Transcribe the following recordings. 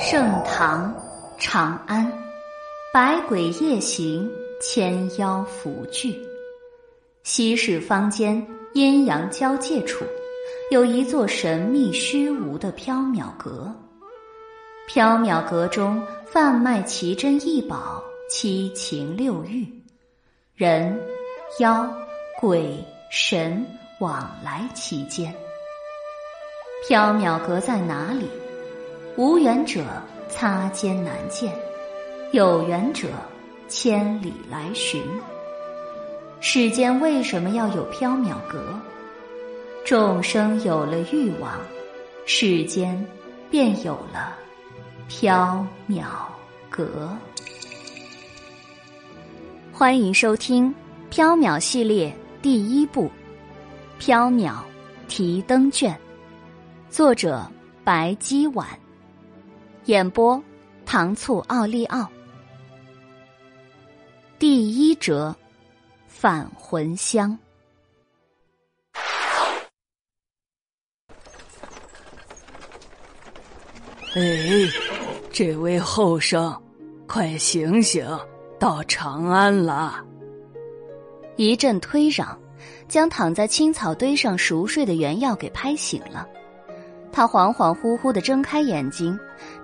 盛唐，长安，百鬼夜行，千妖伏聚。西市坊间阴阳交界处，有一座神秘虚无的缥缈阁。缥缈阁中贩卖奇珍异宝，七情六欲，人、妖、鬼、神往来其间。缥缈阁在哪里？无缘者擦肩难见，有缘者千里来寻。世间为什么要有缥缈阁？众生有了欲望，世间便有了缥缈阁。欢迎收听《缥缈》系列第一部《缥缈提灯卷》，作者白姬婉。演播：糖醋奥利奥。第一折，返魂香。哎，这位后生，快醒醒，到长安了！一阵推攘，将躺在青草堆上熟睡的原药给拍醒了。他恍恍惚惚的睁开眼睛，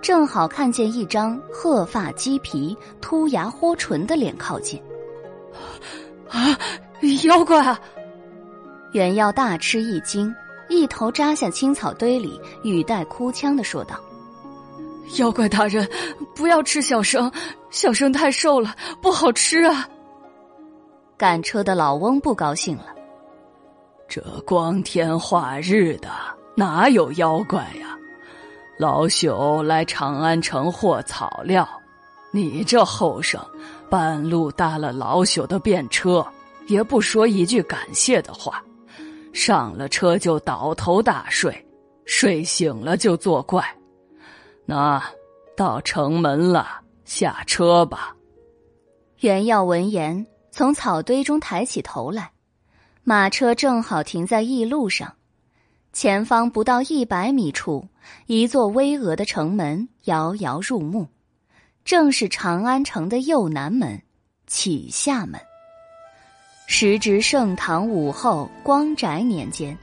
正好看见一张鹤发鸡皮、凸牙豁唇的脸靠近。啊，妖怪！啊！袁耀大吃一惊，一头扎下青草堆里，语带哭腔的说道：“妖怪大人，不要吃小生，小生太瘦了，不好吃啊！”赶车的老翁不高兴了：“这光天化日的！”哪有妖怪呀？老朽来长安城货草料，你这后生半路搭了老朽的便车，也不说一句感谢的话，上了车就倒头大睡，睡醒了就作怪。那到城门了，下车吧。袁耀闻言，从草堆中抬起头来，马车正好停在驿路上。前方不到一百米处，一座巍峨的城门遥遥入目，正是长安城的右南门——启夏门。时值盛唐武后光宅年间，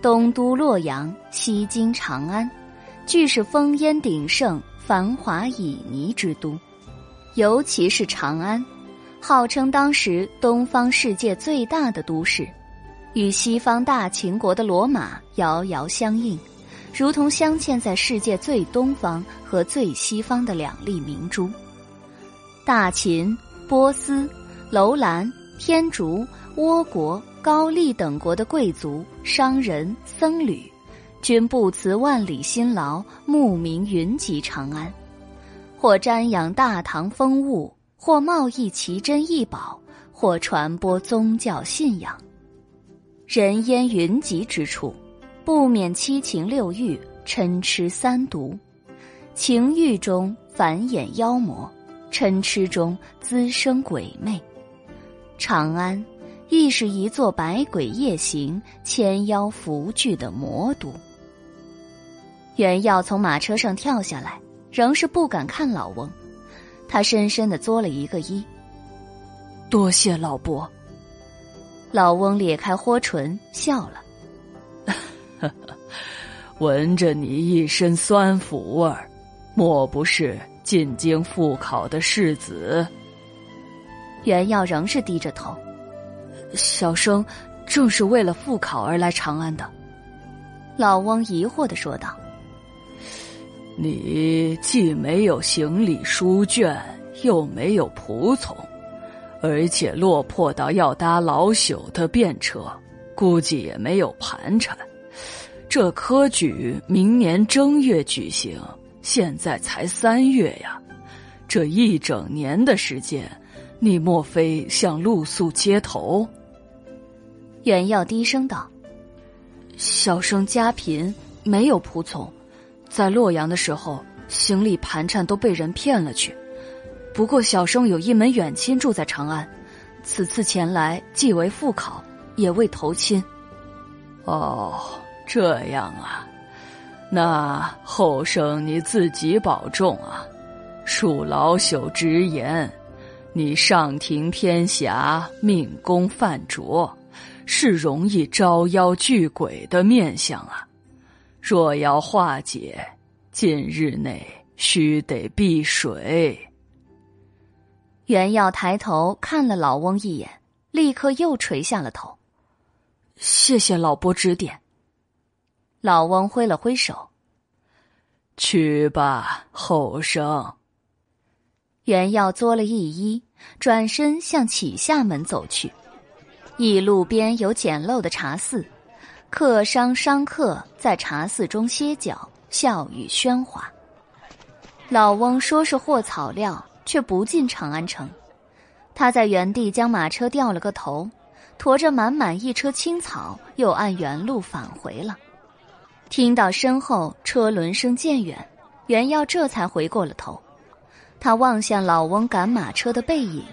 东都洛阳，西京长安，俱是烽烟鼎盛、繁华旖旎之都。尤其是长安，号称当时东方世界最大的都市。与西方大秦国的罗马遥遥相应，如同镶嵌在世界最东方和最西方的两粒明珠。大秦、波斯、楼兰、天竺、倭国、高丽等国的贵族、商人、僧侣，均不辞万里辛劳，慕名云集长安，或瞻仰大唐风物，或贸易奇珍异宝，或传播宗教信仰。人烟云集之处，不免七情六欲、嗔痴三毒。情欲中繁衍妖魔，嗔痴中滋生鬼魅。长安亦是一座百鬼夜行、千妖伏聚的魔都。袁耀从马车上跳下来，仍是不敢看老翁，他深深的作了一个揖：“多谢老伯。”老翁咧开豁唇笑了，闻着你一身酸腐味儿，莫不是进京赴考的世子？袁耀仍是低着头，小生正是为了赴考而来长安的。老翁疑惑的说道：“你既没有行李书卷，又没有仆从。”而且落魄到要搭老朽的便车，估计也没有盘缠。这科举明年正月举行，现在才三月呀，这一整年的时间，你莫非想露宿街头？袁耀低声道：“小生家贫，没有仆从，在洛阳的时候，行李盘缠都被人骗了去。”不过，小生有一门远亲住在长安，此次前来既为复考，也为投亲。哦，这样啊，那后生你自己保重啊！恕老朽直言，你上庭偏狭，命宫犯浊，是容易招妖聚鬼的面相啊！若要化解，近日内须得避水。袁耀抬头看了老翁一眼，立刻又垂下了头。谢谢老伯指点。老翁挥了挥手：“去吧，后生。”袁耀作了一揖，转身向启下门走去。驿路边有简陋的茶肆，客商商客在茶肆中歇脚，笑语喧哗。老翁说是货草料，却不进长安城。他在原地将马车掉了个头，驮着满满一车青草，又按原路返回了。听到身后车轮声渐远，袁耀这才回过了头。他望向老翁赶马车的背影，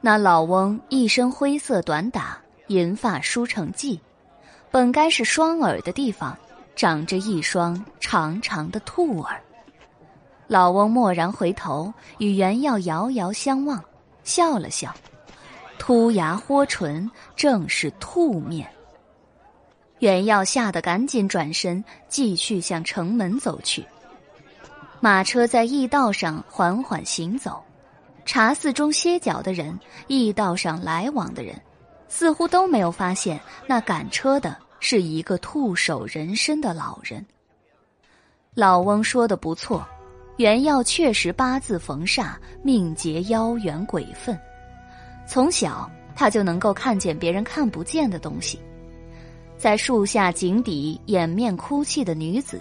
那老翁一身灰色短打，银发梳成髻，本该是双耳的地方，长着一双长长的兔耳。老翁蓦然回头，与袁耀遥遥相望，笑了笑，凸牙豁唇，正是兔面。袁耀吓得赶紧转身，继续向城门走去。马车在驿道上缓缓行走，茶肆中歇脚的人，驿道上来往的人，似乎都没有发现那赶车的是一个兔首人身的老人。老翁说的不错，袁耀确实八字逢煞，命劫妖缘鬼分。从小他就能够看见别人看不见的东西，在树下井底掩面哭泣的女子。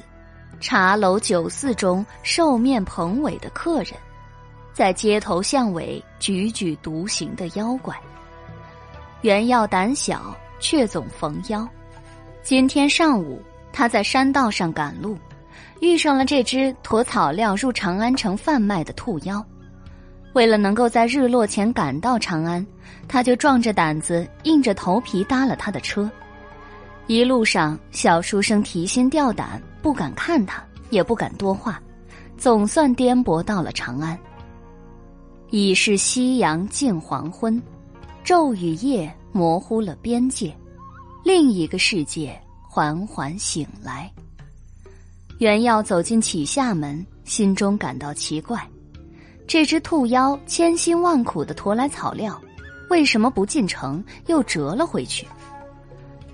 茶楼酒肆中瘦面蓬尾的客人，在街头巷尾踽踽独行的妖怪。袁耀胆小，却总逢妖。今天上午，他在山道上赶路，遇上了这只驮草料入长安城贩卖的兔妖。为了能够在日落前赶到长安，他就壮着胆子，硬着头皮搭了他的车。一路上，小书生提心吊胆，不敢看他，也不敢多话，总算颠簸到了长安。已是夕阳近黄昏，昼与夜模糊了边界，另一个世界缓缓醒来。袁耀走进启厦门，心中感到奇怪：这只兔妖千辛万苦的驮来草料，为什么不进城，又折了回去？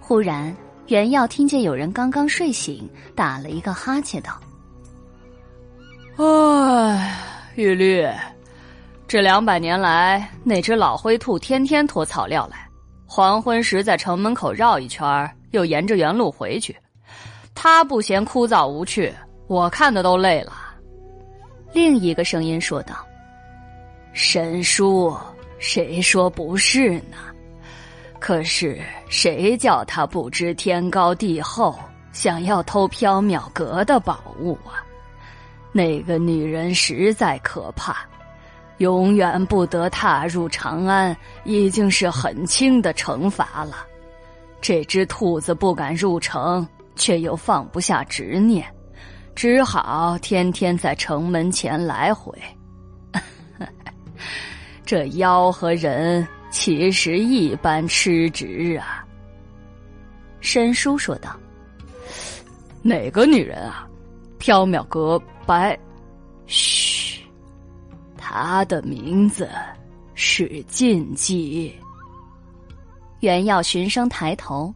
忽然。袁耀听见有人刚刚睡醒，打了一个哈欠，道：“哎，玉律，这两百年来，那只老灰兔天天驮草料来，黄昏时在城门口绕一圈，又沿着原路回去。他不嫌枯燥无趣，我看的都累了。”另一个声音说道：“神叔，谁说不是呢？”可是谁叫他不知天高地厚，想要偷缥缈阁的宝物啊？那个女人实在可怕，永远不得踏入长安，已经是很轻的惩罚了。这只兔子不敢入城，却又放不下执念，只好天天在城门前来回。这妖和人。其实一般吃直啊。申叔说道：“哪个女人啊？缥缈阁白，嘘，她的名字是禁忌。”袁耀循声抬头，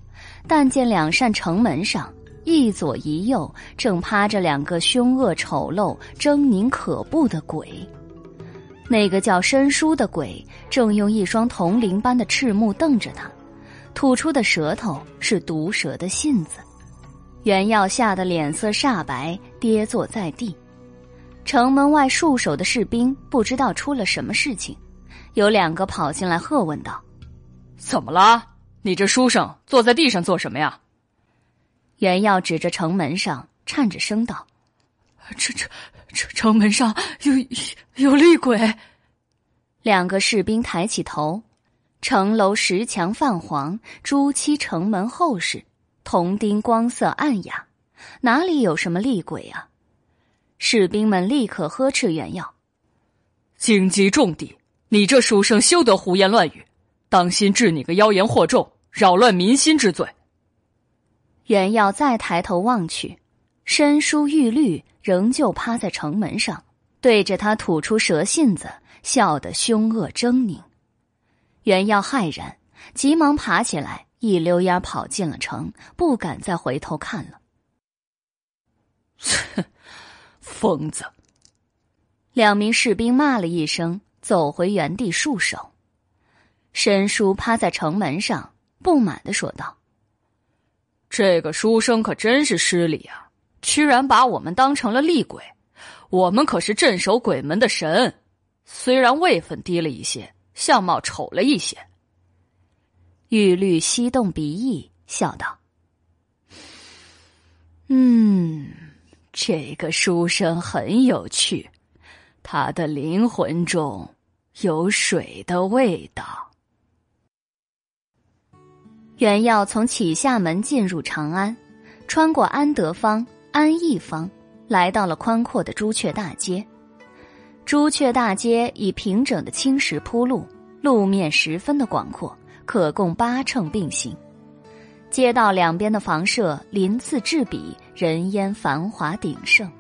但见两扇城门上一左一右正趴着两个凶恶丑陋、狰狞可怖的鬼。那个叫申叔的鬼正用一双铜铃般的赤目瞪着他，吐出的舌头是毒蛇的信子。袁耀吓得脸色煞白，跌坐在地。城门外戍守的士兵不知道出了什么事情，有两个跑进来喝问道：“怎么了？你这书生坐在地上做什么呀？”袁耀指着城门上，颤着声道：“这这。”这城门上有有厉鬼。两个士兵抬起头，城楼石墙泛黄，朱漆城门厚实，铜钉光色暗哑，哪里有什么厉鬼啊？士兵们立刻呵斥袁耀：“荆棘重地，你这书生休得胡言乱语，当心治你个妖言惑众、扰乱民心之罪。”袁耀再抬头望去，申叔玉律仍旧趴在城门上，对着他吐出蛇信子，笑得凶恶狰狞。袁耀骇然，急忙爬起来，一溜烟跑进了城，不敢再回头看了。哼，疯子！两名士兵骂了一声，走回原地束手。申叔趴在城门上，不满的说道：“这个书生可真是失礼啊！居然把我们当成了厉鬼，我们可是镇守鬼门的神，虽然位分低了一些。”相貌丑了一些，玉律吸动鼻翼，笑道：“嗯，这个书生很有趣，他的灵魂中有水的味道。”袁耀从启夏门进入长安，穿过安德坊、安义坊，来到了宽阔的朱雀大街。朱雀大街以平整的青石铺路，路面十分的广阔，可供八乘并行。街道两边的房舍鳞次栉比，人烟繁华鼎盛。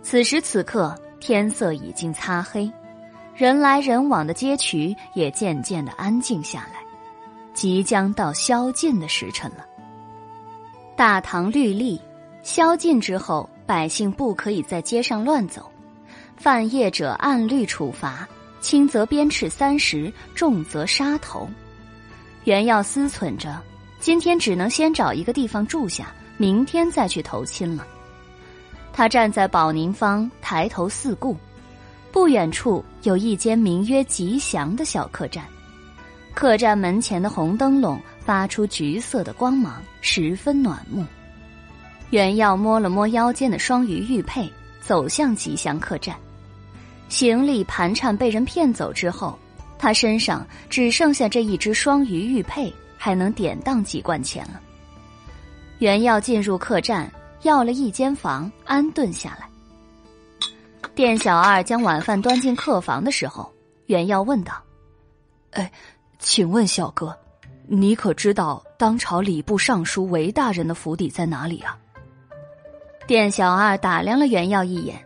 此时此刻，天色已经擦黑，人来人往的街渠也渐渐的安静下来，即将到宵禁的时辰了。大唐律例，宵禁之后，百姓不可以在街上乱走。犯业者按律处罚，轻则鞭笞三十，重则杀头。袁耀思忖着，今天只能先找一个地方住下，明天再去投亲了。他站在宝宁坊，抬头四顾，不远处有一间名曰“吉祥”的小客栈，客栈门前的红灯笼发出橘色的光芒，十分暖目。袁耀摸了摸腰间的双鱼玉佩。走向吉祥客栈，行李盘缠被人骗走之后，他身上只剩下这一只双鱼玉佩，还能典当几贯钱了。袁耀进入客栈，要了一间房安顿下来。店小二将晚饭端进客房的时候，袁耀问道：“哎，请问小哥，你可知道当朝礼部尚书韦大人的府邸在哪里啊？”店小二打量了袁耀一眼，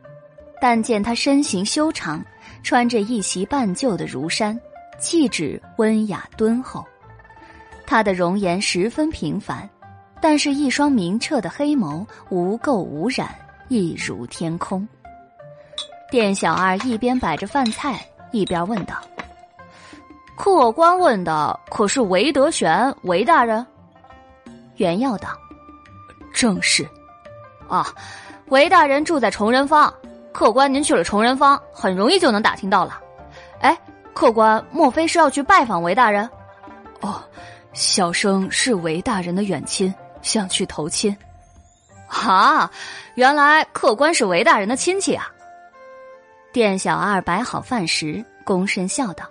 但见他身形修长，穿着一袭半旧的儒衫，气质温雅敦厚。他的容颜十分平凡，但是一双明澈的黑眸无垢无染，一如天空。店小二一边摆着饭菜，一边问道：“客官问的可是韦德玄韦大人？”袁耀道：“正是。”啊，韦大人住在崇仁坊，客官您去了崇仁坊，很容易就能打听到了。哎，客官莫非是要去拜访韦大人？哦，小生是韦大人的远亲，想去投亲。啊，原来客官是韦大人的亲戚啊！店小二摆好饭食，躬身笑道：“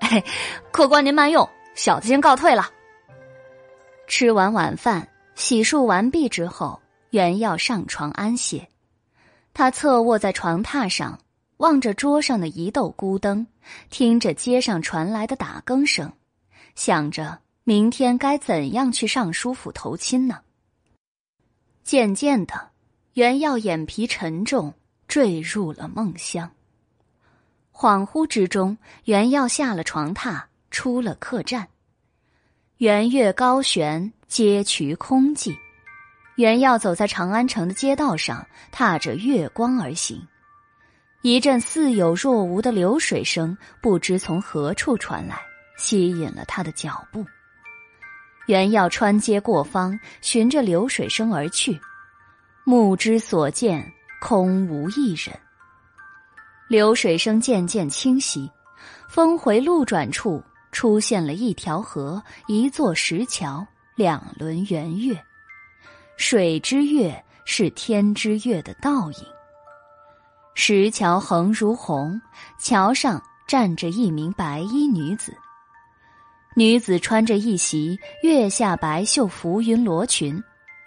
嘿，客官您慢用，小子先告退了。”吃完晚饭，洗漱完毕之后。袁耀上床安歇，他侧卧在床榻上，望着桌上的一斗孤灯，听着街上传来的打更声，想着明天该怎样去尚书府投亲呢？渐渐的，袁耀眼皮沉重，坠入了梦乡。恍惚之中，袁耀下了床榻，出了客栈。圆月高悬，街渠空寂。袁耀走在长安城的街道上，踏着月光而行。一阵似有若无的流水声不知从何处传来，吸引了他的脚步。袁耀穿街过坊，循着流水声而去，目之所见空无一人。流水声渐渐清晰，峰回路转处出现了一条河，一座石桥，两轮圆月。水之月是天之月的倒影。石桥横如虹，桥上站着一名白衣女子。女子穿着一袭月下白袖浮云罗裙，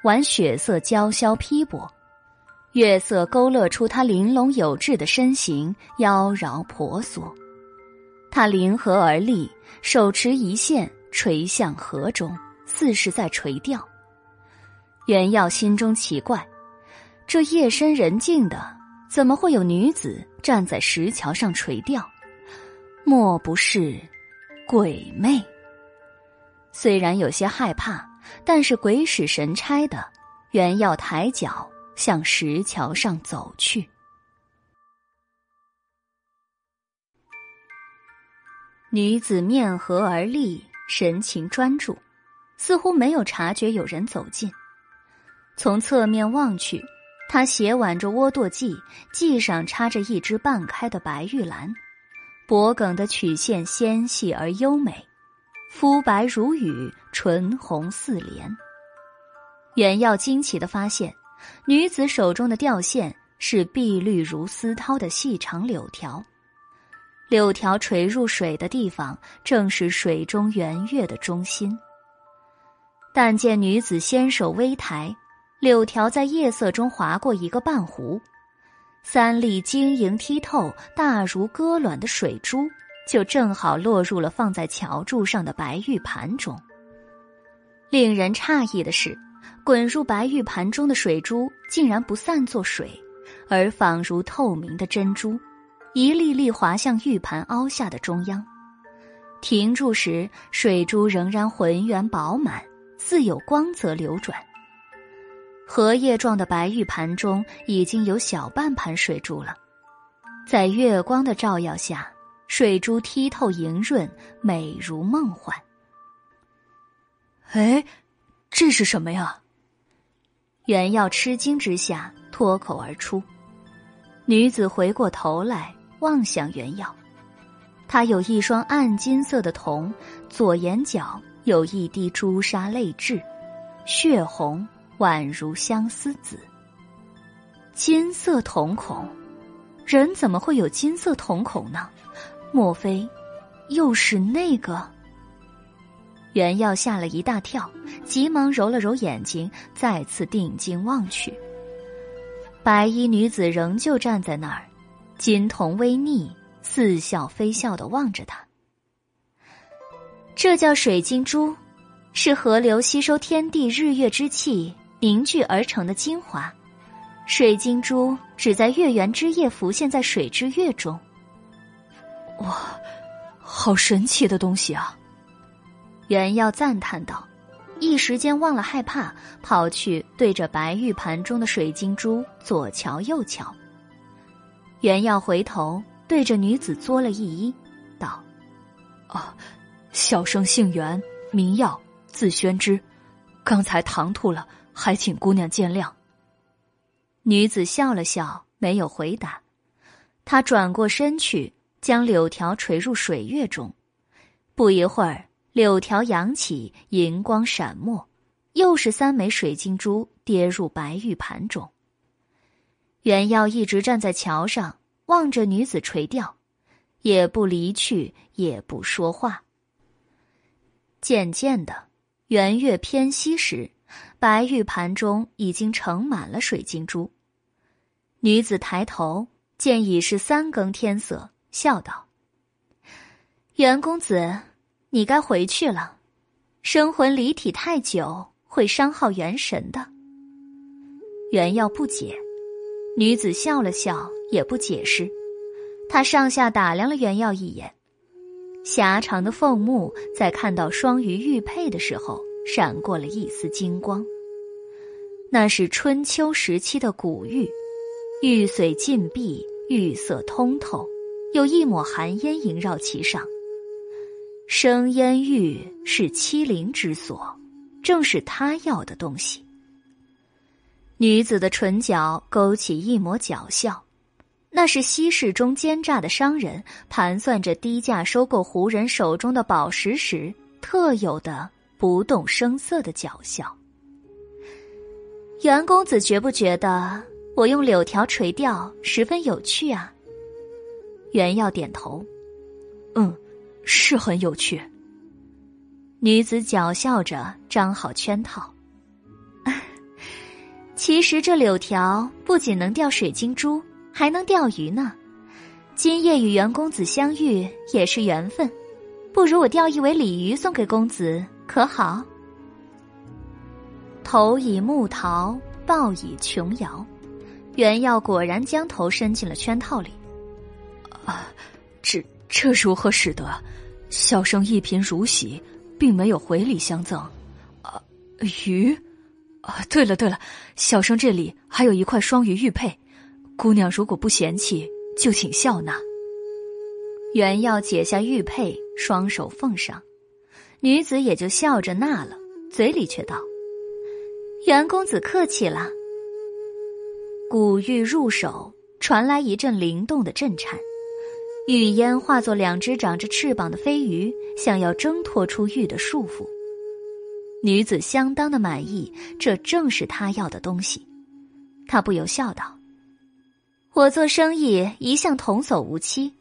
玩血色娇绡披帛，月色勾勒出她玲珑有致的身形，妖娆婆娑。她临河而立，手持一线垂向河中，似是在垂钓。袁耀心中奇怪，这夜深人静的，怎么会有女子站在石桥上垂钓？莫不是鬼魅？虽然有些害怕，但是鬼使神差的，袁耀抬脚向石桥上走去。女子面和而立，神情专注，似乎没有察觉有人走近。从侧面望去，她斜挽着窝垛髻，髻上插着一支半开的白玉兰，脖颈的曲线纤细而优美，肤白如雨，唇红似莲。袁耀惊奇的发现，女子手中的吊线是碧绿如丝绦的细长柳条，柳条垂入水的地方，正是水中圆月的中心。但见女子纤手微抬。柳条在夜色中划过一个半弧，三粒晶莹剔透、大如鸽卵的水珠，就正好落入了放在桥柱上的白玉盘中。令人诧异的是，滚入白玉盘中的水珠竟然不散作水，而仿如透明的珍珠，一粒粒滑向玉盘凹下的中央。停住时，水珠仍然浑圆饱满，似有光泽流转。荷叶状的白玉盘中已经有小半盘水珠了，在月光的照耀下，水珠剔透莹润，美如梦幻。哎，这是什么呀？袁耀吃惊之下脱口而出。女子回过头来望向袁耀，她有一双暗金色的瞳，左眼角有一滴朱砂泪痣，血红。宛如相思紫，金色瞳孔，人怎么会有金色瞳孔呢？莫非又是那个？袁耀吓了一大跳，急忙揉了揉眼睛，再次定睛望去。白衣女子仍旧站在那儿，金瞳微睨，似笑非笑的望着他。这叫水晶珠，是河流吸收天地日月之气。凝聚而成的精华，水晶珠只在月圆之夜浮现在水之月中。哇，好神奇的东西啊！袁耀赞叹道，一时间忘了害怕，跑去对着白玉盘中的水晶珠左瞧右瞧。袁耀回头对着女子作了一揖，道：“啊，小生姓袁，名耀，字宣之，刚才唐突了。”还请姑娘见谅。女子笑了笑，没有回答。她转过身去，将柳条垂入水月中。不一会儿，柳条扬起，银光闪没，又是三枚水晶珠跌入白玉盘中。袁耀一直站在桥上，望着女子垂钓，也不离去，也不说话。渐渐的，圆月偏西时。白玉盘中已经盛满了水晶珠。女子抬头见已是三更天色，笑道：“袁公子，你该回去了。生魂离体太久会伤耗元神的。”袁耀不解，女子笑了笑，也不解释。她上下打量了袁耀一眼，狭长的凤目在看到双鱼玉佩的时候。闪过了一丝金光。那是春秋时期的古玉，玉髓尽碧，玉色通透，有一抹寒烟萦绕其上。生烟玉是欺凌之所，正是他要的东西。女子的唇角勾起一抹狡笑，那是西市中奸诈的商人盘算着低价收购胡人手中的宝石时特有的。不动声色的狡笑。袁公子觉不觉得我用柳条垂钓十分有趣啊？袁耀点头，嗯，是很有趣。女子狡笑着张好圈套，其实这柳条不仅能钓水晶珠，还能钓鱼呢。今夜与袁公子相遇也是缘分，不如我钓一尾鲤鱼送给公子，可好？头以木桃，报以琼瑶。袁耀果然将头伸进了圈套里。啊，只这如何使得？小生一贫如洗，并没有回礼相赠。啊，鱼？啊，对了对了，小生这里还有一块双鱼玉佩，姑娘如果不嫌弃，就请笑纳。袁耀解下玉佩，双手奉上，女子也就笑着纳了，嘴里却道：“袁公子客气了。”古玉入手，传来一阵灵动的震颤。玉烟化作两只长着翅膀的飞鱼，想要挣脱出玉的束缚。女子相当的满意，这正是她要的东西。她不由笑道：“我做生意一向童叟无欺，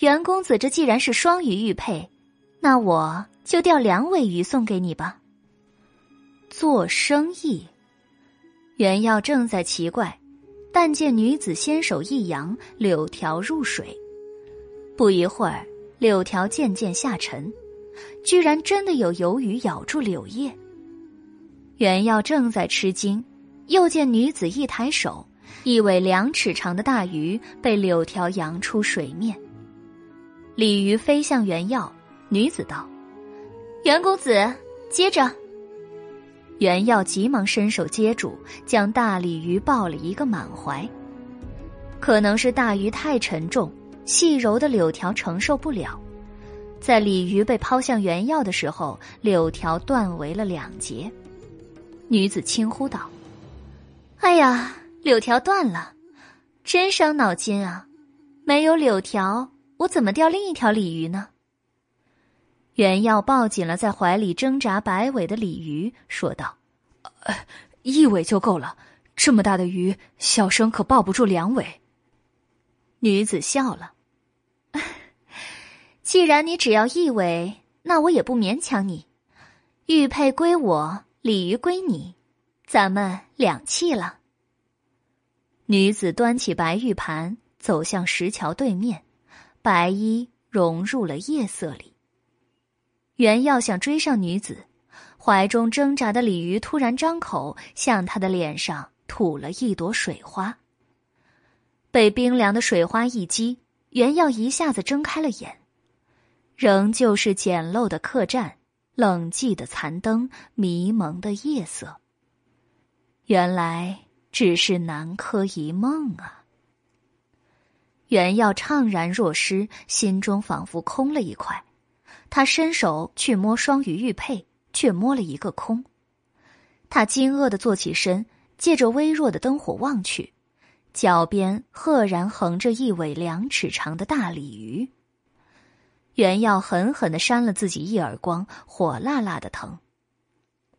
袁公子这既然是双鱼玉佩，那我就钓两尾鱼送给你吧。”做生意，袁耀正在奇怪，但见女子纤手一扬，柳条入水。不一会儿，柳条渐渐下沉，居然真的有游鱼咬住柳叶。袁耀正在吃惊，又见女子一抬手，一尾两尺长的大鱼被柳条扬出水面。鲤鱼飞向袁耀，女子道：“袁公子，接着。”袁耀急忙伸手接住，将大鲤鱼抱了一个满怀。可能是大鱼太沉重。细柔的柳条承受不了，在鲤鱼被抛向原药的时候，柳条断为了两截。女子轻呼道：“哎呀，柳条断了，真伤脑筋啊！没有柳条，我怎么钓另一条鲤鱼呢？”原药抱紧了在怀里挣扎摆尾的鲤鱼，说道：“一尾就够了，这么大的鱼，小生可抱不住两尾。”女子笑了。既然你只要一尾，那我也不勉强你。玉佩归我，鲤鱼归你，咱们两气了。女子端起白玉盘，走向石桥对面，白衣融入了夜色里。袁耀想追上女子，怀中挣扎的鲤鱼突然张口，向他的脸上吐了一朵水花。被冰凉的水花一击。袁耀一下子睁开了眼，仍旧是简陋的客栈，冷寂的残灯，迷蒙的夜色。原来只是南柯一梦啊！袁耀怅然若失，心中仿佛空了一块。他伸手去摸双鱼玉佩，却摸了一个空。他惊愕的坐起身，借着微弱的灯火望去。脚边赫然横着一尾两尺长的大鲤鱼。袁耀狠狠的扇了自己一耳光，火辣辣的疼。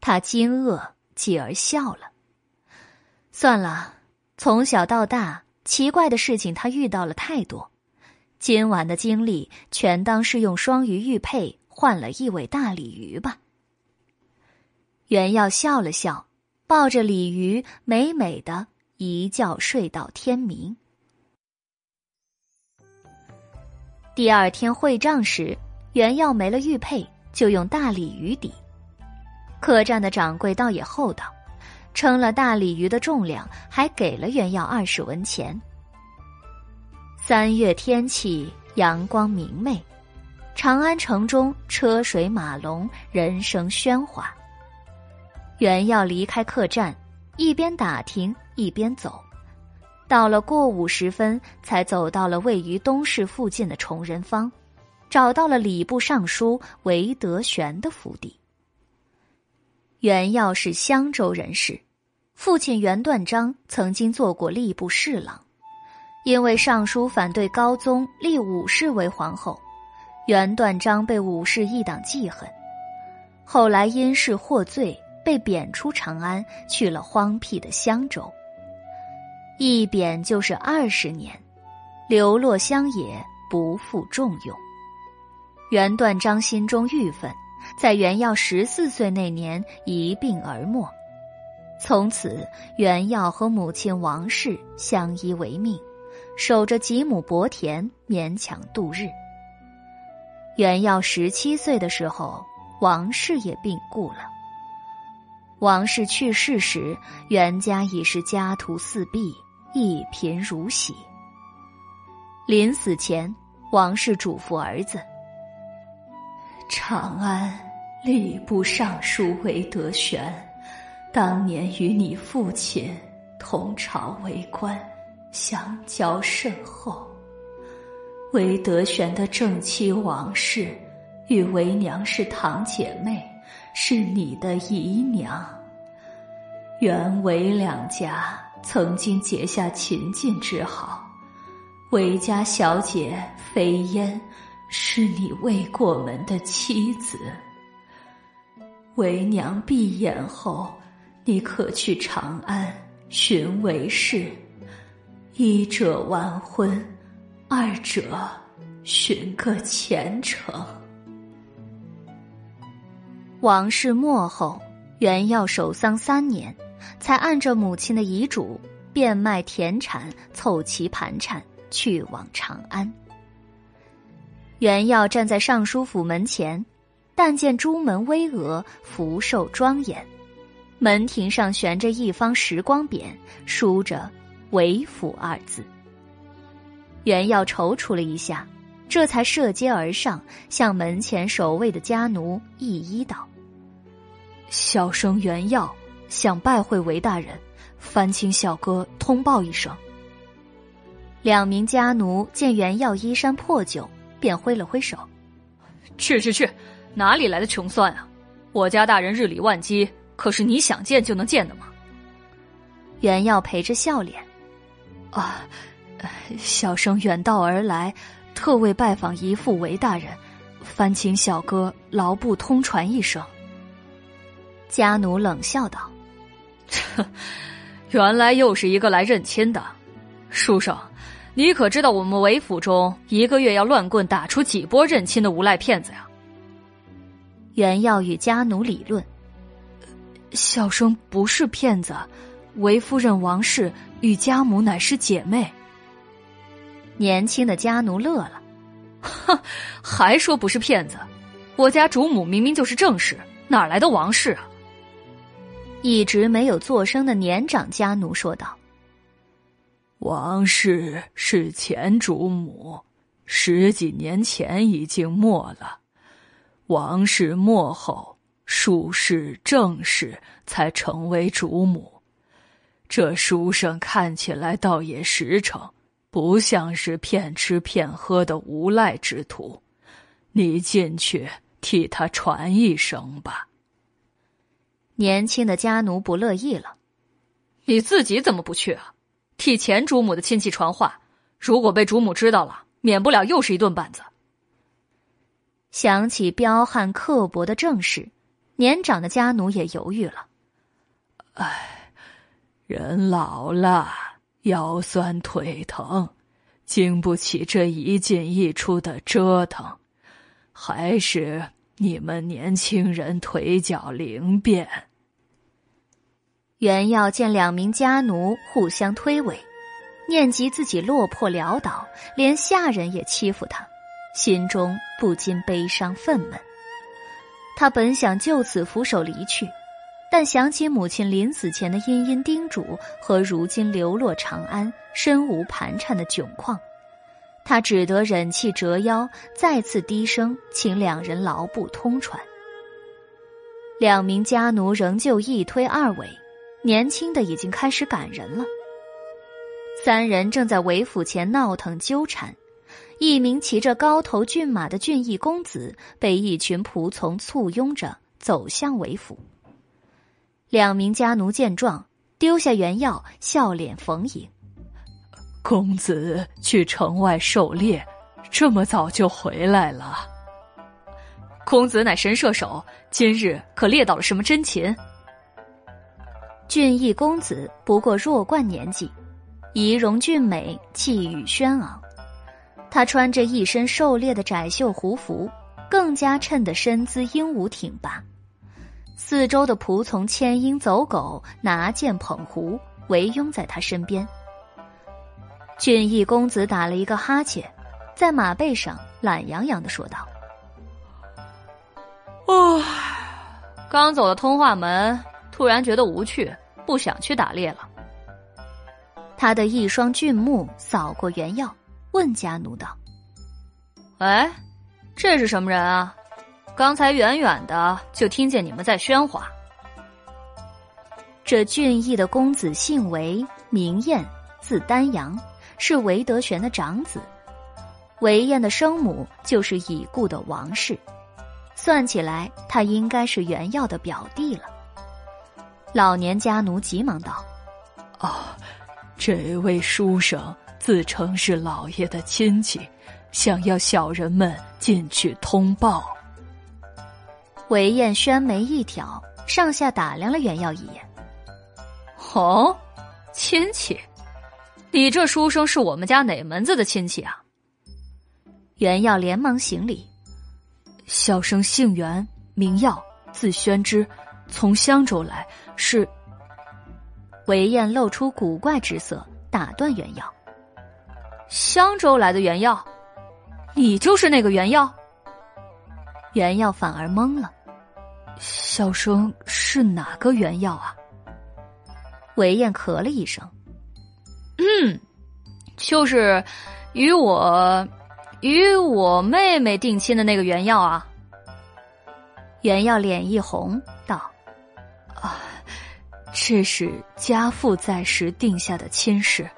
他惊愕，继而笑了。算了，从小到大，奇怪的事情他遇到了太多，今晚的经历全当是用双鱼玉佩换了一尾大鲤鱼吧。袁耀笑了笑，抱着鲤鱼，美美的。一觉睡到天明。第二天会账时，原药没了玉佩，就用大鲤鱼抵。客栈的掌柜倒也厚道，称了大鲤鱼的重量，还给了原药二十文钱。三月天气阳光明媚，长安城中车水马龙，人声喧哗。原要离开客栈，一边打听。一边走，到了过午时分，才走到了位于东市附近的崇仁坊，找到了礼部尚书韦德玄的府邸。袁耀是襄州人士，父亲袁断章曾经做过吏部侍郎，因为尚书反对高宗立武氏为皇后，袁断章被武氏一党记恨，后来因事获罪，被贬出长安，去了荒僻的襄州。一贬就是二十年，流落乡野，不负重用。袁断章心中郁愤，在袁耀十四岁那年一病而没。从此，袁耀和母亲王氏相依为命，守着几亩薄田，勉强度日。袁耀十七岁的时候，王氏也病故了。王氏去世时，袁家已是家徒四壁，一贫如洗。临死前，王氏嘱咐儿子：“长安吏部尚书韦德玄，当年与你父亲同朝为官，相交甚厚。韦德玄的正妻王氏与为娘是堂姐妹，是你的姨娘。原韦两家曾经结下秦晋之好。”韦家小姐飞烟是你未过门的妻子。韦娘闭眼后，你可去长安寻韦氏，一者完婚，二者寻个前程。王氏末后，原要守丧三年，才按着母亲的遗嘱变卖田产，凑齐盘缠。去往长安。袁耀站在尚书府门前，但见朱门巍峨，福寿庄严，门庭上悬着一方石光匾，书着“韦府”二字。袁耀踌躇了一下，这才涉阶而上，向门前守卫的家奴一一道：“小生袁耀想拜会韦大人，烦请小哥通报一声。”两名家奴见袁耀衣衫破旧，便挥了挥手：“去去去，哪里来的穷酸啊！我家大人日理万机，可是你想见就能见的吗？”袁耀陪着笑脸：“啊，小生远道而来，特为拜访姨父韦大人，烦请小哥劳不通传一声。”家奴冷笑道：“ 原来又是一个来认亲的，书生。”你可知道我们韦府中一个月要乱棍打出几波认亲的无赖骗子呀？袁耀与家奴理论，小生不是骗子，韦夫人王氏与家母乃是姐妹。年轻的家奴乐了，哼，还说不是骗子？我家主母明明就是正室，哪来的王氏啊？一直没有作声的年长家奴说道。王氏是前主母，十几年前已经没了。王氏没后，庶氏、正氏才成为主母。这书生看起来倒也实诚，不像是骗吃骗喝的无赖之徒。你进去替他传一声吧。年轻的家奴不乐意了，你自己怎么不去啊？替前主母的亲戚传话，如果被主母知道了，免不了又是一顿板子。想起彪悍刻薄的正室，年长的家奴也犹豫了。唉，人老了，腰酸腿疼，经不起这一进一出的折腾，还是你们年轻人腿脚灵便。袁耀见两名家奴互相推诿，念及自己落魄潦倒，连下人也欺负他，心中不禁悲伤愤懑。他本想就此俯首离去，但想起母亲临死前的殷殷叮嘱和如今流落长安、身无盘缠的窘况，他只得忍气折腰，再次低声请两人劳部通传。两名家奴仍旧一推二诿。年轻的已经开始赶人了。三人正在韦府前闹腾纠缠，一名骑着高头骏马的俊逸公子被一群仆从簇拥着走向韦府。两名家奴见状，丢下原药，笑脸逢迎：“公子去城外狩猎，这么早就回来了。公子乃神射手，今日可猎到了什么真禽？”俊逸公子不过弱冠年纪，仪容俊美，气宇轩昂。他穿着一身狩猎的窄袖胡服，更加衬得身姿英武挺拔。四周的仆从牵鹰走狗，拿剑捧壶，围拥在他身边。俊逸公子打了一个哈欠，在马背上懒洋洋的说道：“哦，刚走了通化门，突然觉得无趣，不想去打猎了。”他的一双俊目扫过原耀，问家奴道：“哎，这是什么人啊？刚才远远的就听见你们在喧哗。”这俊逸的公子姓韦，名燕，字丹阳。是韦德玄的长子，韦燕的生母就是已故的王氏，算起来他应该是袁耀的表弟了。老年家奴急忙道：“哦，这位书生自称是老爷的亲戚，想要小人们进去通报。”韦燕轩眉一挑，上下打量了袁耀一眼：“哦，亲戚。”你这书生是我们家哪门子的亲戚啊？袁耀连忙行礼：“小生姓袁，名耀，字宣之，从襄州来。”是。韦燕露出古怪之色，打断袁耀：“襄州来的袁耀，你就是那个袁耀？”袁耀反而懵了：“小生是哪个袁耀啊？”韦燕咳了一声。嗯，就是与我与我妹妹定亲的那个袁耀啊。袁耀脸一红，道：“，这是家父在时定下的亲事。”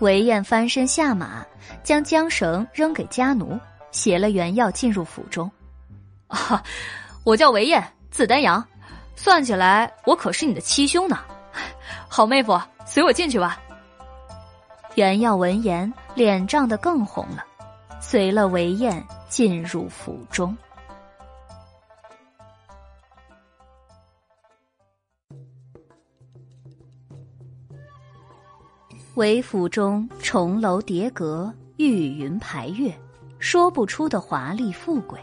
韦燕翻身下马，将缰绳扔给家奴，携了原耀进入府中。啊，我叫韦燕，字丹阳，算起来我可是你的七兄呢。好妹夫。随我进去吧。原耀闻言，脸涨得更红了，随了韦燕进入府中。韦府中重楼叠阁，玉云排月，说不出的华丽富贵。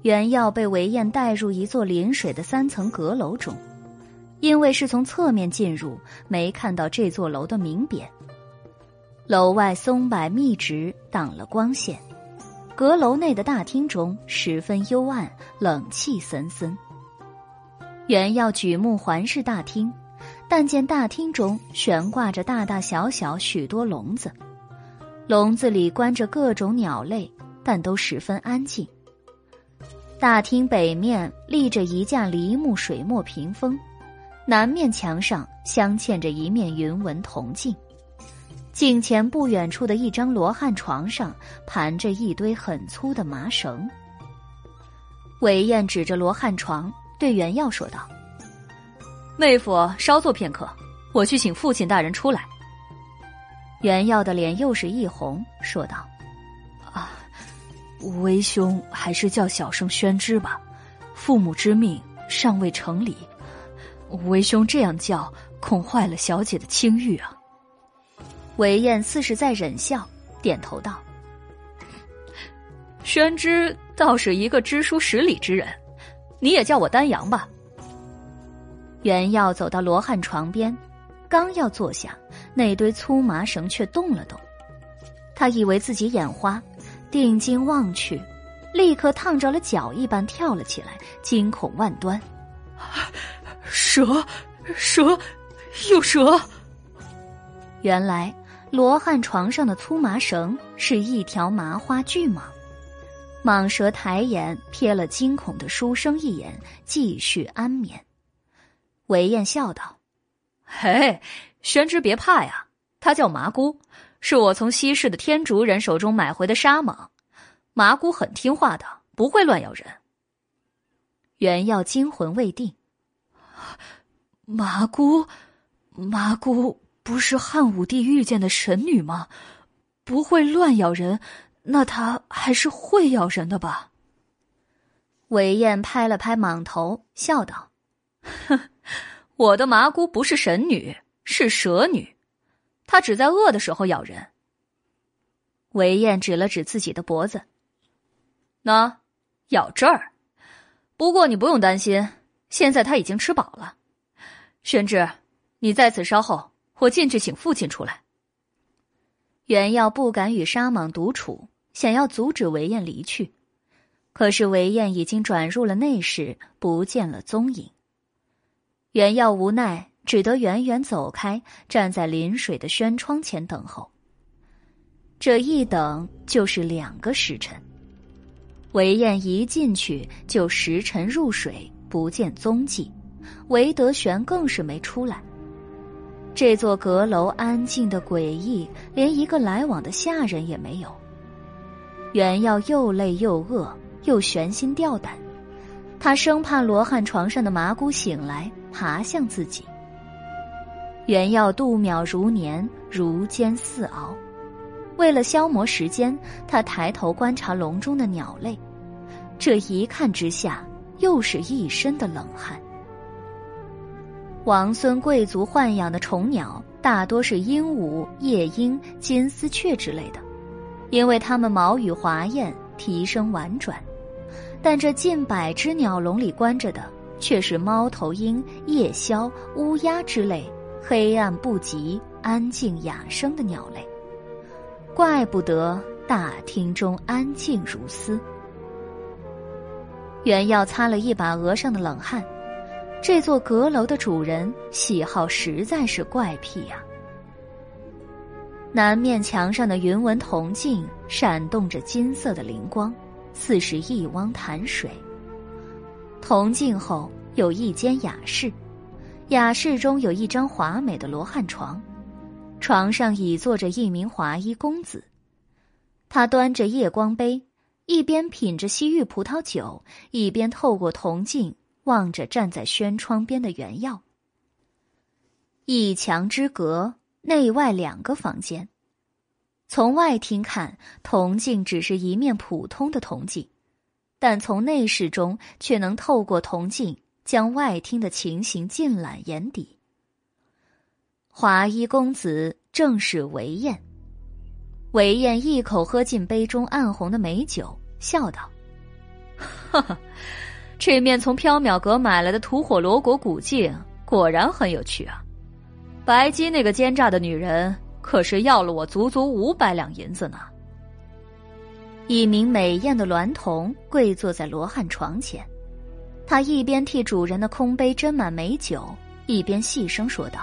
袁耀被韦燕带入一座临水的三层阁楼中。因为是从侧面进入，没看到这座楼的明匾。楼外松柏密植，挡了光线。阁楼内的大厅中十分幽暗，冷气森森。原要举目环视大厅，但见大厅中悬挂着大大小小许多笼子，笼子里关着各种鸟类，但都十分安静。大厅北面立着一架梨木水墨屏风。南面墙上镶嵌着一面云纹铜镜，镜前不远处的一张罗汉床上盘着一堆很粗的麻绳。韦燕指着罗汉床对袁耀说道：“妹夫，稍坐片刻，我去请父亲大人出来。”袁耀的脸又是一红，说道：“啊，为兄还是叫小生宣之吧，父母之命尚未成礼。”为兄这样叫，恐坏了小姐的清誉啊。韦燕似是在忍笑，点头道：“宣之倒是一个知书识礼之人，你也叫我丹阳吧。”袁耀走到罗汉床边，刚要坐下，那堆粗麻绳却动了动。他以为自己眼花，定睛望去，立刻烫着了脚一般跳了起来，惊恐万端。蛇，蛇，有蛇！原来罗汉床上的粗麻绳是一条麻花巨蟒，蟒蛇抬眼瞥了惊恐的书生一眼，继续安眠。韦燕笑道：“嘿，宣之别怕呀，他叫麻姑，是我从西市的天竺人手中买回的沙蟒。麻姑很听话的，不会乱咬人。”原耀惊魂未定。麻姑，麻姑不是汉武帝遇见的神女吗？不会乱咬人，那她还是会咬人的吧？韦燕拍了拍蟒头，笑道：“哼，我的麻姑不是神女，是蛇女，她只在饿的时候咬人。”韦燕指了指自己的脖子：“那，咬这儿。”不过你不用担心，现在他已经吃饱了。宣之，你在此稍后，我进去请父亲出来。袁耀不敢与沙蟒独处，想要阻止韦燕离去，可是韦燕已经转入了内室，不见了踪影。袁耀无奈，只得远远走开，站在临水的轩窗前等候。这一等就是两个时辰。韦燕一进去就时辰入水，不见踪迹，韦德玄更是没出来。这座阁楼安静的诡异，连一个来往的下人也没有。袁耀又累又饿，又悬心吊胆，他生怕罗汉床上的麻姑醒来爬向自己。原要度秒如年，如煎似熬。为了消磨时间，他抬头观察笼中的鸟类，这一看之下，又是一身的冷汗。王孙贵族豢养的宠鸟大多是鹦鹉、夜莺、金丝雀之类的，因为它们毛羽华艳，啼声婉转；但这近百只鸟笼里关着的，却是猫头鹰、夜枭、乌鸦之类黑暗不及、安静雅声的鸟类。怪不得大厅中安静如斯。袁耀擦了一把额上的冷汗，这座阁楼的主人喜好实在是怪癖呀。南面墙上的云纹铜镜闪动着金色的灵光，似是一汪潭水。铜镜后有一间雅室，雅室中有一张华美的罗汉床。床上倚坐着一名华衣公子，他端着夜光杯，一边品着西域葡萄酒，一边透过铜镜望着站在轩窗边的原耀。一墙之隔，内外两个房间。从外厅看，铜镜只是一面普通的铜镜，但从内室中却能透过铜镜将外厅的情形尽览眼底。华衣公子正是韦燕。韦燕一口喝尽杯中暗红的美酒，笑道：“哈哈，这面从缥缈阁买来的吐火罗国古镜果然很有趣啊！白姬那个奸诈的女人可是要了我足足五百两银子呢。”一名美艳的娈童跪坐在罗汉床前，他一边替主人的空杯斟满美酒，一边细声说道。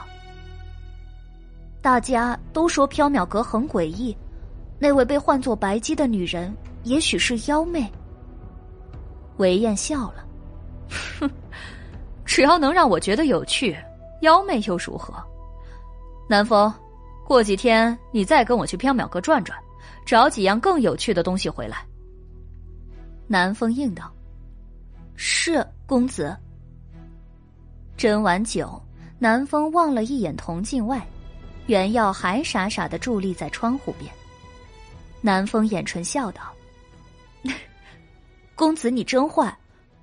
大家都说缥缈阁很诡异，那位被唤作白姬的女人也许是妖媚。韦燕笑了，哼，只要能让我觉得有趣，妖媚又如何？南风，过几天你再跟我去缥缈阁转转，找几样更有趣的东西回来。南风应道：“是公子。”斟完酒，南风望了一眼铜镜外。袁耀还傻傻的伫立在窗户边。南风掩唇笑道：“ 公子你真坏，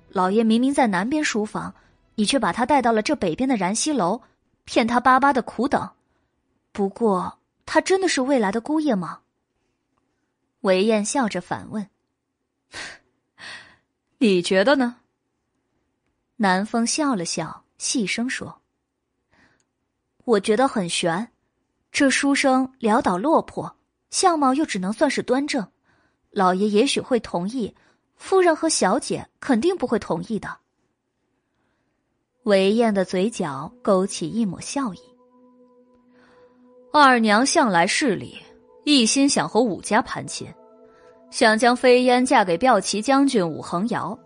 老爷明明在南边书房，你却把他带到了这北边的燃溪楼，骗他巴巴的苦等。不过，他真的是未来的姑爷吗？”韦燕笑着反问：“你觉得呢？”南风笑了笑，细声说：“我觉得很悬。”这书生潦倒落魄，相貌又只能算是端正，老爷也许会同意，夫人和小姐肯定不会同意的。韦燕的嘴角勾起一抹笑意。二娘向来势利，一心想和武家攀亲，想将飞燕嫁给骠骑将军武恒瑶。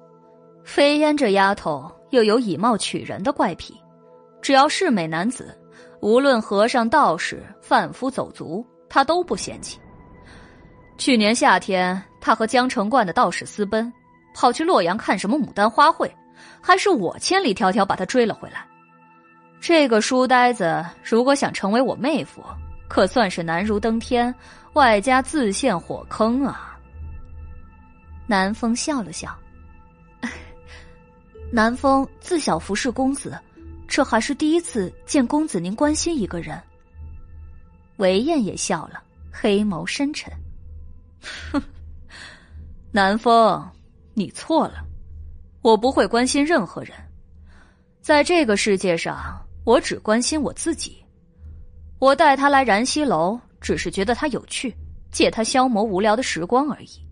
飞燕这丫头又有以貌取人的怪癖，只要是美男子。无论和尚、道士、贩夫走卒，她都不嫌弃。去年夏天，他和江城观的道士私奔，跑去洛阳看什么牡丹花卉，还是我千里迢迢把他追了回来。这个书呆子，如果想成为我妹夫，可算是难如登天，外加自陷火坑啊！南风笑了笑，南风自小服侍公子。这还是第一次见公子您关心一个人。韦燕也笑了，黑眸深沉。哼，南风，你错了。我不会关心任何人。在这个世界上，我只关心我自己。我带他来燃溪楼，只是觉得他有趣，借他消磨无聊的时光而已。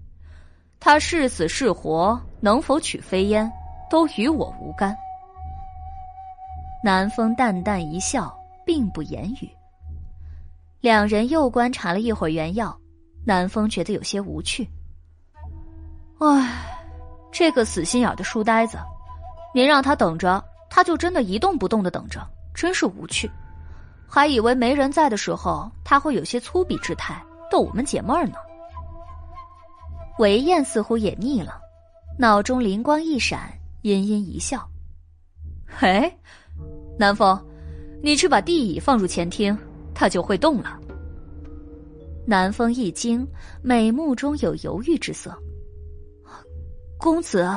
他是死是活，能否娶飞烟，都与我无干。南风淡淡一笑，并不言语。两人又观察了一会儿原药，南风觉得有些无趣。唉，这个死心眼的书呆子，您让他等着，他就真的一动不动的等着，真是无趣。还以为没人在的时候，他会有些粗鄙之态，逗我们解闷儿呢。韦燕似乎也腻了，脑中灵光一闪，阴阴一笑：“嘿，南风，你去把地椅放入前厅，他就会动了。”南风一惊，美目中有犹豫之色。公子，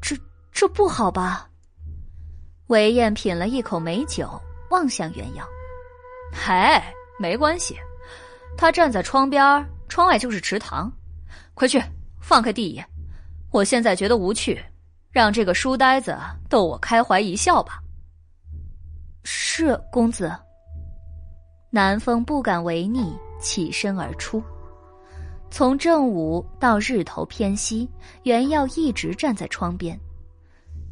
这这不好吧？韦燕品了一口美酒，望向袁耀。嗨，没关系，他站在窗边，窗外就是池塘。快去放开地爷，我现在觉得无趣，让这个书呆子逗我开怀一笑吧。是公子。南风不敢违逆，起身而出。从正午到日头偏西，袁耀一直站在窗边。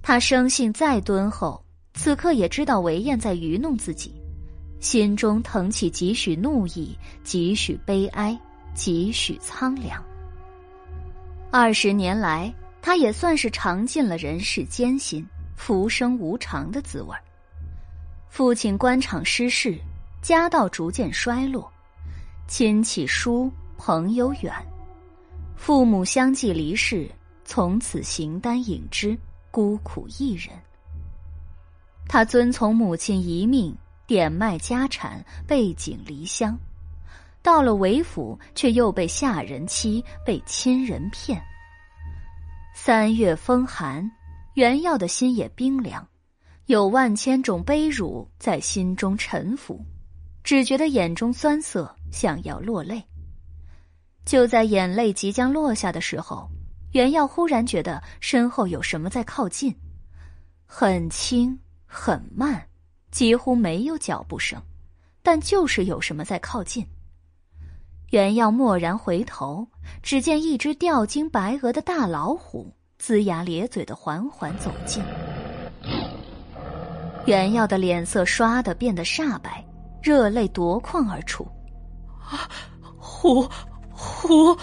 他生性再敦厚，此刻也知道韦燕在愚弄自己。心中腾起几许怒意，几许悲哀，几许苍凉。二十年来，他也算是尝尽了人世艰辛、浮生无常的滋味父亲官场失势，家道逐渐衰落，亲戚疏，朋友远，父母相继离世，从此形单影只，孤苦一人。他遵从母亲遗命。点卖家产，背井离乡，到了韦府，却又被下人欺，被亲人骗。三月风寒，袁耀的心也冰凉，有万千种悲辱在心中沉浮，只觉得眼中酸涩，想要落泪。就在眼泪即将落下的时候，袁耀忽然觉得身后有什么在靠近，很轻很慢。几乎没有脚步声，但就是有什么在靠近。袁耀蓦然回头，只见一只吊睛白额的大老虎，龇牙咧嘴的缓缓走近。袁耀的脸色唰的变得煞白，热泪夺眶而出。啊，虎，虎！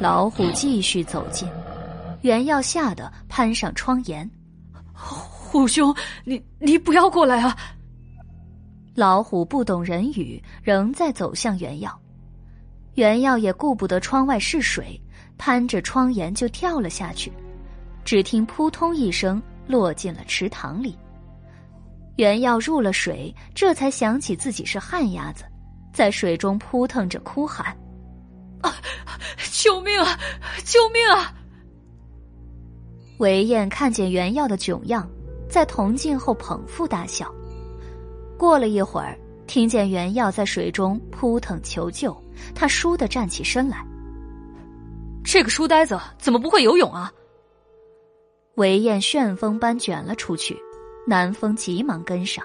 老虎继续走近，袁耀吓得攀上窗沿。虎兄，你你不要过来啊！老虎不懂人语，仍在走向原药。原药也顾不得窗外是水，攀着窗沿就跳了下去。只听扑通一声，落进了池塘里。原药入了水，这才想起自己是旱鸭子，在水中扑腾着哭喊：“啊，救命啊！救命啊！”韦燕看见原药的窘样。在铜镜后捧腹大笑，过了一会儿，听见袁耀在水中扑腾求救，他倏地站起身来。这个书呆子怎么不会游泳啊？韦燕旋风般卷了出去，南风急忙跟上。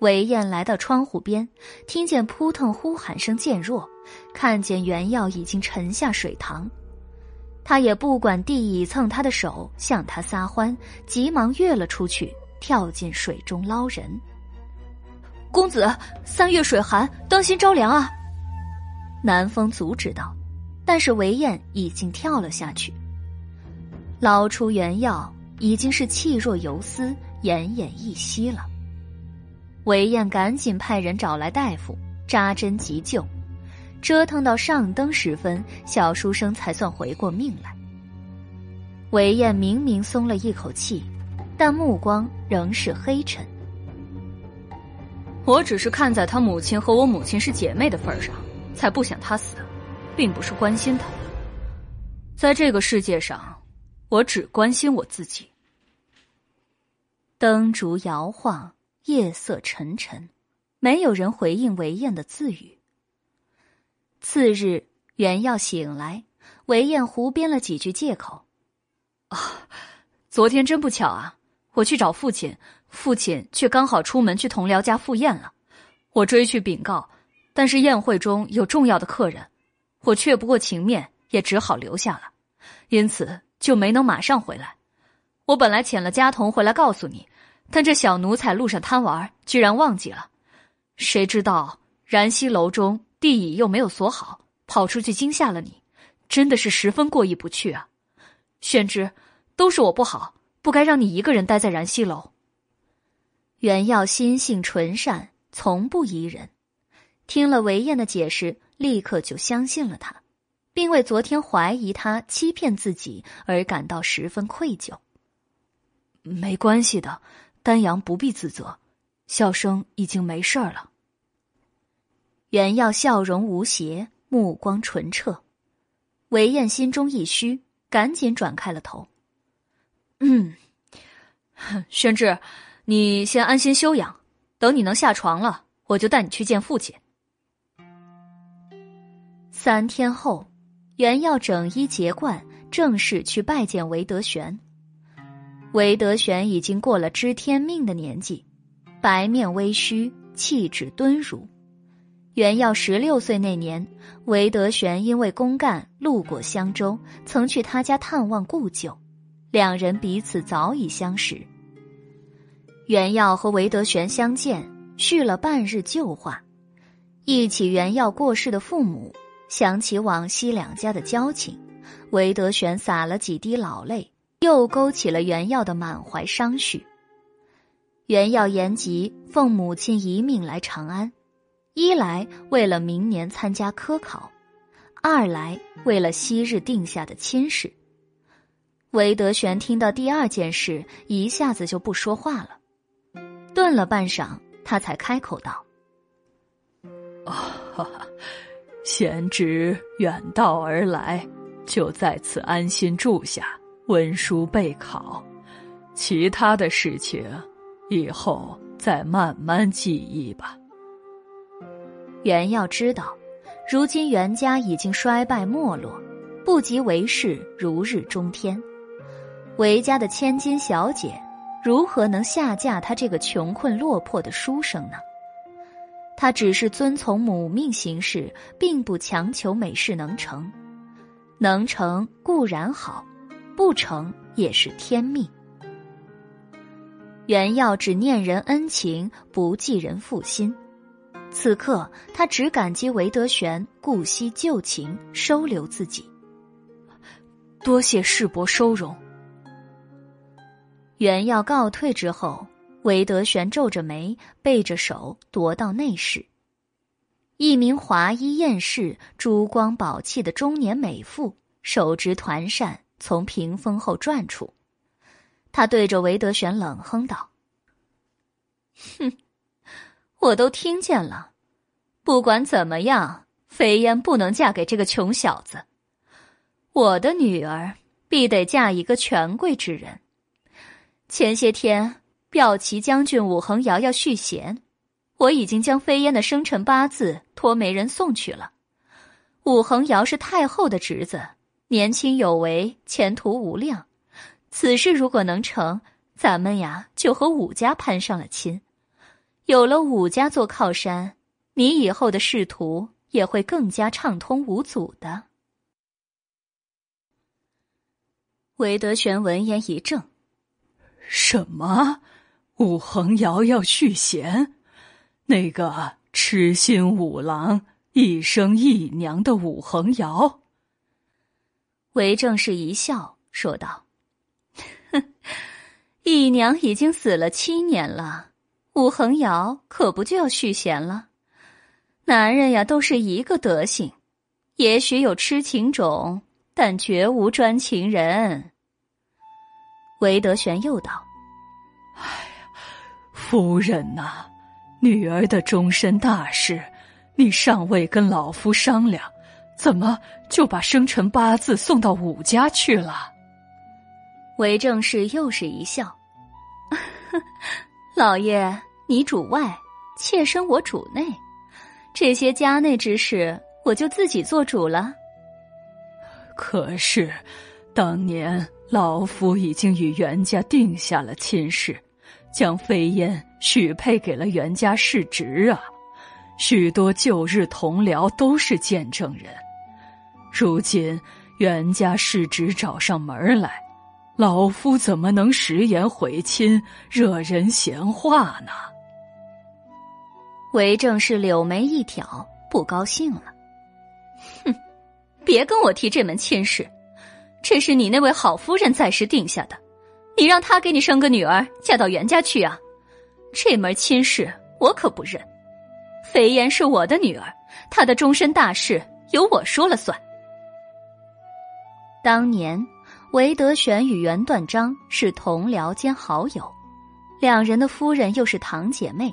韦燕来到窗户边，听见扑腾呼喊声渐弱，看见袁耀已经沉下水塘。他也不管地椅蹭他的手，向他撒欢，急忙跃了出去，跳进水中捞人。公子，三月水寒，当心着凉啊！南风阻止道，但是韦燕已经跳了下去。捞出原药，已经是气若游丝，奄奄一息了。韦燕赶紧派人找来大夫，扎针急救。折腾到上灯时分，小书生才算回过命来。韦燕明明松了一口气，但目光仍是黑沉。我只是看在他母亲和我母亲是姐妹的份上，才不想他死，并不是关心他。在这个世界上，我只关心我自己。灯烛摇晃，夜色沉沉，没有人回应韦燕的自语。次日，袁耀醒来，韦燕胡编了几句借口：“啊，昨天真不巧啊！我去找父亲，父亲却刚好出门去同僚家赴宴了。我追去禀告，但是宴会中有重要的客人，我却不过情面，也只好留下了，因此就没能马上回来。我本来遣了家童回来告诉你，但这小奴才路上贪玩，居然忘记了。谁知道燃溪楼中地椅又没有锁好，跑出去惊吓了你，真的是十分过意不去啊！宣之，都是我不好，不该让你一个人待在燃溪楼。袁耀心性纯善，从不疑人，听了韦燕的解释，立刻就相信了他，并为昨天怀疑他欺骗自己而感到十分愧疚。没关系的，丹阳不必自责，笑声已经没事了。袁耀笑容无邪，目光纯澈，韦燕心中一虚。赶紧转开了头。嗯，宣志，你先安心休养，等你能下床了，我就带你去见父亲。三天后，袁耀整衣结冠，正式去拜见韦德玄。韦德玄已经过了知天命的年纪，白面微须，气质敦儒。袁耀十六岁那年，韦德玄因为公干路过襄州，曾去他家探望故旧，两人彼此早已相识。袁耀和韦德玄相见，叙了半日旧话，忆起袁耀过世的父母，想起往昔两家的交情，韦德玄洒了几滴老泪，又勾起了袁耀的满怀伤绪。袁耀言及奉母亲遗命来长安。一来为了明年参加科考，二来为了昔日定下的亲事。韦德玄听到第二件事，一下子就不说话了，顿了半晌，他才开口道：“啊，贤侄远道而来，就在此安心住下，温书备考，其他的事情以后再慢慢记忆吧。”袁耀知道，如今袁家已经衰败没落，不及韦氏如日中天。韦家的千金小姐，如何能下嫁他这个穷困落魄的书生呢？他只是遵从母命行事，并不强求美事能成。能成固然好，不成也是天命。袁耀只念人恩情，不记人负心。此刻，他只感激韦德玄顾惜旧情，收留自己。多谢世伯收容。袁要告退之后，韦德玄皱着眉，背着手踱到内室。一名华衣艳饰、珠光宝气的中年美妇，手执团扇从屏风后转出。他对着韦德玄冷哼道：“哼。”我都听见了，不管怎么样，飞燕不能嫁给这个穷小子。我的女儿必得嫁一个权贵之人。前些天，骠骑将军武恒瑶要续弦，我已经将飞燕的生辰八字托媒人送去了。武恒瑶是太后的侄子，年轻有为，前途无量。此事如果能成，咱们呀就和武家攀上了亲。有了武家做靠山，你以后的仕途也会更加畅通无阻的。韦德玄闻言一怔：“什么？武恒瑶要续弦？那个痴心五郎一生一娘的武恒瑶？”韦正是一笑说道：“哼，一娘已经死了七年了。”武恒尧可不就要续弦了？男人呀，都是一个德行，也许有痴情种，但绝无专情人。韦德玄又道：“哎呀，夫人呐，女儿的终身大事，你尚未跟老夫商量，怎么就把生辰八字送到武家去了？”韦正氏又是一笑：“ 老爷。”你主外，妾身我主内，这些家内之事，我就自己做主了。可是，当年老夫已经与袁家定下了亲事，将飞燕许配给了袁家世侄啊。许多旧日同僚都是见证人。如今袁家世侄找上门来，老夫怎么能食言回亲，惹人闲话呢？韦正是柳眉一挑，不高兴了。哼，别跟我提这门亲事，这是你那位好夫人暂时定下的，你让她给你生个女儿嫁到袁家去啊？这门亲事我可不认。肥燕是我的女儿，她的终身大事由我说了算。当年，韦德玄与袁断章是同僚兼好友，两人的夫人又是堂姐妹。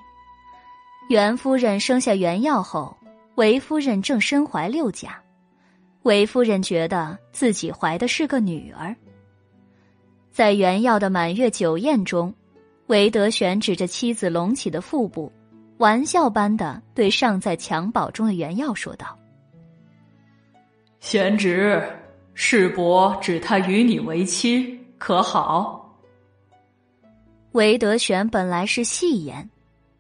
袁夫人生下袁耀后，韦夫人正身怀六甲，韦夫人觉得自己怀的是个女儿。在袁耀的满月酒宴中，韦德玄指着妻子隆起的腹部，玩笑般的对尚在襁褓中的袁耀说道：“贤侄，世伯指他与你为妻，可好？”韦德玄本来是戏言。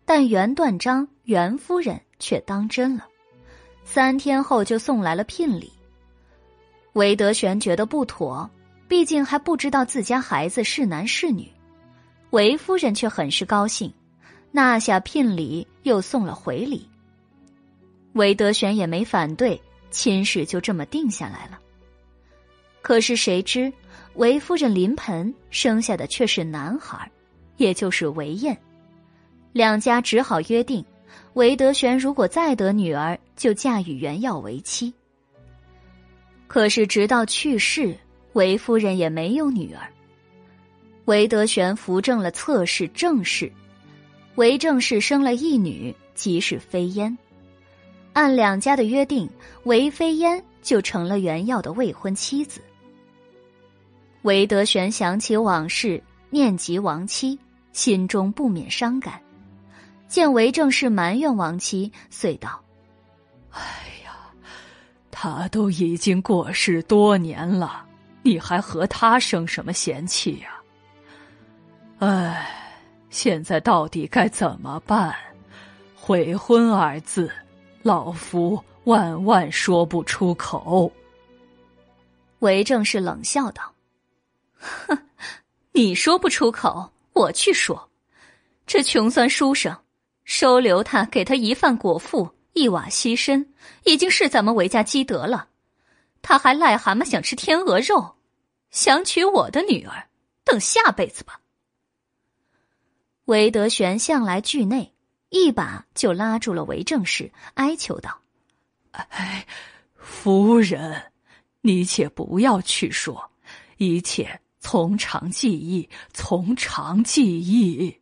但袁断章袁夫人却当真了，三天后就送来了聘礼。韦德玄觉得不妥，毕竟还不知道自家孩子是男是女。韦夫人却很是高兴，纳下聘礼又送了回礼。韦德玄也没反对，亲事就这么定下来了。可是谁知韦夫人临盆生下的却是男孩，也就是韦燕。两家只好约定，韦德玄如果再得女儿，就嫁与袁耀为妻。可是直到去世，韦夫人也没有女儿。韦德玄扶正了侧室正室，韦正室生了一女，即是飞燕。按两家的约定，韦飞燕就成了袁耀的未婚妻子。韦德玄想起往事，念及亡妻，心中不免伤感。见韦正是埋怨亡妻，遂道：“哎呀，他都已经过世多年了，你还和他生什么嫌弃呀？哎，现在到底该怎么办？悔婚二字，老夫万万说不出口。”韦正是冷笑道：“哼，你说不出口，我去说。这穷酸书生。”收留他，给他一饭果腹，一瓦栖身，已经是咱们韦家积德了。他还癞蛤蟆想吃天鹅肉，想娶我的女儿，等下辈子吧。韦德玄向来惧内，一把就拉住了韦正氏，哀求道：“哎，夫人，你且不要去说，一切从长计议，从长计议。”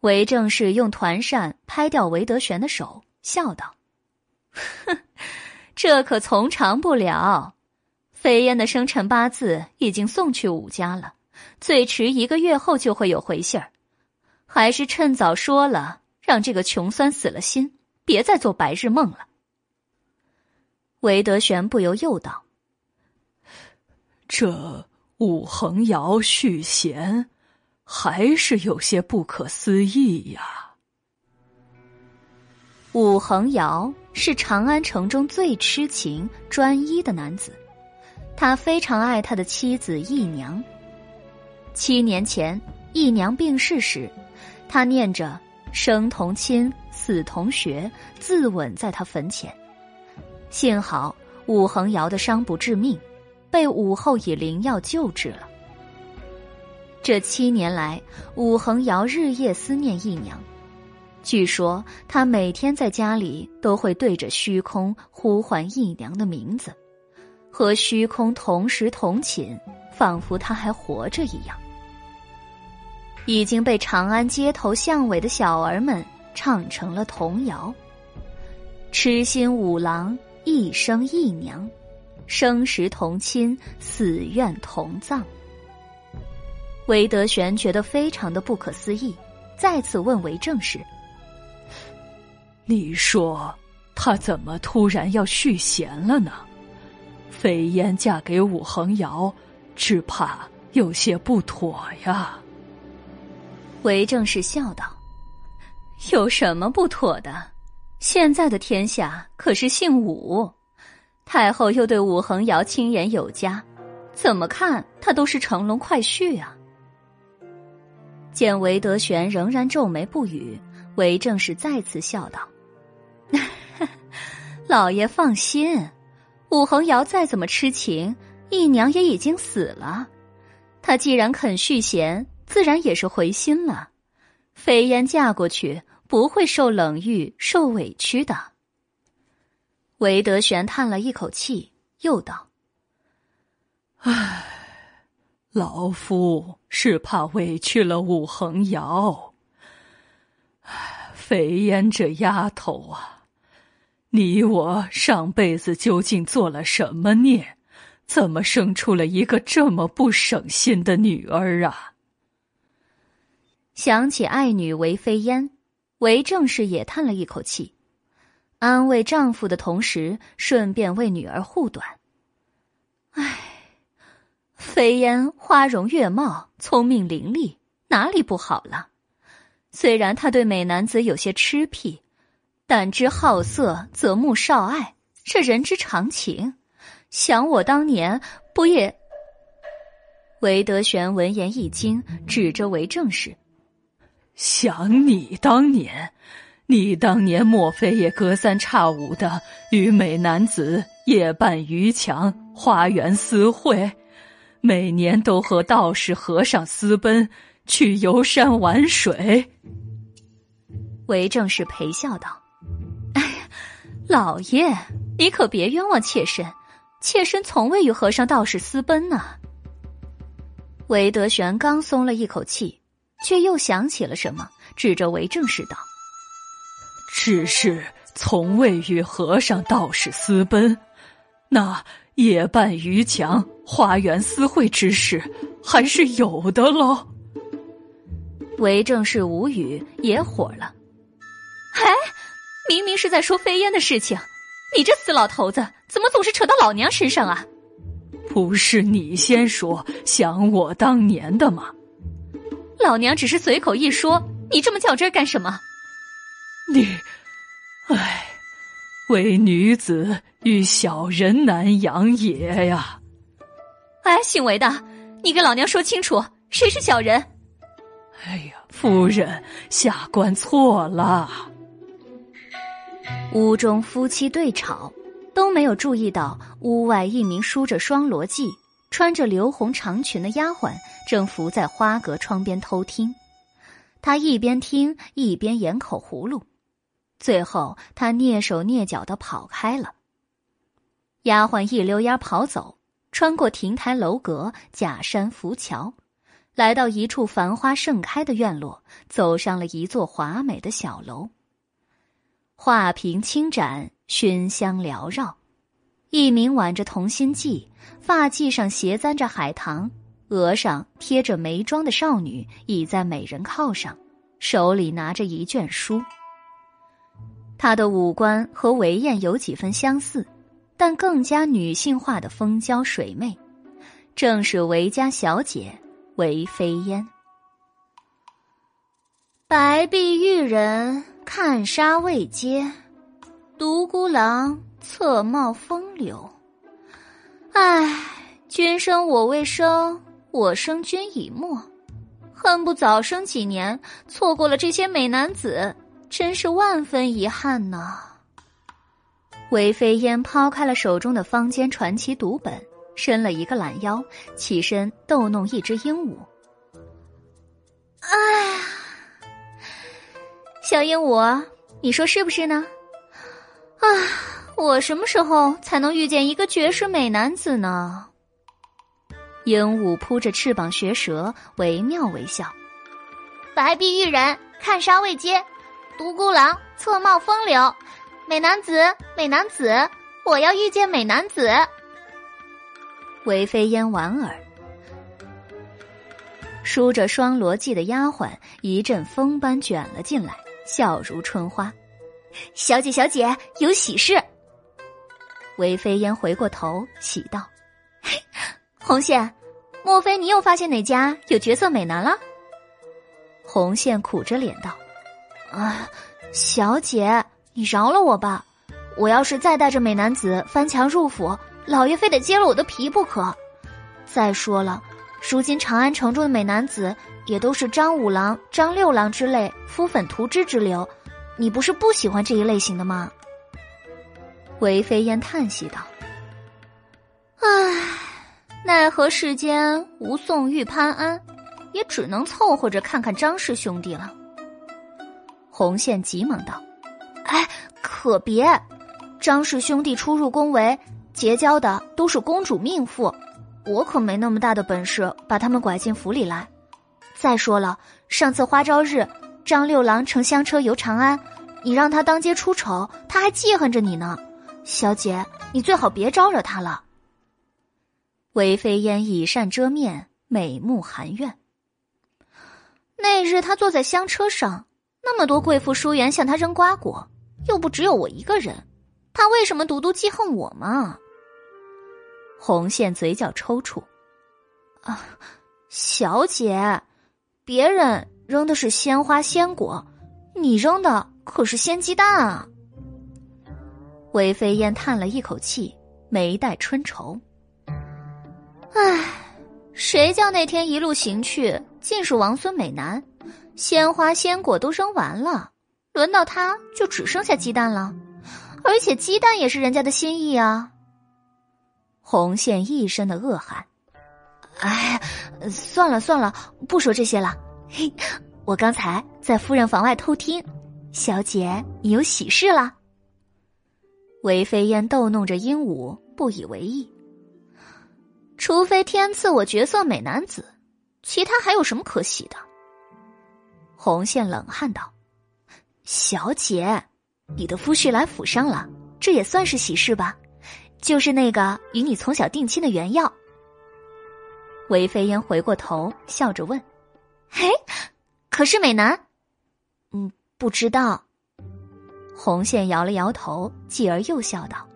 韦正是用团扇拍掉韦德玄的手，笑道：“哼，这可从长不了。飞燕的生辰八字已经送去武家了，最迟一个月后就会有回信儿。还是趁早说了，让这个穷酸死了心，别再做白日梦了。”韦德玄不由又道：“这武恒尧续弦。”还是有些不可思议呀。武恒尧是长安城中最痴情专一的男子，他非常爱他的妻子义娘。七年前，义娘病逝时，他念着“生同亲，死同穴”，自刎在他坟前。幸好武恒尧的伤不致命，被武后以灵药救治了。这七年来，武恒尧日夜思念义娘。据说他每天在家里都会对着虚空呼唤义娘的名字，和虚空同时同寝，仿佛他还活着一样。已经被长安街头巷尾的小儿们唱成了童谣：“痴心五郎一生义娘，生时同亲，死愿同葬。”韦德玄觉得非常的不可思议，再次问韦正氏：“你说他怎么突然要续弦了呢？飞燕嫁给武恒尧，只怕有些不妥呀。韦正是笑道：“有什么不妥的？现在的天下可是姓武，太后又对武恒尧亲言有加，怎么看他都是乘龙快婿啊。”见韦德玄仍然皱眉不语，韦正是再次笑道：“老爷放心，武恒尧再怎么痴情，义娘也已经死了，他既然肯续弦。”自然也是回心了，飞燕嫁过去不会受冷遇、受委屈的。韦德玄叹了一口气，又道：“唉，老夫是怕委屈了武恒瑶。唉，飞燕这丫头啊，你我上辈子究竟做了什么孽，怎么生出了一个这么不省心的女儿啊？”想起爱女韦飞烟，韦正氏也叹了一口气，安慰丈夫的同时，顺便为女儿护短。唉，飞烟花容月貌，聪明伶俐，哪里不好了？虽然他对美男子有些痴癖，但知好色则慕少爱，这人之常情。想我当年不也？韦德玄闻言一惊，指着韦正氏。想你当年，你当年莫非也隔三差五的与美男子夜半渔墙、花园私会，每年都和道士和尚私奔去游山玩水？韦正是陪笑道：“哎呀，老爷，你可别冤枉妾身，妾身从未与和尚道士私奔呢。”韦德玄刚松了一口气。却又想起了什么，指着韦正氏道：“只是从未与和尚道士私奔，那夜半渔墙、花园私会之事还是有的喽。”韦正氏无语，也火了：“哎，明明是在说飞烟的事情，你这死老头子怎么总是扯到老娘身上啊？”不是你先说想我当年的吗？老娘只是随口一说，你这么较真干什么？你，唉，为女子与小人难养也呀！哎，姓韦的，你给老娘说清楚，谁是小人？哎呀，夫人，下官错了。屋中夫妻对吵，都没有注意到屋外一名梳着双罗髻。穿着流红长裙的丫鬟正伏在花格窗边偷听，她一边听一边演口葫芦，最后他蹑手蹑脚的跑开了。丫鬟一溜烟跑走，穿过亭台楼阁、假山浮桥，来到一处繁花盛开的院落，走上了一座华美的小楼。画屏轻展，熏香缭绕，一名挽着同心髻。发髻上斜簪着海棠，额上贴着眉妆的少女倚在美人靠上，手里拿着一卷书。她的五官和韦燕有几分相似，但更加女性化的风娇水媚，正是韦家小姐韦飞烟。白璧玉人看纱未接，独孤狼侧帽风流。唉，君生我未生，我生君已没，恨不早生几年，错过了这些美男子，真是万分遗憾呢。韦飞烟抛开了手中的坊间传奇读本，伸了一个懒腰，起身逗弄一只鹦鹉。哎呀，小鹦鹉，你说是不是呢？啊。我什么时候才能遇见一个绝世美男子呢？鹦鹉扑着翅膀学舌，惟妙惟肖。白璧玉人看杀未接，独孤狼侧帽风流。美男子，美男子，我要遇见美男子。韦飞烟莞尔，梳着双罗髻的丫鬟一阵风般卷了进来，笑如春花。小姐，小姐，有喜事。韦飞烟回过头，喜道：“ 红线，莫非你又发现哪家有绝色美男了？红线苦着脸道：“啊，小姐，你饶了我吧！我要是再带着美男子翻墙入府，老爷非得揭了我的皮不可。再说了，如今长安城中的美男子也都是张五郎、张六郎之类敷粉涂脂之流，你不是不喜欢这一类型的吗？”韦飞烟叹息道：“唉。”奈何世间无宋玉潘安，也只能凑合着看看张氏兄弟了。红线急忙道：“哎，可别！张氏兄弟出入宫闱，结交的都是公主命妇，我可没那么大的本事把他们拐进府里来。再说了，上次花朝日，张六郎乘香车游长安，你让他当街出丑，他还记恨着你呢。小姐，你最好别招惹他了。”韦飞烟以扇遮面，美目含怨。那日他坐在香车上，那么多贵妇淑媛向他扔瓜果，又不只有我一个人，他为什么独独记恨我嘛？红线嘴角抽搐。啊，小姐，别人扔的是鲜花鲜果，你扔的可是鲜鸡蛋啊！韦飞烟叹了一口气，眉带春愁。唉，谁叫那天一路行去尽是王孙美男，鲜花鲜果都扔完了，轮到他就只剩下鸡蛋了，而且鸡蛋也是人家的心意啊！红线一身的恶寒。哎，算了算了，不说这些了。嘿，我刚才在夫人房外偷听，小姐你有喜事了。韦飞燕逗弄着鹦鹉，不以为意。除非天赐我绝色美男子，其他还有什么可喜的？红线冷汗道：“小姐，你的夫婿来府上了，这也算是喜事吧？就是那个与你从小定亲的原耀。”韦飞烟回过头，笑着问：“嘿，可是美男？”“嗯，不知道。”红线摇了摇头，继而又笑道：“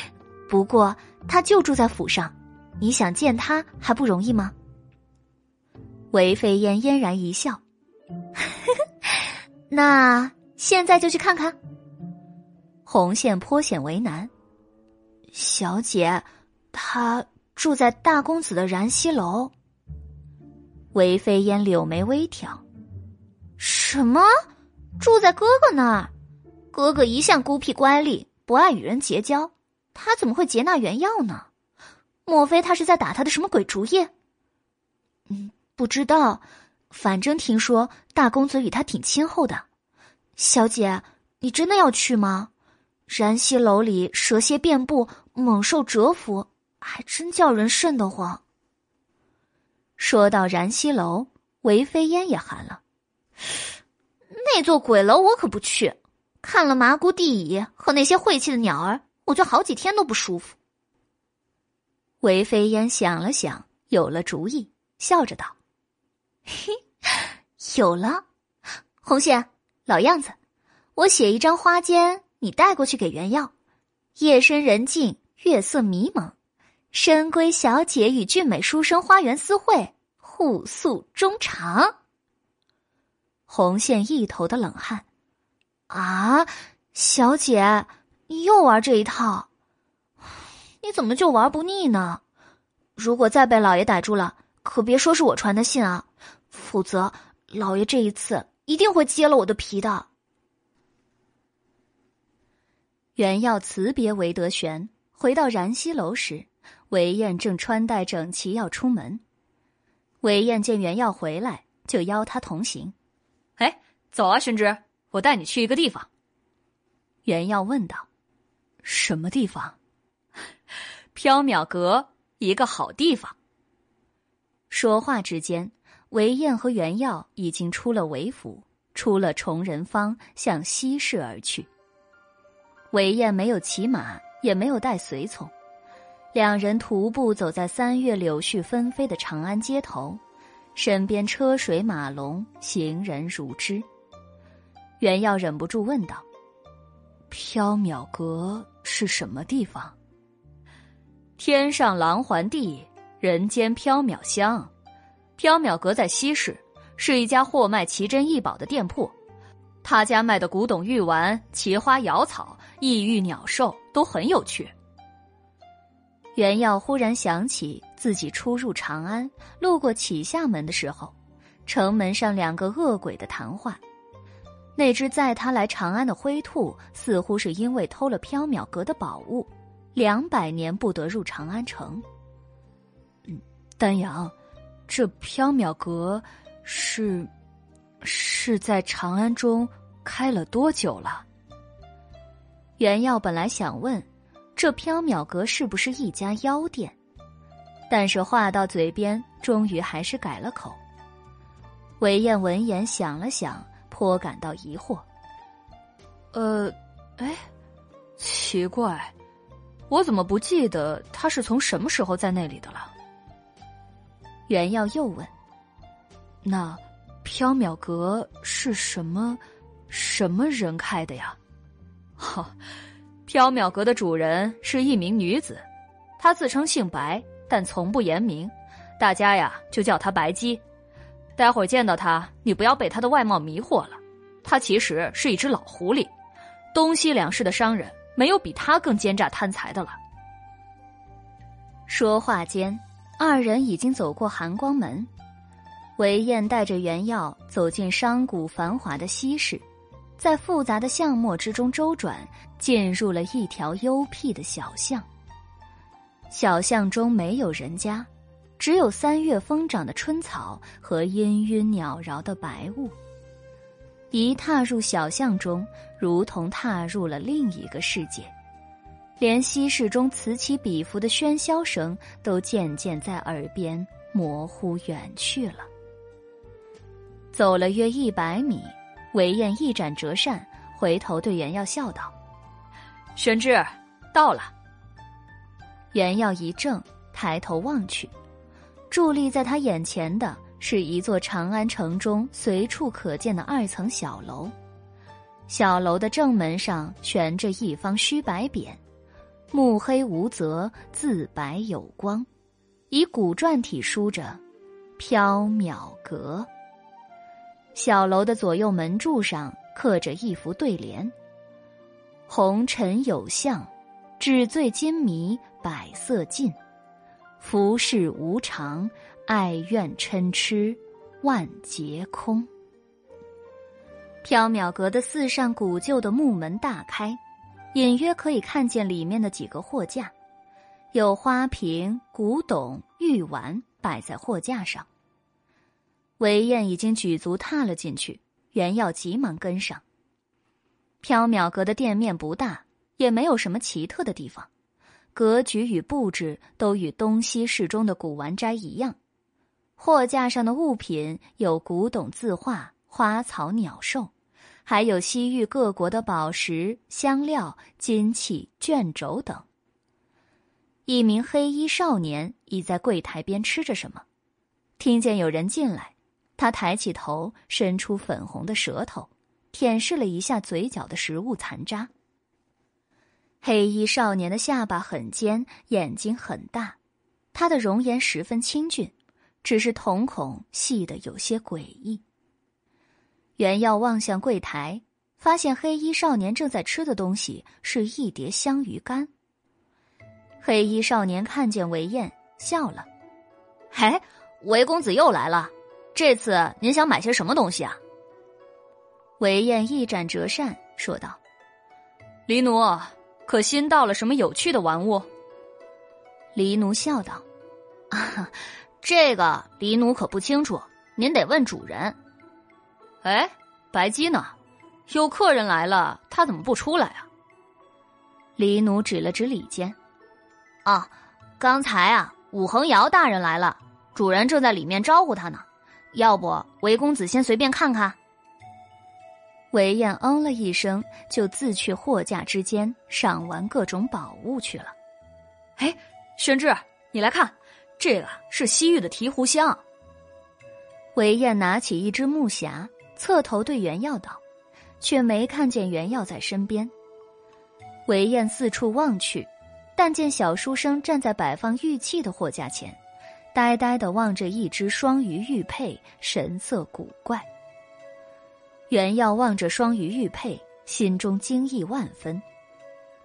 不过他就住在府上。”你想见他还不容易吗？韦飞烟嫣然一笑，那现在就去看看。红线颇显为难，小姐，他住在大公子的燃溪楼。韦飞烟柳眉微挑，什么？住在哥哥那儿？哥哥一向孤僻乖戾，不爱与人结交，他怎么会劫纳原药呢？莫非他是在打他的什么鬼主意？嗯，不知道，反正听说大公子与他挺亲厚的。小姐，你真的要去吗？燃溪楼里蛇蝎遍布，猛兽蛰伏，还真叫人瘆得慌。说到燃溪楼，韦飞烟也寒了。那座鬼楼我可不去，看了麻姑地乙和那些晦气的鸟儿，我就好几天都不舒服。韦飞烟想了想，有了主意，笑着道：“嘿，有了，红线，老样子，我写一张花笺，你带过去给原耀。夜深人静，月色迷蒙，深闺小姐与俊美书生花园私会，互诉衷肠。”红线一头的冷汗，啊，小姐，你又玩这一套？你怎么就玩不腻呢？如果再被老爷逮住了，可别说是我传的信啊，否则老爷这一次一定会揭了我的皮的。原要辞别韦德玄，回到燃溪楼时，韦燕正穿戴整齐要出门。韦燕见袁耀回来，就邀他同行。哎，走啊，宣之，我带你去一个地方。袁耀问道：“什么地方？” 缥缈阁，一个好地方。说话之间，韦燕和袁耀已经出了韦府，出了崇仁坊，向西市而去。韦燕没有骑马，也没有带随从，两人徒步走在三月柳絮纷飞的长安街头，身边车水马龙，行人如织。袁耀忍不住问道：“缥缈阁是什么地方？”天上廊环地，人间缥缈香。缥缈阁在西市，是一家货卖奇珍异宝的店铺。他家卖的古董玉丸、奇花瑶草、异域鸟兽都很有趣。袁耀忽然想起自己初入长安，路过启夏门的时候，城门上两个恶鬼的谈话。那只载他来长安的灰兔，似乎是因为偷了缥缈阁的宝物，两百年不得入长安城。嗯，丹阳，这缥缈阁是是在长安中开了多久了？袁耀本来想问，这缥缈阁是不是一家妖店，但是话到嘴边，终于还是改了口。韦燕闻言想了想。颇感到疑惑。呃，哎，奇怪，我怎么不记得他是从什么时候在那里的了？袁耀又问：“那缥缈阁是什么什么人开的呀？” 哈，缥缈阁的主人是一名女子，她自称姓白，但从不言明，大家呀就叫她白姬。待会儿见到她，你不要被她的外貌迷惑了，她其实是一只老狐狸。东西两市的商人没有比他更奸诈贪财的了。说话间，二人已经走过寒光门，韦燕带着原药走进商贾繁华的西市，在复杂的巷陌之中周转，进入了一条幽僻的小巷。小巷中没有人家。只有三月疯长的春草和氤氲袅绕的白雾。一踏入小巷中，如同踏入了另一个世界，连西市中此起彼伏的喧嚣声都渐渐在耳边模糊远去了。走了约一百米，韦燕一展折扇，回头对袁耀笑道：“玄之，到了。”袁耀一怔，抬头望去。伫立在他眼前的是一座长安城中随处可见的二层小楼，小楼的正门上悬着一方虚白匾，目黑无泽，字白有光，以古篆体书着“缥缈阁”。小楼的左右门柱上刻着一幅对联：“红尘有相，纸醉金迷百色尽。”浮世无常，爱怨嗔痴，万劫空。缥缈阁的四扇古旧的木门大开，隐约可以看见里面的几个货架，有花瓶、古董、玉玩摆在货架上。韦燕已经举足踏了进去，袁耀急忙跟上。缥缈阁的店面不大，也没有什么奇特的地方。格局与布置都与东西市中的古玩斋一样，货架上的物品有古董字画、花草鸟兽，还有西域各国的宝石、香料、金器、卷轴等。一名黑衣少年倚在柜台边吃着什么，听见有人进来，他抬起头，伸出粉红的舌头，舔舐了一下嘴角的食物残渣。黑衣少年的下巴很尖，眼睛很大，他的容颜十分清俊，只是瞳孔细得有些诡异。袁耀望向柜台，发现黑衣少年正在吃的东西是一碟香鱼干。黑衣少年看见韦燕，笑了：“嘿，韦公子又来了，这次您想买些什么东西啊？”韦燕一展折扇，说道：“黎奴。”可新到了什么有趣的玩物？黎奴笑道：“啊，这个黎奴可不清楚，您得问主人。”哎，白姬呢？有客人来了，他怎么不出来啊？李奴指了指里间：“啊，刚才啊，武恒尧大人来了，主人正在里面招呼他呢。要不，韦公子先随便看看。”韦燕嗯了一声，就自去货架之间赏玩各种宝物去了。哎，宣志，你来看，这个是西域的提壶香。韦燕拿起一只木匣，侧头对袁耀道，却没看见袁耀在身边。韦燕四处望去，但见小书生站在摆放玉器的货架前，呆呆的望着一只双鱼玉佩，神色古怪。袁耀望着双鱼玉佩，心中惊异万分。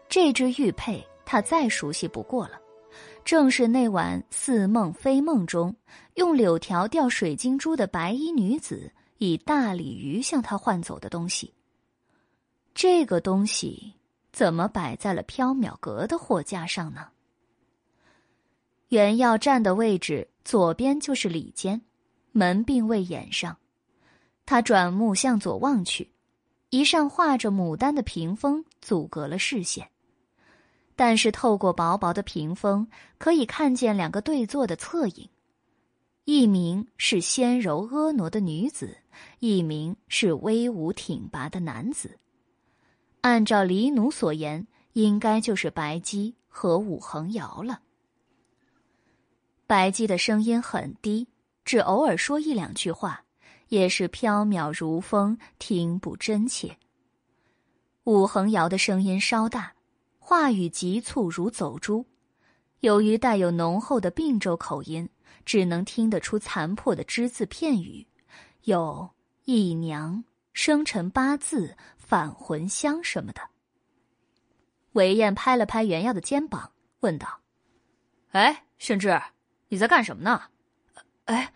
这只玉佩他再熟悉不过了，正是那晚似梦非梦中用柳条钓水晶珠的白衣女子以大鲤鱼向他换走的东西。这个东西怎么摆在了缥缈阁的货架上呢？原要站的位置左边就是里间，门并未掩上。他转目向左望去，一扇画着牡丹的屏风阻隔了视线。但是透过薄薄的屏风，可以看见两个对坐的侧影，一名是纤柔婀娜的女子，一名是威武挺拔的男子。按照黎奴所言，应该就是白姬和武恒瑶了。白姬的声音很低，只偶尔说一两句话，也是飘渺如风，听不真切。武恒瑶的声音稍大。话语急促如走珠，由于带有浓厚的并州口音，只能听得出残破的只字片语，有“一娘”“生辰八字”“返魂香”什么的。韦燕拍了拍袁耀的肩膀，问道：“哎，宣志，你在干什么呢？”哎，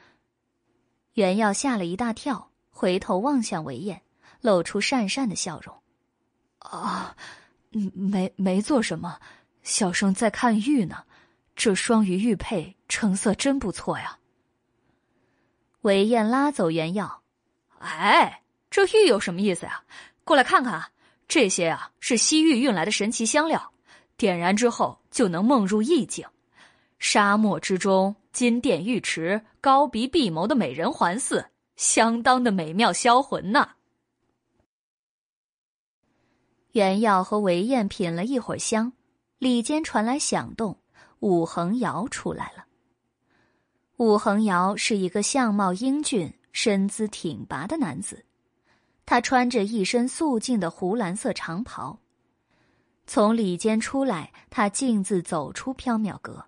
袁耀吓了一大跳，回头望向韦燕，露出讪讪的笑容：“啊。”没没做什么，小生在看玉呢。这双鱼玉佩成色真不错呀。韦燕拉走原药，哎，这玉有什么意思呀？过来看看，这些啊是西域运来的神奇香料，点燃之后就能梦入意境。沙漠之中，金殿玉池，高鼻碧眸的美人环似，相当的美妙销魂呐。袁耀和韦燕品了一会儿香，里间传来响动，武恒瑶出来了。武恒瑶是一个相貌英俊、身姿挺拔的男子，他穿着一身素净的湖蓝色长袍。从里间出来，他径自走出缥缈阁，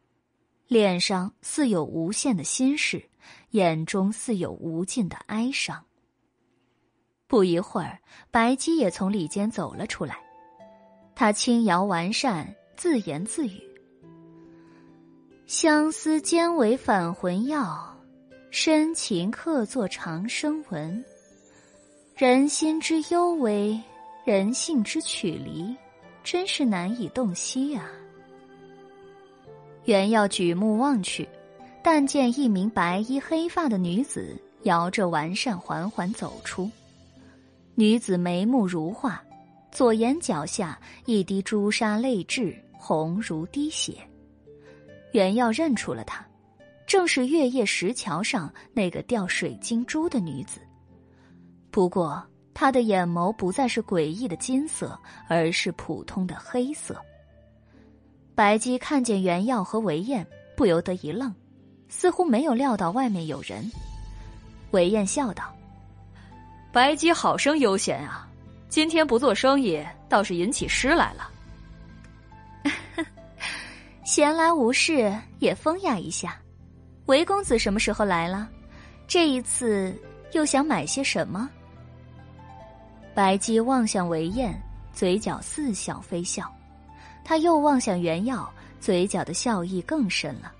脸上似有无限的心事，眼中似有无尽的哀伤。不一会儿，白姬也从里间走了出来。他轻摇完扇，自言自语：“相思兼为返魂药，深情刻作长生文。人心之幽微，人性之曲离，真是难以洞悉啊。”原要举目望去，但见一名白衣黑发的女子摇着完扇缓缓走出。女子眉目如画，左眼角下一滴朱砂泪痣，红如滴血。袁耀认出了她，正是月夜石桥上那个钓水晶珠的女子。不过她的眼眸不再是诡异的金色，而是普通的黑色。白姬看见袁耀和韦燕，不由得一愣，似乎没有料到外面有人。韦燕笑道。白姬好生悠闲啊，今天不做生意，倒是引起诗来了。闲来无事也风雅一下。韦公子什么时候来了？这一次又想买些什么？白姬望向韦燕，嘴角似笑非笑；他又望向袁耀，嘴角的笑意更深了。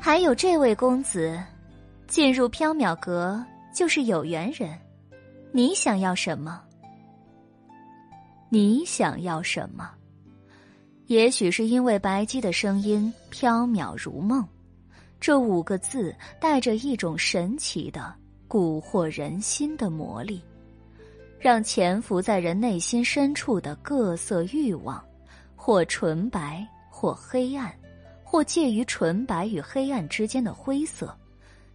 还有这位公子，进入缥缈阁。就是有缘人，你想要什么？你想要什么？也许是因为白姬的声音飘渺如梦，这五个字带着一种神奇的蛊惑人心的魔力，让潜伏在人内心深处的各色欲望，或纯白，或黑暗，或介于纯白与黑暗之间的灰色。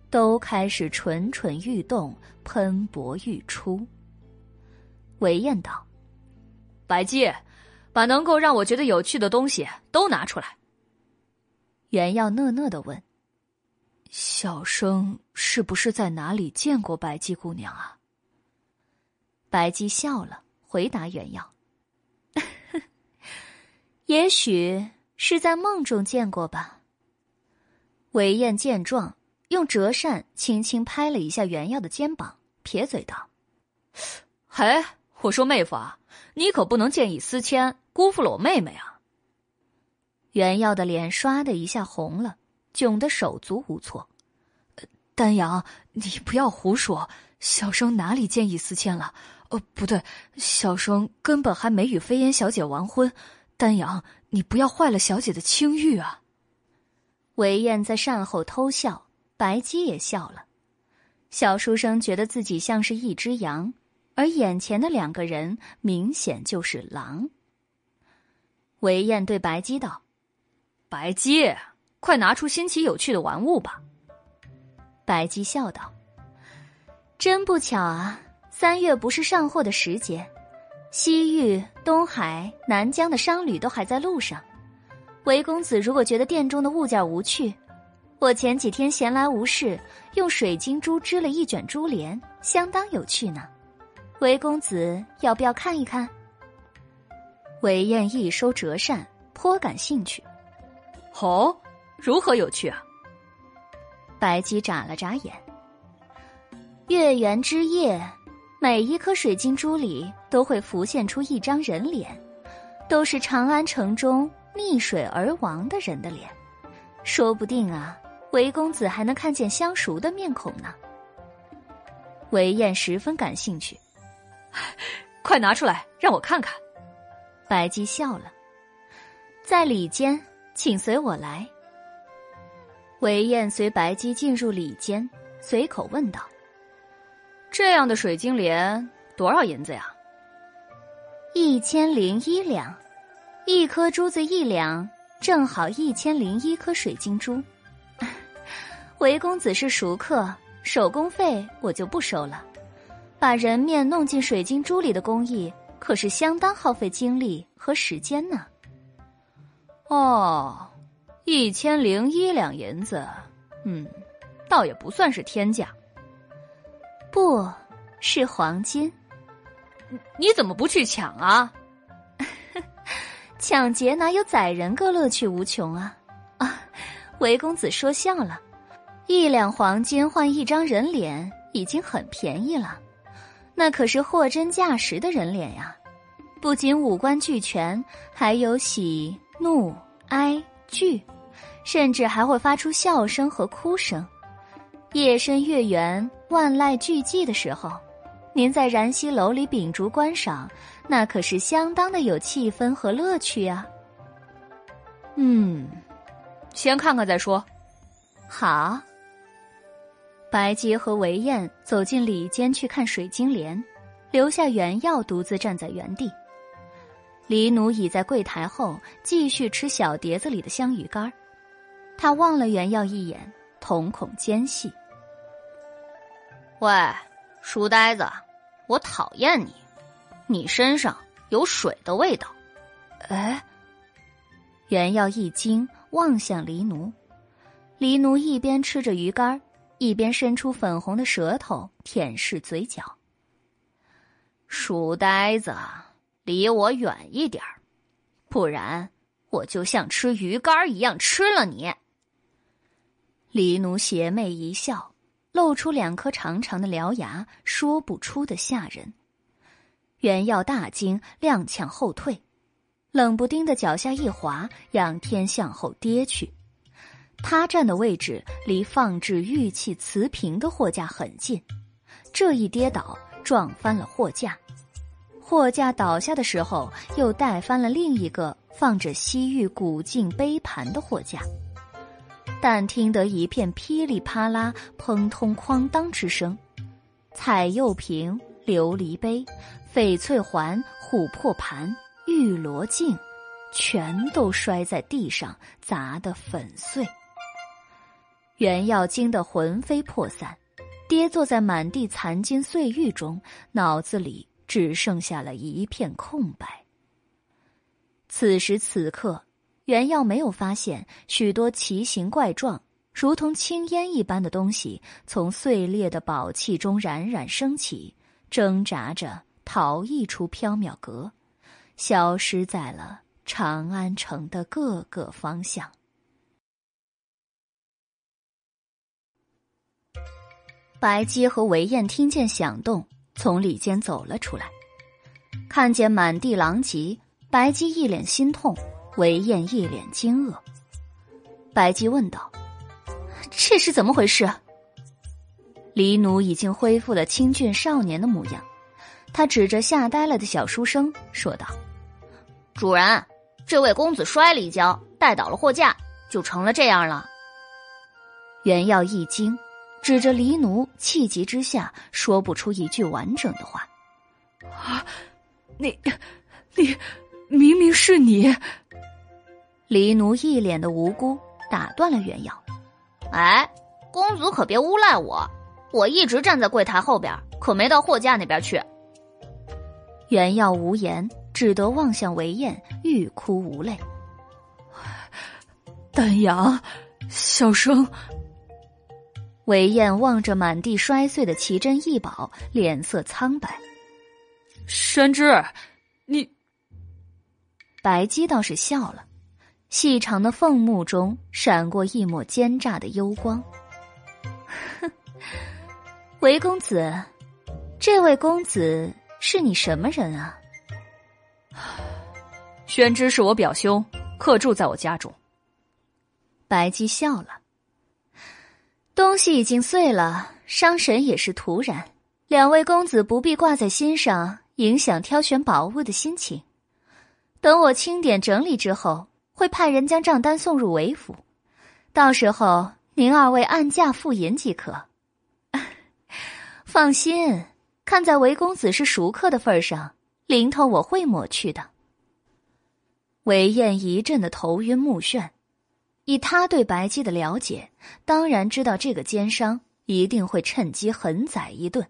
都开始蠢蠢欲动，喷薄欲出。韦燕道：“白姬，把能够让我觉得有趣的东西都拿出来。”袁耀讷讷的问：“小生是不是在哪里见过白姬姑娘啊？”白姬笑了，回答袁耀：“也许是在梦中见过吧。”韦燕见状，用折扇轻轻拍了一下袁耀的肩膀，撇嘴道：“嘿，我说妹夫啊，你可不能见异思迁，辜负了我妹妹啊！”袁耀的脸唰的一下红了，窘得手足无措。丹阳，你不要胡说，小生哪里见异思迁了？哦，不对，小生根本还没与飞燕小姐完婚。丹阳，你不要坏了小姐的清誉啊！韦燕在善后偷笑，白姬也笑了。小书生觉得自己像是一只羊，而眼前的两个人明显就是狼。韦燕对白姬道：“白姬，快拿出新奇有趣的玩物吧。”白姬笑道：“真不巧啊，三月不是上货的时节，西域、东海、南疆的商旅都还在路上。韦公子如果觉得店中的物件无趣，我前几天闲来无事，用水晶珠织了一卷珠帘，相当有趣呢。韦公子要不要看一看？”韦燕一收折扇，颇感兴趣。哦，如何有趣啊？白姬眨了眨眼。月圆之夜，每一颗水晶珠里都会浮现出一张人脸，都是长安城中溺水而亡的人的脸。说不定啊，韦公子还能看见相熟的面孔呢。韦燕十分感兴趣，快拿出来让我看看。白姬笑了，在里间，请随我来。韦燕随白姬进入里间，随口问道：“这样的水晶莲多少银子呀？”“一千零一两，一颗珠子一两，正好一千零一颗水晶珠。韦公子是熟客，手工费我就不收了。把人面弄进水晶珠里的工艺，可是相当耗费精力和时间呢。”“哦。”一千零一两银子，嗯，倒也不算是天价。不是黄金，你怎么不去抢啊？抢劫哪有宰人个乐趣无穷啊！啊，韦公子说笑了，一两黄金换一张人脸已经很便宜了，那可是货真价实的人脸呀，不仅五官俱全，还有喜怒哀惧。甚至还会发出笑声和哭声。夜深月圆、万籁俱寂的时候，您在燃溪楼里秉烛观赏，那可是相当的有气氛和乐趣啊。嗯，先看看再说。好。白姬和韦燕走进里间去看水晶帘，留下袁耀独自站在原地。李奴倚在柜台后，继续吃小碟子里的香鱼干儿。他望了袁耀一眼，瞳孔尖细。喂，书呆子，我讨厌你，你身上有水的味道。哎，袁耀一惊，望向黎奴。黎奴一边吃着鱼干，一边伸出粉红的舌头舔舐嘴角。书呆子，离我远一点不然我就像吃鱼干一样吃了你。黎奴邪魅一笑，露出两颗长长的獠牙，说不出的吓人。袁耀大惊，踉跄后退，冷不丁的脚下一滑，仰天向后跌去。他站的位置离放置玉器瓷瓶的货架很近，这一跌倒撞翻了货架。货架倒下的时候，又带翻了另一个放着西域古镜杯盘的货架。但听得一片噼里啪啦、砰通哐当之声，彩釉瓶、琉璃杯、翡翠环、琥珀盘、玉罗镜，全都摔在地上，砸得粉碎。袁耀惊得魂飞魄散，跌坐在满地残金碎玉中，脑子里只剩下了一片空白。此时此刻。袁耀没有发现许多奇形怪状、如同青烟一般的东西从碎裂的宝器中冉冉升起，挣扎着逃逸出缥缈阁，消失在了长安城的各个方向。白姬和韦燕听见响动，从里间走了出来，看见满地狼藉，白姬一脸心痛，韦燕一脸惊愕。白姬问道：“这是怎么回事？”黎奴已经恢复了清俊少年的模样，他指着吓呆了的小书生说道：“主人，这位公子摔了一跤，带倒了货架，就成了这样了。”袁耀一惊。指着黎奴，气急之下说不出一句完整的话。啊，你，你，明明是你！黎奴一脸的无辜，打断了袁耀。哎，公子可别诬赖我，我一直站在柜台后边，可没到货架那边去。袁耀无言，只得望向韦燕，欲哭无泪。丹阳，小生。韦燕望着满地摔碎的奇珍异宝，脸色苍白。宣之，你……白姬倒是笑了，细长的凤目中闪过一抹奸诈的幽光。哼，韦公子，这位公子是你什么人啊？宣之是我表兄，客住在我家中。白姬笑了。东西已经碎了，伤神也是徒然。两位公子不必挂在心上，影响挑选宝物的心情。等我清点整理之后，会派人将账单送入韦府，到时候您二位按价付银即可。放心，看在韦公子是熟客的份上，零头我会抹去的。韦燕一阵的头晕目眩。以他对白姬的了解，当然知道这个奸商一定会趁机狠宰一顿，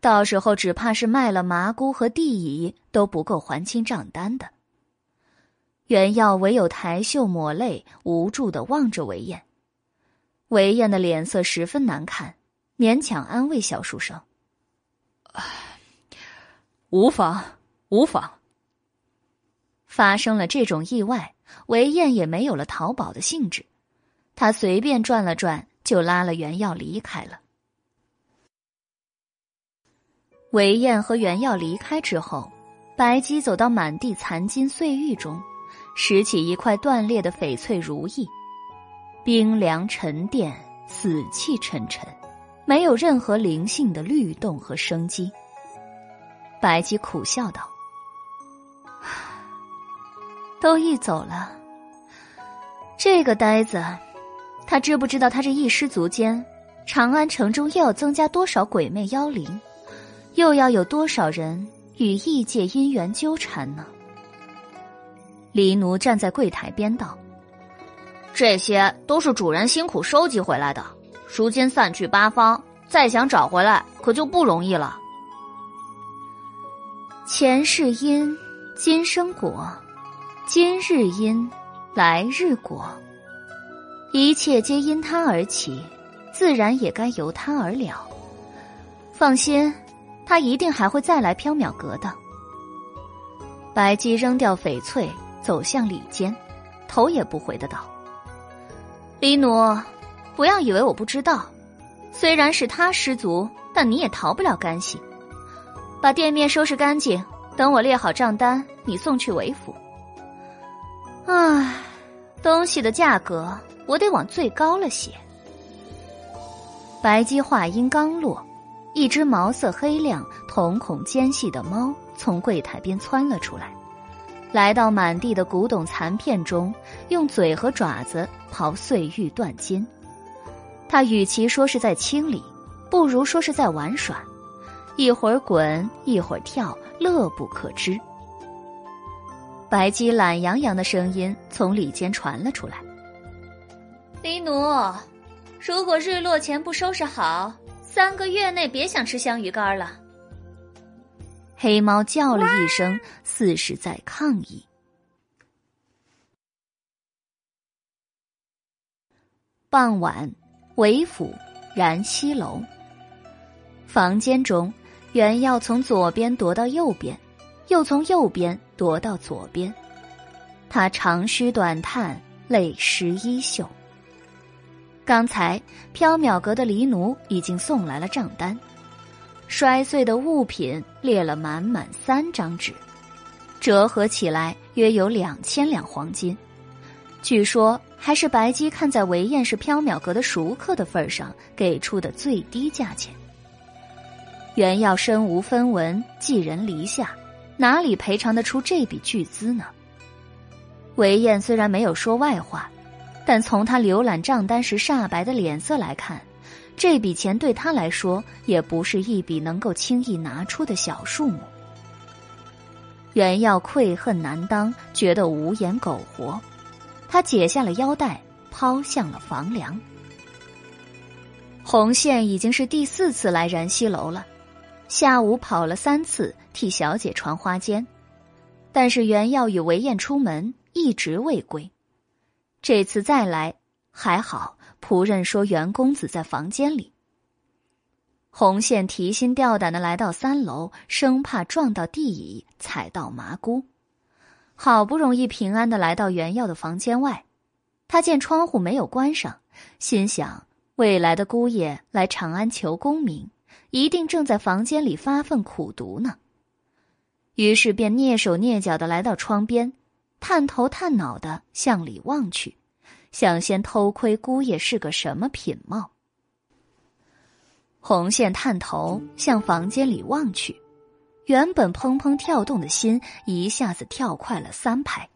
到时候只怕是卖了麻姑和地乙都不够还清账单的。袁耀唯有抬袖抹泪，无助的望着韦燕。韦燕的脸色十分难看，勉强安慰小书生：“无妨，无妨。”发生了这种意外。韦燕也没有了淘宝的兴致，他随便转了转，就拉了袁耀离开了。韦燕和袁耀离开之后，白姬走到满地残金碎玉中，拾起一块断裂的翡翠如意，冰凉沉淀，死气沉沉，没有任何灵性的律动和生机。白姬苦笑道。都一走了，这个呆子，他知不知道他这一失足间，长安城中又要增加多少鬼魅妖灵，又要有多少人与异界姻缘纠缠呢？黎奴站在柜台边道：“这些都是主人辛苦收集回来的，如今散去八方，再想找回来可就不容易了。前世因，今生果。”今日因，来日果，一切皆因他而起，自然也该由他而了。放心，他一定还会再来缥缈阁的。白姬扔掉翡翠，走向里间，头也不回的道：“黎奴，不要以为我不知道。虽然是他失足，但你也逃不了干系。把店面收拾干净，等我列好账单，你送去韦府。”唉，东西的价格我得往最高了写。白姬话音刚落，一只毛色黑亮、瞳孔尖细的猫从柜台边窜了出来，来到满地的古董残片中，用嘴和爪子刨碎玉断金。他与其说是在清理，不如说是在玩耍，一会儿滚，一会儿跳，乐不可支。白姬懒洋洋的声音从里间传了出来：“黎奴，如果日落前不收拾好，三个月内别想吃香鱼干了。”黑猫叫了一声，似是在抗议。傍晚，韦府燃西楼，房间中，原要从左边踱到右边。又从右边踱到左边，他长吁短叹，泪湿衣袖。刚才缥缈阁的黎奴已经送来了账单，摔碎的物品列了满满三张纸，折合起来约有两千两黄金。据说还是白姬看在韦燕是缥缈阁的熟客的份上给出的最低价钱。原要身无分文，寄人篱下，哪里赔偿得出这笔巨资呢？韦燕虽然没有说外话。但从他浏览账单时煞白的脸色来看，这笔钱对他来说也不是一笔能够轻易拿出的小数目。袁耀愧恨难当，觉得无言苟活，他解下了腰带，抛向了房梁。红线已经是第四次来燃溪楼了，下午跑了三次替小姐传花间，但是袁耀与韦燕出门一直未归。这次再来还好，仆人说袁公子在房间里。红线提心吊胆的来到三楼，生怕撞到地椅，踩到麻姑。好不容易平安的来到袁耀的房间外，他见窗户没有关上，心想未来的姑爷来长安求功名，一定正在房间里发奋苦读呢。于是便蹑手蹑脚的来到窗边。探头探脑的向里望去，想先偷窥姑爷是个什么品貌。红线探头向房间里望去，原本砰砰跳动的心一下子跳快了三拍。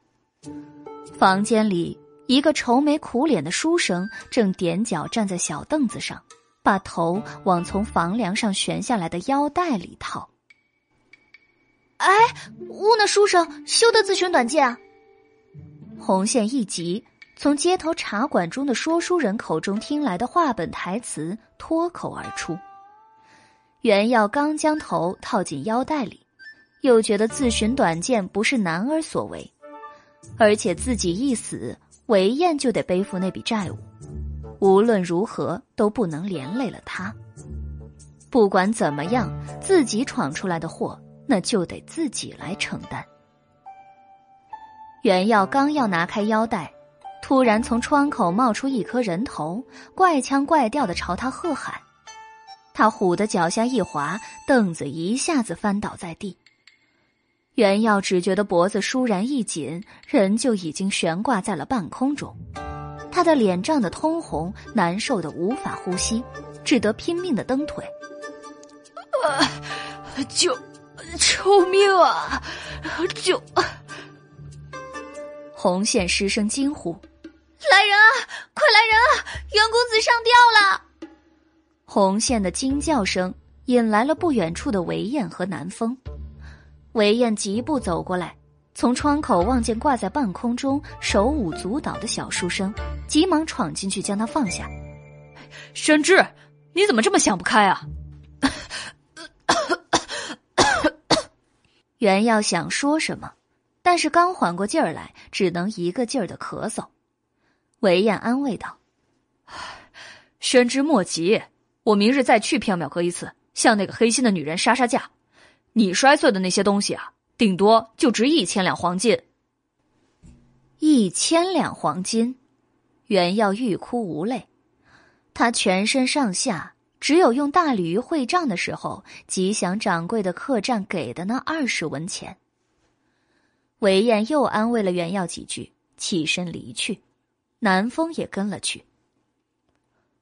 房间里一个愁眉苦脸的书生正踮脚站在小凳子上，把头往从房梁上悬下来的腰带里套。哎，吾那书生休得自寻短见啊！红线一急，从街头茶馆中的说书人口中听来的话本台词脱口而出。袁耀刚将头套进腰带里，又觉得自寻短见不是男儿所为，而且自己一死，韦燕就得背负那笔债务，无论如何都不能连累了他。不管怎么样，自己闯出来的祸，那就得自己来承担。袁耀刚要拿开腰带，突然从窗口冒出一颗人头，怪腔怪调的朝他喝喊。他唬得脚下一滑，凳子一下子翻倒在地。袁耀只觉得脖子倏然一紧，人就已经悬挂在了半空中。他的脸涨得通红，难受的无法呼吸，只得拼命的蹬腿。啊！救！救命啊！救！红线失声惊呼：“来人啊！快来人啊！袁公子上吊了！”红线的惊叫声引来了不远处的韦燕和南风。韦燕急步走过来，从窗口望见挂在半空中手舞足蹈的小书生，急忙闯进去将他放下。宣之，你怎么这么想不开啊？袁耀想说什么。但是刚缓过劲儿来，只能一个劲儿的咳嗽。韦燕安慰道：“宣之莫急，我明日再去缥缈阁一次，向那个黑心的女人杀杀价。你摔碎的那些东西啊，顶多就值一千两黄金。一千两黄金，袁耀欲哭无泪。他全身上下只有用大鲤鱼会账的时候，吉祥掌柜的客栈给的那二十文钱。”韦燕又安慰了袁耀几句，起身离去，南风也跟了去。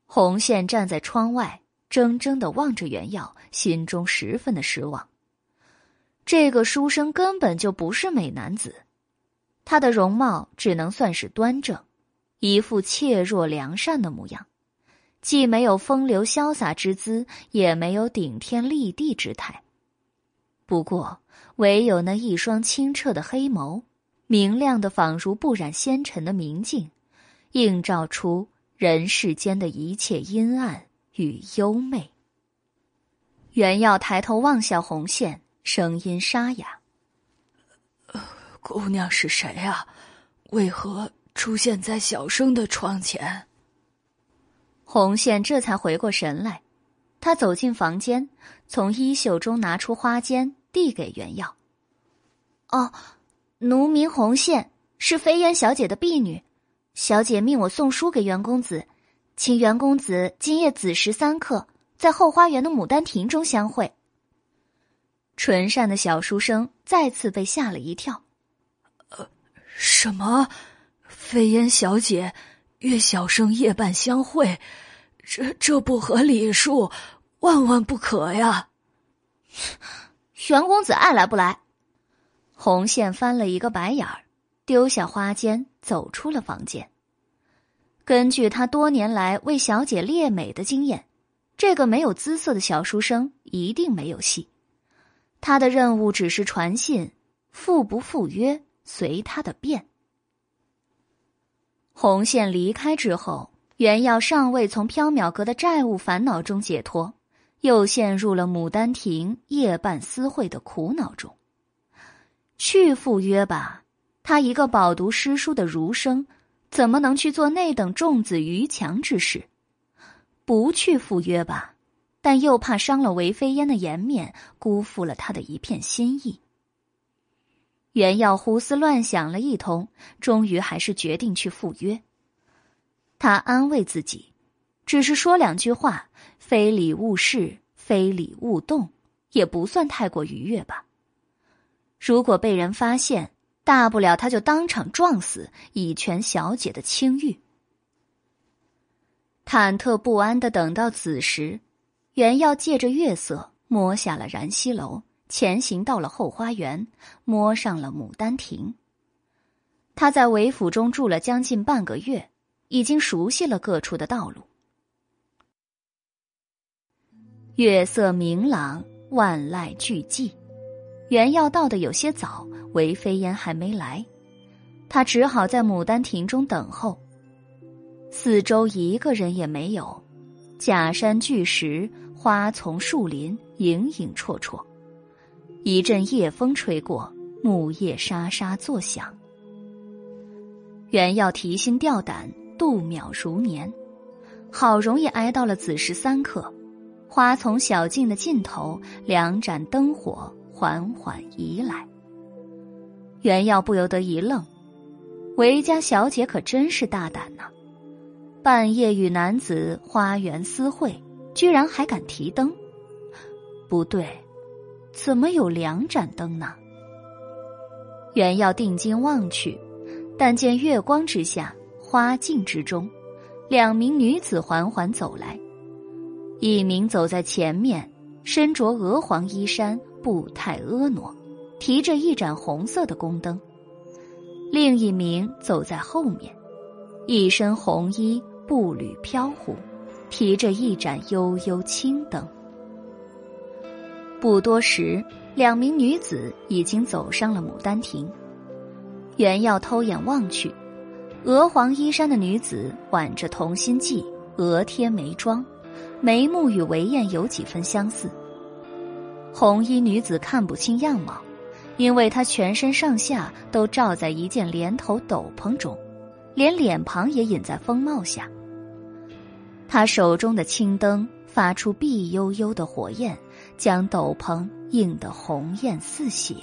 红线站在窗外，怔怔的望着袁耀，心中十分的失望。这个书生根本就不是美男子，他的容貌只能算是端正，一副怯弱良善的模样，既没有风流潇洒之姿，也没有顶天立地之态。不过。唯有那一双清澈的黑眸，明亮的仿如不染纤尘的明镜，映照出人世间的一切阴暗与幽媚。袁耀抬头望向红线，声音沙哑：“姑娘是谁啊？为何出现在小生的窗前？”红线这才回过神来，他走进房间，从衣袖中拿出花笺。递给袁耀。哦，奴名红线，是飞燕小姐的婢女。小姐命我送书给袁公子，请袁公子今夜子时三刻，在后花园的牡丹亭中相会。纯善的小书生再次被吓了一跳。呃，什么？飞烟小姐约小生夜半相会？这这不合礼数，万万不可呀！袁公子爱来不来？红线翻了一个白眼儿，丢下花笺，走出了房间。根据他多年来为小姐猎美的经验，这个没有姿色的小书生一定没有戏。他的任务只是传信，赴不赴约随他的便。红线离开之后，袁耀尚未从缥缈阁的债务烦恼中解脱，又陷入了牡丹亭夜半私会的苦恼中。去赴约吧，他一个饱读诗书的儒生。怎么能去做那等重子于强之事？不去赴约吧，但又怕伤了韦飞烟的颜面，辜负了他的一片心意。袁耀胡思乱想了一通，终于还是决定去赴约。他安慰自己，只是说两句话，非礼勿视，非礼勿动，也不算太过愉悦吧。如果被人发现，大不了他就当场撞死，以全小姐的清誉。忐忑不安的等到子时，袁耀借着月色摸下了燃溪楼，前行到了后花园，摸上了牡丹亭。他在韦府中住了将近半个月，已经熟悉了各处的道路。月色明朗，万籁俱寂，袁耀到的有些早。韦飞烟还没来，他只好在牡丹亭中等候。四周一个人也没有，假山巨石，花丛树林，影影绰绰。一阵夜风吹过，木叶沙沙作响。原要提心吊胆，度秒如年，好容易挨到了子时三刻，花丛小径的尽头，两盏灯火缓缓移来。袁耀不由得一愣，韦家小姐可真是大胆呐！半夜与男子花园私会，居然还敢提灯？不对，怎么有两盏灯呢？袁耀定睛望去，但见月光之下，花径之中，两名女子缓缓走来，一名走在前面，身着鹅黄衣衫，步态婀娜。提着一盏红色的宫灯，另一名走在后面，一身红衣，步履飘忽，提着一盏悠悠青灯。不多时，两名女子已经走上了牡丹亭。袁耀偷眼望去，鹅黄衣衫的女子挽着同心髻，额贴眉妆，眉目与韦燕有几分相似。红衣女子看不清样貌。因为她全身上下都罩在一件连头斗篷中，连脸庞也隐在风帽下。他手中的青灯发出碧悠悠的火焰，将斗篷映得红艳似血。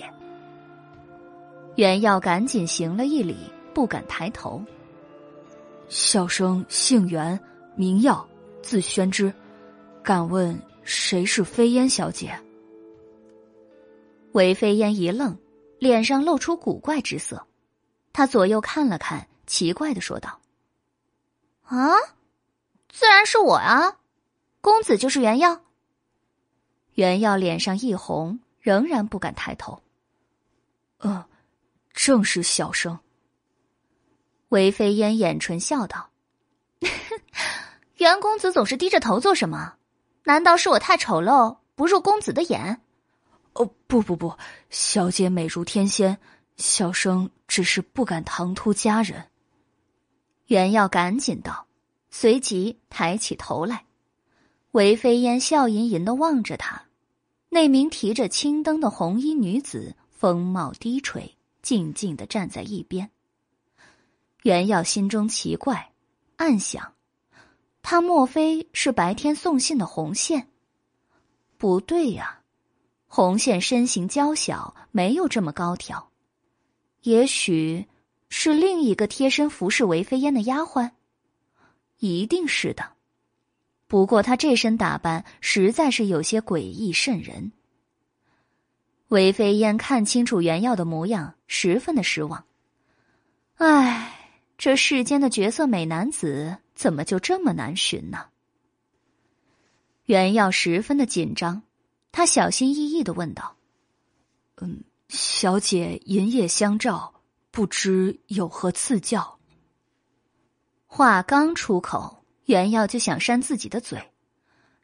袁耀赶紧行了一礼，不敢抬头。小生姓袁，名耀，字宣之，敢问谁是飞烟小姐？韦飞烟一愣，脸上露出古怪之色。他左右看了看，奇怪的说道：“啊，自然是我啊，公子就是袁耀。”袁耀脸上一红，仍然不敢抬头。“嗯，正是小生。”韦飞烟掩唇笑道：“ 袁公子总是低着头做什么？难道是我太丑陋，不入公子的眼？”哦不不不，小姐美如天仙，小生只是不敢唐突佳人。袁耀赶紧道，随即抬起头来，韦飞烟笑吟吟的望着他。那名提着青灯的红衣女子风貌低垂，静静的站在一边。袁耀心中奇怪，暗想：他莫非是白天送信的红线？不对呀。红线身形娇小，没有这么高挑，也许是另一个贴身服侍韦飞燕的丫鬟，一定是的。不过他这身打扮实在是有些诡异渗人。韦飞燕看清楚袁耀的模样，十分的失望。唉，这世间的绝色美男子怎么就这么难寻呢？袁耀十分的紧张，他小心翼翼的问道：“嗯，小姐银叶相照，不知有何赐教？”话刚出口，袁耀就想扇自己的嘴，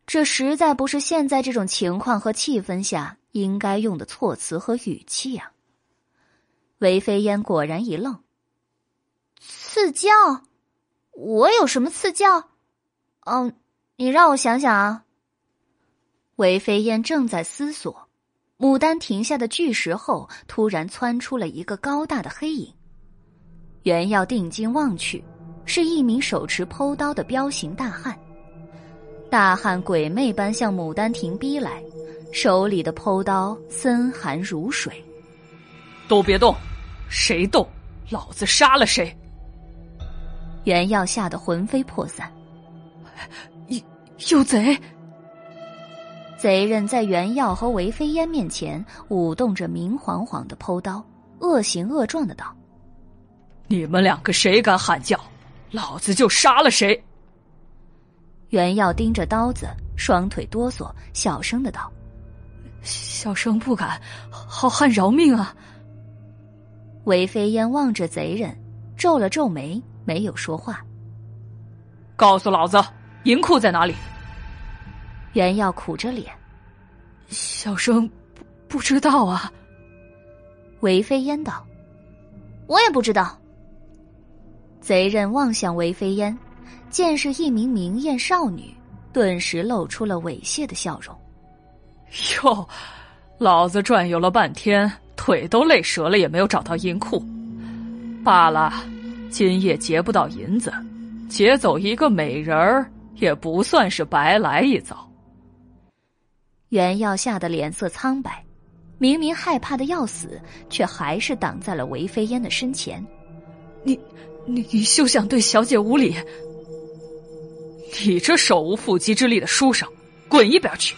这实在不是现在这种情况和气氛下。应该用的措辞和语气啊！韦飞烟果然一愣。赐教？我有什么赐教？嗯，你让我想想啊。韦飞燕正在思索，牡丹亭下的巨石后突然窜出了一个高大的黑影。袁耀定睛望去，是一名手持剖刀的彪形大汉。大汉鬼魅般向牡丹亭逼来。手里的剖刀森寒如水，都别动，谁动，老子杀了谁！袁耀吓得魂飞魄散。有有贼！贼人在袁耀和韦飞烟面前舞动着明晃晃的剖刀，恶形恶状的道：“你们两个谁敢喊叫，老子就杀了谁！”袁耀盯着刀子，双腿哆嗦，小声的道。小生不敢，好汉饶命啊！韦飞烟望着贼人，皱了皱眉，没有说话。告诉老子，银库在哪里？袁耀苦着脸，小生不不知道啊。韦飞烟道：“我也不知道。”贼人望向韦飞烟，见是一名明艳少女，顿时露出了猥亵的笑容。哟，老子转悠了半天，腿都累折了，也没有找到银库。罢了，今夜劫不到银子，劫走一个美人儿，也不算是白来一遭。袁耀吓得脸色苍白，明明害怕的要死，却还是挡在了韦飞烟的身前。你，你休想对小姐无礼！你这手无缚鸡之力的书生，滚一边去！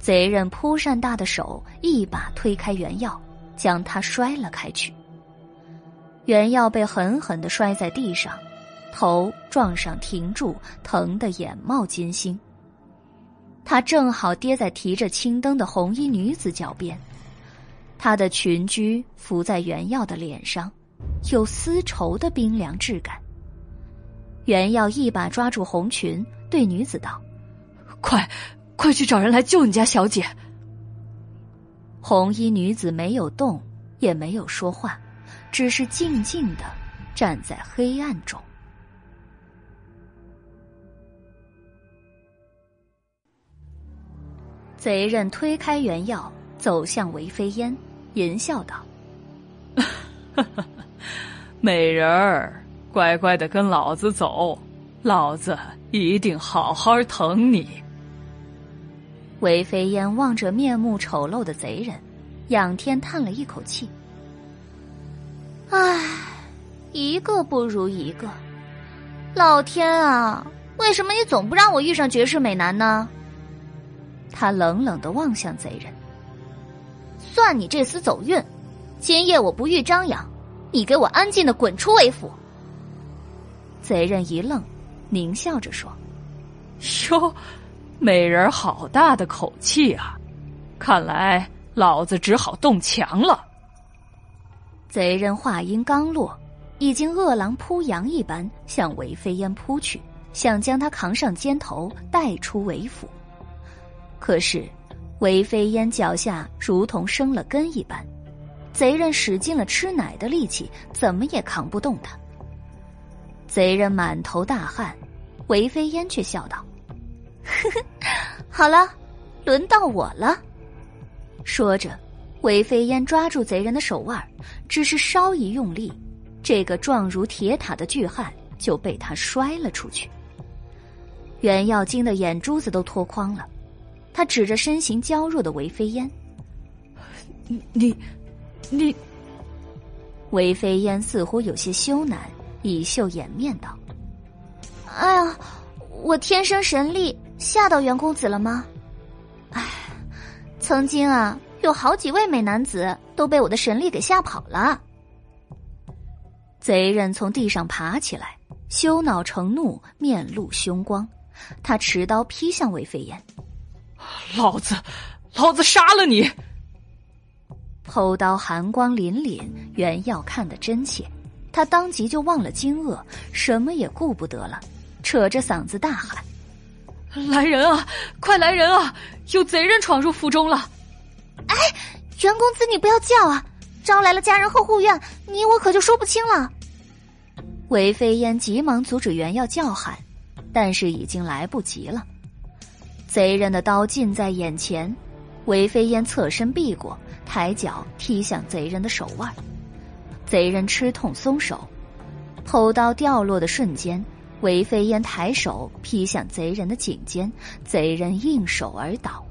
贼人扑扇大的手一把推开袁耀，将他摔了开去。袁耀被狠狠的摔在地上，头撞上停柱，疼得眼冒金星。他正好跌在提着青灯的红衣女子脚边，她的裙裾拂在袁耀的脸上，有丝绸的冰凉质感。袁耀一把抓住红裙，对女子道：“快！”快去找人来救你家小姐！红衣女子没有动，也没有说话，只是静静的站在黑暗中。贼人推开袁耀，走向韦飞烟，淫笑道：“美人儿，乖乖的跟老子走，老子一定好好疼你。”韦飞烟望着面目丑陋的贼人，仰天叹了一口气：“唉，一个不如一个。老天啊，为什么你总不让我遇上绝世美男呢？”他冷冷的望向贼人：“算你这厮走运，今夜我不遇张扬，你给我安静的滚出韦府。”贼人一愣，狞笑着说：“哟。”美人好大的口气啊！看来老子只好动强了。贼人话音刚落，已经饿狼扑羊一般向韦飞烟扑去，想将他扛上肩头带出韦府。可是韦飞烟脚下如同生了根一般，贼人使尽了吃奶的力气，怎么也扛不动他。贼人满头大汗，韦飞烟却笑道。呵呵，好了，轮到我了。说着，韦飞烟抓住贼人的手腕，只是稍一用力，这个壮如铁塔的巨汉就被他摔了出去。袁耀惊得眼珠子都脱眶了，他指着身形娇弱的韦飞烟：“你，你。”韦飞烟似乎有些羞赧，以袖掩面道：“哎呀，我天生神力，吓到袁公子了吗？哎，曾经啊，有好几位美男子都被我的神力给吓跑了。贼人从地上爬起来，羞恼成怒，面露凶光，他持刀劈向魏飞燕。老子，老子杀了你！剖刀寒光凛凛，袁耀看得真切，他当即就忘了惊愕，什么也顾不得了，扯着嗓子大喊：“来人啊！快来人啊！有贼人闯入府中了！”哎，袁公子，你不要叫啊！招来了家人和护院，你我可就说不清了。韦飞燕急忙阻止袁耀叫喊，但是已经来不及了。贼人的刀近在眼前，韦飞燕侧身避过，抬脚踢向贼人的手腕。贼人吃痛松手，剖刀掉落的瞬间，韦飞燕抬手劈向贼人的颈肩，贼人应手而倒。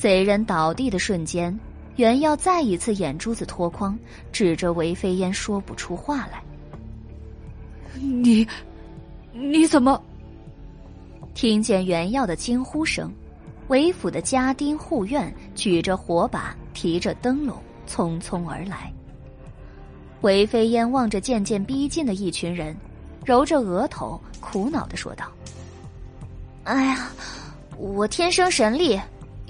贼人倒地的瞬间。袁耀再一次眼珠子脱框，指着韦飞烟说不出话来。你，你怎么？听见袁耀的惊呼声，韦府的家丁护院举着火把，提着灯笼，匆匆而来。韦飞烟望着渐渐逼近的一群人，揉着额头，苦恼的说道：“哎呀，我天生神力。”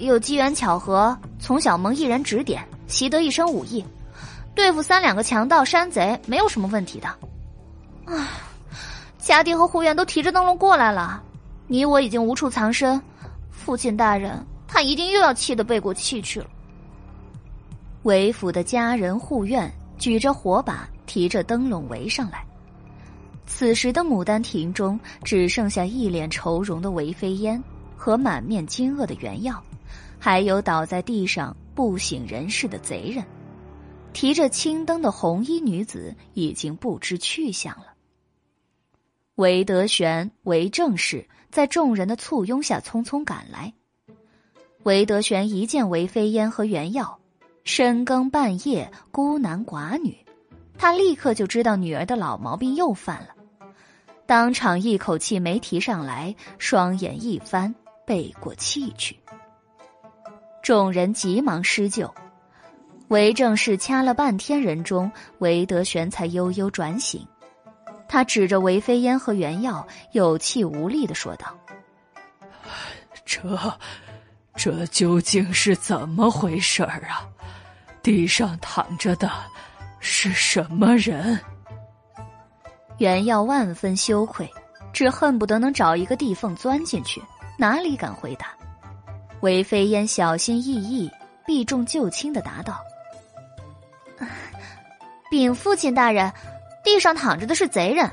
有机缘巧合，从小蒙一人指点，习得一身武艺，对付三两个强盗山贼没有什么问题的。啊，家丁和护院都提着灯笼过来了，你我已经无处藏身，父亲大人他一定又要气得背过气去了。韦府的家人护院举着火把，提着灯笼围上来。此时的牡丹亭中只剩下一脸愁容的韦飞烟和满面惊愕的袁耀。还有倒在地上不省人事的贼人，提着青灯的红衣女子已经不知去向了。韦德玄、韦正氏在众人的簇拥下匆匆赶来。韦德玄一见韦飞烟和袁耀，深更半夜孤男寡女，他立刻就知道女儿的老毛病又犯了，当场一口气没提上来，双眼一翻，背过气去。众人急忙施救，韦正是掐了半天人中，韦德玄才悠悠转醒。他指着韦飞烟和袁耀，有气无力的说道：“这，这究竟是怎么回事儿啊？地上躺着的是什么人？”袁耀万分羞愧，只恨不得能找一个地缝钻进去，哪里敢回答。韦飞燕小心翼翼、避重就轻的答道：“禀父亲大人，地上躺着的是贼人，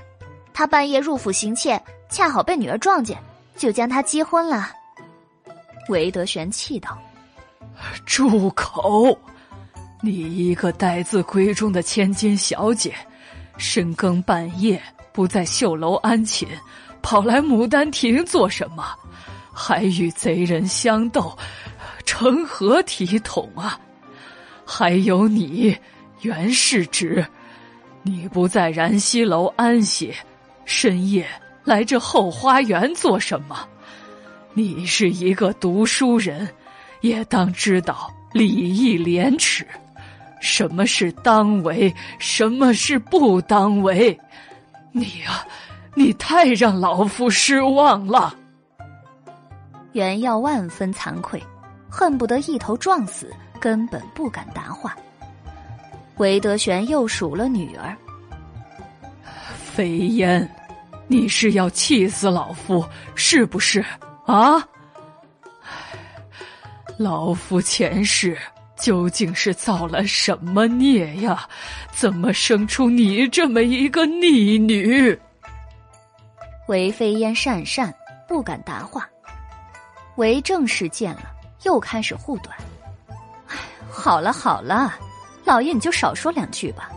他半夜入府行窃，恰好被女儿撞见，就将他击昏了。”韦德玄气道：“住口！你一个待字闺中的千金小姐，深更半夜不在绣楼安寝，跑来牡丹亭做什么？”还与贼人相斗，成何体统啊！还有你，袁世侄，你不在燃溪楼安歇，深夜来这后花园做什么？你是一个读书人，也当知道礼义廉耻，什么是当为，什么是不当为？你呀，你太让老夫失望了。袁耀万分惭愧，恨不得一头撞死，根本不敢答话。韦德玄又数了女儿，飞烟，你是要气死老夫是不是啊？老夫前世究竟是造了什么孽呀？怎么生出你这么一个逆女？韦飞烟讪讪不敢答话。韦正氏见了，又开始护短。哎，好了好了，老爷你就少说两句吧。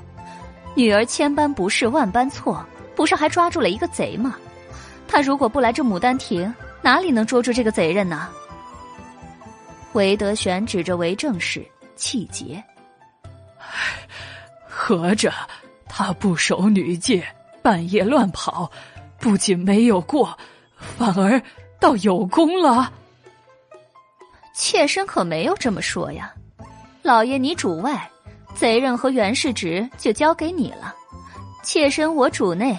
女儿千般不是万般错，不是还抓住了一个贼吗？他如果不来这牡丹亭，哪里能捉住这个贼人呢？韦德玄指着韦正氏，气结。合着他不守女戒，半夜乱跑，不仅没有过，反而倒有功了。妾身可没有这么说呀，老爷你主外，贼人和袁世侄就交给你了，妾身我主内。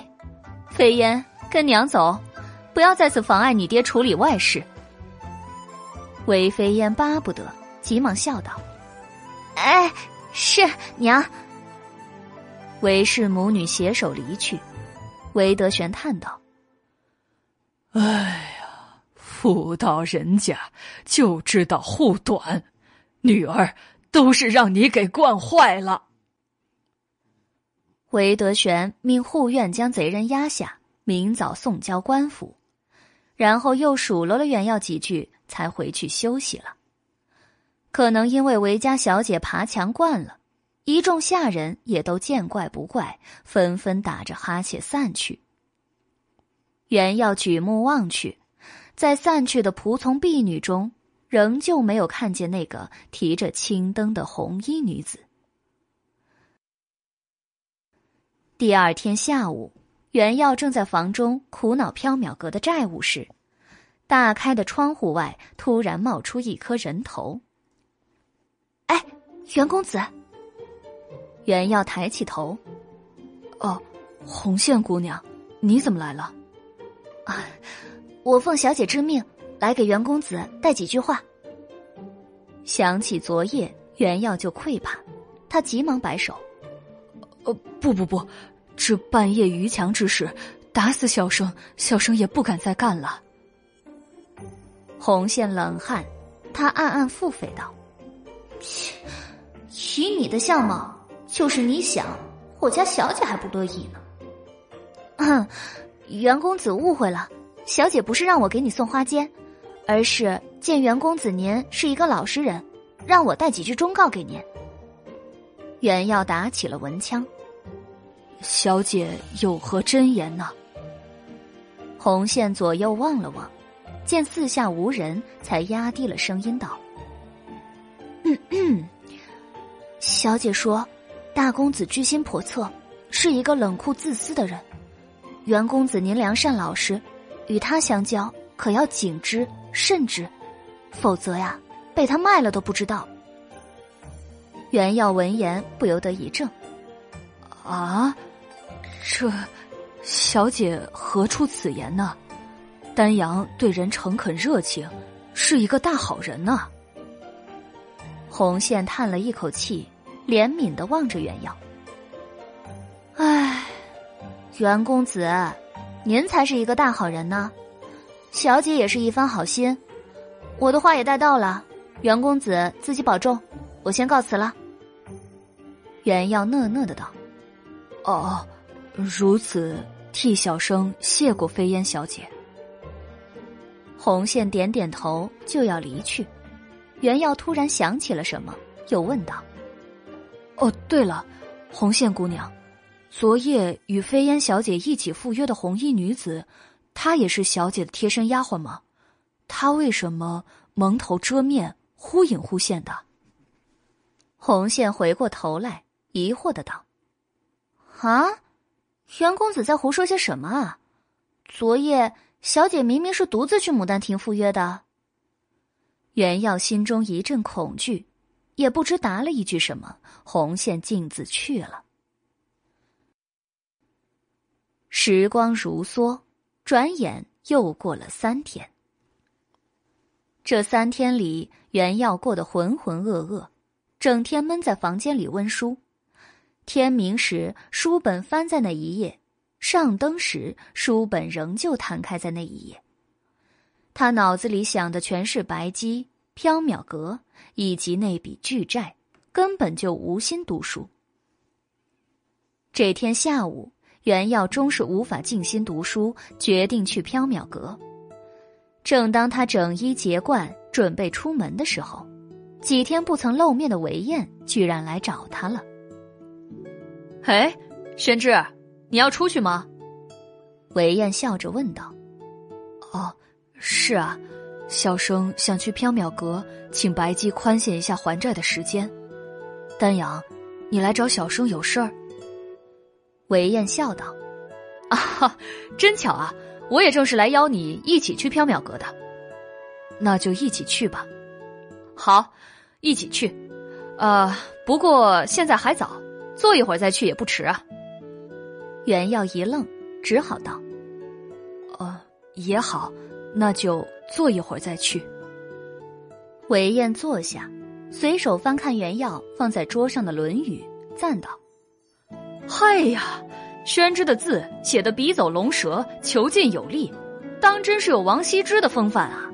飞烟，跟娘走，不要在此妨碍你爹处理外事。韦飞烟巴不得，急忙笑道：“哎，是娘。”韦氏母女携手离去。韦德玄叹道：“哎，妇道人家就知道护短，女儿都是让你给惯坏了。”韦德玄命护院将贼人押下，明早送交官府，然后又数落了袁耀几句，才回去休息了。可能因为韦家小姐爬墙惯了，一众下人也都见怪不怪，纷纷打着哈欠散去。袁耀举目望去，在散去的仆从婢女中，仍旧没有看见那个提着青灯的红衣女子。第二天下午，袁耀正在房中苦恼缥缈阁的债务时，大开的窗户外突然冒出一颗人头。哎，袁公子！袁耀抬起头，哦，红线姑娘，你怎么来了？啊，我奉小姐之命来给袁公子带几句话。想起昨夜袁耀就溃怕，他急忙摆手：“呃，不不不。”这半夜逾墙之事，打死小生，小生也不敢再干了。红线冷汗，他暗暗腹诽道：“切，以你的相貌，就是你想，我家小姐还不乐意呢。”哼，袁公子误会了，小姐不是让我给你送花笺，而是见袁公子您是一个老实人，让我带几句忠告给您。袁耀打起了文枪。小姐有何真言呢？红线左右望了望，见四下无人，才压低了声音道：“嗯嗯，小姐说，大公子居心叵测，是一个冷酷自私的人。袁公子您良善老实，与他相交可要谨之慎之，否则呀，被他卖了都不知道。”袁耀闻言不由得一怔：“啊！”这，小姐何出此言呢？丹阳对人诚恳热情，是一个大好人呢。红线叹了一口气，怜悯的望着袁耀。唉，袁公子，您才是一个大好人呢。小姐也是一番好心，我的话也带到了。袁公子自己保重，我先告辞了。袁耀讷讷的道：“哦。”如此，替小生谢过飞烟小姐。红线点点头，就要离去。袁耀突然想起了什么，又问道：“哦，对了，红线姑娘，昨夜与飞烟小姐一起赴约的红衣女子，她也是小姐的贴身丫鬟吗？她为什么蒙头遮面，忽隐忽现的？”红线回过头来，疑惑的道：“啊？”袁公子在胡说些什么啊？昨夜小姐明明是独自去牡丹亭赴约的。袁耀心中一阵恐惧，也不知答了一句什么，红线径自去了。时光如梭，转眼又过了三天。这三天里，袁耀过得浑浑噩噩，整天闷在房间里温书。天明时，书本翻在那一页；上灯时，书本仍旧摊开在那一页。他脑子里想的全是白鸡、缥缈阁以及那笔巨债，根本就无心读书。这天下午，袁耀终是无法静心读书，决定去缥缈阁。正当他整衣结冠，准备出门的时候，几天不曾露面的韦燕居然来找他了。哎，宣志，你要出去吗？韦燕笑着问道。哦，是啊，小生想去缥缈阁，请白姬宽限一下还债的时间。丹阳，你来找小生有事儿？韦燕笑道：“啊，真巧啊！我也正是来邀你一起去缥缈阁的。那就一起去吧。好，一起去。呃，不过现在还早，坐一会儿再去也不迟啊。袁耀一愣，只好道：“呃，也好，那就坐一会儿再去。”韦燕坐下，随手翻看袁耀放在桌上的《论语》，赞道：“嗨呀，宣之的字写的笔走龙蛇，遒劲有力，当真是有王羲之的风范啊。”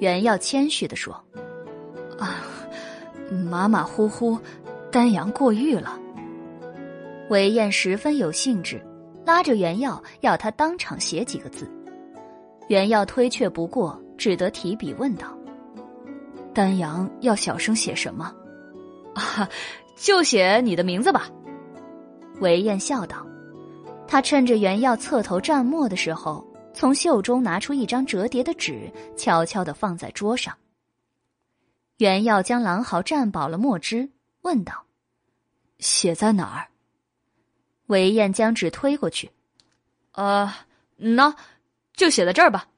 袁耀谦虚的说：“啊，马马虎虎，丹阳过誉了。”韦燕十分有兴致，拉着袁耀要他当场写几个字。袁耀推却不过，只得提笔问道：“丹阳要小声写什么？”“啊，就写你的名字吧。”韦燕笑道。他趁着袁耀侧头蘸墨的时候。从袖中拿出一张折叠的纸，悄悄的放在桌上。袁耀将狼毫蘸饱了墨汁，问道：“写在哪儿？”韦燕将纸推过去：“呃，那，就写在这儿吧。”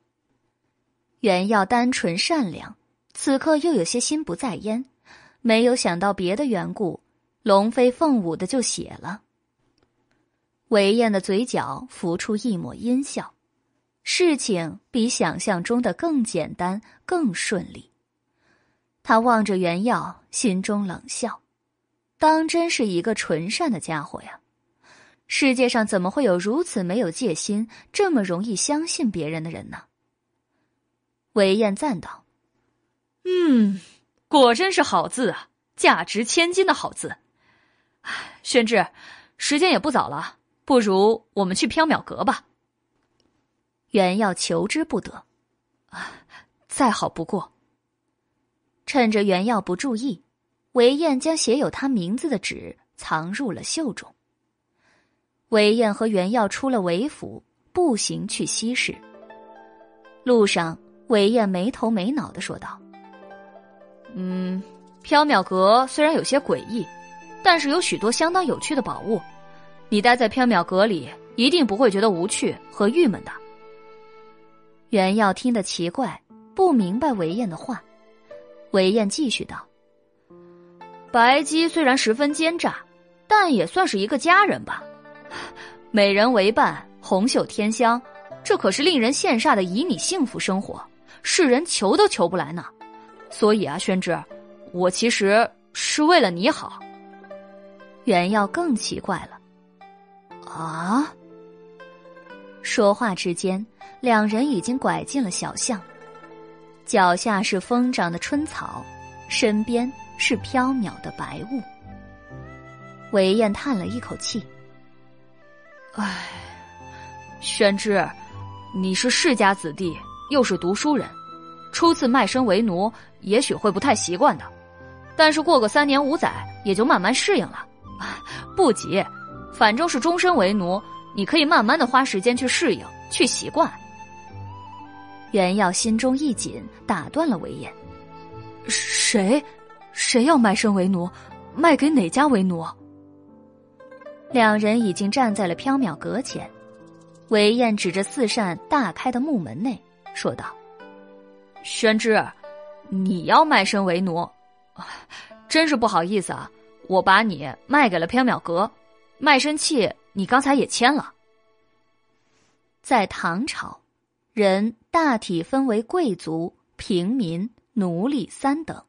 袁耀单纯善良，此刻又有些心不在焉，没有想到别的缘故，龙飞凤舞的就写了。韦燕的嘴角浮出一抹阴笑。事情比想象中的更简单、更顺利。他望着袁耀，心中冷笑：“当真是一个纯善的家伙呀！世界上怎么会有如此没有戒心、这么容易相信别人的人呢？”韦燕赞道：“嗯，果真是好字啊，价值千金的好字。宣志，时间也不早了，不如我们去缥缈阁吧。”袁耀求之不得，啊，再好不过。趁着袁耀不注意，韦燕将写有他名字的纸藏入了袖中。韦燕和袁耀出了韦府，步行去西市。路上，韦燕没头没脑的说道：“嗯，缥缈阁虽然有些诡异，但是有许多相当有趣的宝物。你待在缥缈阁里，一定不会觉得无趣和郁闷的。”袁耀听得奇怪，不明白韦燕的话。韦燕继续道：“白姬虽然十分奸诈，但也算是一个佳人吧。美人为伴，红袖添香，这可是令人羡煞的旖旎幸福生活，世人求都求不来呢。所以啊，宣之，我其实是为了你好。”袁耀更奇怪了：“啊？”说话之间。两人已经拐进了小巷，脚下是疯长的春草，身边是飘渺的白雾。韦燕叹了一口气：“唉，宣之，你是世家子弟，又是读书人，初次卖身为奴，也许会不太习惯的。但是过个三年五载，也就慢慢适应了。不急，反正是终身为奴，你可以慢慢的花时间去适应，去习惯。”袁耀心中一紧，打断了韦燕：“谁？谁要卖身为奴？卖给哪家为奴？”两人已经站在了缥缈阁前，韦燕指着四扇大开的木门内说道：“宣之，你要卖身为奴，真是不好意思啊！我把你卖给了缥缈阁，卖身契你刚才也签了。在唐朝。”人大体分为贵族、平民、奴隶三等，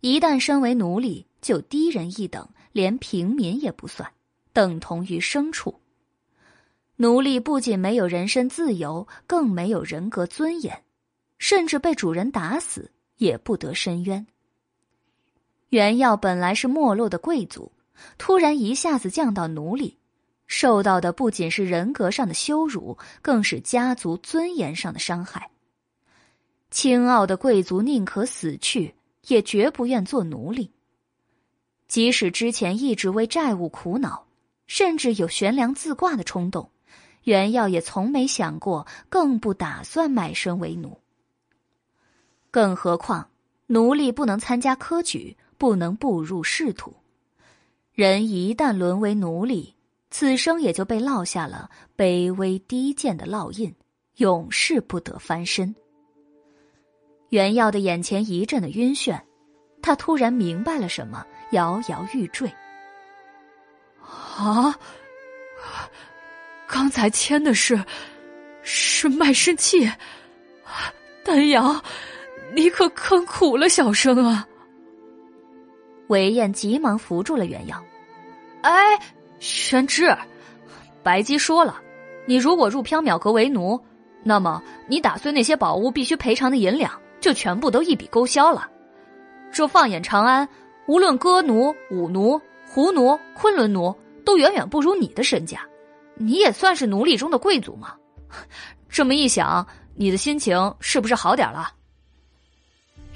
一旦身为奴隶，就低人一等，连平民也不算，等同于牲畜。奴隶不仅没有人身自由，更没有人格尊严，甚至被主人打死也不得伸冤。原耀本来是没落的贵族，突然一下子降到奴隶。受到的不仅是人格上的羞辱，更是家族尊严上的伤害。清傲的贵族宁可死去，也绝不愿做奴隶。即使之前一直为债务苦恼，甚至有悬梁自挂的冲动，袁耀也从没想过，更不打算卖身为奴。更何况，奴隶不能参加科举，不能步入仕途。人一旦沦为奴隶，此生也就被烙下了卑微低贱的烙印，永世不得翻身。袁耀的眼前一阵的晕眩，他突然明白了什么，摇摇欲坠。啊！刚才签的是是卖身契，丹阳，你可坑苦了小生啊！韦燕急忙扶住了袁耀。哎，宣之，白姬说了，你如果入缥缈阁为奴，那么你打碎那些宝物必须赔偿的银两。就全部都一笔勾销了。这放眼长安，无论歌奴、舞奴、胡奴、昆仑奴，都远远不如你的身价。你也算是奴隶中的贵族嘛。这么一想，你的心情是不是好点了？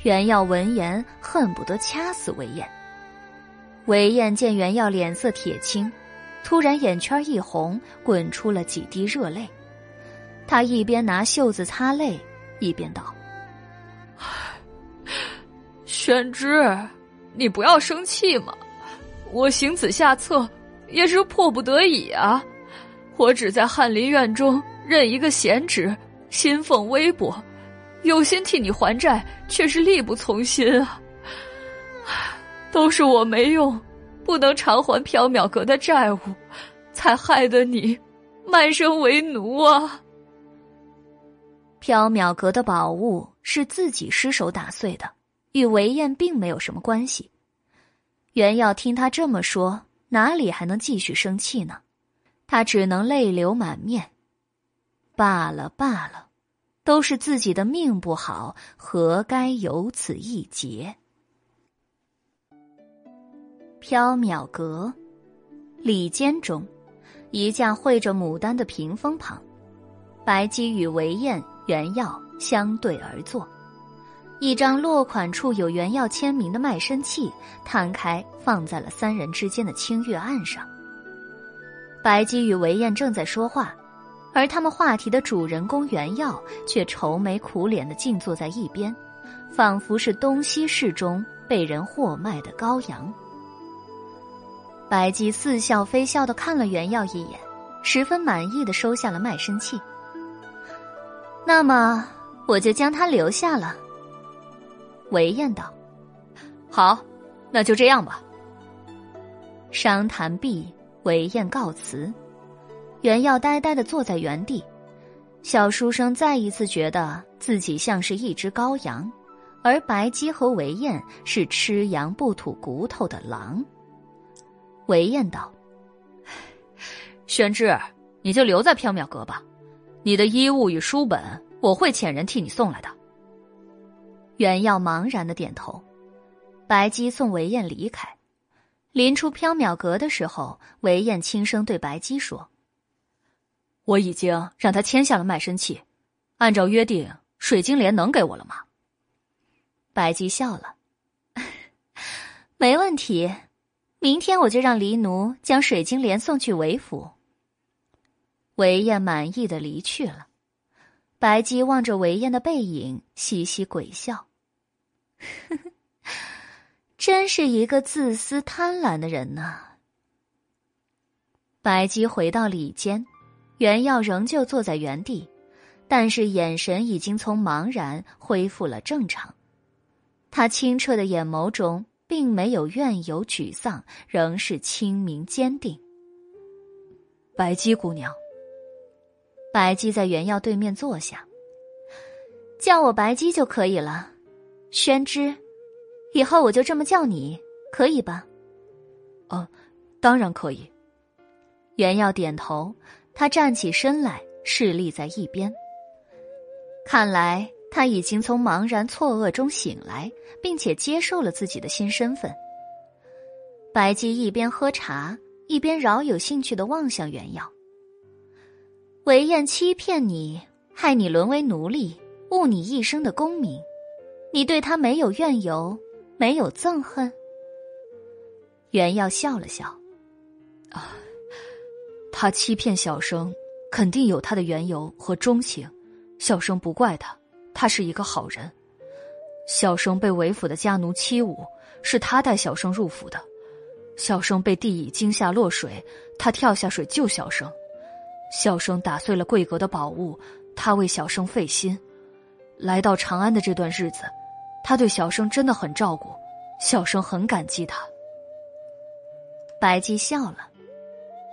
袁耀闻言恨不得掐死韦燕。韦燕见袁耀脸色铁青，突然眼圈一红，滚出了几滴热泪。他一边拿袖子擦泪，一边道。宣之，你不要生气嘛！我行此下策，也是迫不得已啊！我只在翰林院中任一个闲职，薪俸微薄，有心替你还债，却是力不从心啊！都是我没用，不能偿还缥缈阁的债务，才害得你卖身为奴啊！缥缈阁的宝物是自己失手打碎的，与韦燕并没有什么关系。袁耀听他这么说，哪里还能继续生气呢？他只能泪流满面。罢了罢了，都是自己的命不好，何该有此一劫？缥缈阁里间中，一架绘着牡丹的屏风旁，白姬与韦燕。原药相对而坐，一张落款处有原药签名的卖身契摊开放在了三人之间的青玉案上。白姬与韦燕正在说话，而他们话题的主人公原药却愁眉苦脸的静坐在一边，仿佛是东西市中被人货卖的羔羊。白姬似笑非笑的看了袁耀一眼，十分满意的收下了卖身契。那么我就将他留下了。韦燕道：“好，那就这样吧。”商谈毕，韦燕告辞。袁耀呆呆的坐在原地，小书生再一次觉得自己像是一只羔羊，而白姬和韦燕是吃羊不吐骨头的狼。韦燕道：“玄之，你就留在缥缈阁吧。”你的衣物与书本，我会遣人替你送来的。袁耀茫然的点头。白姬送韦燕离开，临出缥缈阁的时候，韦燕轻声对白姬说：“我已经让他签下了卖身契，按照约定，水晶莲能给我了吗？”白姬笑了：“ 没问题，明天我就让黎奴将水晶莲送去韦府。”韦燕满意的离去了，白姬望着韦燕的背影，嘻嘻鬼笑。真是一个自私贪婪的人呐。白姬回到里间，袁耀仍旧坐在原地，但是眼神已经从茫然恢复了正常。他清澈的眼眸中并没有怨尤沮丧，仍是清明坚定。白姬姑娘。白姬在原耀对面坐下，叫我白姬就可以了。宣之，以后我就这么叫你，可以吧？哦，当然可以。原耀点头，他站起身来，侍立在一边。看来他已经从茫然错愕中醒来，并且接受了自己的新身份。白姬一边喝茶，一边饶有兴趣的望向原耀。韦燕欺骗你，害你沦为奴隶，误你一生的功名，你对他没有怨尤，没有憎恨。袁耀笑了笑，啊，他欺骗小生，肯定有他的缘由和钟情，小生不怪他，他是一个好人。小生被韦府的家奴欺侮，是他带小生入府的，小生被地乙惊吓落水，他跳下水救小生。小生打碎了贵阁的宝物，他为小生费心。来到长安的这段日子，他对小生真的很照顾，小生很感激他。白姬笑了，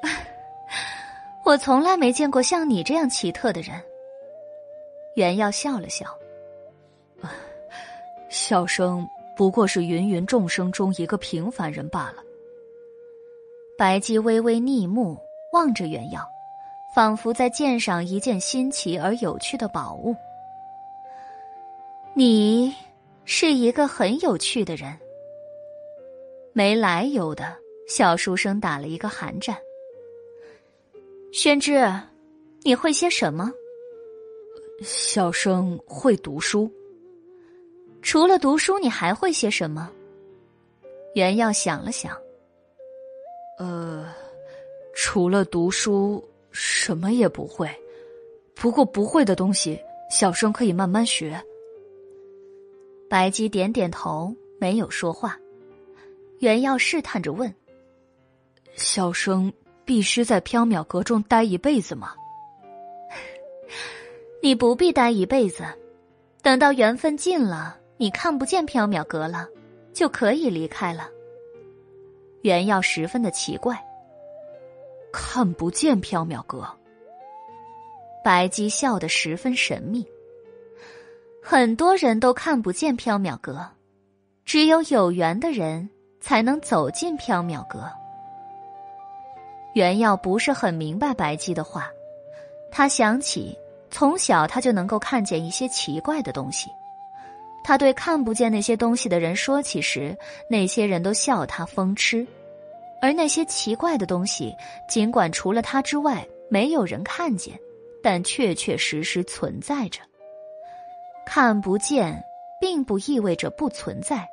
我从来没见过像你这样奇特的人。袁耀笑了笑，笑声不过是芸芸众生中一个平凡人罢了。白姬微微逆目望着袁耀。仿佛在鉴赏一件新奇而有趣的宝物。你是一个很有趣的人。没来由的小书生打了一个寒战。宣之，你会些什么？小生会读书。除了读书，你还会些什么？袁耀想了想。呃，除了读书。什么也不会，不过不会的东西，小生可以慢慢学。白姬点点头，没有说话。袁耀试探着问：“小生必须在缥缈阁中待一辈子吗？”你不必待一辈子，等到缘分尽了，你看不见缥缈阁了，就可以离开了。袁耀十分的奇怪。看不见缥缈阁。白姬笑得十分神秘。很多人都看不见缥缈阁，只有有缘的人才能走进缥缈阁。袁耀不是很明白白姬的话，他想起从小他就能够看见一些奇怪的东西，他对看不见那些东西的人说起时，那些人都笑他疯痴。而那些奇怪的东西，尽管除了他之外没有人看见，但确确实实存在着。看不见，并不意味着不存在，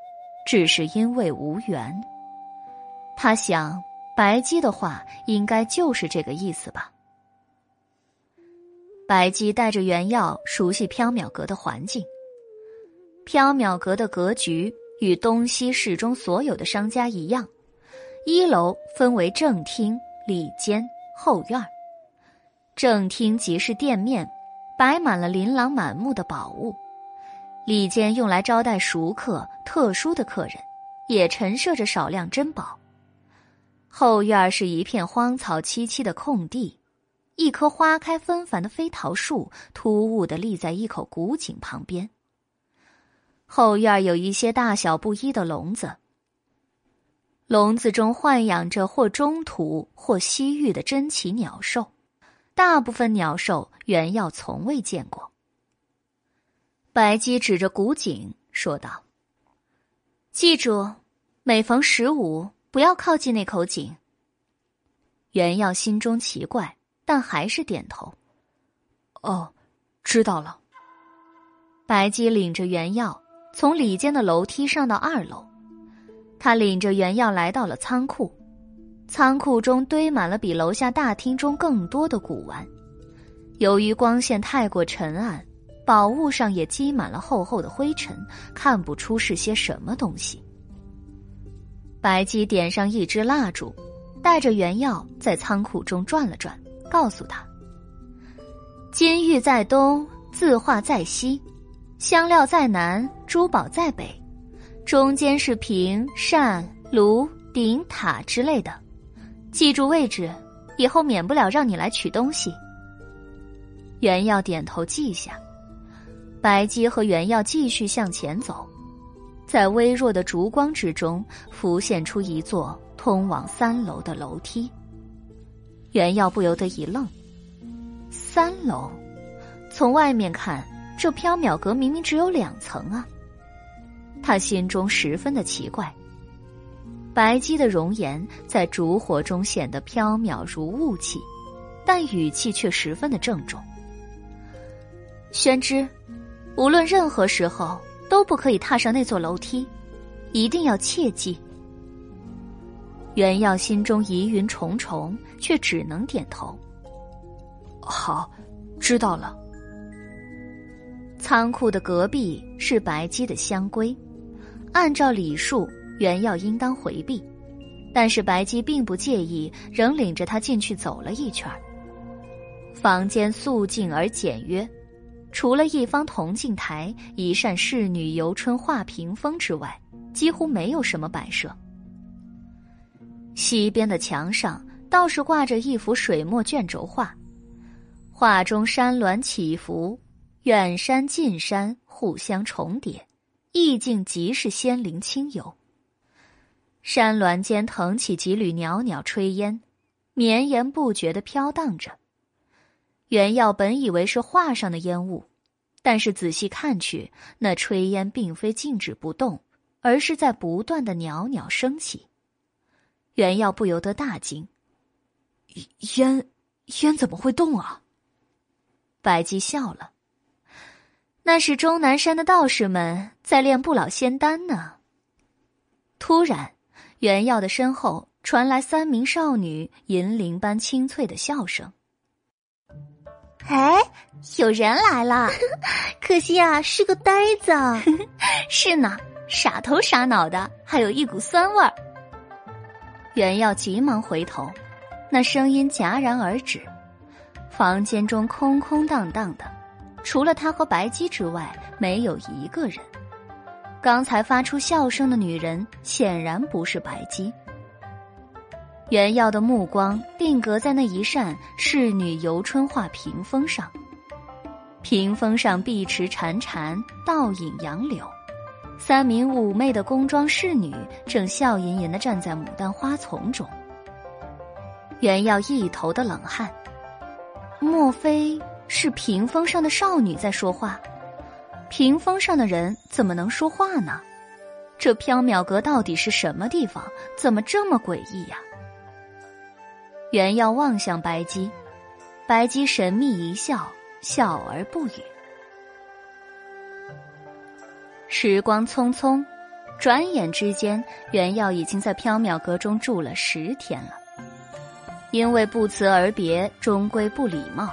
只是因为无缘。他想，白姬的话应该就是这个意思吧。白姬带着原药熟悉缥缈阁的环境。缥缈阁的格局与东西市中所有的商家一样。一楼分为正厅、里间、后院。正厅即是店面，摆满了琳琅满目的宝物；里间用来招待熟客、特殊的客人，也陈设着少量珍宝。后院是一片荒草萋萋的空地，一棵花开纷繁的飞桃树突兀的立在一口古井旁边。后院有一些大小不一的笼子。笼子中豢养着或中土或西域的珍奇鸟兽，大部分鸟兽原耀从未见过。白姬指着古井说道：“记住，每逢十五不要靠近那口井。”原耀心中奇怪，但还是点头：“哦，知道了。”白姬领着原耀从里间的楼梯上到二楼。他领着原药来到了仓库，仓库中堆满了比楼下大厅中更多的古玩。由于光线太过沉暗，宝物上也积满了厚厚的灰尘，看不出是些什么东西。白姬点上一支蜡烛，带着原药在仓库中转了转，告诉他：“金玉在东，字画在西；香料在南，珠宝在北。”中间是屏、扇、炉、鼎、塔之类的，记住位置，以后免不了让你来取东西。袁耀点头记下。白姬和袁耀继续向前走，在微弱的烛光之中，浮现出一座通往三楼的楼梯。袁耀不由得一愣：三楼？从外面看，这缥缈阁明明只有两层啊！他心中十分的奇怪。白姬的容颜在烛火中显得飘渺如雾气，但语气却十分的郑重。宣之，无论任何时候都不可以踏上那座楼梯，一定要切记。袁耀心中疑云重重，却只能点头。好，知道了。仓库的隔壁是白姬的香闺。按照礼数，原要应当回避，但是白姬并不介意，仍领着他进去走了一圈。房间素净而简约，除了一方铜镜台、一扇仕女游春画屏风之外，几乎没有什么摆设。西边的墙上倒是挂着一幅水墨卷轴画，画中山峦起伏，远山近山互相重叠，意境极是仙灵清幽。山峦间腾起几缕袅袅炊烟，绵延不绝的飘荡着。袁耀本以为是画上的烟雾，但是仔细看去，那炊烟并非静止不动，而是在不断的袅袅升起。袁耀不由得大惊：“烟，烟怎么会动啊？”白姬笑了：“那是终南山的道士们在炼不老仙丹呢。”突然。袁耀的身后传来三名少女银铃般清脆的笑声。哎，有人来了，可惜啊，是个呆子。是呢，傻头傻脑的，还有一股酸味儿。袁耀急忙回头，那声音戛然而止。房间中空空荡荡的，除了他和白姬之外，没有一个人。刚才发出笑声的女人显然不是白姬。袁耀的目光定格在那一扇仕女游春画屏风上，屏风上碧池潺潺，倒影杨柳，三名妩媚的宫装侍女正笑吟吟的站在牡丹花丛中。袁耀一头的冷汗，莫非是屏风上的少女在说话？屏风上的人怎么能说话呢？这缥缈阁到底是什么地方？怎么这么诡异呀？袁耀望向白姬，白姬神秘一笑，笑而不语。时光匆匆，转眼之间，袁耀已经在缥缈阁中住了十天了。因为不辞而别，终归不礼貌。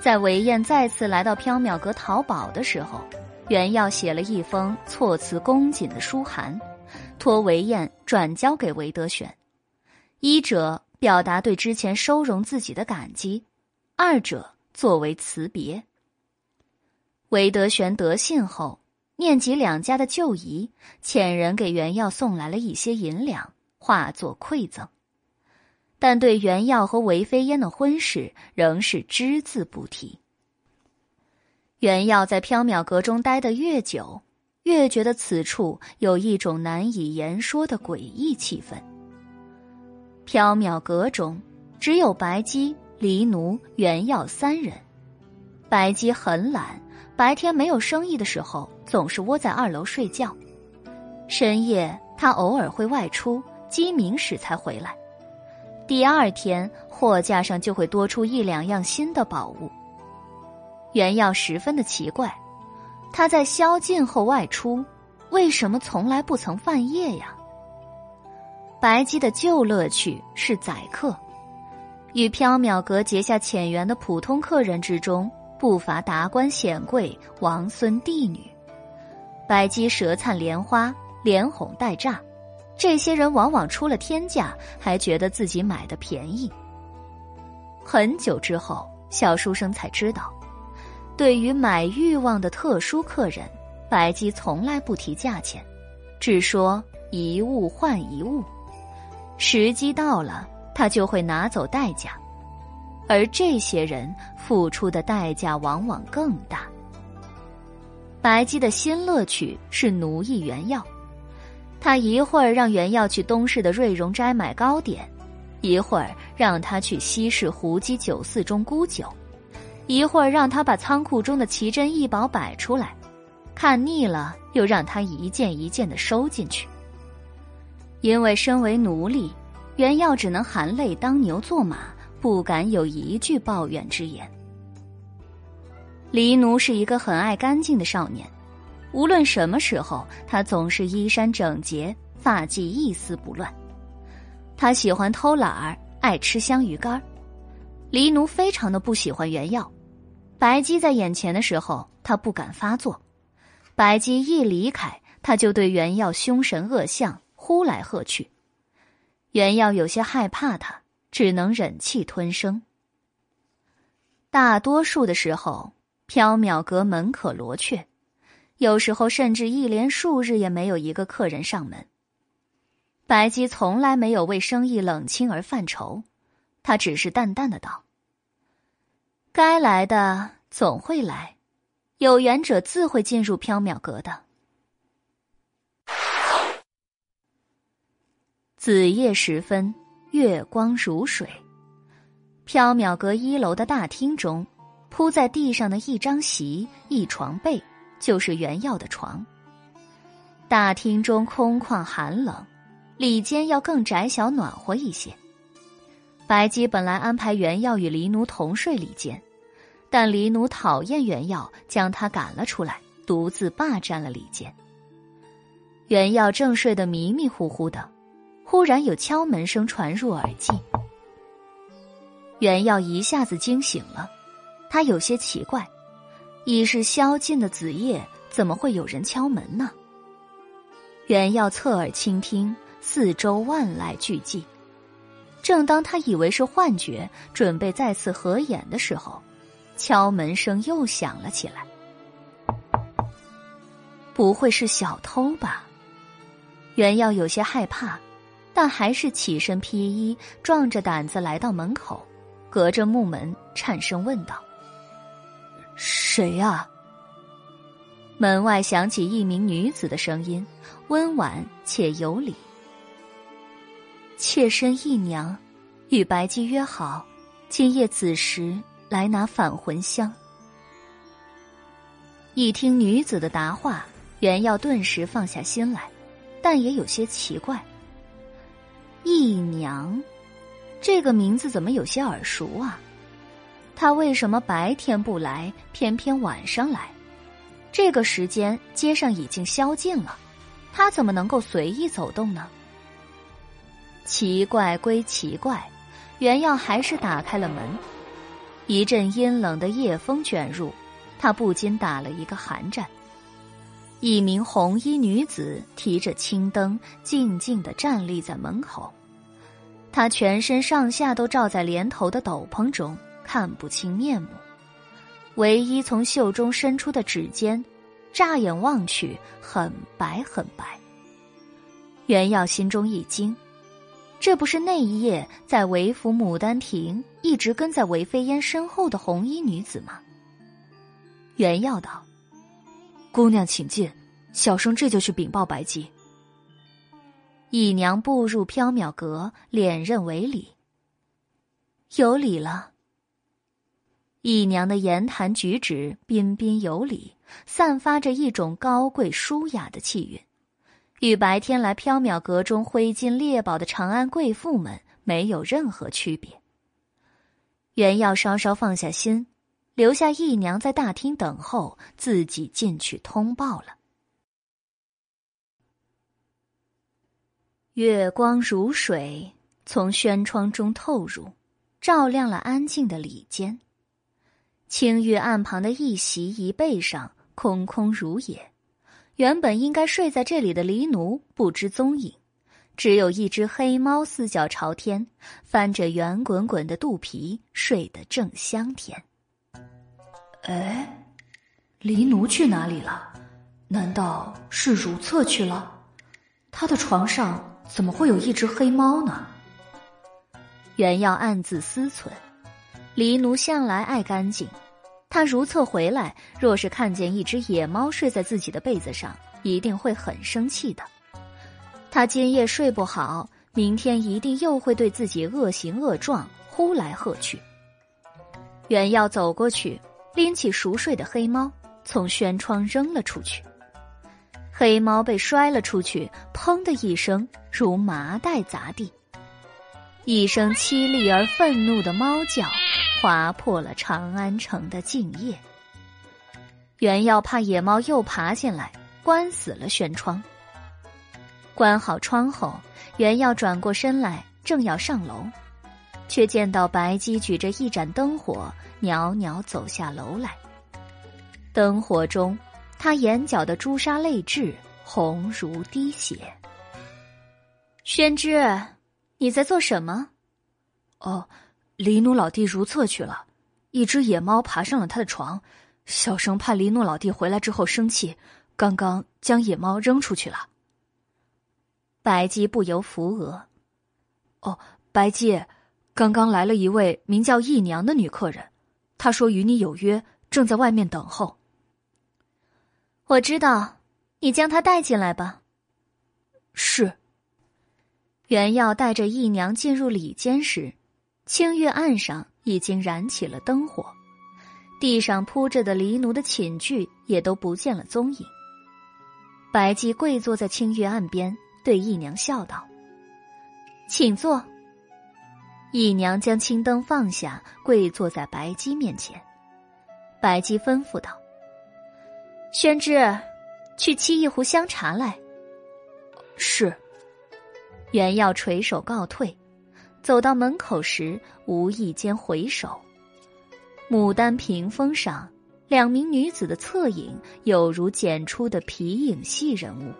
在韦燕再次来到缥缈阁淘宝的时候。袁耀写了一封措辞恭谨的书函，托韦燕转交给韦德选。一者表达对之前收容自己的感激，二者作为辞别。韦德玄得信后，念及两家的旧谊，遣人给袁耀送来了一些银两，化作馈赠。但对袁耀和韦飞燕的婚事，仍是只字不提。袁耀在缥缈阁中待得越久，越觉得此处有一种难以言说的诡异气氛。缥缈阁中只有白姬、黎奴、袁耀三人。白姬很懒，白天没有生意的时候，总是窝在二楼睡觉。深夜，他偶尔会外出，鸡鸣时才回来。第二天，货架上就会多出一两样新的宝物。原耀十分的奇怪，他在宵禁后外出，为什么从来不曾犯夜呀？白姬的旧乐趣是宰客，与缥缈阁结下浅缘的普通客人之中，不乏达官显贵、王孙帝女。白姬舌灿莲花，连哄带诈，这些人往往出了天价，还觉得自己买的便宜。很久之后，小书生才知道。对于买欲望的特殊客人，白姬从来不提价钱，只说一物换一物，时机到了，他就会拿走代价，而这些人付出的代价往往更大。白姬的新乐趣是奴役原药，他一会儿让原药去东市的瑞荣斋买糕点，一会儿让他去西市胡姬酒肆中沽酒。一会儿让他把仓库中的奇珍异宝摆出来，看腻了又让他一件一件的收进去。因为身为奴隶，原药只能含泪当牛做马，不敢有一句抱怨之言。黎奴是一个很爱干净的少年，无论什么时候，他总是衣衫整洁，发髻一丝不乱。他喜欢偷懒儿，爱吃香鱼干黎奴非常的不喜欢原耀。白姬在眼前的时候，他不敢发作；白姬一离开，他就对原耀凶神恶相，呼来喝去。原耀有些害怕他，只能忍气吞声。大多数的时候，缥缈阁门可罗雀，有时候甚至一连数日也没有一个客人上门。白姬从来没有为生意冷清而犯愁，他只是淡淡的道：“该来的总会来，有缘者自会进入缥缈阁的。”子夜时分，月光如水。缥缈阁一楼的大厅中，铺在地上的一张席、一床被，就是原耀的床。大厅中空旷寒冷。里间要更窄小暖和一些。白姬本来安排袁耀与黎奴同睡里间，但黎奴讨厌袁耀，将他赶了出来，独自霸占了里间。袁耀正睡得迷迷糊糊的，忽然有敲门声传入耳际。袁耀一下子惊醒了，他有些奇怪，已是宵禁的子夜，怎么会有人敲门呢？袁耀侧耳倾听。四周万籁俱寂，正当他以为是幻觉，准备再次合眼的时候，敲门声又响了起来。不会是小偷吧？袁耀有些害怕，但还是起身披衣，壮着胆子来到门口，隔着木门颤声问道：“谁呀？”门外响起一名女子的声音，温婉且有礼。妾身义娘，与白姬约好，今夜子时来拿返魂香。一听女子的答话，袁耀顿时放下心来，但也有些奇怪。义娘，这个名字怎么有些耳熟啊？他为什么白天不来，偏偏晚上来？这个时间街上已经宵禁了，他怎么能够随意走动呢？奇怪归奇怪，袁耀还是打开了门。一阵阴冷的夜风卷入，他不禁打了一个寒战。一名红衣女子提着青灯，静静的站立在门口。她全身上下都罩在帘头的斗篷中，看不清面目。唯一从袖中伸出的指尖，乍眼望去很白很白。袁耀心中一惊。这不是那一夜在韦府牡丹亭一直跟在韦飞烟身后的红衣女子吗？袁耀道：“姑娘请进，小生这就去禀报白姬。”姨娘步入缥缈阁，脸认为礼。有礼了。姨娘的言谈举止彬彬有礼，散发着一种高贵舒雅的气韵。与白天来缥缈阁中挥金猎宝的长安贵妇们没有任何区别。袁耀稍稍放下心，留下姨娘在大厅等候，自己进去通报了。月光如水，从轩窗中透入，照亮了安静的里间。青玉案旁的一席一背上，空空如也。原本应该睡在这里的黎奴不知踪影，只有一只黑猫四脚朝天，翻着圆滚滚的肚皮，睡得正香甜。哎，黎奴去哪里了？难道是如厕去了？他的床上怎么会有一只黑猫呢？原要暗自思忖，狸奴向来爱干净。他如厕回来，若是看见一只野猫睡在自己的被子上，一定会很生气的。他今夜睡不好，明天一定又会对自己恶行恶状，呼来喝去。袁耀走过去，拎起熟睡的黑猫，从轩窗扔了出去。黑猫被摔了出去，砰的一声，如麻袋砸地。一声凄厉而愤怒的猫叫。划破了长安城的静夜。袁耀怕野猫又爬进来，关死了轩窗。关好窗后，袁耀转过身来，正要上楼，却见到白姬举着一盏灯火，袅袅走下楼来。灯火中，他眼角的朱砂泪痣红如滴血。宣之，你在做什么？哦，黎奴老弟如厕去了，一只野猫爬上了他的床，小生怕黎奴老弟回来之后生气，刚刚将野猫扔出去了。白姬不由扶额。哦，白姬，刚刚来了一位名叫义娘的女客人，她说与你有约，正在外面等候。我知道，你将她带进来吧。是。袁耀带着义娘进入里间时，清月岸上已经燃起了灯火，地上铺着的黎奴的寝具也都不见了踪影。白姬跪坐在清月岸边，对义娘笑道：“请坐。”义娘将青灯放下，跪坐在白姬面前。白姬吩咐道：“宣之，去沏一壶香茶来。”是。袁耀垂手告退，走到门口时，无意间回首，牡丹屏风上，两名女子的侧影有如剪出的皮影戏人物。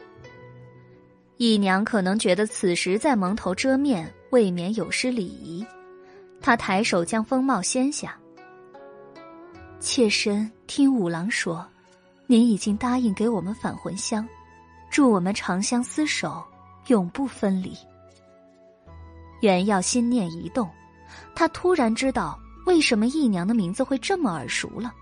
姨娘可能觉得此时在蒙头遮面，未免有失礼仪，她抬手将风帽掀下。妾身听五郎说，您已经答应给我们返魂香，祝我们长相厮守。永不分离。袁耀心念一动，他突然知道为什么姨娘的名字会这么耳熟了。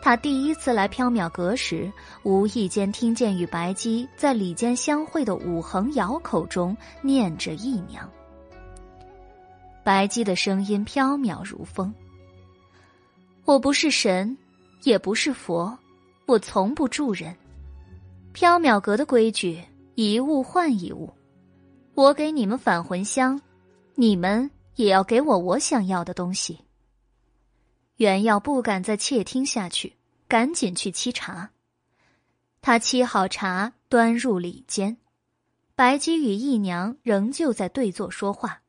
他第一次来缥缈阁时，无意间听见与白姬在里间相会的武恒瑶口中念着姨娘。白姬的声音飘渺如风：“我不是神，也不是佛，我从不助人。缥缈阁的规矩。”一物换一物，我给你们返魂香，你们也要给我我想要的东西。袁耀不敢再窃听下去，赶紧去沏茶。他沏好茶，端入里间。白姬与义娘仍旧在对坐说话。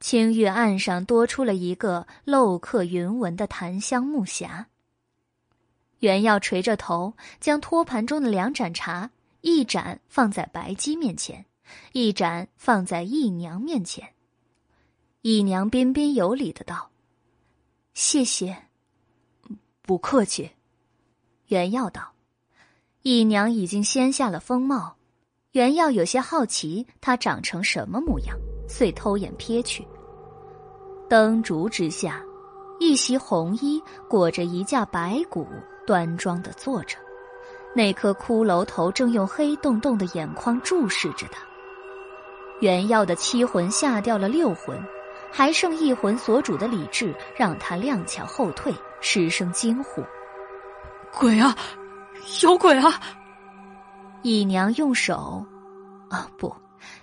青玉岸上多出了一个镂刻云纹的檀香木匣。袁耀垂着头，将托盘中的两盏茶。一盏放在白姬面前，一盏放在姨娘面前。姨娘彬彬有礼的道：“谢谢，不客气。”袁耀道：“姨娘已经掀下了风帽。”袁耀有些好奇她长成什么模样，遂偷眼瞥去。灯烛之下，一袭红衣裹着一架白骨，端庄的坐着。那颗骷髅头正用黑洞洞的眼眶注视着他。原耀的七魂吓掉了六魂，还剩一魂所主的理智让他踉跄后退，失声惊呼：“鬼啊，有鬼啊！”姨娘用手，啊不，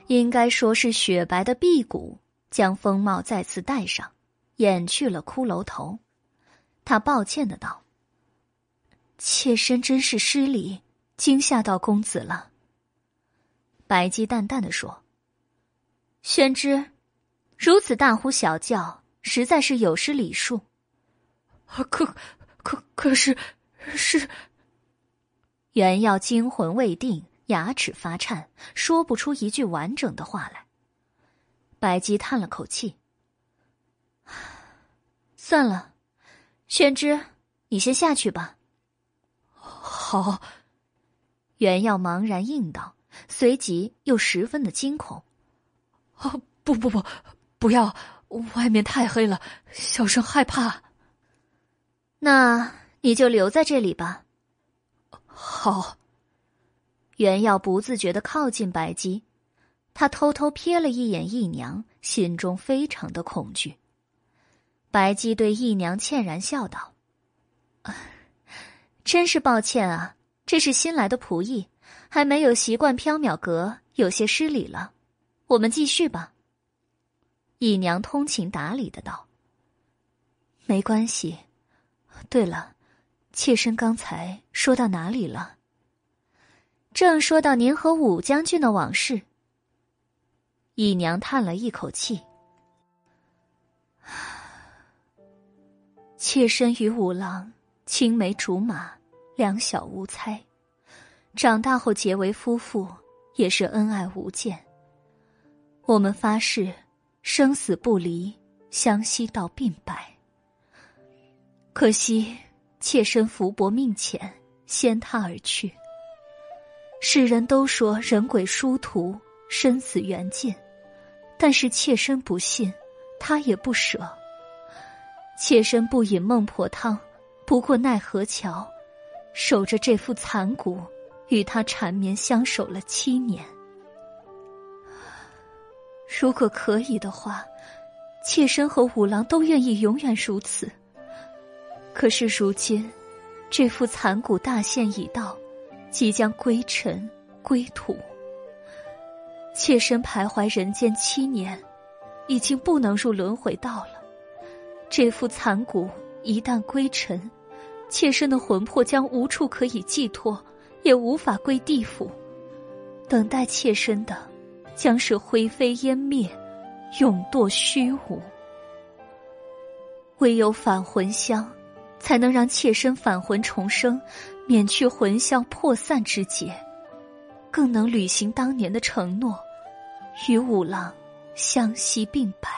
应该说是雪白的臂骨，将风帽再次戴上，掩去了骷髅头。他抱歉的道。妾身真是失礼，惊吓到公子了。白姬淡淡的说：“宣之，如此大呼小叫，实在是有失礼数。”可可可是是。原耀惊魂未定，牙齿发颤，说不出一句完整的话来。白姬叹了口气：“ 算了，宣之，你先下去吧。”好，袁耀茫然应道，随即又十分的惊恐。哦，不不不，不要！外面太黑了，小生害怕。那你就留在这里吧。好。袁耀不自觉的靠近白姬，他偷偷瞥了一眼义娘，心中非常的恐惧。白姬对义娘歉然笑道。真是抱歉啊，这是新来的仆役，还没有习惯缥缈阁，有些失礼了。我们继续吧。姨娘通情达理的道：“没关系。对了，妾身刚才说到哪里了？正说到您和武将军的往事。”姨娘叹了一口气：“ 妾身与五郎。”青梅竹马，两小无猜，长大后结为夫妇，也是恩爱无间。我们发誓生死不离，相惜到鬓白。可惜妾身福薄命浅，先他而去。世人都说人鬼殊途，生死缘尽，但是妾身不信，他也不舍。妾身不饮孟婆汤，不过奈何桥，守着这副残骨，与他缠绵相守了七年。如果可以的话，妾身和五郎都愿意永远如此。可是如今，这副残骨大限已到，即将归尘归土。妾身徘徊人间七年，已经不能入轮回道了。这副残骨一旦归尘，妾身的魂魄将无处可以寄托，也无法归地府。等待妾身的。将是灰飞烟灭，永堕虚无。唯有返魂香，才能让妾身返魂重生，免去魂香破散之劫，更能履行当年的承诺，与五郎相惜并白。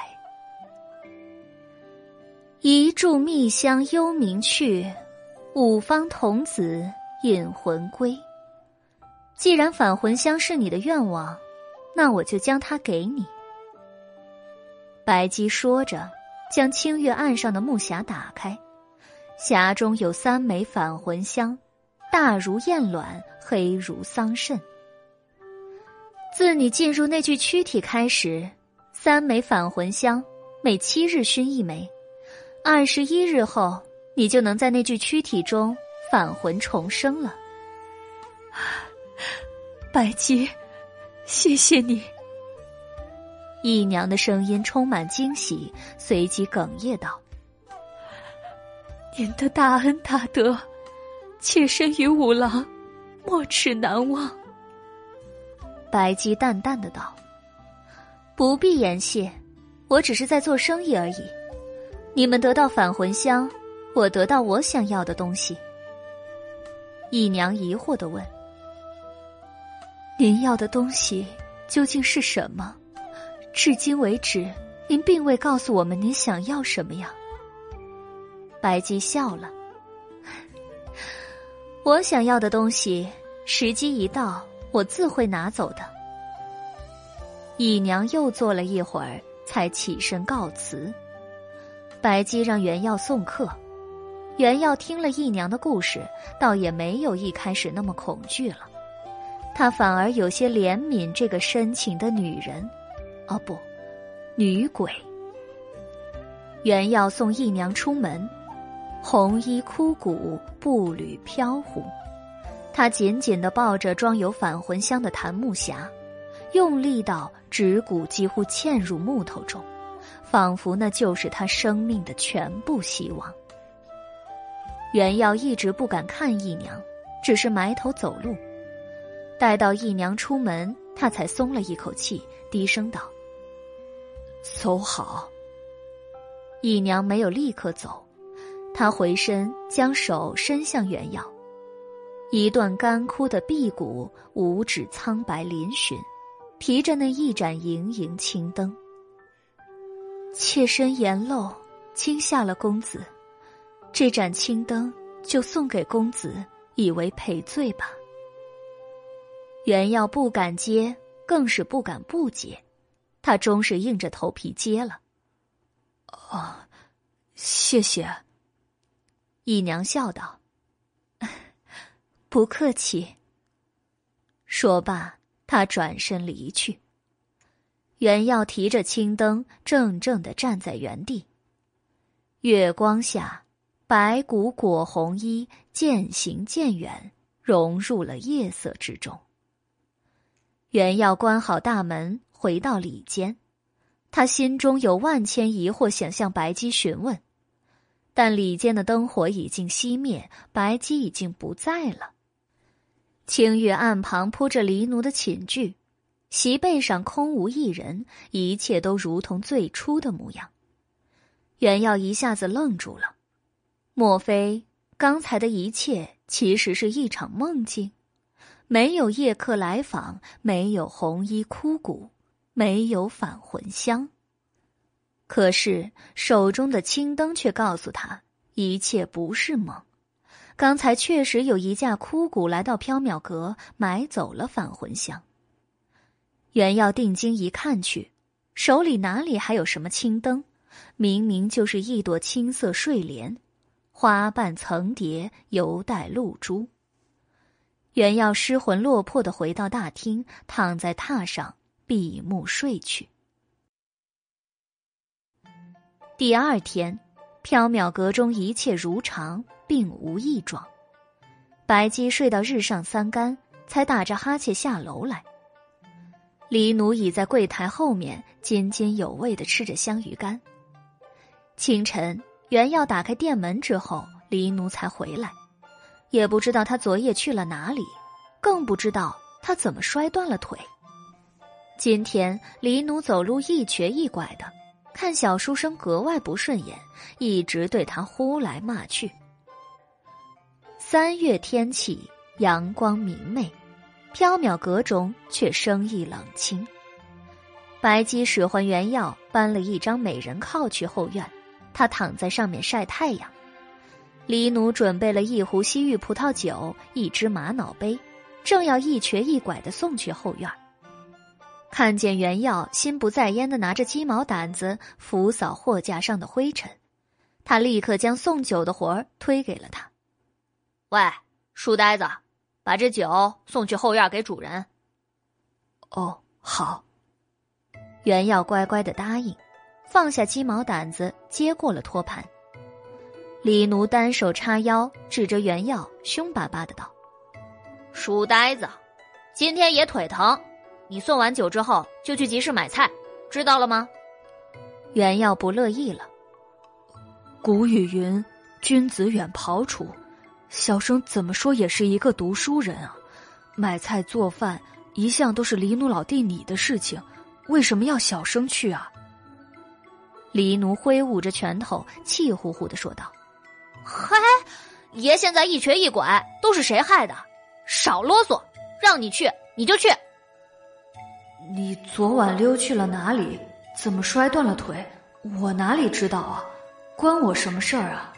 一炷蜜香幽冥去，五方童子引魂归。既然返魂香是你的愿望。那我就将它给你。”白姬说着，将清月岸上的木匣打开，匣中有三枚返魂香，大如燕卵，黑如桑葚。自你进入那具躯体开始，三枚返魂香，每七日熏一枚，二十一日后，你就能在那具躯体中返魂重生了。白姬。谢谢你，姨娘的声音充满惊喜，随即哽咽道：“您的大恩大德，妾身与五郎没齿难忘。”白姬淡淡的道：“不必言谢，我只是在做生意而已。你们得到返魂香，我得到我想要的东西。”姨娘疑惑的问。您要的东西究竟是什么？至今为止，您并未告诉我们您想要什么呀？白姬笑了，我想要的东西，时机一到，我自会拿走的。姨娘又坐了一会儿，才起身告辞。白姬让原耀送客，原耀听了姨娘的故事，倒也没有一开始那么恐惧了。他反而有些怜悯这个深情的女人，哦不，女鬼。原耀送姨娘出门，红衣枯骨，步履飘忽。他紧紧的抱着装有返魂香的檀木匣，用力到指骨几乎嵌入木头中，仿佛那就是他生命的全部希望。原耀一直不敢看姨娘，只是埋头走路。待到姨娘出门，他才松了一口气，低声道：“走好。”姨娘没有立刻走，她回身将手伸向原耀，一段干枯的臂骨，五指苍白嶙峋，提着那一盏盈盈青灯。妾身言漏，惊吓了公子，这盏青灯就送给公子，以为赔罪吧。原耀不敢接，更是不敢不接，他终是硬着头皮接了。哦，谢谢。姨娘笑道：“ 不客气。”说罢，他转身离去。原耀提着青灯，怔怔的站在原地。月光下，白骨裹红衣，渐行渐远，融入了夜色之中。原要关好大门，回到里间，他心中有万千疑惑，想向白姬询问，但里间的灯火已经熄灭，白姬已经不在了。青玉案旁铺着黎奴的寝具，席背上空无一人，一切都如同最初的模样。原要一下子愣住了，莫非刚才的一切其实是一场梦境？没有夜客来访，没有红衣枯骨，没有返魂香。可是手中的青灯却告诉他，一切不是梦。刚才确实有一架枯骨来到缥缈阁，买走了返魂香。袁耀定睛一看去，手里哪里还有什么青灯？明明就是一朵青色睡莲，花瓣层叠，犹带露珠。袁耀失魂落魄的回到大厅，躺在榻上闭目睡去。第二天，缥缈阁中一切如常，并无异状。白姬睡到日上三竿，才打着哈欠下楼来。黎奴倚在柜台后面，津津有味的吃着香鱼干。清晨，袁耀打开店门之后，黎奴才回来，也不知道他昨夜去了哪里，更不知道他怎么摔断了腿。今天，黎奴走路一瘸一拐的。看小书生格外不顺眼，一直对他呼来骂去。三月天气阳光明媚，缥缈阁中却生意冷清。白姬使唤原耀搬了一张美人靠去后院，他躺在上面晒太阳。李奴准备了一壶西域葡萄酒，一只玛瑙杯，正要一瘸一拐的送去后院。看见袁耀心不在焉的拿着鸡毛掸子拂扫货架上的灰尘，他立刻将送酒的活儿推给了他。喂，书呆子，把这酒送去后院给主人。哦，好。袁耀乖乖的答应，放下鸡毛掸子，接过了托盘。李奴单手叉腰，指着袁耀，凶巴巴的道：“书呆子，今天也腿疼。”你送完酒之后就去集市买菜，知道了吗？袁耀不乐意了。古语云：“君子远庖厨。”小生怎么说也是一个读书人啊，买菜做饭一向都是黎奴老弟你的事情，为什么要小生去啊？黎奴挥舞着拳头，气呼呼的说道：“嗨，爷现在一瘸一拐，都是谁害的？少啰嗦，让你去你就去。”你昨晚溜去了哪里？怎么摔断了腿？我哪里知道啊？关我什么事儿啊？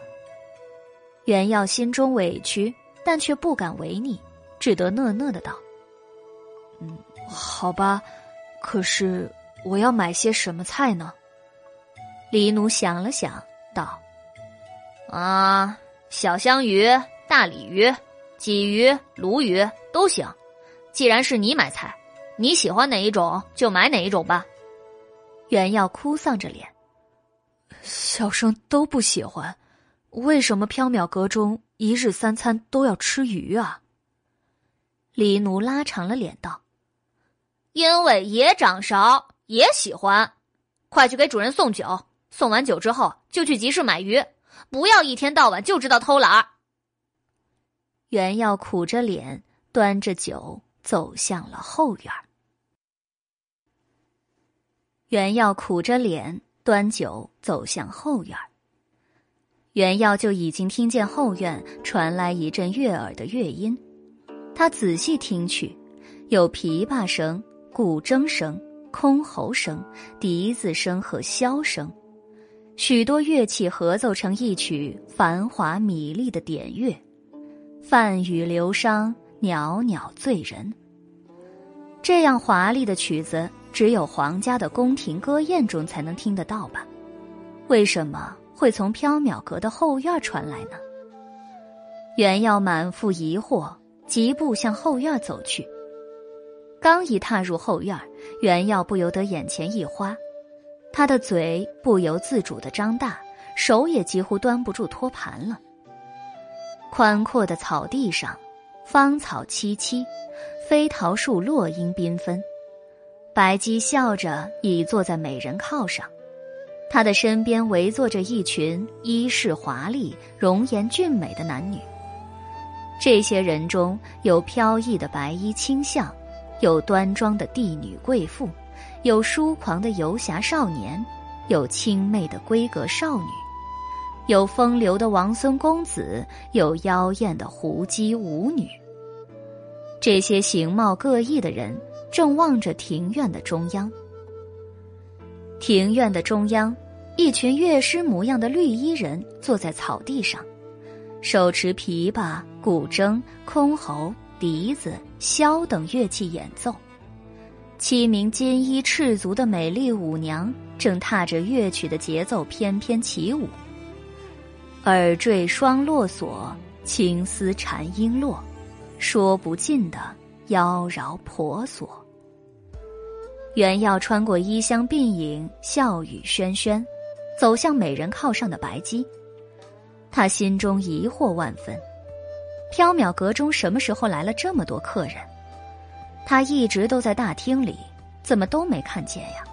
袁耀心中委屈，但却不敢违逆，只得讷讷的道：“嗯，好吧。可是我要买些什么菜呢？”李奴想了想，道：“啊，小香鱼、大鲤鱼、鲫鱼、鲈鱼都行。既然是你买菜。”你喜欢哪一种就买哪一种吧。袁耀哭丧着脸，小生都不喜欢。为什么缥缈阁中一日三餐都要吃鱼啊？李奴拉长了脸道：“因为爷掌勺，也喜欢。快去给主人送酒，送完酒之后就去集市买鱼，不要一天到晚就知道偷懒儿。”袁耀苦着脸，端着酒走向了后院。袁耀苦着脸端酒走向后院。袁耀就已经听见后院传来一阵悦耳的乐音，他仔细听去，有琵琶声、古筝声、箜篌声、笛子声和箫声，许多乐器合奏成一曲繁华 mỹ 丽的典乐，泛雨流觞，袅袅醉人。这样华丽的曲子。只有皇家的宫廷歌宴中才能听得到吧？为什么会从缥缈阁的后院传来呢？袁耀满腹疑惑，疾步向后院走去。刚一踏入后院，袁耀不由得眼前一花，他的嘴不由自主的张大，手也几乎端不住托盘了。宽阔的草地上，芳草萋萋，飞桃树落英缤纷。白姬笑着倚坐在美人靠上，她的身边围坐着一群衣饰华丽、容颜俊美的男女。这些人中有飘逸的白衣卿相，有端庄的帝女贵妇，有疏狂的游侠少年，有清媚的闺阁少女，有风流的王孙公子，有妖艳的胡姬舞女。这些形貌各异的人。正望着庭院的中央，庭院的中央，一群乐师模样的绿衣人坐在草地上，手持琵琶、古筝、箜篌、笛子、箫等乐器演奏。七名金衣赤足的美丽舞娘正踏着乐曲的节奏翩翩起舞。耳坠双落锁，青丝缠璎珞，说不尽的妖娆婆娑。袁耀穿过衣香鬓影，笑语喧喧，走向美人靠上的白姬。他心中疑惑万分：缥缈阁中什么时候来了这么多客人？他一直都在大厅里，怎么都没看见呀？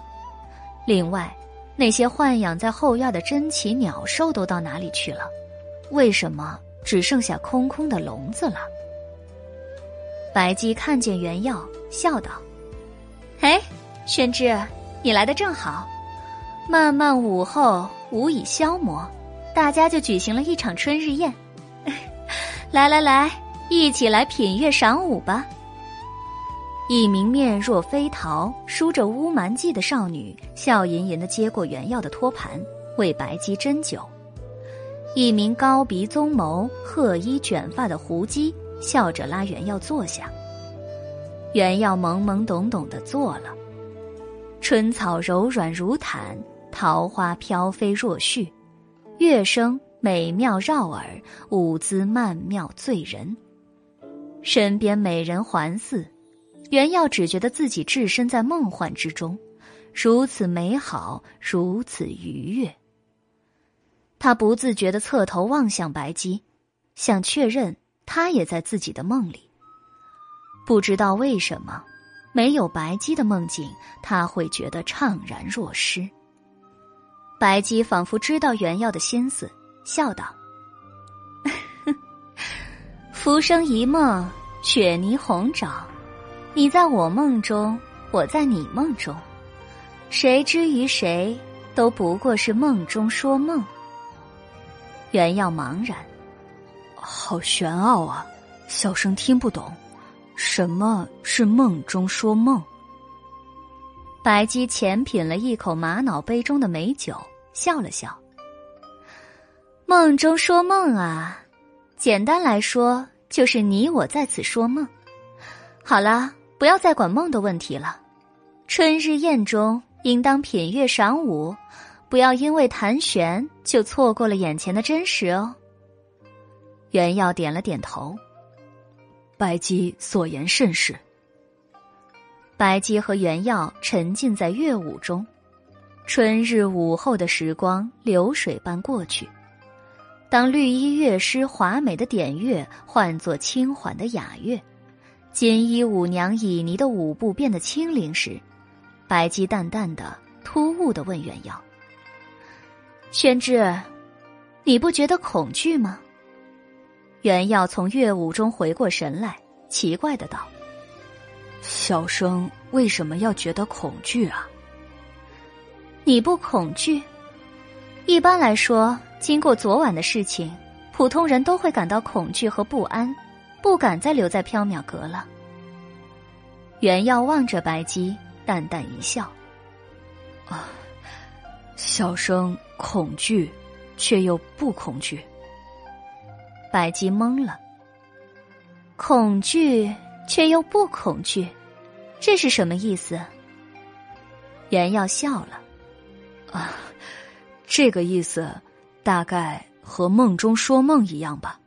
另外。那些豢养在后院的珍奇鸟兽都到哪里去了？为什么只剩下空空的笼子了？白姬看见原耀，笑道：“哎，宣之，你来的正好。漫漫午后，午已消磨，大家就举行了一场春日宴。来来来，一起来品月赏舞吧。”一名面若飞桃、梳着乌蛮髻的少女，笑吟吟的接过原药的托盘，为白姬斟酒；一名高鼻棕眸、褐衣卷发的胡姬，笑着拉原药坐下。原药懵懵懂懂的坐了。春草柔软如毯，桃花飘飞若絮，乐声美妙绕耳，舞姿曼妙醉人。身边美人环伺。袁耀只觉得自己置身在梦幻之中，如此美好，如此愉悦。他不自觉的侧头望向白姬，想确认他也在自己的梦里。不知道为什么，没有白姬的梦境，他会觉得怅然若失。白姬仿佛知道袁耀的心思，笑道：“ 浮生一梦，雪霓虹爪。”你在我梦中，我在你梦中，谁之于谁，都不过是梦中说梦。原耀茫然，好玄奥啊！小生听不懂，什么是梦中说梦？白姬浅品了一口玛瑙杯中的美酒，笑了笑。梦中说梦啊，简单来说，就是你我在此说梦。好了。不要再管梦的问题了，春日宴中应当品乐赏舞，不要因为弹弦就错过了眼前的真实哦。袁耀点了点头，白姬所言甚是。白姬和袁耀沉浸在乐舞中，春日午后的时光流水般过去。当绿衣乐师华美的点乐换作轻缓的雅乐。金衣舞娘以尼的舞步变得轻灵时，白姬淡淡的、突兀的问袁耀：“宣之，你不觉得恐惧吗？”袁耀从乐舞中回过神来，奇怪的道：“小生为什么要觉得恐惧啊？”“你不恐惧？一般来说，经过昨晚的事情，普通人都会感到恐惧和不安。”不敢再留在缥缈阁了。袁耀望着白姬，淡淡一笑：“啊，小生恐惧，却又不恐惧。”白姬懵了。恐惧却又不恐惧，这是什么意思？袁耀笑了：“啊，这个意思，大概和梦中说梦一样吧。”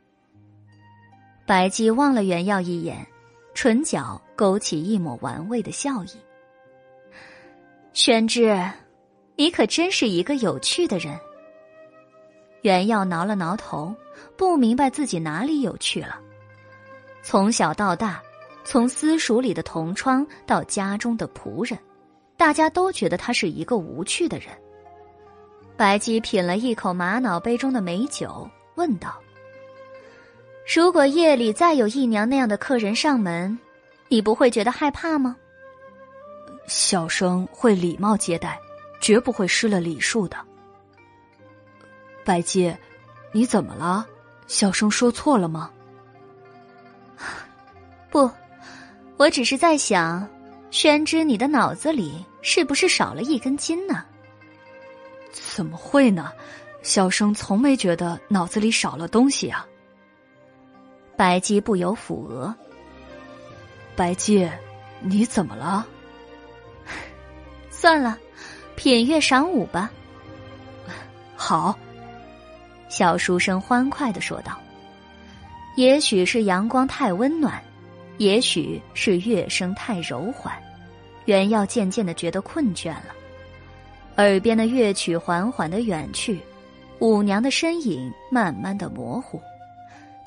白姬望了袁耀一眼，唇角勾起一抹玩味的笑意。宣之，你可真是一个有趣的人。袁耀挠了挠头，不明白自己哪里有趣了。从小到大，从私塾里的同窗到家中的仆人，大家都觉得他是一个无趣的人。白姬品了一口玛瑙杯中的美酒，问道。如果夜里再有姨娘那样的客人上门，你不会觉得害怕吗？小生会礼貌接待，绝不会失了礼数的。白姬，你怎么了？小生说错了吗？不，我只是在想，宣之，你的脑子里是不是少了一根筋呢？怎么会呢？小生从没觉得脑子里少了东西啊。白姬不由抚额。白姬，你怎么了？算了，品乐赏舞吧。好，小书生欢快的说道。也许是阳光太温暖，也许是乐声太柔缓，原耀渐渐的觉得困倦了。耳边的乐曲缓缓的远去，舞娘的身影慢慢的模糊，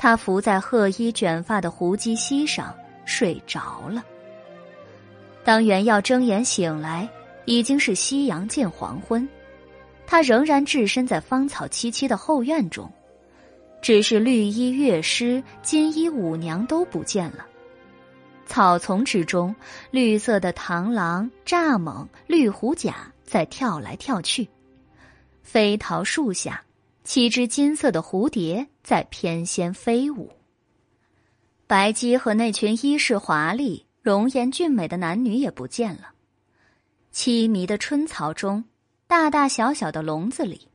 他伏在褐衣卷发的胡姬膝上睡着了。当袁耀睁眼醒来，已经是夕阳近黄昏，他仍然置身在芳草萋萋的后院中。只是绿衣乐师、金衣舞娘都不见了。草丛之中，绿色的螳螂、蚱蜢、绿狐甲在跳来跳去；飞桃树下，七只金色的蝴蝶在翩跹飞舞。白姬和那群衣饰华丽、容颜俊美的男女也不见了。凄迷的春草中，大大小小的笼子里。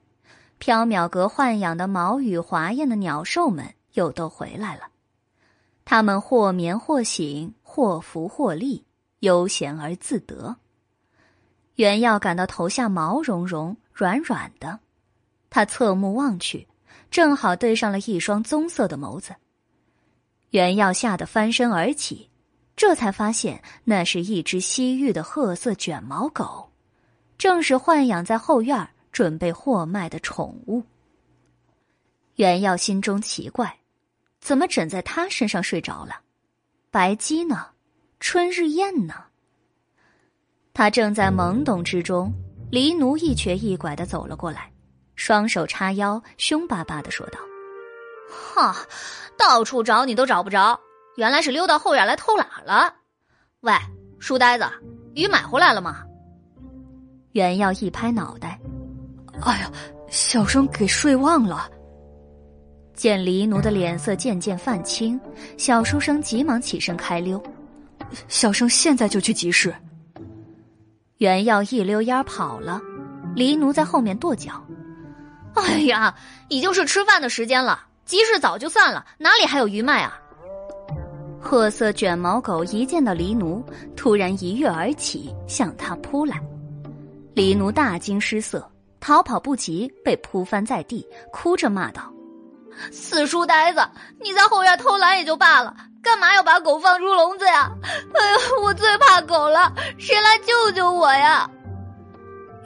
缥缈阁豢养的毛羽华艳的鸟兽们又都回来了，它们或眠或醒，或伏或立，悠闲而自得。袁耀感到头下毛茸茸、软软的，他侧目望去，正好对上了一双棕色的眸子。袁耀吓得翻身而起，这才发现那是一只西域的褐色卷毛狗，正是豢养在后院准备货卖的宠物。袁耀心中奇怪，怎么枕在他身上睡着了？白姬呢？春日宴呢？他正在懵懂之中，黎奴一瘸一拐的走了过来，双手叉腰，凶巴巴的说道：“哈，到处找你都找不着，原来是溜到后院来偷懒了。喂，书呆子，鱼买回来了吗？”袁耀一拍脑袋。哎呀，小生给睡忘了。见黎奴的脸色渐渐泛青，小书生急忙起身开溜。小生现在就去集市。袁耀一溜烟跑了，黎奴在后面跺脚。哎呀，已经是吃饭的时间了，集市早就散了，哪里还有鱼卖啊？褐色卷毛狗一见到黎奴，突然一跃而起，向他扑来。黎奴大惊失色。逃跑不及，被扑翻在地，哭着骂道：“死书呆子！你在后院偷懒也就罢了，干嘛要把狗放出笼子呀？哎呀，我最怕狗了，谁来救救我呀？”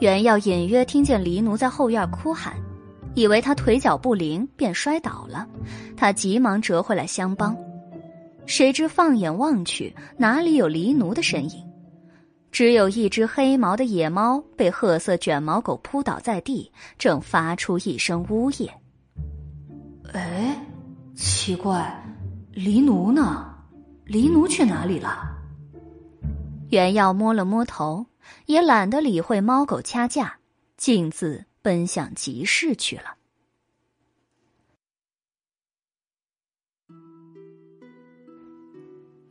袁耀隐约听见黎奴在后院哭喊，以为他腿脚不灵，便摔倒了。他急忙折回来相帮，谁知放眼望去，哪里有黎奴的身影？只有一只黑毛的野猫被褐色卷毛狗扑倒在地，正发出一声呜咽。哎，奇怪，黎奴呢？黎奴去哪里了？袁耀摸了摸头，也懒得理会猫狗掐架，径自奔向集市去了。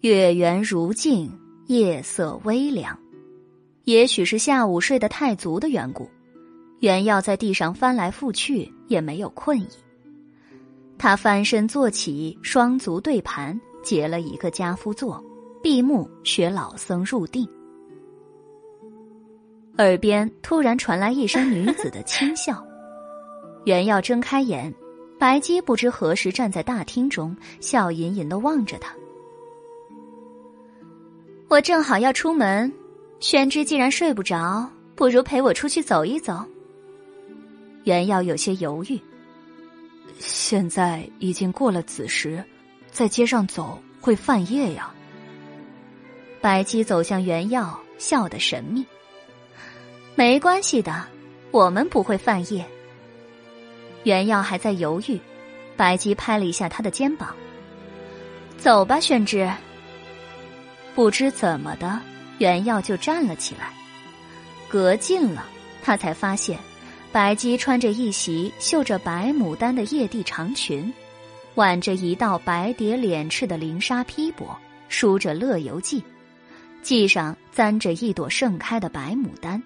月圆如镜，夜色微凉。也许是下午睡得太足的缘故，袁耀在地上翻来覆去也没有困意。他翻身坐起，双足对盘，结了一个家夫坐，闭目学老僧入定。耳边突然传来一声女子的轻笑，袁耀睁开眼，白姬不知何时站在大厅中，笑吟吟的望着他。我正好要出门。宣之既然睡不着，不如陪我出去走一走。袁耀有些犹豫。现在已经过了子时，在街上走会犯夜呀。白姬走向袁耀，笑得神秘。没关系的，我们不会犯夜。袁耀还在犹豫，白姬拍了一下他的肩膀：“走吧，宣之。”不知怎么的。袁耀就站了起来，隔近了，他才发现，白姬穿着一袭绣着白牡丹的曳地长裙，挽着一道白蝶脸翅的绫纱披帛，梳着《乐游记》，记上簪着一朵盛开的白牡丹。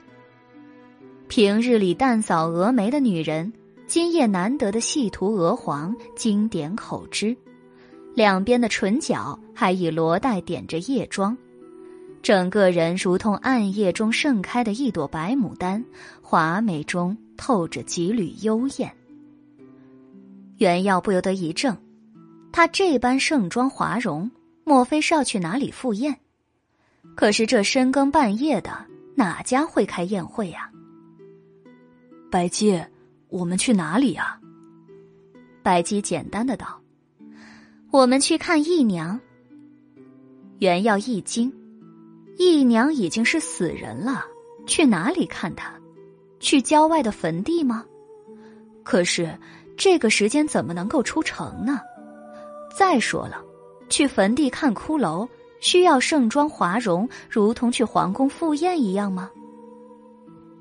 平日里淡扫蛾眉的女人，今夜难得的细涂鹅黄，经典口脂，两边的唇角还以罗带点着叶妆，整个人如同暗夜中盛开的一朵白牡丹，华美中透着几缕幽艳。袁耀不由得一怔，她这般盛装华容，莫非是要去哪里赴宴？可是这深更半夜的，哪家会开宴会呀？白姬，我们去哪里呀？白姬简单的道：“我们去看义娘。”袁耀一惊，义娘已经是死人了，去哪里看她？去郊外的坟地吗？可是这个时间怎么能够出城呢？再说了，去坟地看骷髅，需要盛装华容，如同去皇宫赴宴一样吗？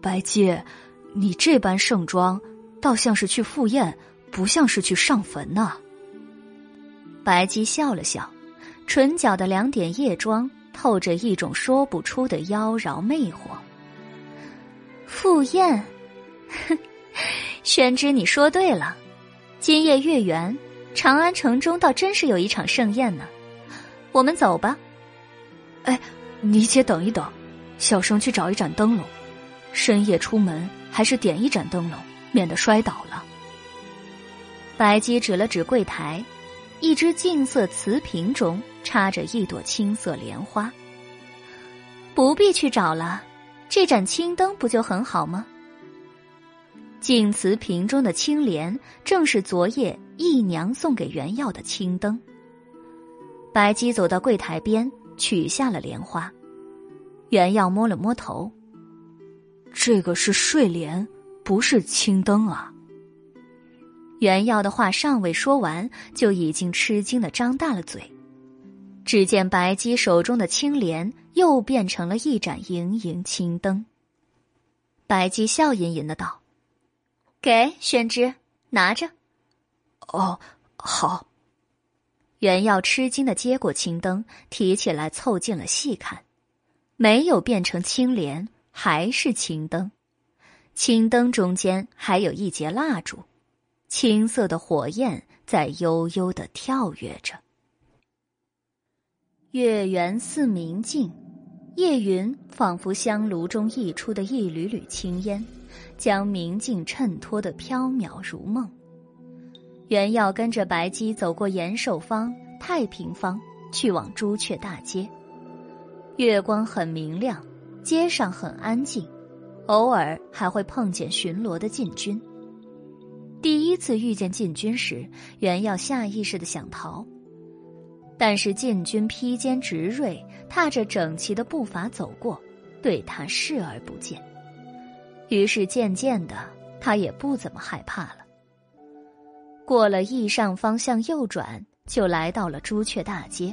白姬。你这般盛装，倒像是去赴宴，不像是去上坟呢。白姬笑了笑，唇角的两点叶妆透着一种说不出的妖娆魅惑。赴宴，哼，宣之，你说对了，今夜月圆，长安城中倒真是有一场盛宴呢。我们走吧。哎，你且等一等，小生去找一盏灯笼，深夜出门。还是点一盏灯笼，免得摔倒了。白姬指了指柜台，一只净色瓷瓶中插着一朵青色莲花。不必去找了，这盏青灯不就很好吗？净瓷瓶中的青莲，正是昨夜义娘送给袁耀的青灯。白姬走到柜台边，取下了莲花。袁耀摸了摸头。这个是睡莲，不是青灯啊！袁耀的话尚未说完，就已经吃惊的张大了嘴。只见白姬手中的青莲又变成了一盏莹莹青灯。白姬笑吟吟的道：“给宣之，拿着。”哦，好。袁耀吃惊的接过青灯，提起来凑近了细看，没有变成青莲。还是青灯，青灯中间还有一节蜡烛，青色的火焰在悠悠的跳跃着。月圆似明镜，夜云仿佛香炉中溢出的一缕缕青烟，将明镜衬托的飘渺如梦。袁耀跟着白姬走过延寿坊、太平坊，去往朱雀大街。月光很明亮。街上很安静，偶尔还会碰见巡逻的禁军。第一次遇见禁军时，袁耀下意识的想逃，但是禁军披肩执锐，踏着整齐的步伐走过，对他视而不见。于是渐渐的，他也不怎么害怕了。过了驿上方向右转，就来到了朱雀大街。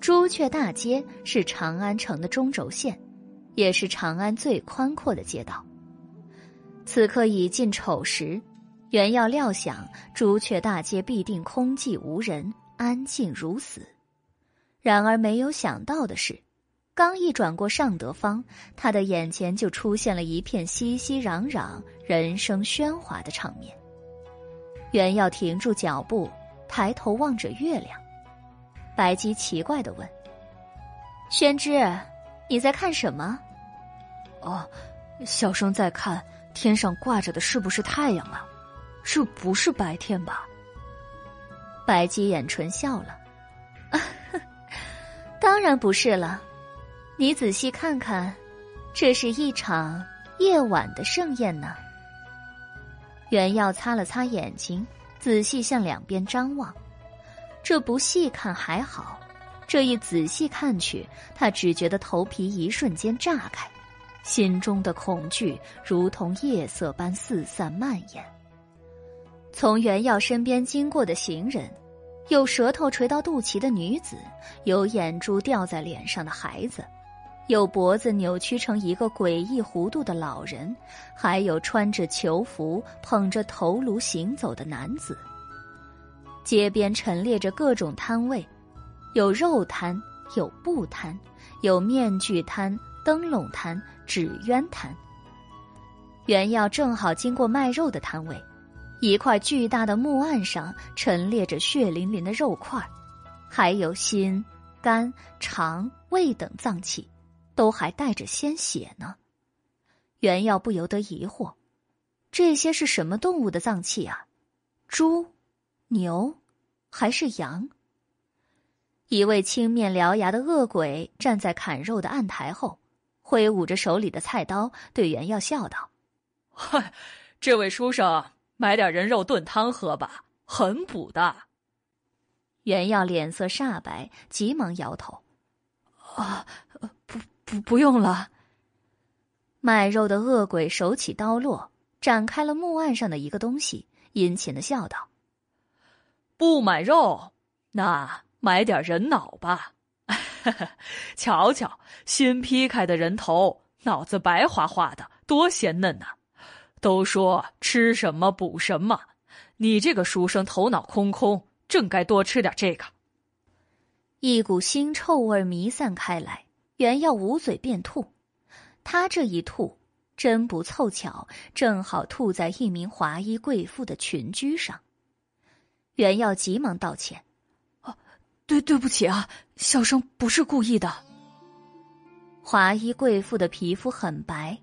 朱雀大街是长安城的中轴线。也是长安最宽阔的街道。此刻已近丑时，原要料想朱雀大街必定空寂无人，安静如死。然而没有想到的是，刚一转过尚德坊，他的眼前就出现了一片熙熙攘攘、人声喧哗的场面。原要停住脚步，抬头望着月亮。白姬奇怪的问：“宣之。”你在看什么？哦，小生在看天上挂着的是不是太阳啊？这不是白天吧？白姬掩唇笑了，当然不是了。你仔细看看，这是一场夜晚的盛宴呢。袁耀擦了擦眼睛，仔细向两边张望。这不细看还好。这一仔细看去，他只觉得头皮一瞬间炸开，心中的恐惧如同夜色般四散蔓延。从袁耀身边经过的行人，有舌头垂到肚脐的女子，有眼珠掉在脸上的孩子，有脖子扭曲成一个诡异弧度的老人，还有穿着囚服、捧着头颅行走的男子。街边陈列着各种摊位。有肉摊，有布摊，有面具摊、灯笼摊、纸鸢摊。袁耀正好经过卖肉的摊位，一块巨大的木案上陈列着血淋淋的肉块，还有心、肝、肠、胃等脏器，都还带着鲜血呢。袁耀不由得疑惑：这些是什么动物的脏器啊？猪、牛，还是羊？一位青面獠牙的恶鬼站在砍肉的案台后，挥舞着手里的菜刀，对袁耀笑道。嗨，这位书生，买点人肉炖汤喝吧，很补的。袁耀脸色煞白，急忙摇头：“啊，不不，不用了。”卖肉的恶鬼手起刀落，展开了木案上的一个东西，殷勤的笑道：“不买肉，那买点人脑吧。瞧瞧，新劈开的人头，脑子白花花的，多鲜嫩呐！”都说吃什么补什么，你这个书生头脑空空，正该多吃点这个。一股腥臭味弥散开来，原要捂嘴便吐。他这一吐，真不凑巧，正好吐在一名华衣贵妇的裙裾上。原耀急忙道歉：“，对，对不起啊，小生不是故意的。”华衣贵妇的皮肤很白，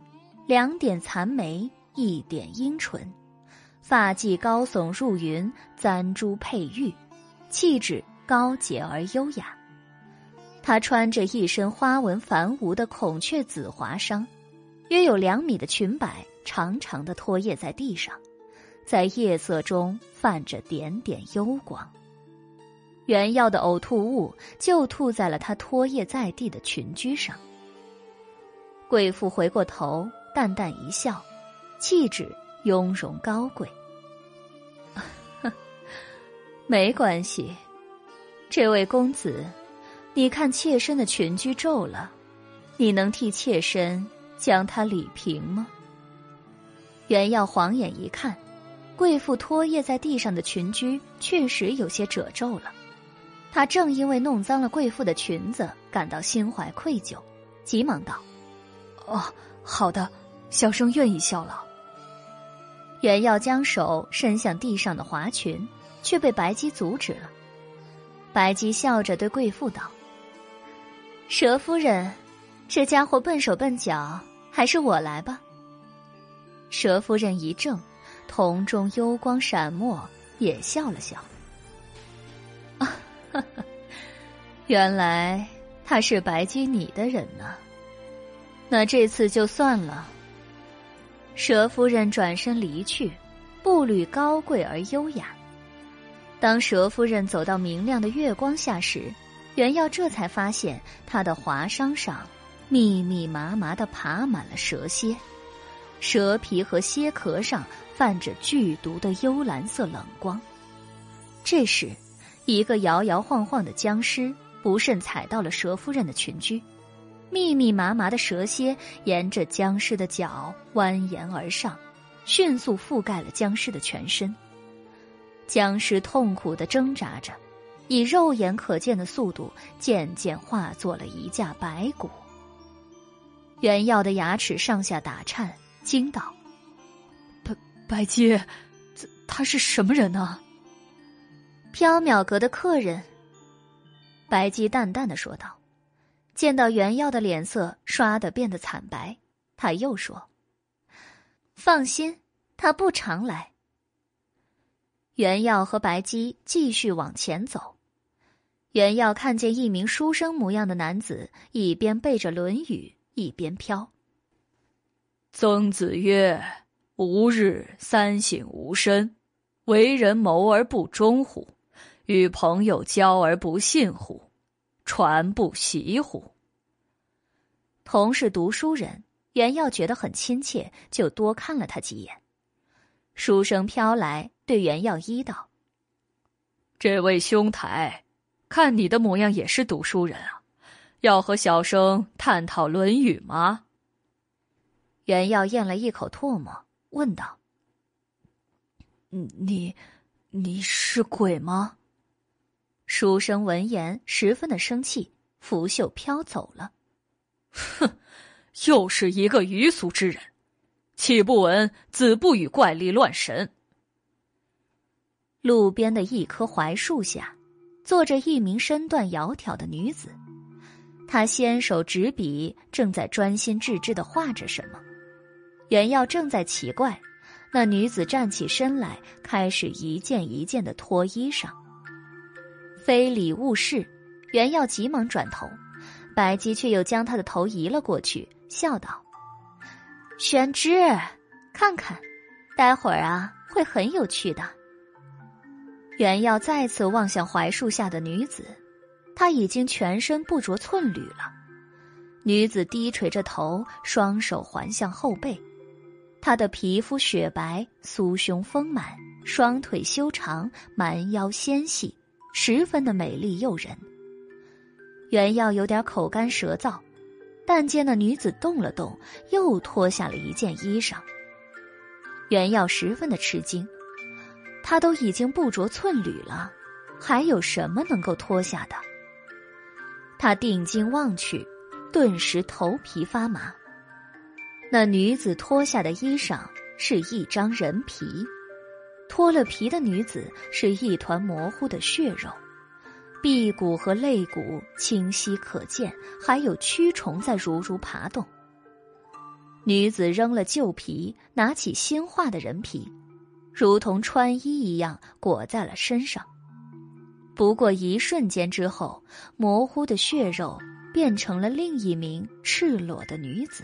两点残眉。一点阴唇，发髻高耸入云，簪珠佩玉，气质高洁而优雅。她穿着一身花纹繁芜的孔雀紫华裳，约有两米的裙摆长长的拖曳在地上，在夜色中泛着点点幽光。原耀的呕吐物就吐在了他拖曳在地的裙裾上。贵妇回过头，淡淡一笑。气质雍容高贵，没关系。这位公子，你看妾身的裙裾皱了，你能替妾身将它理平吗？袁耀晃眼一看，贵妇拖曳在地上的裙裾确实有些褶皱了。他正因为弄脏了贵妇的裙子，感到心怀愧疚，急忙道：“哦，好的，小生愿意效劳。”原要将手伸向地上的华裙，却被白姬阻止了。白姬笑着对贵妇道：“佘夫人，这家伙笨手笨脚，还是我来吧。”佘夫人一怔，瞳中幽光闪没，也笑了笑：“啊，原来他是白居你的人呢。那这次就算了。”佘夫人转身离去，步履高贵而优雅。当佘夫人走到明亮的月光下时，袁耀这才发现她的华裳上密密麻麻的爬满了蛇蝎，蛇皮和蝎壳上泛着剧毒的幽蓝色冷光。这时，一个摇摇晃晃的僵尸不慎踩到了蛇夫人的裙裾。密密麻麻的蛇蝎沿着僵尸的脚蜿蜒而上，迅速覆盖了僵尸的全身。僵尸痛苦的挣扎着，以肉眼可见的速度渐渐化作了一架白骨。袁耀的牙齿上下打颤，惊道：“白白姬，这他是什么人呢？”缥缈阁的客人。白姬淡淡的说道。见到袁耀的脸色唰的变得惨白，他又说：“放心，他不常来。”袁耀和白姬继续往前走。袁耀看见一名书生模样的男子，一边背着《论语》，一边飘。曾子曰：“吾日三省吾身：为人谋而不忠乎？与朋友交而不信乎？”传不习乎？同是读书人，袁耀觉得很亲切，就多看了他几眼。书生飘来，对袁耀一道：“这位兄台，看你的模样也是读书人啊，要和小生探讨《论语》吗？”袁耀咽了一口唾沫，问道：“你，你是鬼吗？”书生闻言十分的生气，拂袖飘走了。哼，又是一个愚俗之人！岂不闻子不语怪力乱神？路边的一棵槐树下，坐着一名身段窈窕的女子，她纤手执笔，正在专心致志的画着什么。袁耀正在奇怪，那女子站起身来，开始一件一件的脱衣裳。非礼勿视，袁耀急忙转头，白姬却又将他的头移了过去，笑道：“玄之，看看，待会儿啊，会很有趣的。”袁耀再次望向槐树下的女子，她已经全身不着寸缕了。女子低垂着头，双手环向后背，她的皮肤雪白，酥胸丰满，双腿修长，蛮腰纤细，十分的美丽诱人。袁耀有点口干舌燥，但见那女子动了动，又脱下了一件衣裳。袁耀十分的吃惊。他都已经不着寸缕了，还有什么能够脱下的？他定睛望去，顿时头皮发麻。那女子脱下的衣裳是一张人皮，脱了皮的女子是一团模糊的血肉，臂骨和肋骨清晰可见，还有蛆虫在如如爬动。女子扔了旧皮，拿起新化的人皮。如同穿衣一样裹在了身上，不过一瞬间之后，模糊的血肉变成了另一名赤裸的女子。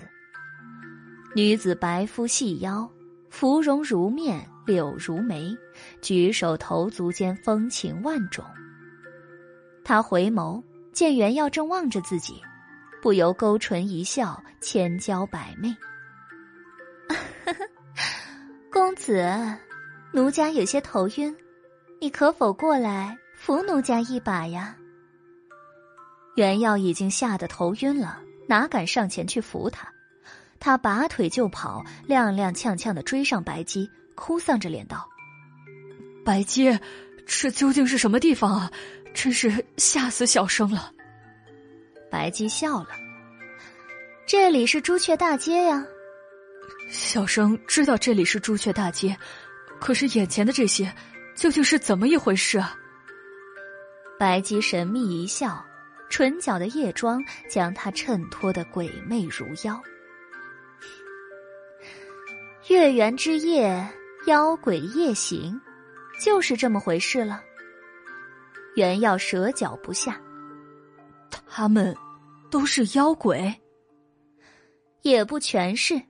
女子白肤细腰，芙蓉如面，柳如眉，举手投足间风情万种。他回眸见袁耀正望着自己，不由勾唇一笑，千娇百媚。公子。奴家有些头晕，你可否过来扶奴家一把呀？袁耀已经吓得头晕了，哪敢上前去扶他？他拔腿就跑，踉踉跄跄的追上白姬，哭丧着脸道：“白姬，这究竟是什么地方啊？真是吓死小生了。”白姬笑了：“这里是朱雀大街呀。”小生知道这里是朱雀大街。可是眼前的这些，究竟是怎么一回事啊？白姬神秘一笑，唇角的夜妆将她衬托的鬼魅如妖。月圆之夜，妖鬼夜行，就是这么回事了。原要蛇脚不下，他们都是妖鬼，也不全是。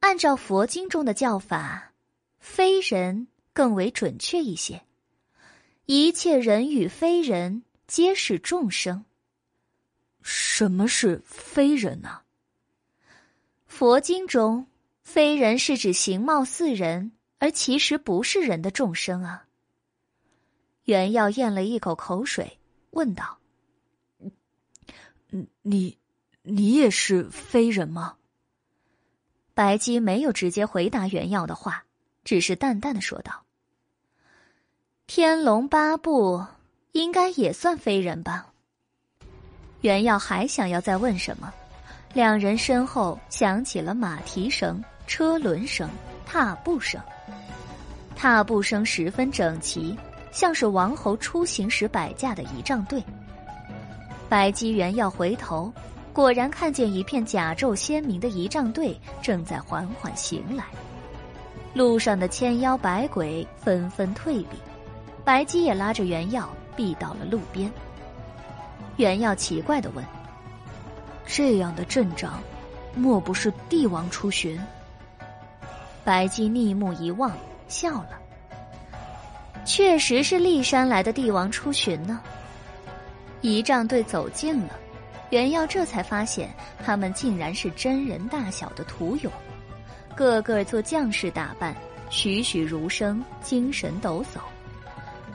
按照佛经中的叫法。非人更为准确一些，一切人与非人皆是众生。什么是非人呢？佛经中，非人是指形貌似人而其实不是人的众生啊。袁耀咽了一口口水，问道：“你，你也是非人吗？”白姬没有直接回答袁耀的话。只是淡淡的说道：“天龙八部应该也算非人吧？”袁耀还想要再问什么，两人身后响起了马蹄声、车轮声、踏步声。踏步声十分整齐，像是王侯出行时摆架的仪仗队。白姬元耀回头，果然看见一片甲胄鲜明的仪仗队正在缓缓行来。路上的千妖百鬼纷纷退避，白姬也拉着原药避到了路边。原药奇怪的问：“这样的阵仗，莫不是帝王出巡？”白姬逆目一望，笑了：“确实是骊山来的帝王出巡呢。”仪仗队走近了，袁耀这才发现他们竟然是真人大小的屠勇。个个做将士打扮，栩栩如生，精神抖擞。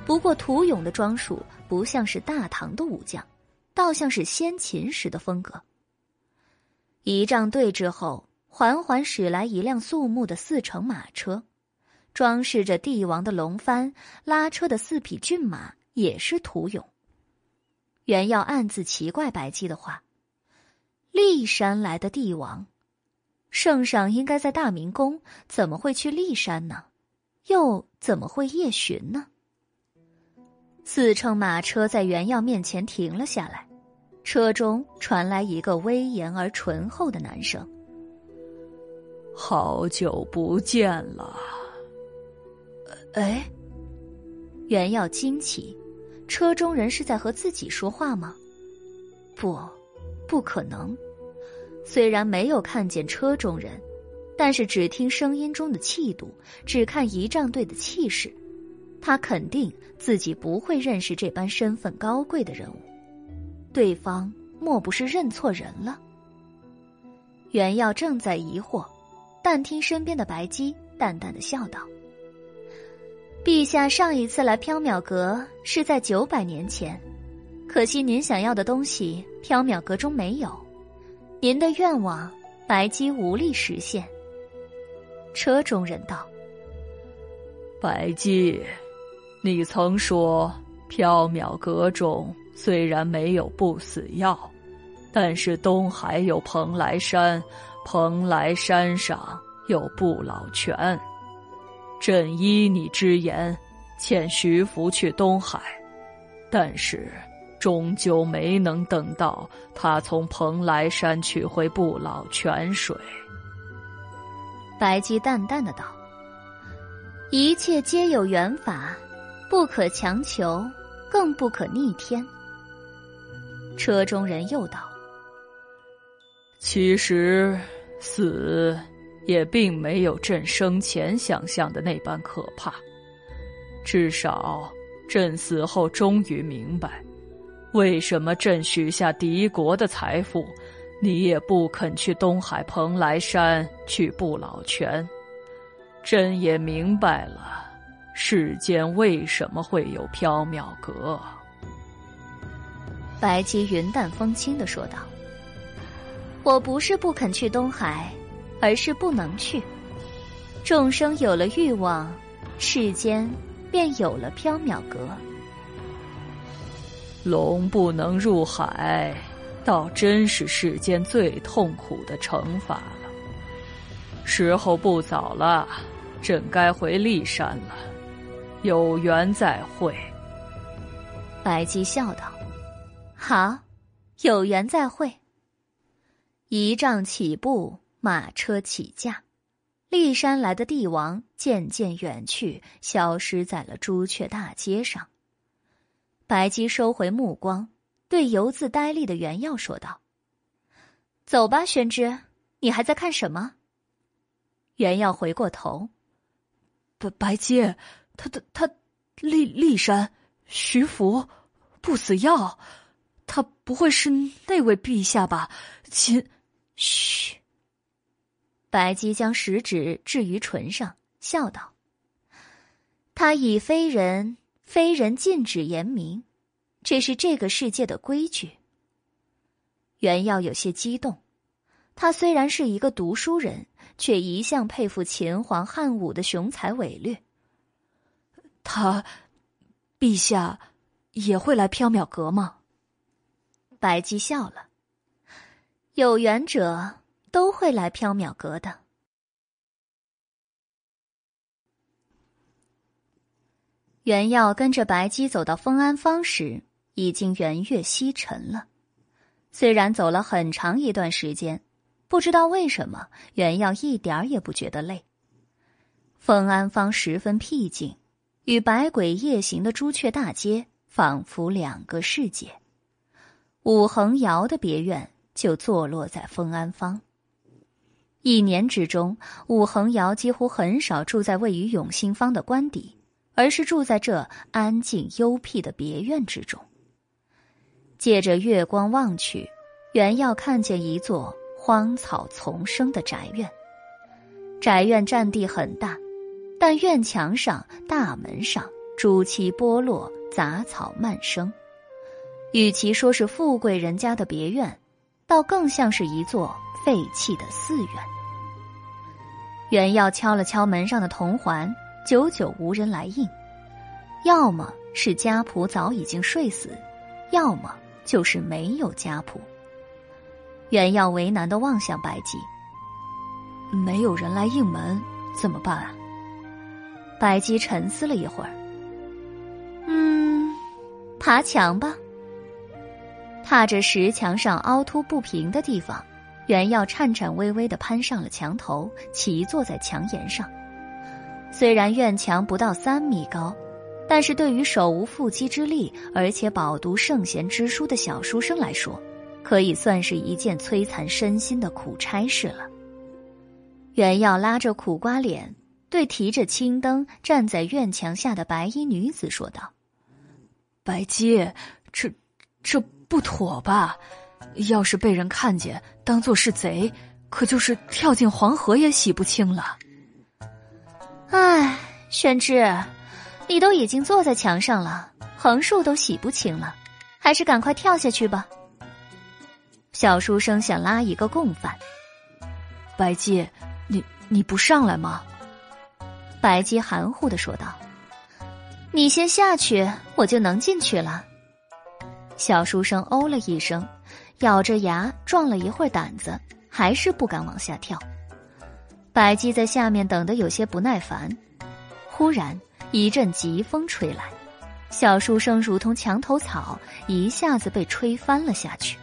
不过屠勇的装束不像是大唐的武将，倒像是先秦时的风格。仪仗队之后，缓缓驶来一辆肃穆的四乘马车，装饰着帝王的龙幡，拉车的四匹骏马也是屠勇。袁耀暗自奇怪白姬的话：骊山来的帝王。圣上应该在大明宫，怎么会去骊山呢？又怎么会夜巡呢？四乘马车在袁耀面前停了下来，车中传来一个威严而醇厚的男声：“好久不见了。”哎，袁耀惊奇，车中人是在和自己说话吗？不，不可能。虽然没有看见车中人，但是只听声音中的气度，只看仪仗队的气势，他肯定自己不会认识这般身份高贵的人物。对方莫不是认错人了？袁耀正在疑惑，但听身边的白姬淡淡的笑道。陛下上一次来缥缈阁是在九百年前，可惜您想要的东西缥缈阁中没有，您的愿望白姬无力实现。车中人道：“白姬，你曾说缥缈阁中虽然没有不死药，但是东海有蓬莱山，蓬莱山上有不老泉。”朕依你之言，遣徐福去东海，但是终究没能等到他从蓬莱山取回不老泉水。白姬淡淡的道：“一切皆有缘法，不可强求，更不可逆天。”车中人又道：“其实死。”也并没有朕生前想象的那般可怕，至少朕死后终于明白，为什么朕许下敌国的财富，你也不肯去东海蓬莱山去不老泉。朕也明白了，世间为什么会有缥缈阁。白姬云淡风轻的说道：“我不是不肯去东海。”而是不能去。众生有了欲望，世间便有了缥缈阁。龙不能入海，倒真是世间最痛苦的惩罚了。时候不早了，朕该回骊山了。有缘再会。白姬笑道：“好，有缘再会。”仪仗起步。马车起驾，骊山来的帝王渐渐远去，消失在了朱雀大街上。白姬收回目光，对犹自呆立的袁耀说道：“走吧，宣之，你还在看什么？”袁耀回过头：“白白姬，他他他，骊骊山，徐福，不死药，他不会是那位陛下吧？秦，嘘。”白姬将食指置于唇上，笑道：“他已非人，非人禁止言明，这是这个世界的规矩。”袁耀有些激动，他虽然是一个读书人，却一向佩服秦皇汉武的雄才伟略。他，陛下也会来缥缈阁吗？白姬笑了，有缘者。都会来缥缈阁的。袁耀跟着白姬走到丰安坊时，已经圆月西沉了。虽然走了很长一段时间，不知道为什么袁耀一点儿也不觉得累。丰安坊十分僻静，与百鬼夜行的朱雀大街仿佛两个世界。武恒尧的别院就坐落在丰安坊。一年之中，武恒尧几乎很少住在位于永兴坊的官邸，而是住在这安静幽僻的别院之中。借着月光望去，原要看见一座荒草丛生的宅院。宅院占地很大，但院墙上、大门上朱漆剥落，杂草漫生。与其说是富贵人家的别院，倒更像是一座。废弃的寺院。袁耀敲了敲门上的铜环，久久无人来应。要么是家仆早已经睡死，要么就是没有家仆。袁耀为难的望向白姬：“没有人来应门，怎么办啊？白姬沉思了一会儿，嗯，爬墙吧。踏着石墙上凹凸不平的地方，袁耀颤颤巍巍的攀上了墙头，骑坐在墙沿上。虽然院墙不到三米高，但是对于手无缚鸡之力而且饱读圣贤之书的小书生来说，可以算是一件摧残身心的苦差事了。袁耀拉着苦瓜脸。对提着青灯站在院墙下的白衣女子说道：“白姬，这这不妥吧？要是被人看见，当做是贼，可就是跳进黄河也洗不清了。”唉，宣之，你都已经坐在墙上了，横竖都洗不清了，还是赶快跳下去吧。小书生想拉一个共犯，白姬，你你不上来吗？白姬含糊的说道：“你先下去，我就能进去了。”小书生哦了一声，咬着牙壮了一会儿胆子，还是不敢往下跳。白姬在下面等得有些不耐烦。忽然一阵疾风吹来，小书生如同墙头草，一下子被吹翻了下去。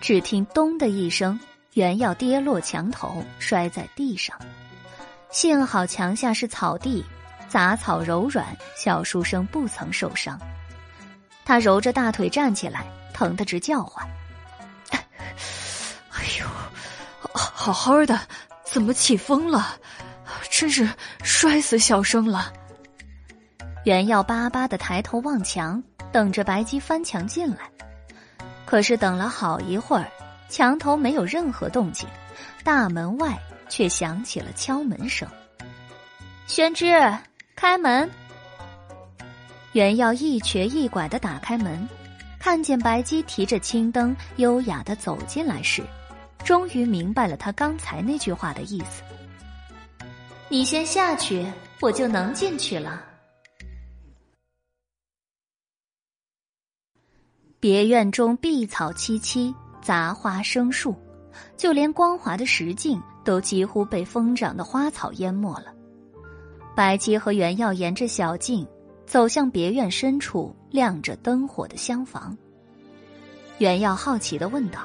只听“咚”的一声，原要跌落墙头，摔在地上。幸好墙下是草地，杂草柔软，小书生不曾受伤。他揉着大腿站起来，疼得直叫唤：“哎呦，好好的，怎么起风了？真是摔死小生了！”袁耀巴巴的抬头望墙，等着白姬翻墙进来。可是等了好一会儿，墙头没有任何动静，大门外。却响起了敲门声。宣之，开门。袁耀一瘸一拐的打开门，看见白姬提着青灯，优雅的走进来时，终于明白了他刚才那句话的意思。你先下去，我就能进去了。别院中碧草萋萋，杂花生树，就连光滑的石径。都几乎被疯长的花草淹没了。白姬和袁耀沿着小径走向别院深处亮着灯火的厢房。袁耀好奇的问道：“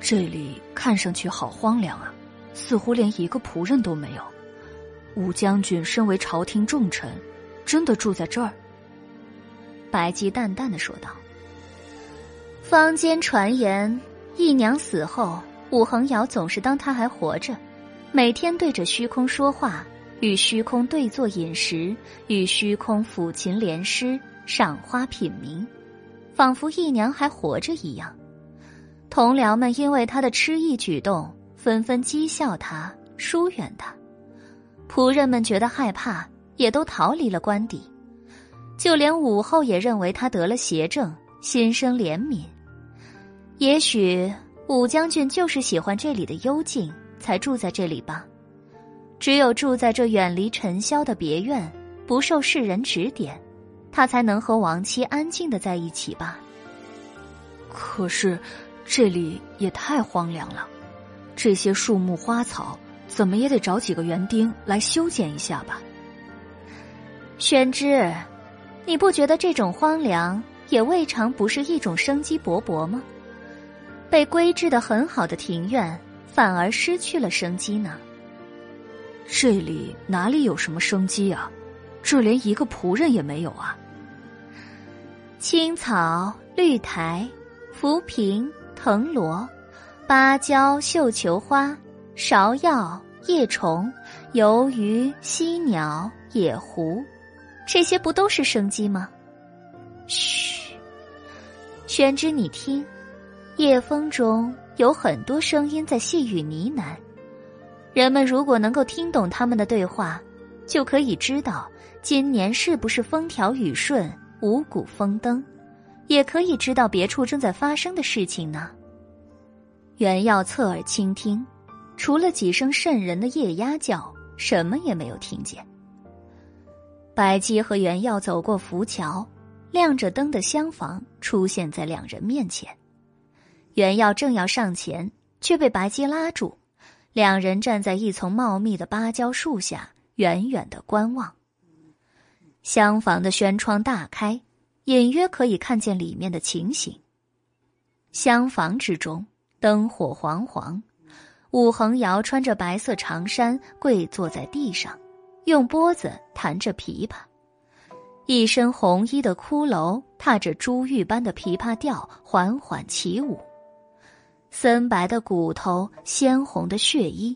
这里看上去好荒凉啊，似乎连一个仆人都没有。武将军身为朝廷重臣，真的住在这儿？”白姬淡淡的说道：“坊间传言，义娘死后。”武恒尧总是当他还活着，每天对着虚空说话，与虚空对坐饮食，与虚空抚琴联诗，赏花品茗，仿佛姨娘还活着一样。同僚们因为他的痴意举动，纷纷讥笑他，疏远他；仆人们觉得害怕，也都逃离了官邸。就连武后也认为他得了邪症，心生怜悯。也许。武将军就是喜欢这里的幽静，才住在这里吧。只有住在这远离尘嚣的别院，不受世人指点，他才能和亡妻安静的在一起吧。可是，这里也太荒凉了，这些树木花草，怎么也得找几个园丁来修剪一下吧。宣之，你不觉得这种荒凉也未尝不是一种生机勃勃吗？被规制的很好的庭院，反而失去了生机呢。这里哪里有什么生机啊？这连一个仆人也没有啊！青草、绿苔、浮萍、藤萝、芭蕉、绣球花、芍药、叶虫、游鱼、犀鸟、野狐，这些不都是生机吗？嘘，宣之，你听。夜风中有很多声音在细语呢喃，人们如果能够听懂他们的对话，就可以知道今年是不是风调雨顺、五谷丰登，也可以知道别处正在发生的事情呢。原要侧耳倾听，除了几声瘆人的夜鸦叫，什么也没有听见。白姬和原耀走过浮桥，亮着灯的厢房出现在两人面前。袁耀正要上前，却被白姬拉住，两人站在一丛茂密的芭蕉树下，远远的观望。厢房的轩窗大开，隐约可以看见里面的情形。厢房之中灯火煌煌，武恒瑶穿着白色长衫，跪坐在地上，用拨子弹着琵琶。一身红衣的骷髅踏着珠玉般的琵琶调缓缓起舞，森白的骨头，鲜红的血衣，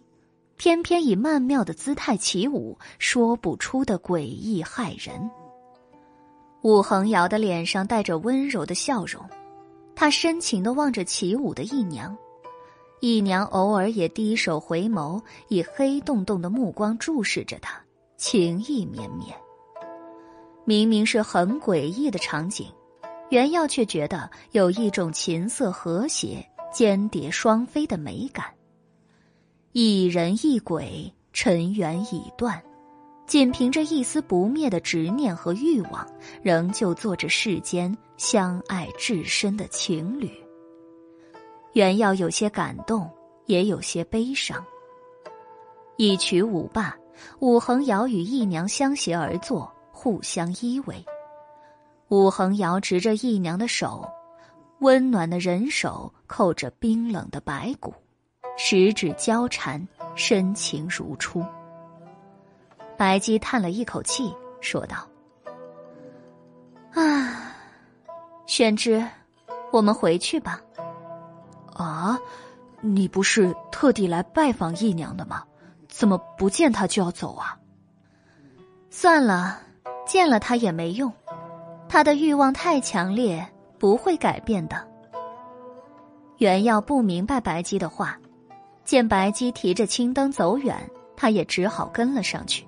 偏偏以曼妙的姿态起舞，说不出的诡异骇人。武恒瑶的脸上带着温柔的笑容，他深情的望着起舞的姨娘，姨娘偶尔也低首回眸，以黑洞洞的目光注视着他，情意绵绵。明明是很诡异的场景，袁耀却觉得有一种琴瑟和谐、间谍双飞的美感。一人一鬼，尘缘已断，仅凭着一丝不灭的执念和欲望，仍旧做着世间相爱至深的情侣。袁耀有些感动，也有些悲伤。一曲舞罢，武恒瑶与姨娘相携而坐。互相依偎，武恒瑶执着姨娘的手，温暖的人手扣着冰冷的白骨，十指交缠，深情如初。白姬叹了一口气，说道：“啊，宣之，我们回去吧。”啊，你不是特地来拜访姨娘的吗？怎么不见她就要走啊？算了。见了她也没用，她的欲望太强烈，不会改变的。袁耀不明白白姬的话，见白姬提着青灯走远，他也只好跟了上去。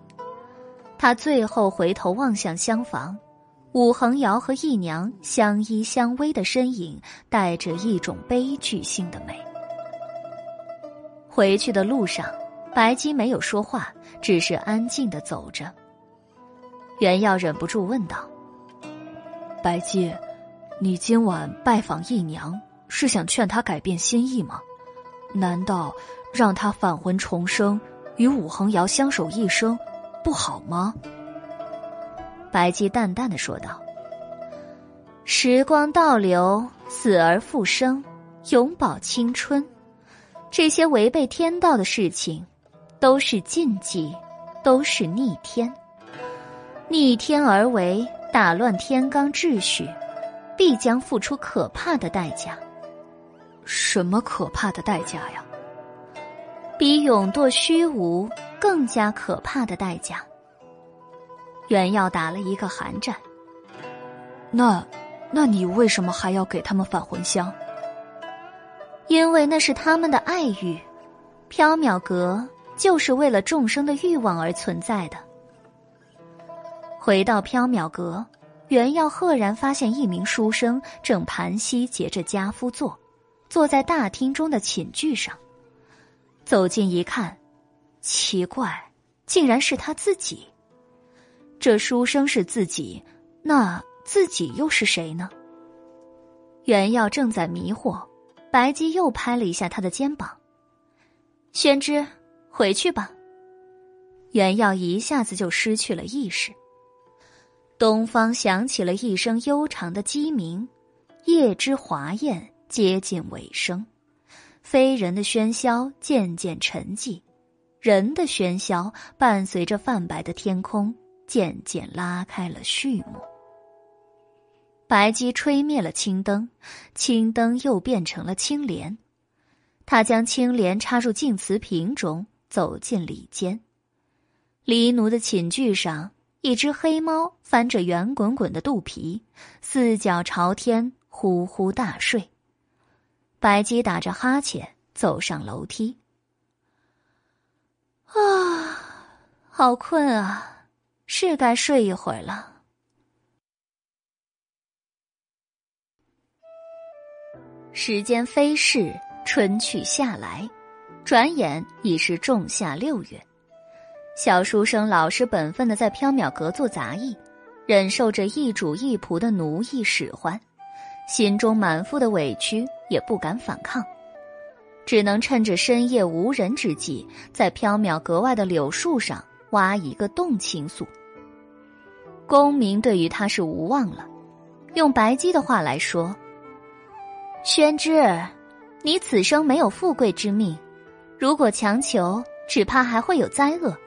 他最后回头望向厢房，武恒瑶和姨娘相依相偎的身影，带着一种悲剧性的美。回去的路上，白姬没有说话，只是安静的走着。袁耀忍不住问道：“白姬，你今晚拜访姨娘，是想劝她改变心意吗？难道让她返魂重生，与武恒瑶相守一生，不好吗？”白姬淡淡的说道：“时光倒流，死而复生，永葆青春，这些违背天道的事情，都是禁忌，都是逆天。”逆天而为，打乱天罡秩序，必将付出可怕的代价。什么可怕的代价呀？比永堕虚无更加可怕的代价。袁耀打了一个寒战。那，那你为什么还要给他们返魂香？因为那是他们的爱欲，缥缈阁就是为了众生的欲望而存在的。回到缥缈阁，袁耀赫然发现一名书生正盘膝结着家夫坐，坐在大厅中的寝具上。走近一看，奇怪，竟然是他自己。这书生是自己，那自己又是谁呢？袁耀正在迷惑，白姬又拍了一下他的肩膀：“宣之，回去吧。”袁耀一下子就失去了意识。东方响起了一声悠长的鸡鸣，夜之华宴接近尾声，非人的喧嚣渐渐沉寂，人的喧嚣伴随着泛白的天空渐渐拉开了序幕。白姬吹灭了青灯，青灯又变成了青莲，他将青莲插入净瓷瓶中，走进里间，黎奴的寝具上。一只黑猫翻着圆滚滚的肚皮，四脚朝天，呼呼大睡。白鸡打着哈欠走上楼梯。啊，好困啊，是该睡一会儿了。时间飞逝，春去夏来，转眼已是仲夏六月。小书生老实本分的在缥缈阁做杂役，忍受着一主一仆的奴役使唤，心中满腹的委屈也不敢反抗。只能趁着深夜无人之际，在缥缈阁外的柳树上挖一个洞倾诉。公明对于他是无望了，用白姬的话来说：“宣之，你此生没有富贵之命，如果强求，只怕还会有灾厄。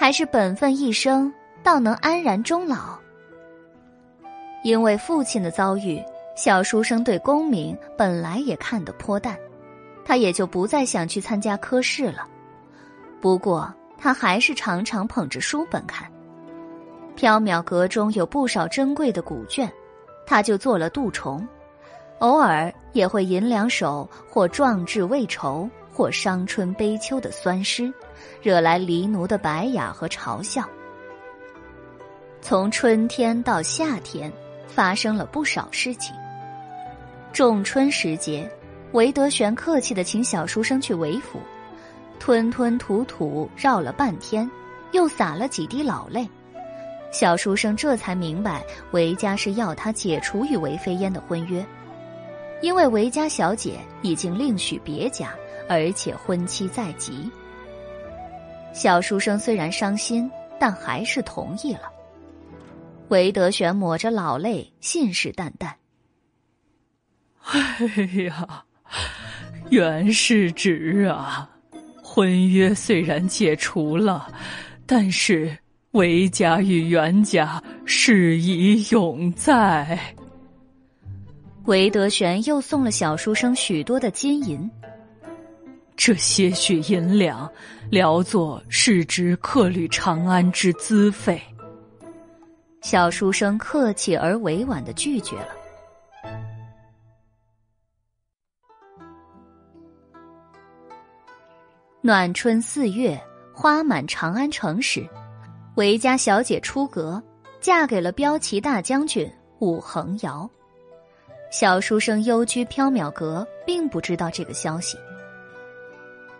还是本分一生，倒能安然终老。”因为父亲的遭遇，小书生对功名本来也看得颇淡，他也就不再想去参加科试了。不过，他还是常常捧着书本看。缥缈阁中有不少珍贵的古卷，他就做了蠹虫，偶尔也会吟两首或壮志未酬或伤春悲秋的酸诗，惹来黎奴的白雅和嘲笑。从春天到夏天。发生了不少事情。仲春时节，韦德玄客气的请小书生去韦府，吞吞吐吐绕了半天，又洒了几滴老泪。小书生这才明白，韦家是要他解除与韦飞烟的婚约，因为韦家小姐已经另娶别家，而且婚期在即。小书生虽然伤心，但还是同意了。韦德玄抹着老泪，信誓旦旦：“哎呀，袁世侄啊，婚约虽然解除了，但是韦家与袁家事已永在。”韦德玄又送了小书生许多的金银，这些许银两，聊作是值客旅长安之资费。小书生客气而委婉的拒绝了。暖春四月，花满长安城时，韦家小姐出阁，嫁给了骠骑大将军武恒尧。小书生幽居缥缈阁，并不知道这个消息。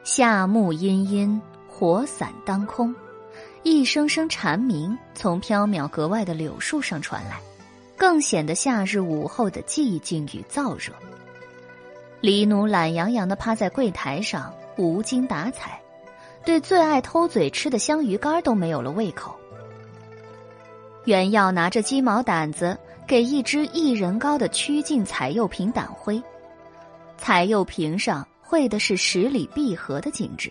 夏木阴阴，火伞当空。一声声蝉鸣从缥缈格外的柳树上传来，更显得夏日午后的寂静与燥热。李奴懒洋洋的趴在柜台上，无精打采，对最爱偷嘴吃的香鱼干都没有了胃口。袁耀拿着鸡毛掸子，给一只一人高的曲径彩釉瓶掸灰，彩釉瓶上绘的是十里碧河的景致。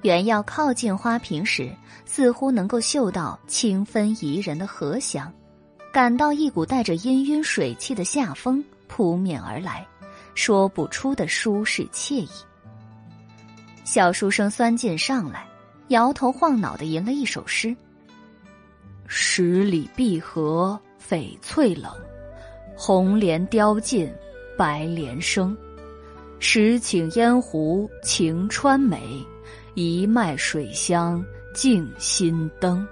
原要靠近花瓶时，似乎能够嗅到清芬宜人的荷香，感到一股带着氤氲水汽的夏风扑面而来，说不出的舒适惬意。小书生钻进上来，摇头晃脑的吟了一首诗：“十里碧河翡翠冷，红莲凋尽白莲生。十顷烟湖晴川美。”一脉水乡静心灯。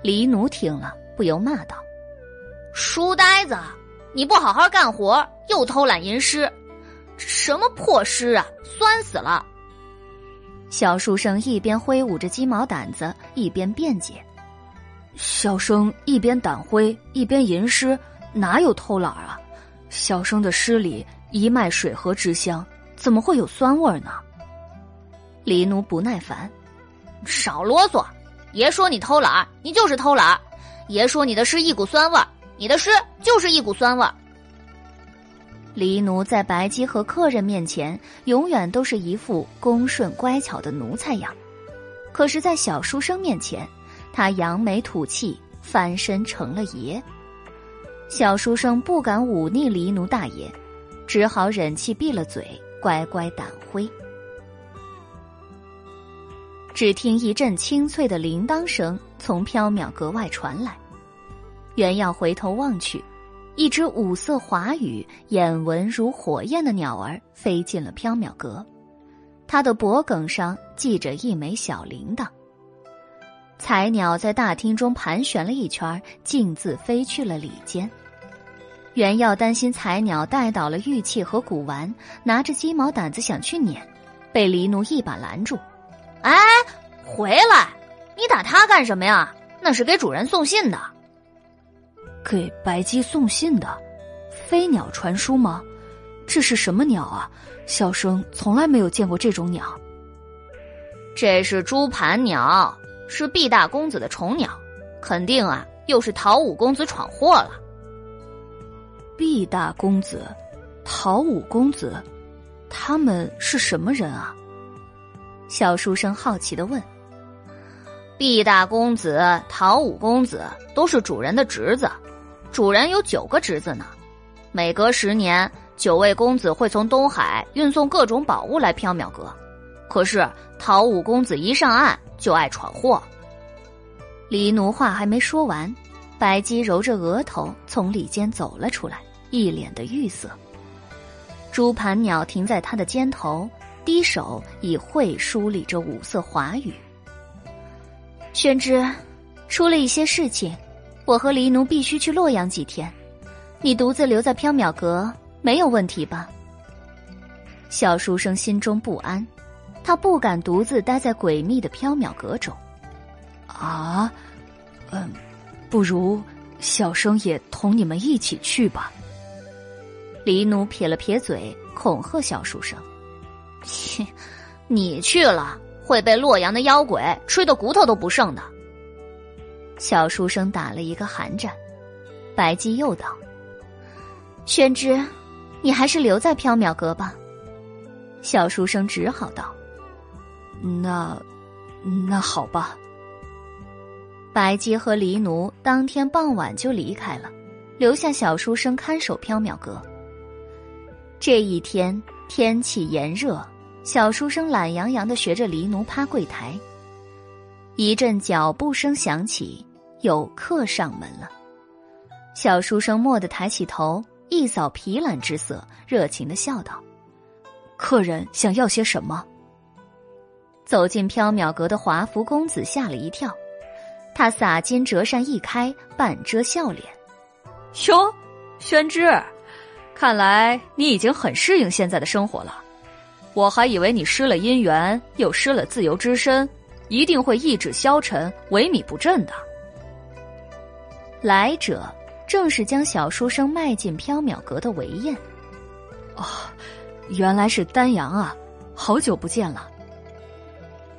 黎奴听了，不由骂道：“书呆子，你不好好干活，又偷懒吟诗，什么破诗啊！酸死了！”小书生一边挥舞着鸡毛掸子，一边辩解：“小生一边掸灰一边吟诗，哪有偷懒啊？小生的诗里一脉水河之乡，怎么会有酸味呢？”黎奴不耐烦，少啰嗦！爷说你偷懒，你就是偷懒。爷说你的诗一股酸味儿，你的诗就是一股酸味儿。黎奴在白姬和客人面前，永远都是一副恭顺乖巧的奴才样，可是，在小书生面前，他扬眉吐气，翻身成了爷。小书生不敢忤逆黎奴大爷，只好忍气闭了嘴，乖乖掸灰。只听一阵清脆的铃铛声从缥缈阁外传来，袁耀回头望去，一只五色华羽、眼纹如火焰的鸟儿飞进了缥缈阁，它的脖颈上系着一枚小铃铛。彩鸟在大厅中盘旋了一圈，径自飞去了里间。袁耀担心彩鸟带倒了玉器和古玩，拿着鸡毛掸子想去撵，被黎奴一把拦住。哎，回来！你打他干什么呀？那是给主人送信的。给白鸡送信的，飞鸟传书吗？这是什么鸟啊？小生从来没有见过这种鸟。这是朱盘鸟，是毕大公子的宠鸟，肯定啊，又是陶五公子闯祸了。毕大公子，陶五公子，他们是什么人啊？小书生好奇的问。毕大公子、陶五公子都是主人的侄子，主人有九个侄子呢。每隔十年，九位公子会从东海运送各种宝物来缥缈阁。可是陶五公子一上岸就爱闯祸。黎奴话还没说完，白姬揉着额头从里间走了出来，一脸的郁色。朱盘鸟停在他的肩头，低手以喙梳理着五色华羽。宣之，出了一些事情，我和黎奴必须去洛阳几天。你独自留在缥缈阁没有问题吧？小书生心中不安，他不敢独自待在诡秘的缥缈阁中。啊，嗯，不如小生也同你们一起去吧。黎奴撇了撇嘴，恐吓小书生：“切，你去了。”会被洛阳的妖鬼吹的骨头都不剩的。小书生打了一个寒战，白姬又道：“宣之，你还是留在缥缈阁吧。”小书生只好道：“那，那好吧。”白姬和黎奴当天傍晚就离开了，留下小书生看守缥缈阁。这一天天气炎热。小书生懒洋洋的学着黎奴趴柜台，一阵脚步声响起，有客上门了。小书生蓦地抬起头，一扫疲懒之色，热情的笑道：“客人想要些什么？”走进缥缈阁的华服公子吓了一跳，他洒金折扇一开，半遮笑脸：“哟，宣之，看来你已经很适应现在的生活了。”我还以为你失了姻缘，又失了自由之身，一定会意志消沉、萎靡不振的。来者正是将小书生迈进缥缈阁的韦燕。哦，原来是丹阳啊，好久不见了。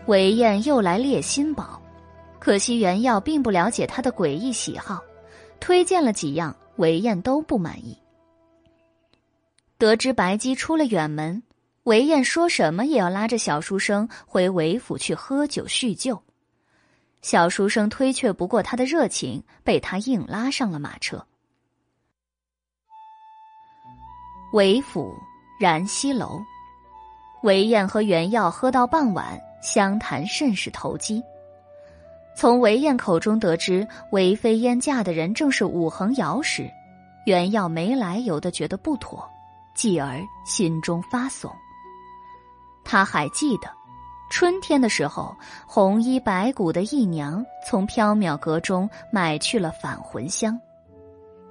韦燕又来猎新宝，可惜袁耀并不了解他的诡异喜好，推荐了几样，韦燕都不满意。得知白姬出了远门。韦燕说什么也要拉着小书生回韦府去喝酒叙旧，小书生推却不过他的热情，被他硬拉上了马车。韦府燃溪楼，韦燕和袁耀喝到傍晚，相谈甚是投机。从韦燕口中得知韦飞燕嫁的人正是武恒瑶时，袁耀没来由的觉得不妥，继而心中发悚。他还记得，春天的时候，红衣白骨的义娘从缥缈阁中买去了返魂香，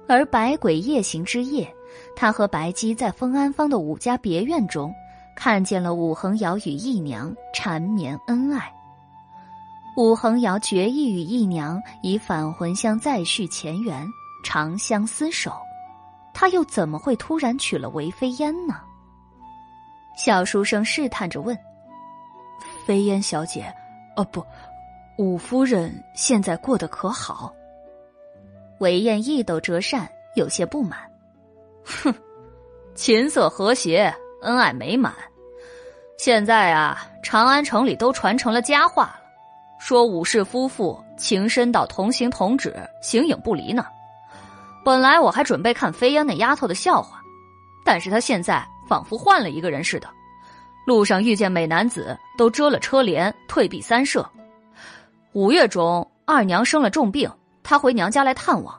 而百鬼夜行之夜，他和白姬在封安坊的武家别院中，看见了武恒瑶与义娘缠绵恩爱。武恒瑶决意与义娘以返魂香再续前缘，长相厮守，他又怎么会突然娶了韦飞烟呢？小书生试探着问：“飞烟小姐，哦不，五夫人现在过得可好？”韦燕一抖折扇，有些不满：“哼，琴瑟和谐，恩爱美满。现在啊，长安城里都传成了佳话了，说武氏夫妇情深到同行同止，形影不离呢。本来我还准备看飞烟那丫头的笑话，但是她现在……”仿佛换了一个人似的，路上遇见美男子都遮了车帘，退避三舍。五月中，二娘生了重病，她回娘家来探望，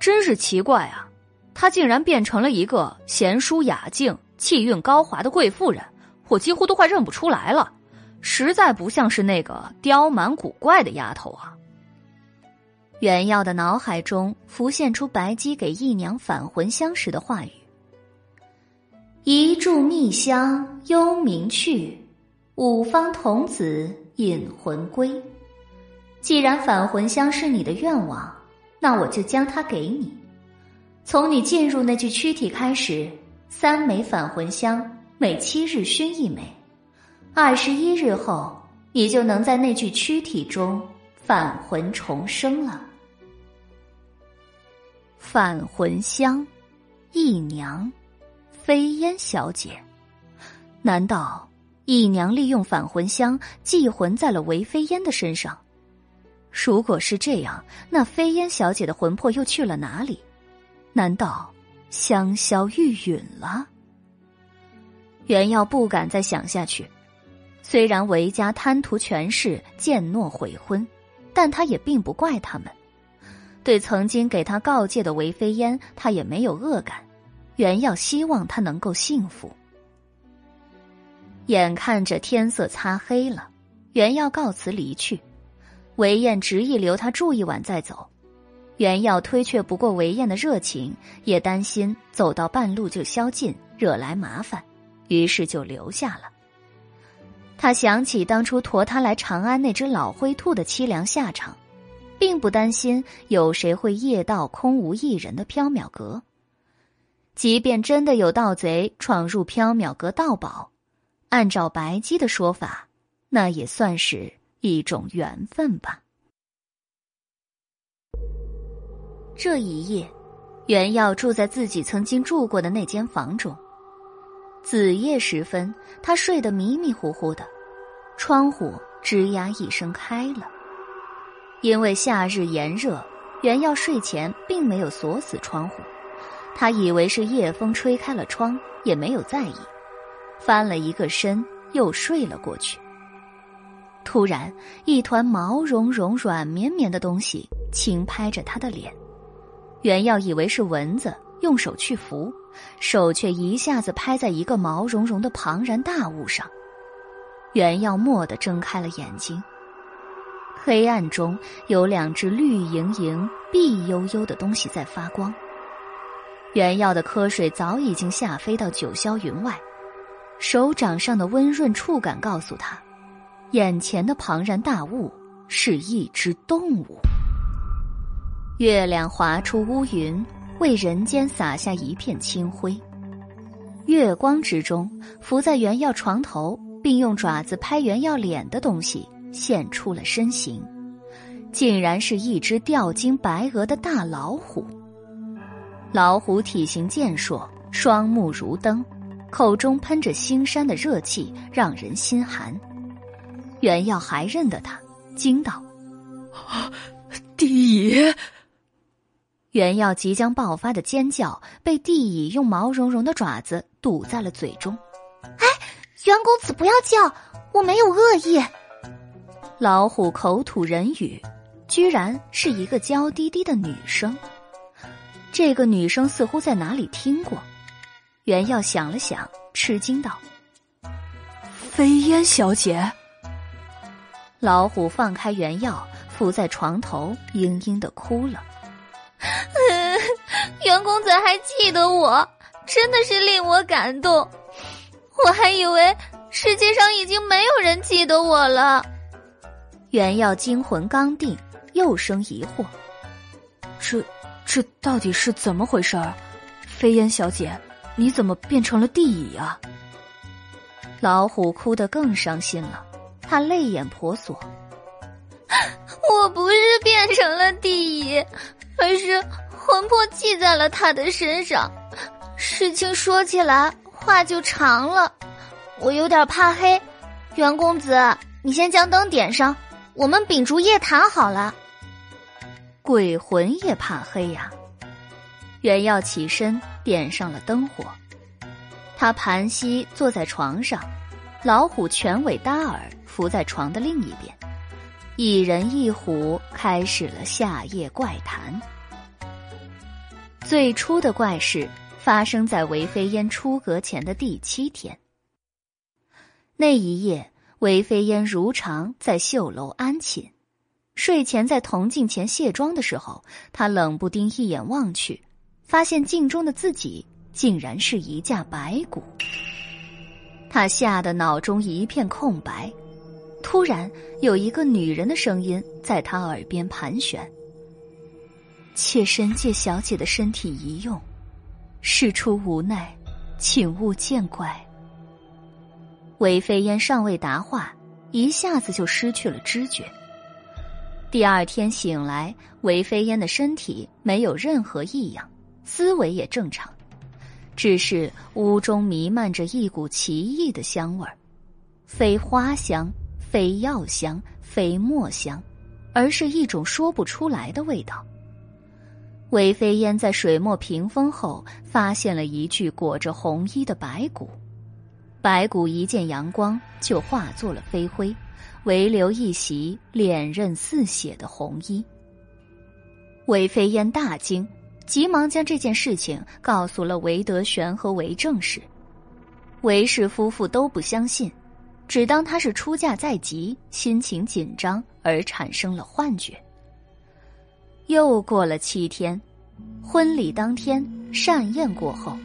真是奇怪啊！她竟然变成了一个贤淑雅静、气韵高华的贵妇人，我几乎都快认不出来了，实在不像是那个刁蛮古怪的丫头啊。袁耀的脑海中浮现出白姬给义娘返魂香时的话语。一炷蜜香幽冥去，五方童子引魂归。既然返魂香是你的愿望，那我就将它给你。从你进入那具躯体开始，三枚返魂香，每七日熏一枚，二十一日后，你就能在那具躯体中返魂重生了。返魂香，义娘，飞烟小姐，难道义娘利用返魂香寄魂在了韦飞烟的身上？如果是这样，那飞烟小姐的魂魄又去了哪里？难道香消玉殒了？袁耀不敢再想下去。虽然韦家贪图权势、践诺悔婚，但他也并不怪他们。对曾经给他告诫的韦飞烟，他也没有恶感。袁耀希望他能够幸福。眼看着天色擦黑了，袁耀告辞离去。韦燕执意留他住一晚再走，袁耀推却不过韦燕的热情，也担心走到半路就宵禁，惹来麻烦，于是就留下了。他想起当初驮他来长安那只老灰兔的凄凉下场，并不担心有谁会夜到空无一人的缥缈阁。即便真的有盗贼闯入缥缈阁盗宝，按照白姬的说法，那也算是一种缘分吧。这一夜，袁耀住在自己曾经住过的那间房中。子夜时分，他睡得迷迷糊糊的，窗户吱呀一声开了。因为夏日炎热，袁耀睡前并没有锁死窗户，他以为是夜风吹开了窗，也没有在意，翻了一个身又睡了过去。突然，一团毛茸茸、软绵绵的东西轻拍着他的脸，袁耀以为是蚊子，用手去扶。手却一下子拍在一个毛茸茸的庞然大物上，袁耀蓦地睁开了眼睛。黑暗中有两只绿莹莹、碧悠悠的东西在发光。袁耀的瞌睡早已经吓飞到九霄云外，手掌上的温润触感告诉他，眼前的庞然大物是一只动物。月亮划出乌云。为人间洒下一片清辉，月光之中，伏在原耀床头并用爪子拍原耀脸的东西现出了身形，竟然是一只吊睛白额的大老虎。老虎体型健硕，双目如灯，口中喷着腥膻的热气，让人心寒。袁耀还认得他，惊道：“帝爷！”原耀即将爆发的尖叫被地蚁用毛茸茸的爪子堵在了嘴中。哎，袁公子不要叫，我没有恶意。老虎口吐人语，居然是一个娇滴滴的女生。这个女生似乎在哪里听过。袁耀想了想，吃惊道：“飞烟小姐。”老虎放开袁耀，伏在床头，嘤嘤的哭了。袁公子还记得我，真的是令我感动。我还以为世界上已经没有人记得我了。袁耀惊魂刚定，又生疑惑：这这到底是怎么回事儿？飞烟小姐，你怎么变成了地蚁啊？老虎哭得更伤心了，他泪眼婆娑：“ 我不是变成了地蚁。”而是魂魄记在了他的身上，事情说起来话就长了，我有点怕黑，袁公子，你先将灯点上，我们秉烛夜谈好了。鬼魂也怕黑呀！袁耀起身点上了灯火，他盘膝坐在床上，老虎全尾搭耳伏在床的另一边。一人一虎开始了夏夜怪谈。最初的怪事发生在韦飞烟出阁前的第七天。那一夜，韦飞烟如常在绣楼安寝，睡前在铜镜前卸妆的时候，他冷不丁一眼望去，发现镜中的自己竟然是一架白骨。他吓得脑中一片空白。突然，有一个女人的声音在他耳边盘旋：“妾身借小姐的身体一用，事出无奈，请勿见怪。”韦飞烟尚未答话，一下子就失去了知觉。第二天醒来，韦飞烟的身体没有任何异样，思维也正常，只是屋中弥漫着一股奇异的香味儿，非花香，非药香，非墨香，而是一种说不出来的味道。韦飞烟在水墨屏风后发现了一具裹着红衣的白骨。白骨一见阳光，就化作了飞灰，唯留一袭脸刃似血的红衣。韦飞烟大惊，急忙将这件事情告诉了韦德玄和韦正氏。韦氏夫妇都不相信，只当他是出嫁在即，心情紧张而产生了幻觉。又过了七天，婚礼当天，膳宴过后。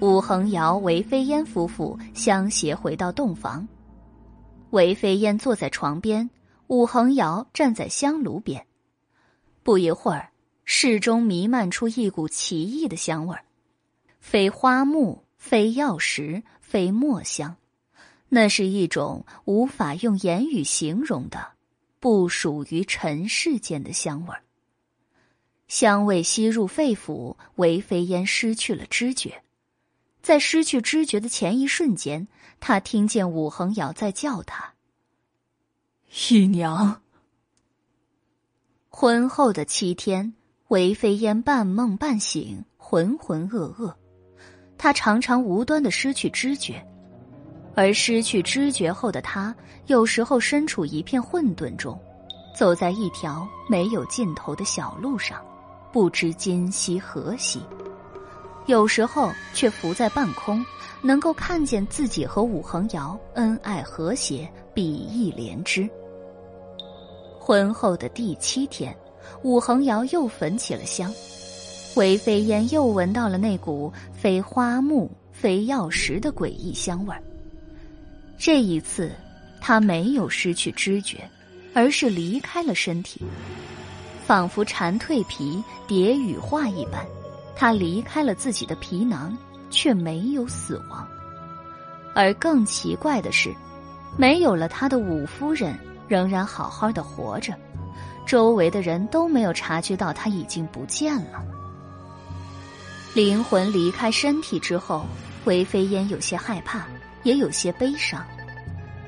武恒瑶、韦飞燕夫妇相携回到洞房，韦飞燕坐在床边，武恒瑶站在香炉边。不一会儿，室中弥漫出一股奇异的香味儿，非花木，非药石，非墨香，那是一种无法用言语形容的，不属于尘世间的香味儿。香味吸入肺腑，韦飞烟失去了知觉。在失去知觉的前一瞬间，他听见武恒瑶在叫他“姨娘”。婚后的七天，韦飞烟半梦半醒，浑浑噩噩。他常常无端的失去知觉，而失去知觉后的他，有时候身处一片混沌中，走在一条没有尽头的小路上，不知今夕何夕。有时候却浮在半空，能够看见自己和武恒瑶恩爱和谐，比翼连枝。婚后的第七天，武恒瑶又焚起了香，韦飞烟又闻到了那股非花木非药石的诡异香味儿。这一次，他没有失去知觉，而是离开了身体，仿佛蝉蜕皮，蝶羽化一般。他离开了自己的皮囊，却没有死亡。而更奇怪的是，没有了他的五夫人仍然好好的活着，周围的人都没有察觉到他已经不见了。灵魂离开身体之后，韦飞烟有些害怕，也有些悲伤。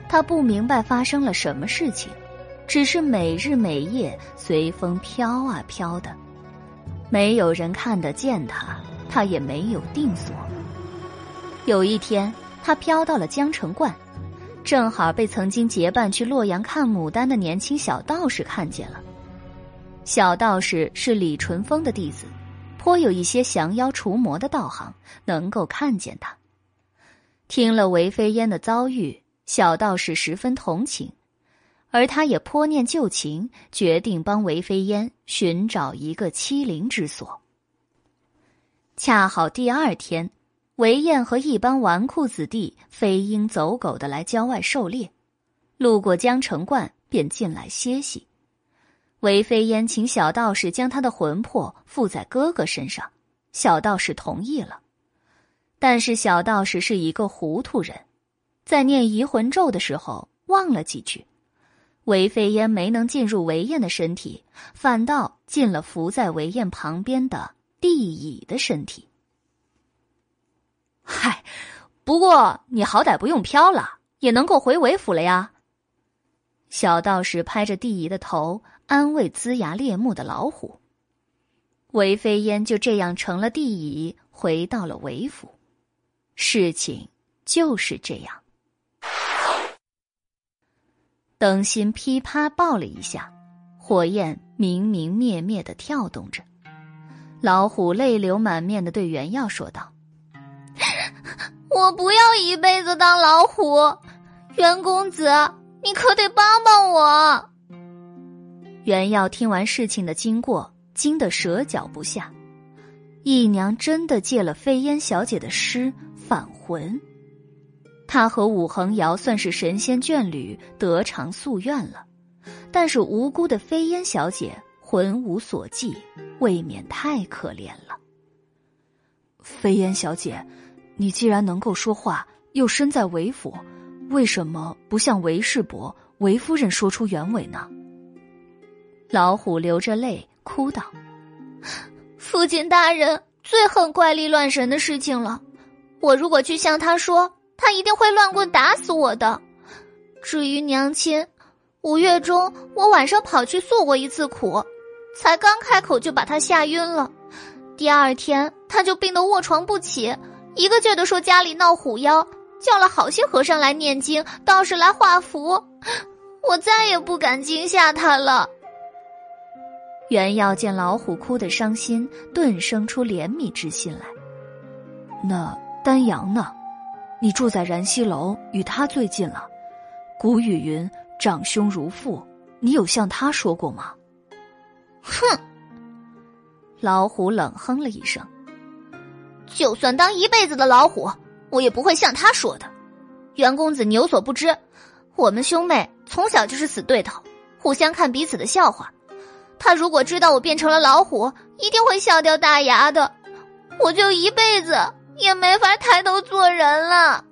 他不明白发生了什么事情，只是每日每夜随风飘啊飘的。没有人看得见他，他也没有定所。有一天，他飘到了江城观，正好被曾经结伴去洛阳看牡丹的年轻小道士看见了。小道士是李淳风的弟子，颇有一些降妖除魔的道行，能够看见他。听了韦飞烟的遭遇，小道士十分同情。而他也颇念旧情，决定帮韦飞烟寻找一个栖灵之所。恰好第二天，韦燕和一帮纨绔子弟飞鹰走狗的来郊外狩猎，路过江城观，便进来歇息。韦飞烟请小道士将他的魂魄附在哥哥身上，小道士同意了。但是小道士是一个糊涂人，在念移魂咒的时候忘了几句。韦飞烟没能进入韦燕的身体，反倒进了伏在韦燕旁边的地乙的身体。嗨，不过你好歹不用飘了，也能够回韦府了呀。小道士拍着地乙的头，安慰龇牙咧目的老虎。韦飞烟就这样成了地乙，回到了韦府。事情就是这样。灯芯噼啪爆了一下，火焰明明灭灭的跳动着。老虎泪流满面的对袁耀说道：“ 我不要一辈子当老虎，袁公子，你可得帮帮我。”袁耀听完事情的经过，惊得舌脚不下。姨娘真的借了飞烟小姐的诗返魂。他和武恒瑶算是神仙眷侣，得偿夙愿了。但是无辜的飞烟小姐魂无所寄，未免太可怜了。飞烟小姐，你既然能够说话，又身在韦府，为什么不向韦世伯、韦夫人说出原委呢？老虎流着泪哭道：“父亲大人最恨怪力乱神的事情了，我如果去向他说，他一定会乱棍打死我的。至于娘亲，五月中我晚上跑去诉过一次苦，才刚开口就把他吓晕了，第二天他就病得卧床不起。”一个劲儿的说家里闹虎妖，叫了好些和尚来念经，道士来画符，我再也不敢惊吓他了。袁耀见老虎哭得伤心，顿生出怜悯之心来。那丹阳呢？你住在燃溪楼，与他最近了。古语云：“长兄如父。”你有向他说过吗？哼！老虎冷哼了一声。就算当一辈子的老虎，我也不会向他说的。袁公子，你有所不知，我们兄妹从小就是死对头，互相看彼此的笑话。他如果知道我变成了老虎，一定会笑掉大牙的。我就一辈子也没法抬头做人了。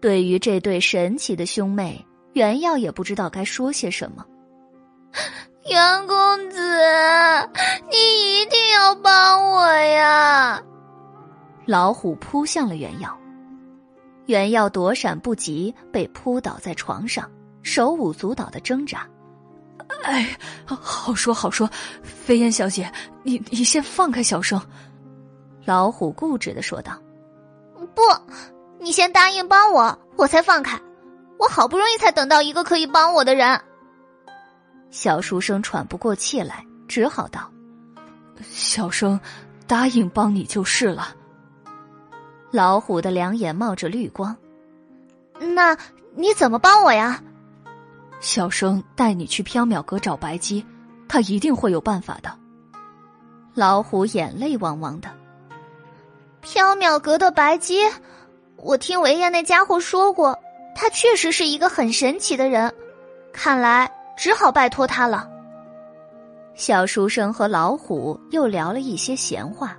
对于这对神奇的兄妹，袁耀也不知道该说些什么。袁公子，你一定要帮我呀！老虎扑向了袁耀，袁耀躲闪不及，被扑倒在床上，手舞足蹈的挣扎。哎，好说好说，飞燕小姐，你你先放开小生。老虎固执的说道：“不，你先答应帮我，我才放开。我好不容易才等到一个可以帮我的人。”小书生喘不过气来，只好道：“小生答应帮你就是了。”老虎的两眼冒着绿光，“那你怎么帮我呀？”小生带你去缥缈阁找白姬，他一定会有办法的。老虎眼泪汪汪的。缥缈阁的白姬，我听维燕那家伙说过，他确实是一个很神奇的人，看来。只好拜托他了。小书生和老虎又聊了一些闲话，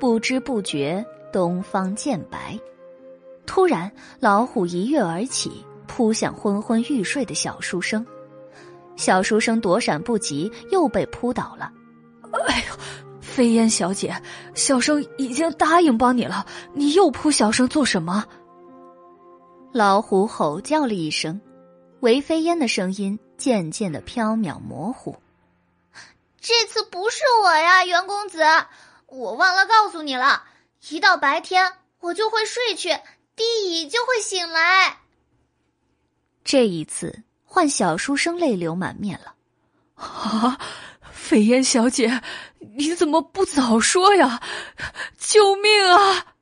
不知不觉东方渐白。突然，老虎一跃而起，扑向昏昏欲睡的小书生。小书生躲闪不及，又被扑倒了。哎呦，飞烟小姐，小生已经答应帮你了，你又扑小生做什么？老虎吼叫了一声，韦飞烟的声音。渐渐的飘渺模糊。这次不是我呀，袁公子，我忘了告诉你了。一到白天，我就会睡去，地乙就会醒来。这一次，换小书生泪流满面了。啊，飞燕小姐，你怎么不早说呀？救命啊！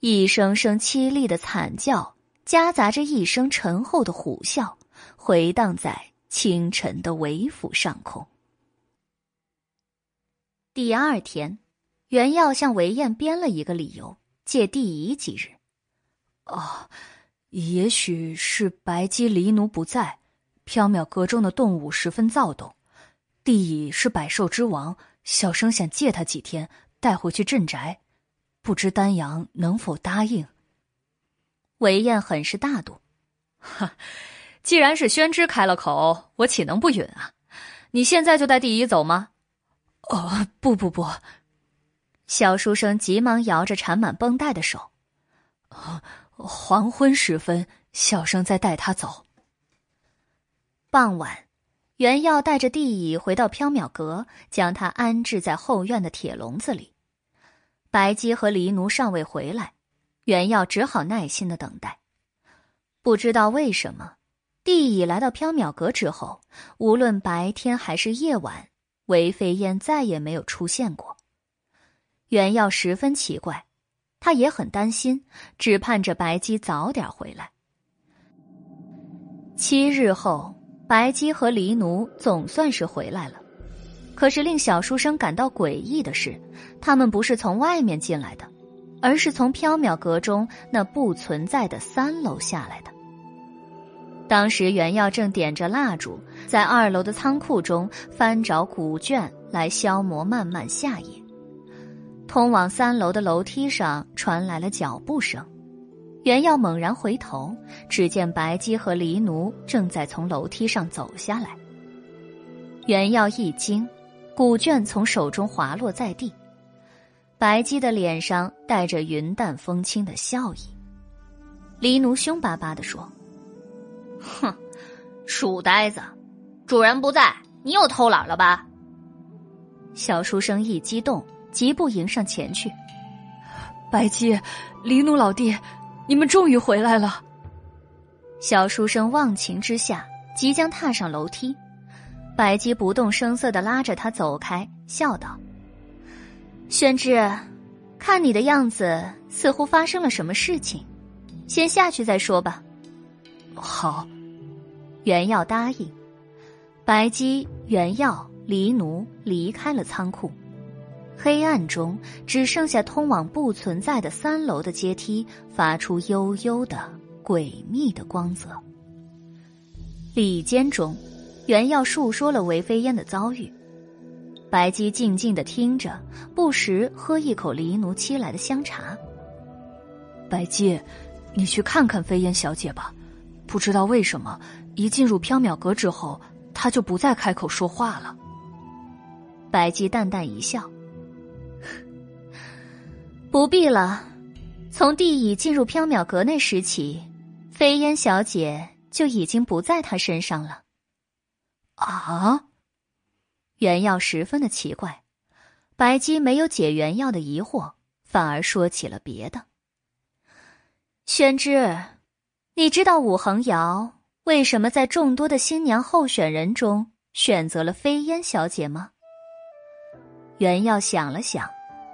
一声声凄厉的惨叫，夹杂着一声沉厚的虎啸。回荡在清晨的韦府上空。第二天，袁耀向韦燕编了一个理由，借地仪几日。哦，也许是白姬离奴不在，缥缈阁中的动物十分躁动。地乙是百兽之王，小生想借他几天，带回去镇宅，不知丹阳能否答应？韦燕很是大度，哈。既然是宣之开了口，我岂能不允啊？你现在就带帝乙走吗？哦，不不不！小书生急忙摇着缠满绷带的手。黄昏时分，小生再带他走。傍晚，袁耀带着地乙回到缥缈阁，将他安置在后院的铁笼子里。白姬和黎奴尚未回来，袁耀只好耐心的等待。不知道为什么。地乙来到缥缈阁之后，无论白天还是夜晚，韦飞燕再也没有出现过。袁耀十分奇怪，他也很担心，只盼着白姬早点回来。七日后，白姬和黎奴总算是回来了。可是令小书生感到诡异的是，他们不是从外面进来的，而是从缥缈阁中那不存在的三楼下来的。当时袁耀正点着蜡烛，在二楼的仓库中翻找古卷来消磨漫漫夏夜。通往三楼的楼梯上传来了脚步声。袁耀猛然回头，只见白姬和黎奴正在从楼梯上走下来。袁耀一惊，古卷从手中滑落在地。白姬的脸上带着云淡风轻的笑意。黎奴凶巴巴的说：“哼，书呆子，主人不在，你又偷懒了吧？”小书生一激动，疾步迎上前去。白姬，黎奴老弟，你们终于回来了。小书生忘情之下，即将踏上楼梯。白姬不动声色的拉着他走开，笑道：“宣之，看你的样子，似乎发生了什么事情，先下去再说吧。”好，袁耀答应。白姬、袁耀、黎奴离开了仓库，黑暗中只剩下通往不存在的三楼的阶梯，发出幽幽的、诡秘的光泽。里间中。袁耀述说了韦飞烟的遭遇，白姬静静的听着，不时喝一口黎奴沏来的香茶。白姬，你去看看飞烟小姐吧，不知道为什么，一进入缥缈阁之后，她就不再开口说话了。白姬淡淡一笑：“不必了，从帝乙进入缥缈阁那时起，飞烟小姐就已经不在他身上了。”啊！原耀十分的奇怪，白姬没有解原耀的疑惑，反而说起了别的。宣之，你知道武恒瑶为什么在众多的新娘候选人中选择了飞烟小姐吗？原耀想了想，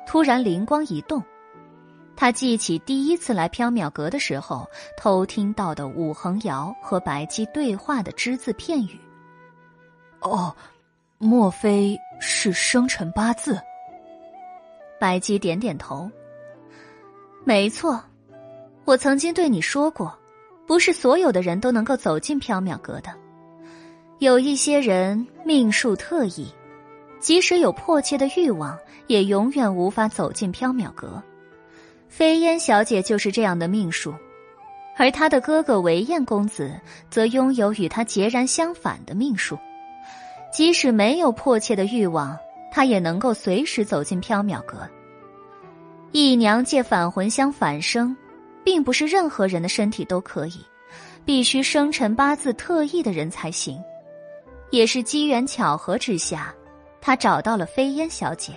突然灵光一动，他记起第一次来缥缈阁的时候偷听到的武恒瑶和白姬对话的只字片语。哦，莫非是生辰八字？白姬点点头。没错，我曾经对你说过，不是所有的人都能够走进缥缈阁的，有一些人命数特异，即使有迫切的欲望，也永远无法走进缥缈阁。飞烟小姐就是这样的命数，而她的哥哥韦燕公子则拥有与她截然相反的命数。即使没有迫切的欲望，他也能够随时走进缥缈阁。姨娘借返魂香返生，并不是任何人的身体都可以，必须生辰八字特异的人才行。也是机缘巧合之下，他找到了飞烟小姐。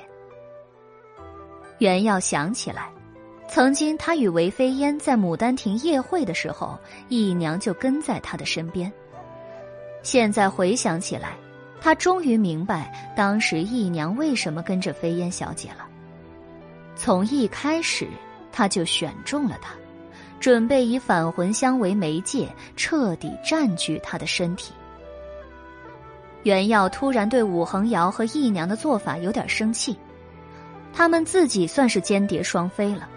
袁耀想起来，曾经他与韦飞烟在牡丹亭夜会的时候，姨娘就跟在他的身边。现在回想起来。他终于明白当时义娘为什么跟着飞烟小姐了。从一开始，他就选中了她，准备以返魂香为媒介，彻底占据她的身体。袁耀突然对武恒瑶和义娘的做法有点生气，他们自己算是间谍双飞了，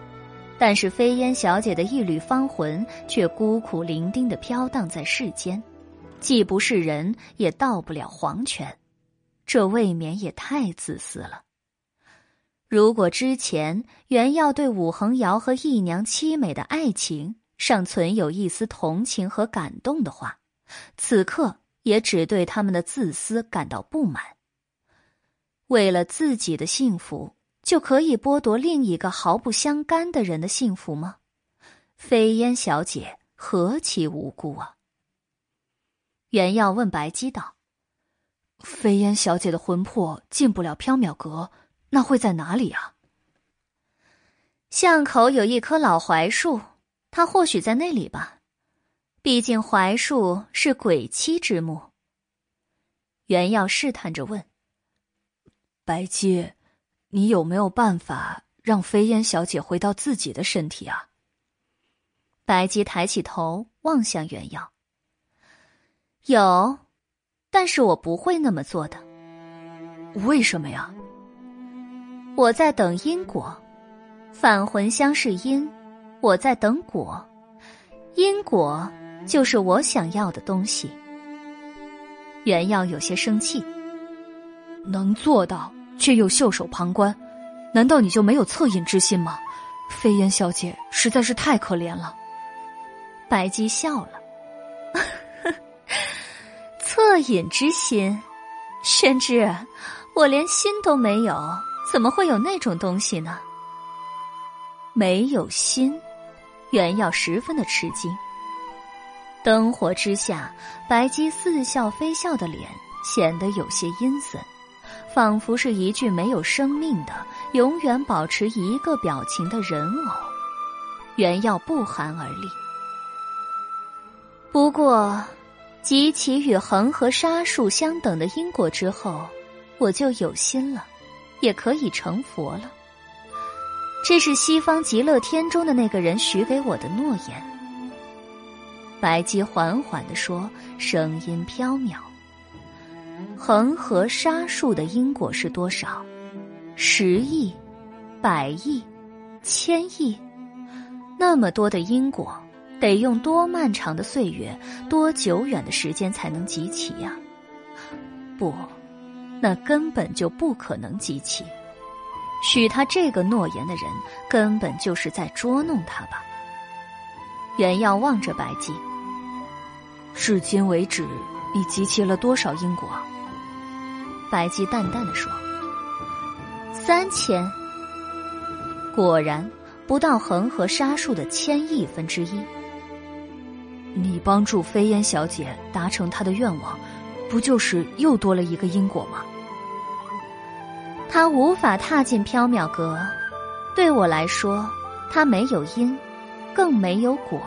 但是飞烟小姐的一缕芳魂却孤苦伶仃的飘荡在世间。既不是人，也到不了黄泉，这未免也太自私了。如果之前原要对武恒瑶和义娘凄美的爱情尚存有一丝同情和感动的话，此刻也只对他们的自私感到不满。为了自己的幸福，就可以剥夺另一个毫不相干的人的幸福吗？飞烟小姐何其无辜啊！袁耀问白姬道：“飞烟小姐的魂魄进不了缥缈阁，那会在哪里啊？”巷口有一棵老槐树，她或许在那里吧。毕竟槐树是鬼妻之木。袁耀试探着问：“白姬，你有没有办法让飞烟小姐回到自己的身体啊？”白姬抬起头望向袁耀。有，但是我不会那么做的。为什么呀？我在等因果，返魂香是因，我在等果，因果就是我想要的东西。袁耀有些生气，能做到却又袖手旁观，难道你就没有恻隐之心吗？飞燕小姐实在是太可怜了。白姬笑了，恻隐之心，宣之，我连心都没有，怎么会有那种东西呢？没有心，原耀十分的吃惊。灯火之下，白姬似笑非笑的脸显得有些阴森，仿佛是一具没有生命的、永远保持一个表情的人偶。原耀不寒而栗。不过，集齐与恒河沙数相等的因果之后，我就有心了，也可以成佛了。这是西方极乐天中的那个人许给我的诺言。白姬缓缓的说，声音飘渺。恒河沙数的因果是多少？十亿、百亿、千亿，那么多的因果，得用多漫长的岁月、多久远的时间才能集齐呀？不，那根本就不可能集齐。许他这个诺言的人，根本就是在捉弄他吧。袁耀望着白姬，至今为止，你集齐了多少因果？白姬淡淡的说：“三千。”果然，不到恒河沙数的千亿分之一。你帮助飞烟小姐达成她的愿望，不就是又多了一个因果吗？她无法踏进缥缈阁，对我来说，她没有因。更没有果。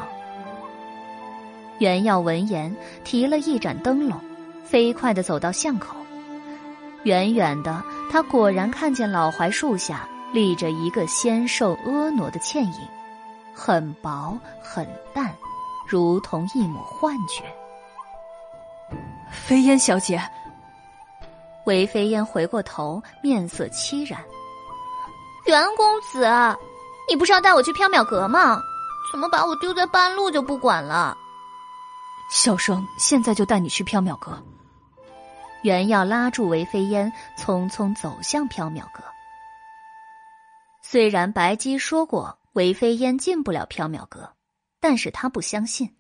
袁耀闻言，提了一盏灯笼，飞快的走到巷口。远远的，他果然看见老槐树下立着一个纤瘦婀娜的倩影，很薄很淡，如同一抹幻觉。飞烟小姐，韦飞燕回过头，面色凄然。袁公子，你不是要带我去缥缈阁吗？怎么把我丢在半路就不管了？小生现在就带你去缥缈阁。原要拉住韦飞烟，匆匆走向缥缈阁。虽然白姬说过韦飞烟进不了缥缈阁，但是他不相信。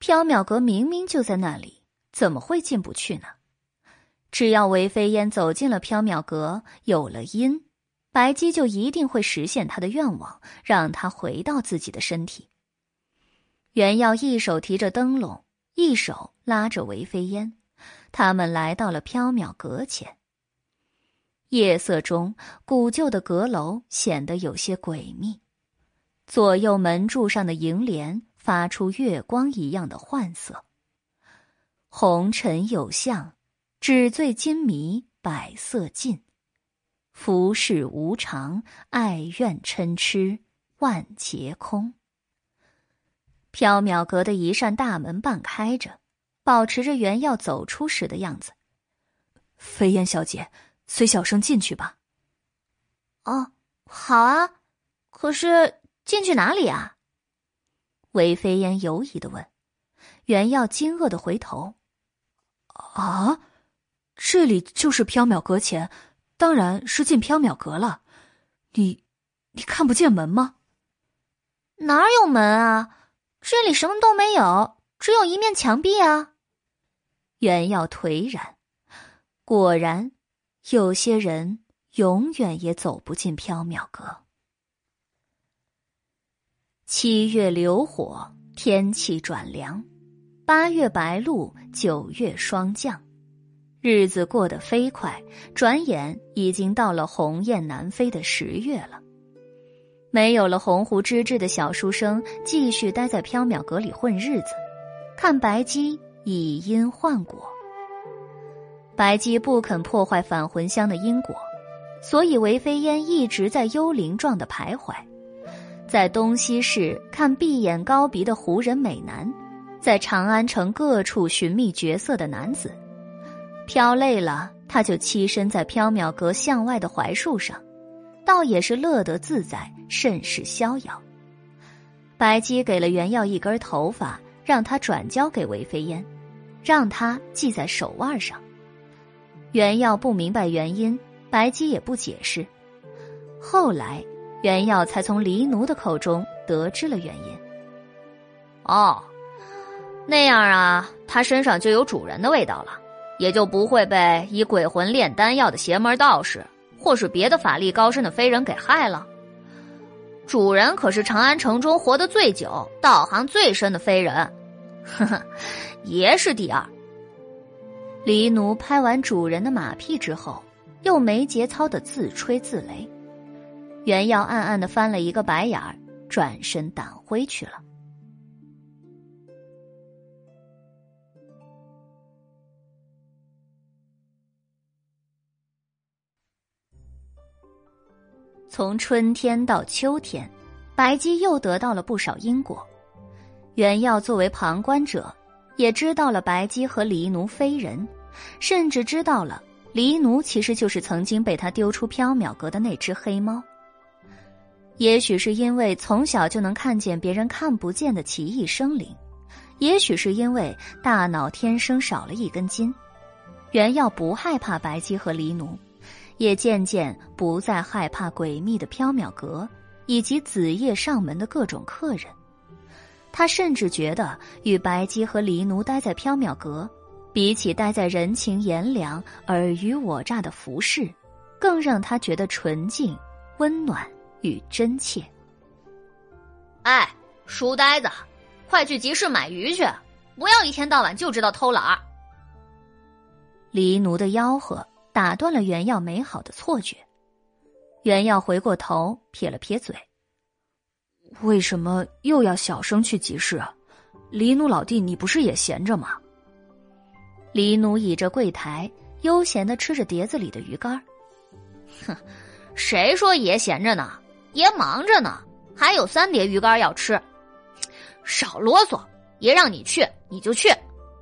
缥缈阁明明就在那里，怎么会进不去呢？只要韦飞烟走进了缥缈阁，有了因。白姬就一定会实现他的愿望，让他回到自己的身体。袁耀一手提着灯笼，一手拉着韦飞烟，他们来到了缥缈阁前。夜色中，古旧的阁楼显得有些诡秘，左右门柱上的楹联发出月光一样的幻色。红尘有相，纸醉金迷，百色尽。浮世无常，爱怨嗔痴万劫空。缥缈阁的一扇大门半开着，保持着原要走出时的样子。飞燕小姐，随小生进去吧。哦，好啊。可是进去哪里啊？韦飞燕犹疑的问。原耀惊愕的回头。啊，这里就是缥缈阁前。当然是进缥缈阁了，你，你看不见门吗？哪有门啊？这里什么都没有，只有一面墙壁啊！袁耀颓然，果然，有些人永远也走不进缥缈阁。七月流火，天气转凉；八月白露，九月霜降。日子过得飞快，转眼已经到了鸿雁南飞的十月了。没有了鸿鹄之志的小书生，继续待在缥缈阁里混日子，看白姬以因换果。白姬不肯破坏返魂香的因果，所以韦飞烟一直在幽灵状的徘徊，在东西市看闭眼高鼻的胡人美男，在长安城各处寻觅绝色的男子。飘累了，他就栖身在缥缈阁巷外的槐树上，倒也是乐得自在，甚是逍遥。白姬给了袁耀一根头发，让他转交给韦飞烟，让他系在手腕上。袁耀不明白原因，白姬也不解释。后来，袁耀才从黎奴的口中得知了原因。哦，那样啊，他身上就有主人的味道了，也就不会被以鬼魂炼丹药的邪门道士或是别的法力高深的飞人给害了。主人可是长安城中活得最久、道行最深的飞人，呵呵，爷是第二。黎奴拍完主人的马屁之后，又没节操的自吹自擂。袁耀暗暗的翻了一个白眼儿，转身掸灰去了。从春天到秋天，白姬又得到了不少因果。袁耀作为旁观者，也知道了白姬和黎奴非人，甚至知道了黎奴其实就是曾经被他丢出缥缈阁的那只黑猫。也许是因为从小就能看见别人看不见的奇异生灵，也许是因为大脑天生少了一根筋，袁耀不害怕白姬和黎奴。也渐渐不再害怕诡秘的缥缈阁以及子夜上门的各种客人，他甚至觉得与白姬和黎奴待在缥缈阁，比起待在人情炎凉、尔虞我诈的服饰，更让他觉得纯净、温暖与真切。哎，书呆子，快去集市买鱼去，不要一天到晚就知道偷懒儿。黎奴的吆喝。打断了袁耀美好的错觉。袁耀回过头，撇了撇嘴：“为什么又要小生去集市啊？黎奴老弟，你不是也闲着吗？”黎奴倚着柜台，悠闲的吃着碟子里的鱼干。哼，谁说爷闲着呢？爷忙着呢，还有三碟鱼干要吃。少啰嗦，爷让你去你就去，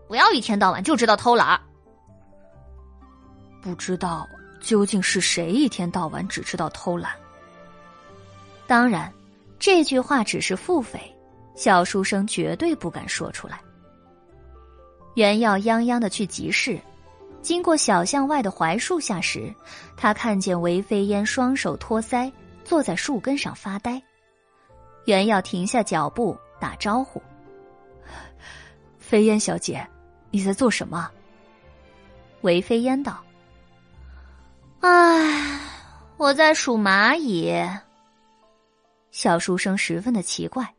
不要一天到晚就知道偷懒儿。不知道究竟是谁一天到晚只知道偷懒。当然，这句话只是腹诽，小书生绝对不敢说出来。袁耀泱泱的去集市，经过小巷外的槐树下时，他看见韦飞烟双手托腮坐在树根上发呆。袁耀停下脚步打招呼：“飞烟小姐，你在做什么？”韦飞烟道。唉，我在数蚂蚁。小书生十分的奇怪：“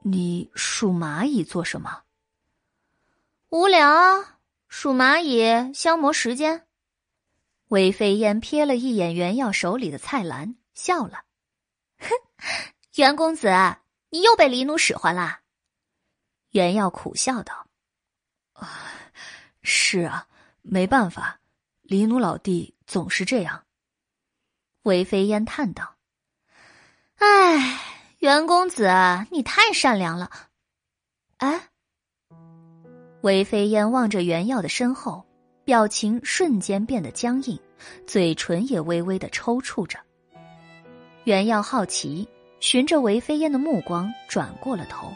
你数蚂蚁做什么？”无聊，数蚂蚁消磨时间。韦飞燕瞥了一眼袁耀手里的菜篮，笑了：“哼，袁公子，你又被黎奴使唤啦？”袁耀苦笑道：“啊，是啊，没办法，黎奴老弟。”总是这样，韦飞烟叹道：“哎，袁公子，你太善良了。”哎，韦飞烟望着袁耀的身后，表情瞬间变得僵硬，嘴唇也微微的抽搐着。袁耀好奇，循着韦飞烟的目光转过了头，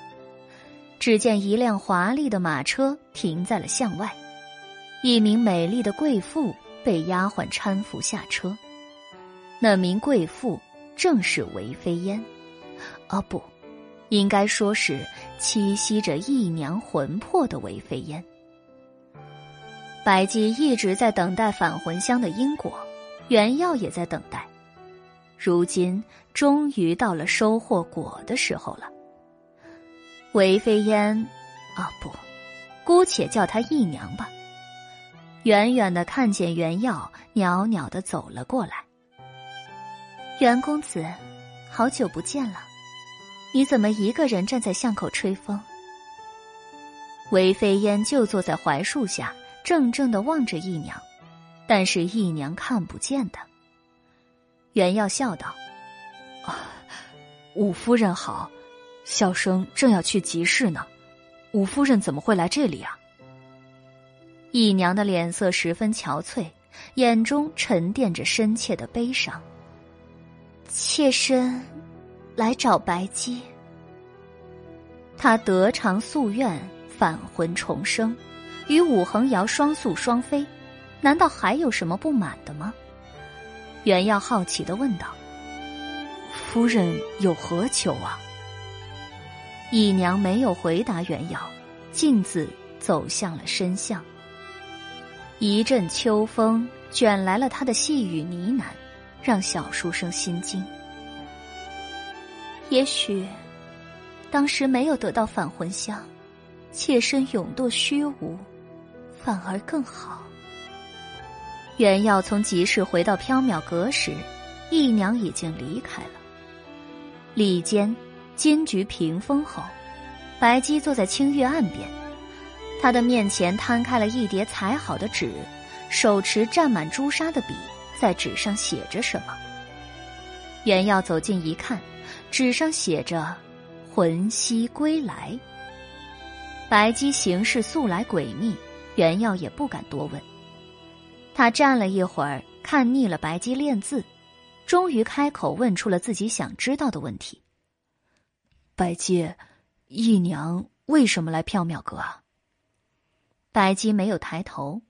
只见一辆华丽的马车停在了巷外，一名美丽的贵妇。被丫鬟搀扶下车，那名贵妇正是韦飞烟，哦不，应该说是栖息着义娘魂魄的韦飞烟。白姬一直在等待返魂香的因果，原药也在等待，如今终于到了收获果的时候了。韦飞烟，啊不，姑且叫她义娘吧。远远的看见袁耀袅袅的走了过来。袁公子，好久不见了，你怎么一个人站在巷口吹风？韦飞烟就坐在槐树下，怔怔的望着姨娘，但是姨娘看不见的。袁耀笑道：“啊，五夫人好，小生正要去集市呢，五夫人怎么会来这里啊？”姨娘的脸色十分憔悴，眼中沉淀着深切的悲伤。妾身来找白姬。他得偿夙愿，返魂重生，与武恒瑶双宿双飞，难道还有什么不满的吗？袁耀好奇的问道：“夫人有何求啊？姨娘没有回答袁耀，径自走向了深巷。一阵秋风卷来了他的细语呢喃，让小书生心惊。也许，当时没有得到返魂香，妾身永堕虚无，反而更好。袁耀从集市回到缥缈阁时，姨娘已经离开了。里间，金菊屏风后，白姬坐在青玉案边，他的面前摊开了一叠裁好的纸，手持蘸满朱砂的笔，在纸上写着什么。袁耀走近一看，纸上写着“魂兮归来”。白姬行事素来诡秘，袁耀也不敢多问。他站了一会儿，看腻了白姬练字。终于开口问出了自己想知道的问题：“白姬，姨娘为什么来缥缈阁啊？”白姬没有抬头。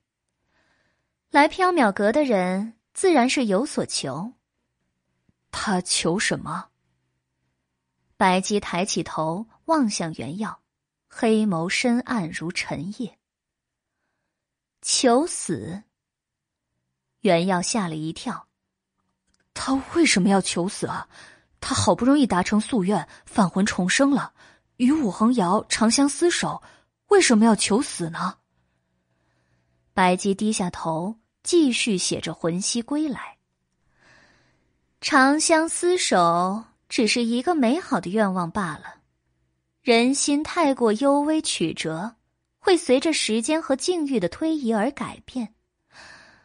来缥缈阁的人自然是有所求。他求什么？白姬抬起头望向袁耀，黑眸深暗如沉夜。求死。袁耀吓了一跳。他为什么要求死啊？他好不容易达成夙愿，返魂重生了，与武恒瑶长相厮守，为什么要求死呢？白姬低下头，继续写着“魂兮归来”。长相厮守只是一个美好的愿望罢了。人心太过幽微曲折，会随着时间和境遇的推移而改变，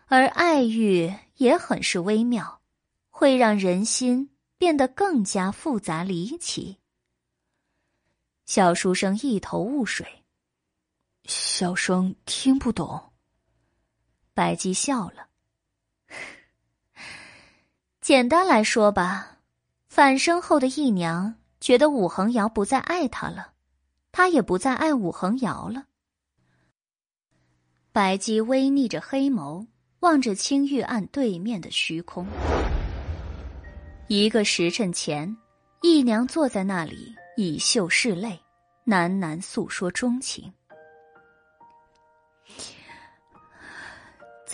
而爱欲也很是微妙。会让人心变得更加复杂离奇。小书生一头雾水，小生听不懂。白姬笑了，简单来说吧，反生后的姨娘觉得武恒瑶不再爱她了，她也不再爱武恒瑶了。白姬微睨着黑眸，望着青玉案对面的虚空。一个时辰前，姨娘坐在那里，以袖拭泪，喃喃诉说衷情。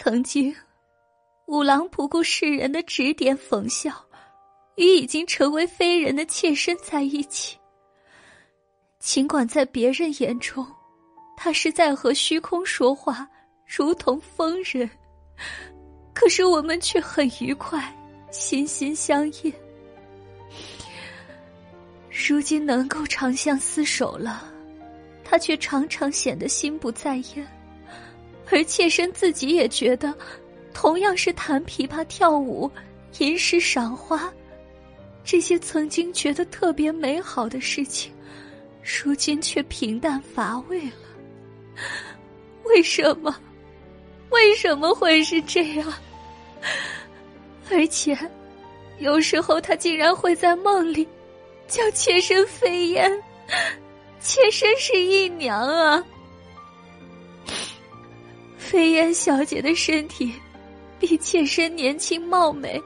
曾经，五郎不顾世人的指点讽笑，与已经成为非人的妾身在一起。尽管在别人眼中，他是在和虚空说话，如同疯人，可是我们却很愉快。心心相印，如今能够长相厮守了，他却常常显得心不在焉，而妾身自己也觉得，同样是弹琵琶、跳舞、吟诗、赏花，这些曾经觉得特别美好的事情，如今却平淡乏味了。为什么？为什么会是这样？而且，有时候他竟然会在梦里叫妾身飞燕，妾身是姨娘啊。飞燕小姐的身体比妾身年轻貌美，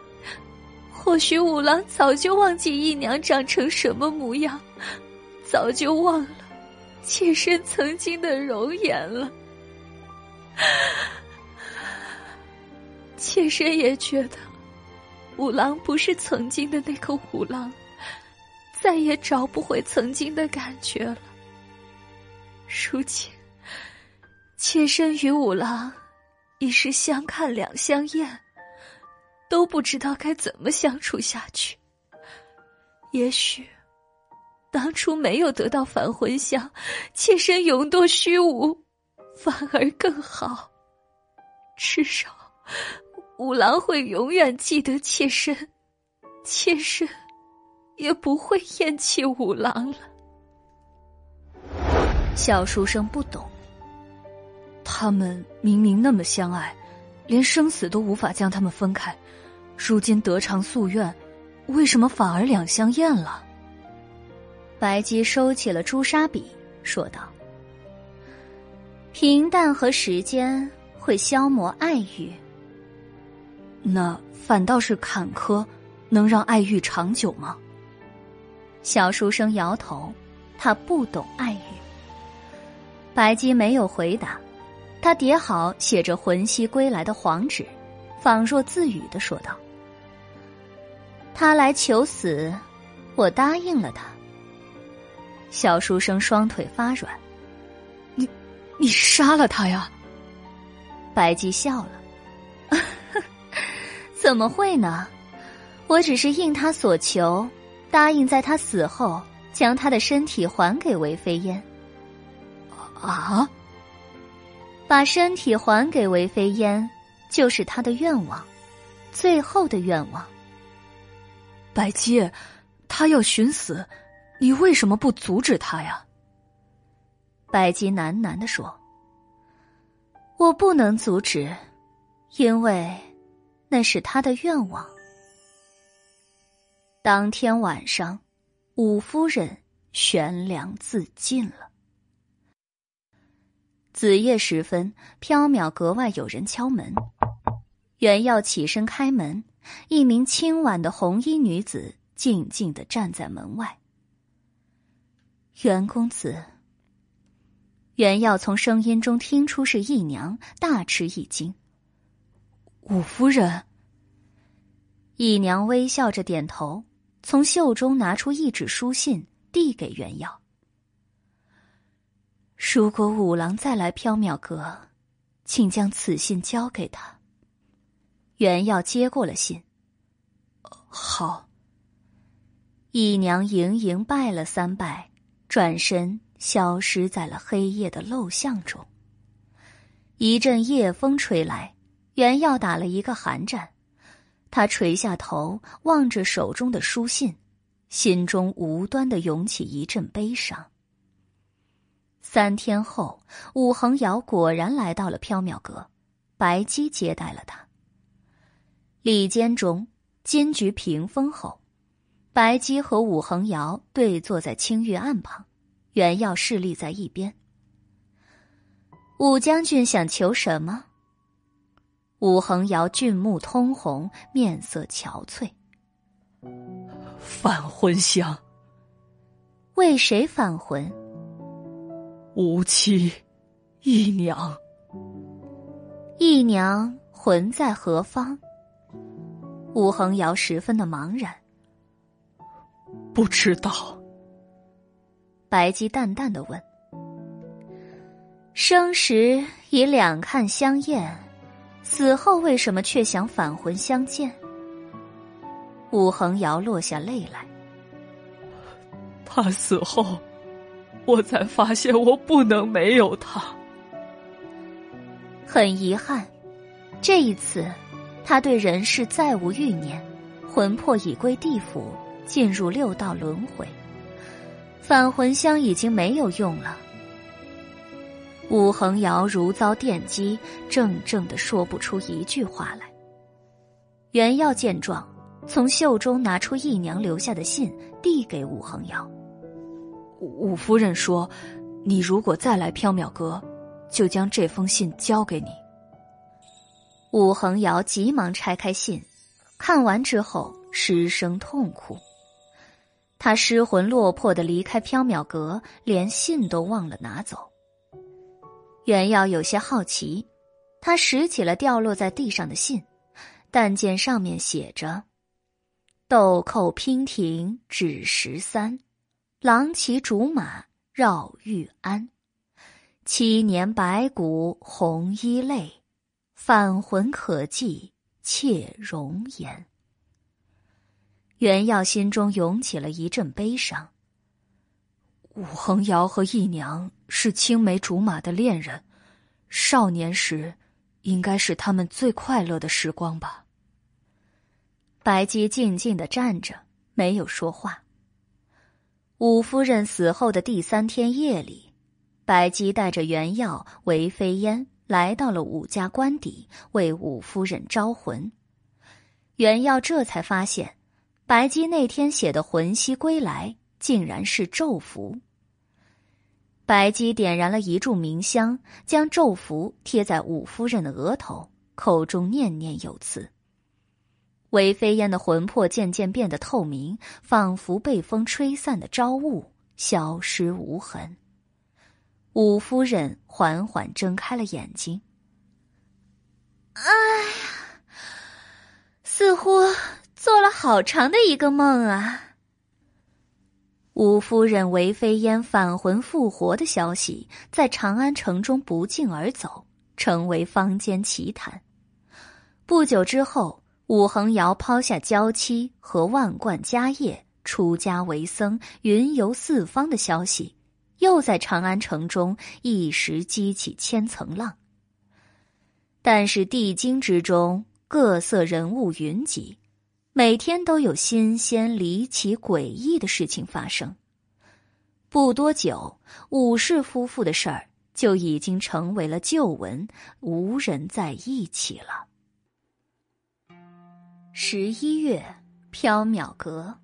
或许五郎早就忘记姨娘长成什么模样，早就忘了妾身曾经的容颜了。妾身也觉得。五郎不是曾经的那个五郎，再也找不回曾经的感觉了。如今，妾身与五郎已是相看两相厌，都不知道该怎么相处下去。也许，当初没有得到返魂香，妾身永堕虚无，反而更好。至少。五郎会永远记得妾身，妾身也不会厌弃五郎了。小书生不懂，他们明明那么相爱，连生死都无法将他们分开，如今得偿夙愿，为什么反而两相厌了？白姬收起了朱砂笔，说道：“平淡和时间会消磨爱欲。”那反倒是坎坷，能让爱欲长久吗？小书生摇头，他不懂爱欲。白姬没有回答，他叠好写着“魂兮归来”的黄纸，仿若自语的说道：“他来求死，我答应了他。”小书生双腿发软：“你，你杀了他呀？”白姬笑了：“ 怎么会呢？我只是应他所求，答应在他死后将他的身体还给韦飞烟。”啊！把身体还给韦飞烟，就是他的愿望，最后的愿望。白姬，他要寻死，你为什么不阻止他呀？白姬喃喃的说：“我不能阻止，因为那是他的愿望。”当天晚上，五夫人悬梁自尽了。子夜时分，缥缈阁外有人敲门。袁耀起身开门，一名清婉的红衣女子静静的站在门外。袁公子。袁耀从声音中听出是义娘，大吃一惊。五夫人。义娘微笑着点头，从袖中拿出一纸书信，递给袁耀。如果五郎再来缥缈阁，请将此信交给他。袁耀接过了信。好。姨娘盈盈拜了三拜，转身消失在了黑夜的陋巷中。一阵夜风吹来，袁耀打了一个寒战，他垂下头，望着手中的书信，心中无端的涌起一阵悲伤。三天后，武恒尧果然来到了缥缈阁，白姬接待了他。礼间中，金菊屏风后，白姬和武恒尧对坐在青玉案旁，袁耀侍立在一边。武将军想求什么？武恒尧俊目通红，面色憔悴。返魂香。为谁返魂？无妻，姨娘。姨娘魂在何方？武恒瑶十分的茫然。不知道。白姬淡淡的问：“生时已两看相厌，死后为什么却想返魂相见？”武恒瑶落下泪来。他死后。我才发现，我不能没有他。很遗憾，这一次，他对人世再无欲念，魂魄已归地府，进入六道轮回。返魂香已经没有用了。武恒尧如遭电击，怔怔的说不出一句话来。袁耀见状，从袖中拿出义娘留下的信，递给武恒尧。五夫人说：“你如果再来缥缈阁，就将这封信交给你。”武恒尧急忙拆开信，看完之后失声痛哭。他失魂落魄的离开缥缈阁，连信都忘了拿走。袁耀有些好奇，他拾起了掉落在地上的信，但见上面写着：“豆蔻娉婷指十三。”郎骑竹马绕玉鞍，七年白骨红衣泪，返魂可寄妾容颜。袁耀心中涌起了一阵悲伤。武恒尧和义娘是青梅竹马的恋人，少年时应该是他们最快乐的时光吧。白姬静静的站着，没有说话。武夫人死后的第三天夜里，白姬带着原药韦飞烟来到了武家官邸，为武夫人招魂。原药这才发现，白姬那天写的“魂兮归来”竟然是咒符。白姬点燃了一炷冥香，将咒符贴在武夫人的额头，口中念念有词。韦飞燕的魂魄渐渐变得透明，仿佛被风吹散的朝雾，消失无痕。五夫人缓缓睁开了眼睛。哎呀，似乎做了好长的一个梦啊！五夫人韦飞燕返魂复活的消息在长安城中不胫而走，成为坊间奇谈。不久之后，武恒尧抛下娇妻和万贯家业，出家为僧，云游四方的消息。又在长安城中一时激起千层浪。但是帝京之中各色人物云集，每天都有新鲜、离奇、诡异的事情发生。不多久，武氏夫妇的事儿就已经成为了旧闻，无人在忆起了。十一月，缥缈阁，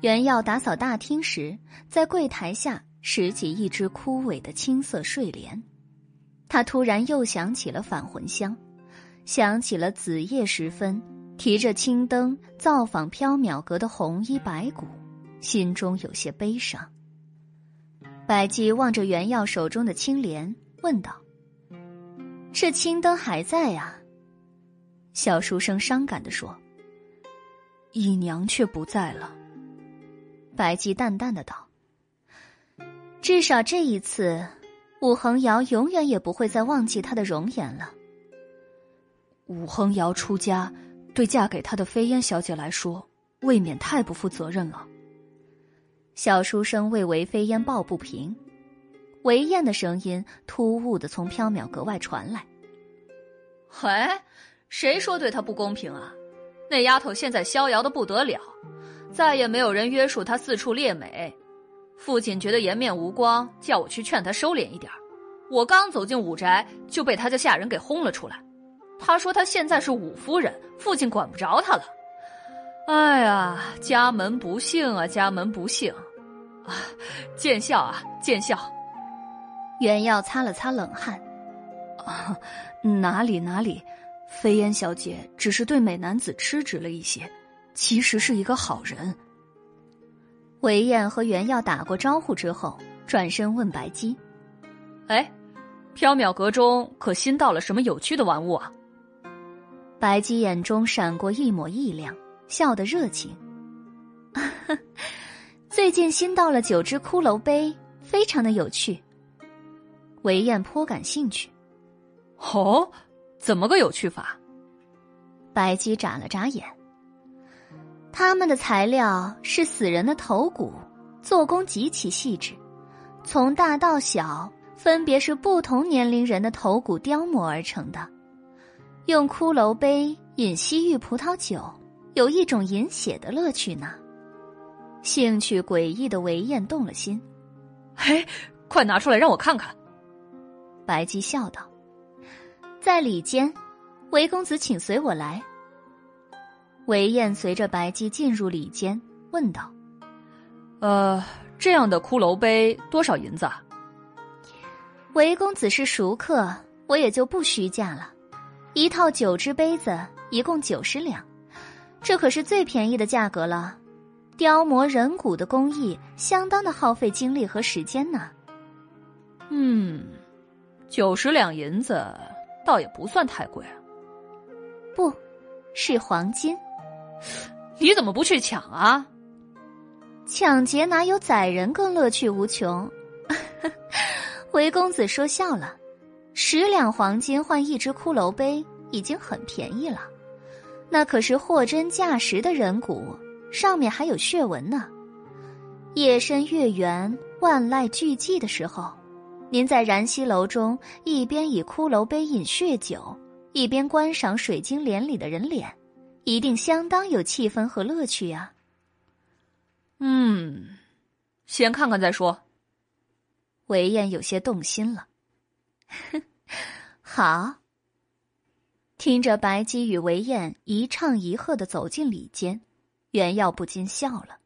原要打扫大厅时，在柜台下。拾起一只枯萎的青色睡莲，他突然又想起了返魂香，想起了子夜时分提着青灯造访缥缈阁的红衣白骨，心中有些悲伤。白姬望着原耀手中的青莲，问道：“这青灯还在呀？”小书生伤感的说：“姨娘却不在了。”白姬淡淡的道。至少这一次，武恒瑶永远也不会再忘记他的容颜了。武恒瑶出家，对嫁给他的飞烟小姐来说，未免太不负责任了。小书生为韦飞烟抱不平，韦燕的声音突兀的从缥缈阁外传来：“嘿，谁说对他不公平啊？那丫头现在逍遥的不得了，再也没有人约束她四处猎美。”父亲觉得颜面无光，叫我去劝她收敛一点我刚走进武宅，就被他家下人给轰了出来。他说他现在是武夫人，父亲管不着他了。哎呀，家门不幸啊，家门不幸！啊，见笑啊，见笑。袁耀擦了擦冷汗，啊，哪里哪里，飞烟小姐只是对美男子痴直了一些，其实是一个好人。韦燕和袁耀打过招呼之后，转身问白姬：“哎，缥缈阁中可新到了什么有趣的玩物啊？”白姬眼中闪过一抹异亮，笑得热情：“最近新到了九只骷髅杯，非常的有趣。”韦燕颇感兴趣：“哦，怎么个有趣法？”白姬眨了眨眼。他们的材料是死人的头骨，做工极其细致，从大到小，分别是不同年龄人的头骨雕磨而成的。用骷髅杯饮西域葡萄酒，有一种饮血的乐趣呢。兴趣诡异的韦燕动了心，嘿，快拿出来让我看看。白姬笑道：“在里间，韦公子请随我来。”韦燕随着白姬进入里间，问道：“呃，这样的骷髅杯多少银子？”韦公子是熟客，我也就不虚价了。一套九只杯子，一共九十两，这可是最便宜的价格了。雕磨人骨的工艺，相当的耗费精力和时间呢。嗯，九十两银子，倒也不算太贵。不，是黄金。你怎么不去抢啊？抢劫哪有宰人更乐趣无穷？韦公子说笑了，十两黄金换一只骷髅杯已经很便宜了，那可是货真价实的人骨，上面还有血纹呢。夜深月圆、万籁俱寂的时候，您在燃溪楼中一边以骷髅杯饮血酒，一边观赏水晶帘里的人脸。一定相当有气氛和乐趣呀。嗯，先看看再说。韦燕有些动心了。好。听着白姬与韦燕一唱一和的走进里间，袁耀不禁笑了。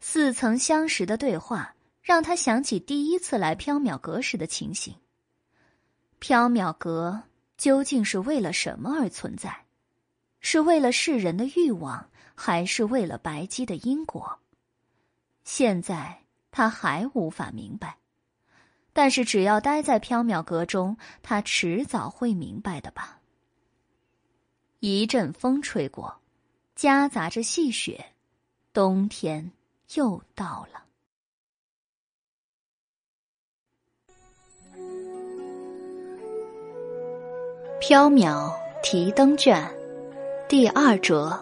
似曾相识的对话，让他想起第一次来缥缈阁时的情形。缥缈阁究竟是为了什么而存在？是为了世人的欲望，还是为了白姬的因果？现在他还无法明白，但是只要待在缥缈阁中，他迟早会明白的吧。一阵风吹过，夹杂着细雪，冬天又到了。缥缈提灯卷，第二折，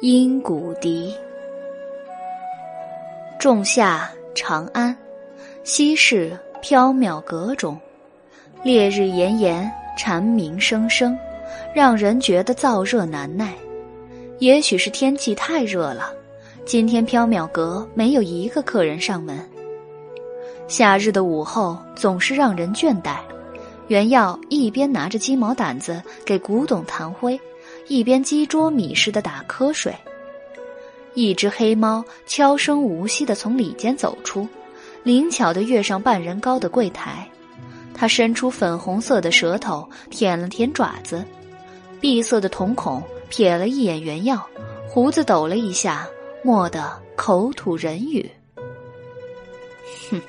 阴谷笛。仲夏长安，西市缥缈阁中，烈日炎炎，蝉鸣声声。让人觉得燥热难耐，也许是天气太热了。今天缥缈阁没有一个客人上门。夏日的午后总是让人倦怠。袁耀一边拿着鸡毛掸子给古董弹灰，一边鸡啄米似的打瞌睡。一只黑猫悄声无息地从里间走出，灵巧地跃上半人高的柜台。它伸出粉红色的舌头舔了舔爪子。闭塞的瞳孔瞥了一眼原耀，胡子抖了一下，蓦地口吐人语：“ 哼，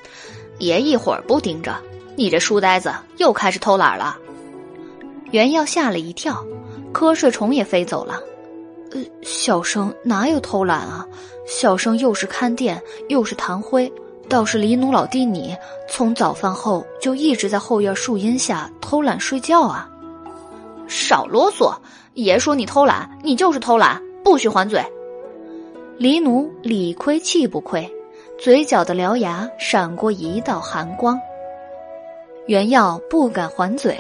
爷一会儿不盯着，你这书呆子又开始偷懒了。”原耀吓了一跳，瞌睡虫也飞走了。“呃，小生哪有偷懒啊？小生又是看店又是弹灰，倒是李奴老弟你从早饭后就一直在后院树荫下偷懒睡觉啊。”少啰嗦！爷说你偷懒，你就是偷懒，不许还嘴。黎奴理亏气不亏，嘴角的獠牙闪过一道寒光。袁耀不敢还嘴，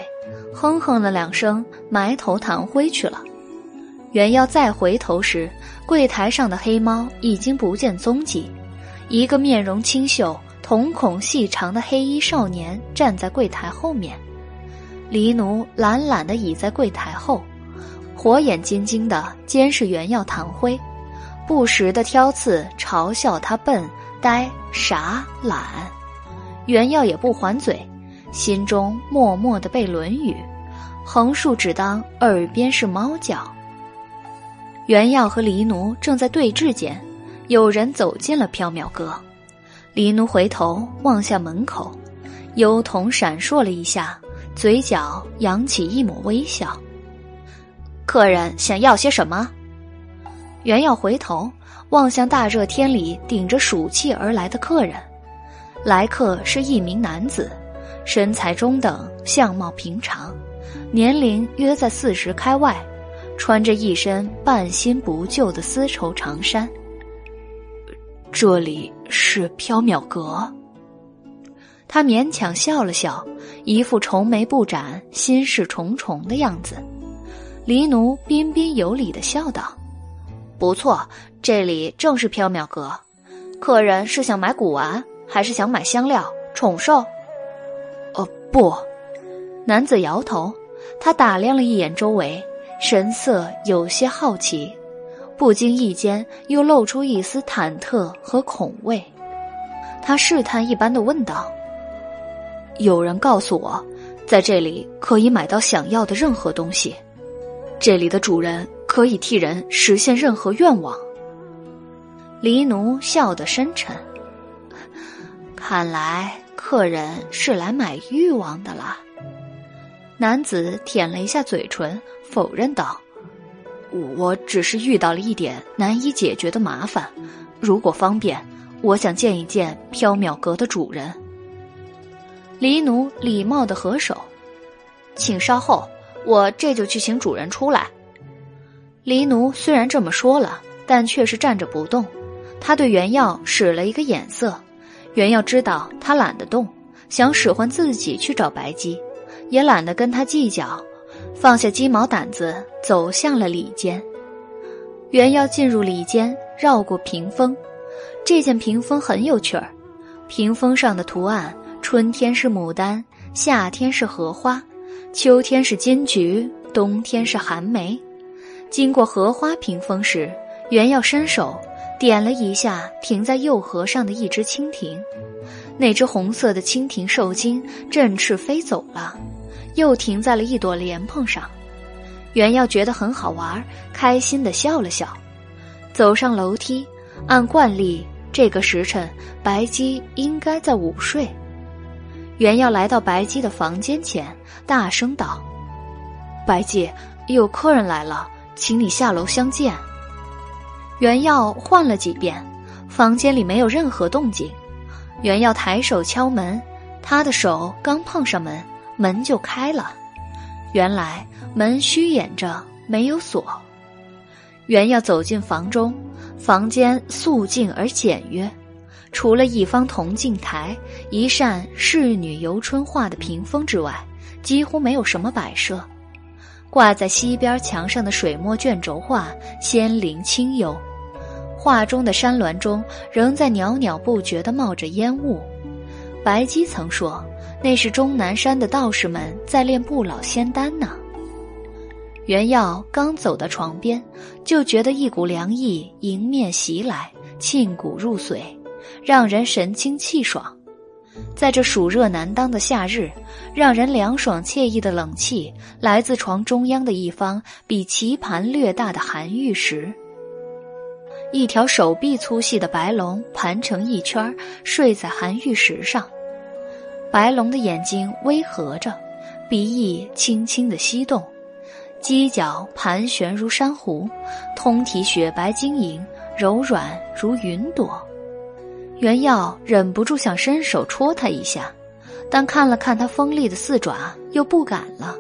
哼哼了两声，埋头弹灰去了。袁耀再回头时，柜台上的黑猫已经不见踪迹，一个面容清秀、瞳孔细长的黑衣少年站在柜台后面。黎奴懒懒地倚在柜台后，火眼金睛地监视袁耀弹灰，不时地挑刺嘲笑他笨、呆、傻、懒。袁耀也不还嘴，心中默默地背《论语》，横竖只当耳边是猫叫。袁耀和黎奴正在对峙间，有人走进了缥缈阁。黎奴回头望向门口，幽瞳闪烁了一下。嘴角扬起一抹微笑。客人想要些什么？袁耀回头望向大热天里顶着暑气而来的客人，来客是一名男子，身材中等，相貌平常，年龄约在四十开外，穿着一身半新不旧的丝绸长衫。这里是缥缈阁。他勉强笑了笑，一副愁眉不展、心事重重的样子。黎奴彬彬有礼的笑道：“不错，这里正是缥缈阁。客人是想买古玩，还是想买香料、宠兽？”“，不。”男子摇头。他打量了一眼周围，神色有些好奇，不经意间又露出一丝忐忑和恐畏。他试探一般的问道。有人告诉我，在这里可以买到想要的任何东西。这里的主人可以替人实现任何愿望。黎奴笑得深沉，看来客人是来买欲望的啦。男子舔了一下嘴唇，否认道：“我只是遇到了一点难以解决的麻烦，如果方便，我想见一见缥缈阁的主人。”黎奴礼貌的合手，请稍后，我这就去请主人出来。黎奴虽然这么说了，但却是站着不动。他对原耀使了一个眼色，袁耀知道他懒得动，想使唤自己去找白鸡，也懒得跟他计较，放下鸡毛掸子，走向了里间。袁耀进入里间，绕过屏风，这件屏风很有趣儿，屏风上的图案。春天是牡丹，夏天是荷花，秋天是金菊，冬天是寒梅。经过荷花屏风时，袁耀伸手点了一下停在右河上的一只蜻蜓，那只红色的蜻蜓受惊振翅飞走了，又停在了一朵莲蓬上。袁耀觉得很好玩，开心的笑了笑，走上楼梯。按惯例，这个时辰白姬应该在午睡。袁耀来到白姬的房间前，大声道：“白姬，有客人来了，请你下楼相见。”袁耀换了几遍，房间里没有任何动静。袁耀抬手敲门，他的手刚碰上门，门就开了。原来门虚掩着，没有锁。袁耀走进房中，房间素净而简约。除了一方铜镜台、一扇仕女游春画的屏风之外，几乎没有什么摆设。挂在西边墙上的水墨卷轴画仙灵清幽，画中的山峦中仍在袅袅不绝地冒着烟雾。白姬曾说，那是终南山的道士们在练不老仙丹呢。袁耀刚走到床边，就觉得一股凉意迎面袭来，沁骨入髓。让人神清气爽，在这暑热难当的夏日，让人凉爽惬意的冷气来自床中央的一方比棋盘略大的寒玉石。一条手臂粗细的白龙盘成一圈睡在寒玉石上，白龙的眼睛微合着，鼻翼轻轻的翕动，犄角盘旋如珊瑚，通体雪白晶莹，柔软如云朵。袁耀忍不住想伸手戳它一下，但看了看它锋利的四爪，又不敢了。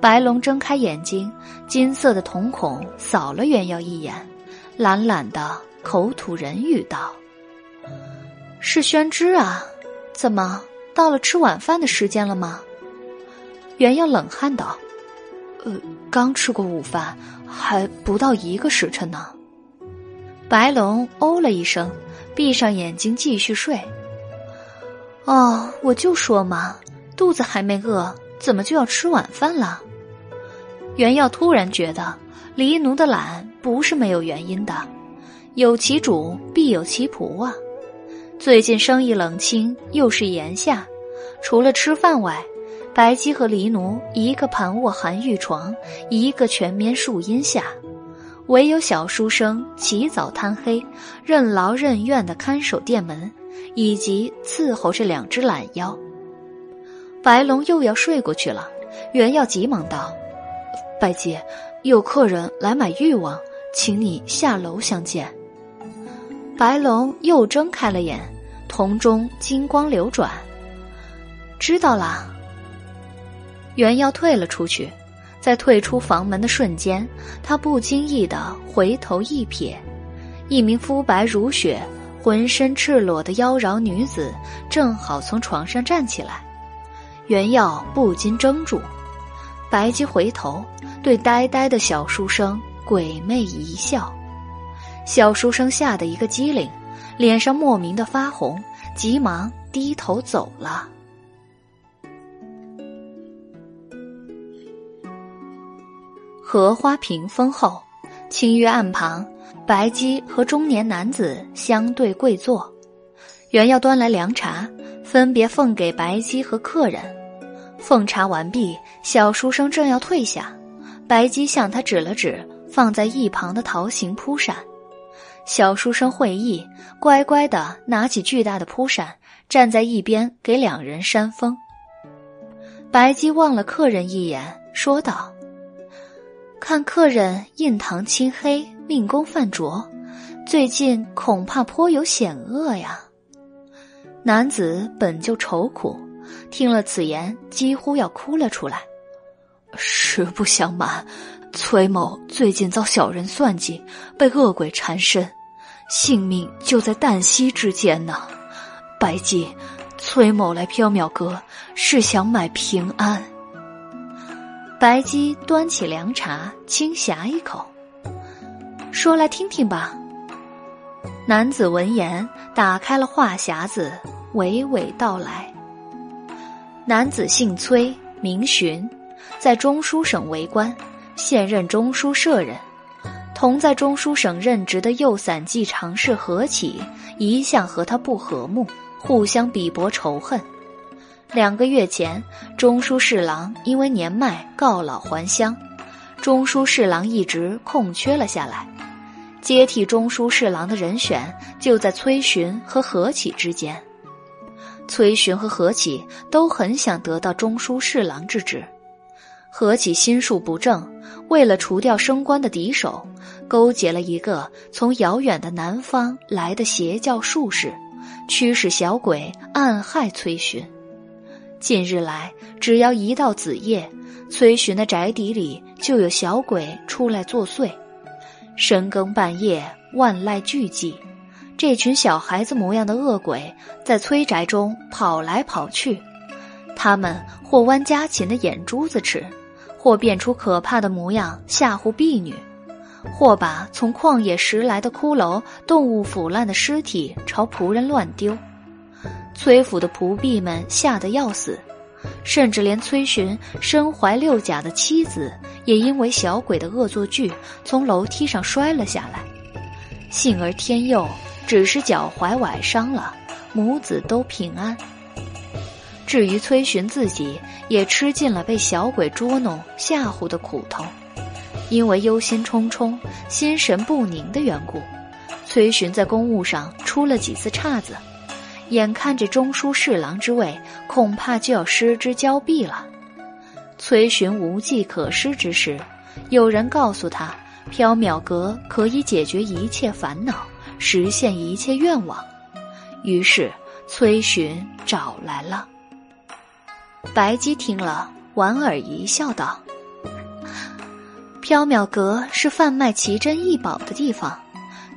白龙睁开眼睛，金色的瞳孔扫了袁耀一眼，懒懒的口吐人语道：“是宣之啊，怎么到了吃晚饭的时间了吗？”袁耀冷汗道：“呃，刚吃过午饭，还不到一个时辰呢。”白龙哦了一声。闭上眼睛继续睡。哦，我就说嘛，肚子还没饿，怎么就要吃晚饭了？袁耀突然觉得黎奴的懒不是没有原因的，有其主必有其仆啊。最近生意冷清，又是炎夏，除了吃饭外，白姬和黎奴一个盘卧寒玉床，一个全眠树荫下。唯有小书生起早贪黑，任劳任怨的看守店门，以及伺候这两只懒妖。白龙又要睡过去了，袁耀急忙道：“白姐，有客人来买玉王，请你下楼相见。”白龙又睁开了眼，瞳中金光流转。知道啦。袁耀退了出去。在退出房门的瞬间，他不经意的回头一瞥，一名肤白如雪、浑身赤裸的妖娆女子正好从床上站起来。袁耀不禁怔住，白姬回头对呆呆的小书生鬼魅一笑，小书生吓得一个机灵，脸上莫名的发红，急忙低头走了。荷花屏风后，清月案旁，白姬和中年男子相对跪坐。原要端来凉茶，分别奉给白姬和客人。奉茶完毕，小书生正要退下，白姬向他指了指放在一旁的桃形扑扇。小书生会意，乖乖的拿起巨大的扑扇，站在一边给两人扇风。白姬望了客人一眼，说道。看客人印堂青黑，命宫泛浊，最近恐怕颇有险恶呀。男子本就愁苦，听了此言，几乎要哭了出来。实不相瞒，崔某最近遭小人算计，被恶鬼缠身，性命就在旦夕之间呢。白姬，崔某来缥缈阁是想买平安。白姬端起凉茶，轻呷一口，说来听听吧。男子闻言，打开了话匣子，娓娓道来。男子姓崔，名寻，在中书省为官，现任中书舍人。同在中书省任职的右散骑常侍何启，一向和他不和睦，互相鄙薄仇恨。两个月前，中书侍郎因为年迈告老还乡，中书侍郎一职空缺了下来，接替中书侍郎的人选就在崔洵和何启之间。崔洵和何启都很想得到中书侍郎之职。何启心术不正，为了除掉升官的敌手，勾结了一个从遥远的南方来的邪教术士，驱使小鬼暗害崔洵。近日来，只要一到子夜，崔洵的宅邸里就有小鬼出来作祟，深更半夜，万籁俱寂。这群小孩子模样的恶鬼在崔宅中跑来跑去，他们或剜家禽的眼珠子吃，或变出可怕的模样吓唬婢女，或把从旷野拾来的骷髅、动物腐烂的尸体朝仆人乱丢。崔府的仆婢们吓得要死，甚至连崔寻身怀六甲的妻子也因为小鬼的恶作剧从楼梯上摔了下来。幸而天佑。只是脚踝崴伤了，母子都平安。至于崔洵自己，也吃尽了被小鬼捉弄吓唬的苦头。因为忧心忡忡、心神不宁的缘故，崔洵在公务上出了几次岔子，眼看着中书侍郎之位恐怕就要失之交臂了。崔洵无计可施之时，有人告诉他，缥缈阁可以解决一切烦恼。实现一切愿望，于是崔洵找来了。白姬听了，莞尔一笑，道：“缥缈阁是贩卖奇珍异宝的地方，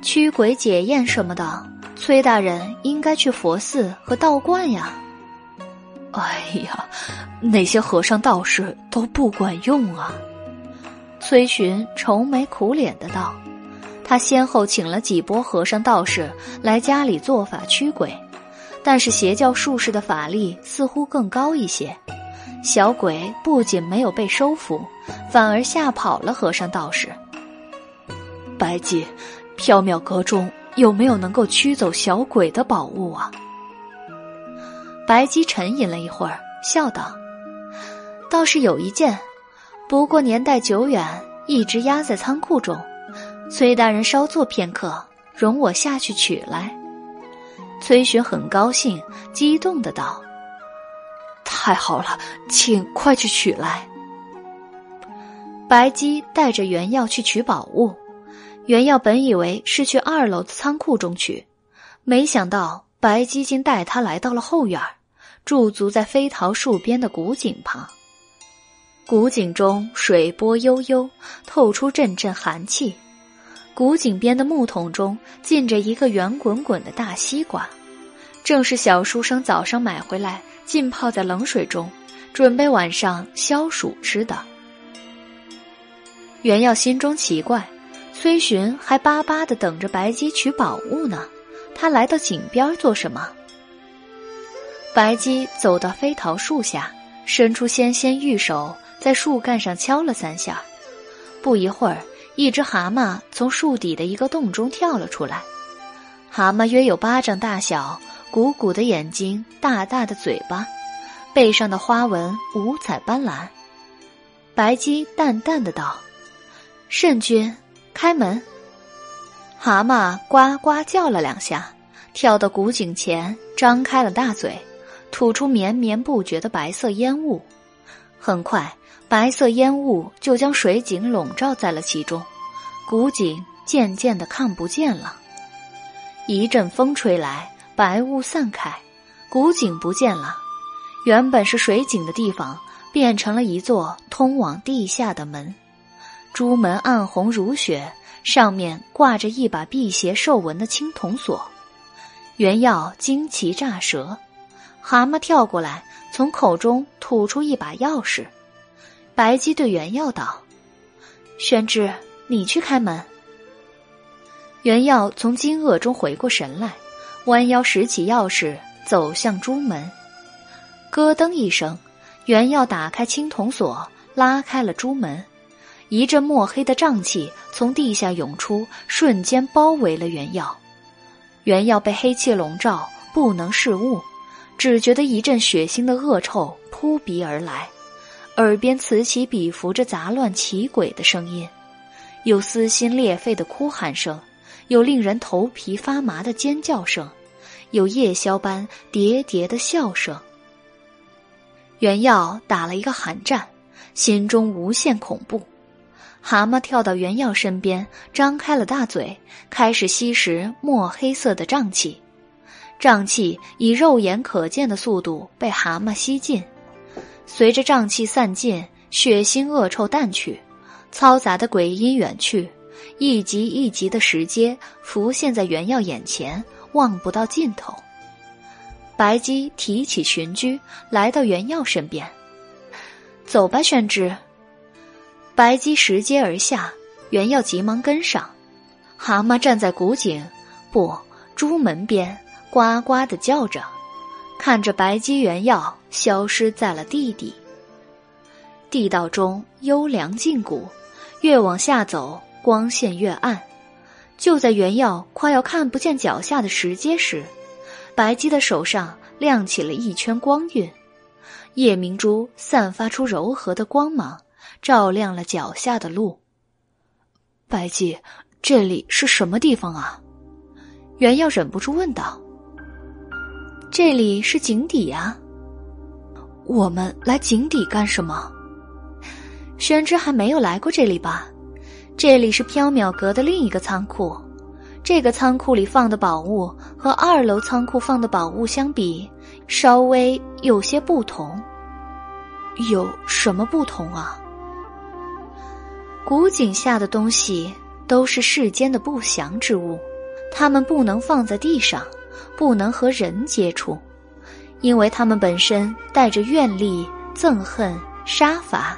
驱鬼解验什么的，崔大人应该去佛寺和道观呀。”哎呀，那些和尚道士都不管用啊！崔寻愁眉苦脸的道。他先后请了几波和尚道士来家里做法驱鬼，但是邪教术士的法力似乎更高一些。小鬼不仅没有被收服，反而吓跑了和尚道士。白姬，缥缈阁中有没有能够驱走小鬼的宝物啊？白姬沉吟了一会儿，笑道：“倒是有一件，不过年代久远，一直压在仓库中。”崔大人稍坐片刻，容我下去取来。崔洵很高兴，激动的道：“太好了，请快去取来。”白姬带着原药去取宝物，原药本以为是去二楼的仓库中取，没想到白姬竟带他来到了后院，驻足在飞桃树边的古井旁。古井中水波悠悠，透出阵阵寒气。古井边的木桶中浸着一个圆滚滚的大西瓜，正是小书生早上买回来浸泡在冷水中，准备晚上消暑吃的。袁耀心中奇怪，崔寻还巴巴的等着白姬取宝物呢，他来到井边做什么？白姬走到飞桃树下，伸出纤纤玉手，在树干上敲了三下，不一会儿。一只蛤蟆从树底的一个洞中跳了出来，蛤蟆约有巴掌大小，鼓鼓的眼睛，大大的嘴巴，背上的花纹五彩斑斓。白姬淡淡的道：“圣君，开门。”蛤蟆呱呱叫了两下，跳到古井前，张开了大嘴，吐出绵绵不绝的白色烟雾。很快。白色烟雾就将水井笼罩在了其中，古井渐渐的看不见了。一阵风吹来，白雾散开，古井不见了。原本是水井的地方，变成了一座通往地下的门。朱门暗红如血，上面挂着一把辟邪兽纹的青铜锁。原耀惊奇乍舌，蛤蟆跳过来，从口中吐出一把钥匙。白姬对袁耀道：“宣之，你去开门。”袁耀从惊愕中回过神来，弯腰拾起钥匙，走向朱门。咯噔一声，袁耀打开青铜锁，拉开了朱门。一阵墨黑的瘴气从地下涌出，瞬间包围了袁耀。袁耀被黑气笼罩，不能视物，只觉得一阵血腥的恶臭扑鼻而来。耳边此起彼伏着杂乱奇诡的声音，有撕心裂肺的哭喊声，有令人头皮发麻的尖叫声，有夜宵般喋喋的笑声。袁耀打了一个寒战，心中无限恐怖。蛤蟆跳到袁耀身边，张开了大嘴，开始吸食墨黑色的瘴气。瘴气以肉眼可见的速度被蛤蟆吸尽，随着瘴气散尽，血腥恶臭淡去，嘈杂的鬼音远去，一级一级的石阶浮现在袁耀眼前，望不到尽头。白姬提起群居，来到袁耀身边，走吧，宣之。白姬拾阶而下，袁耀急忙跟上。蛤蟆站在古井不朱门边，呱呱的叫着，看着白姬、原药消失在了地底。地道中幽凉禁锢，越往下走，光线越暗。就在原药快要看不见脚下的石阶时，白姬的手上亮起了一圈光晕，夜明珠散发出柔和的光芒。照亮了脚下的路。白姬，这里是什么地方啊？袁耀忍不住问道。这里是井底呀。我们来井底干什么？宣之还没有来过这里吧？这里是缥缈阁的另一个仓库。这个仓库里放的宝物和二楼仓库放的宝物相比，稍微有些不同。有什么不同啊？古井下的东西都是世间的不祥之物，它们不能放在地上，不能和人接触，因为他们本身带着怨力、憎恨、杀伐，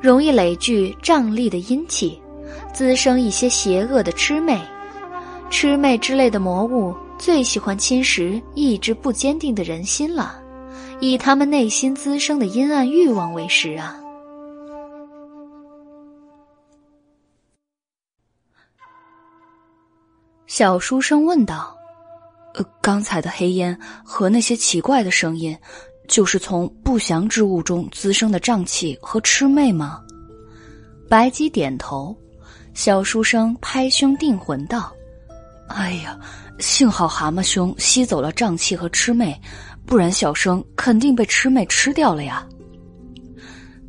容易累聚瘴力的阴气，滋生一些邪恶的魑魅。魑魅之类的魔物最喜欢侵蚀意志不坚定的人心了，以他们内心滋生的阴暗欲望为食啊。小书生问道：“呃，刚才的黑烟和那些奇怪的声音，就是从不祥之物中滋生的瘴气和魑魅吗？”白姬点头。小书生拍胸定魂道：“哎呀，幸好蛤蟆兄吸走了瘴气和魑魅，不然小生肯定被魑魅吃掉了呀。”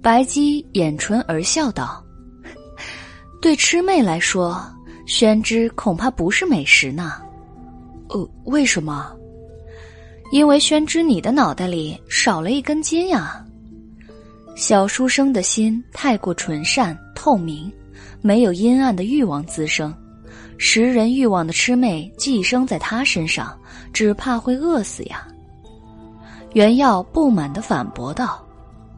白姬掩唇而笑道：“对魑魅来说。”宣之恐怕不是美食呢，呃，为什么？因为宣之，你的脑袋里少了一根筋呀。小书生的心太过纯善透明，没有阴暗的欲望滋生，食人欲望的魑魅寄生在他身上，只怕会饿死呀。袁耀不满的反驳道：“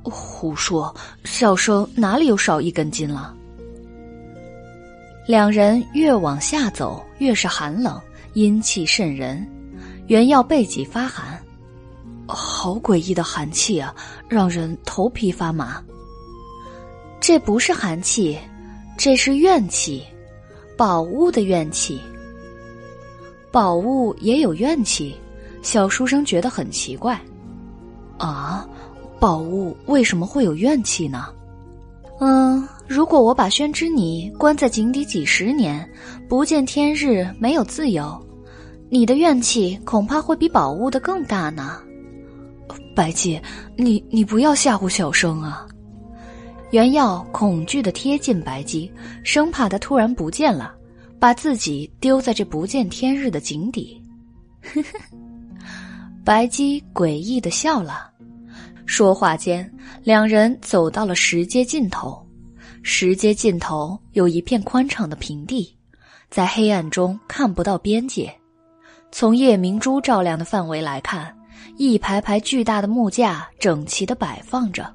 胡说，小生哪里有少一根筋了？”两人越往下走，越是寒冷，阴气渗人。原要背脊发寒，好诡异的寒气啊，让人头皮发麻。这不是寒气，这是怨气，宝物的怨气。宝物也有怨气，小书生觉得很奇怪。啊，宝物为什么会有怨气呢？嗯。如果我把宣之你关在井底几十年，不见天日，没有自由，你的怨气恐怕会比宝物的更大呢。白姬，你你不要吓唬小生啊！袁耀恐惧的贴近白姬，生怕他突然不见了，把自己丢在这不见天日的井底。呵呵，白姬诡异的笑了。说话间，两人走到了石阶尽头。石阶尽头有一片宽敞的平地，在黑暗中看不到边界。从夜明珠照亮的范围来看，一排排巨大的木架整齐地摆放着。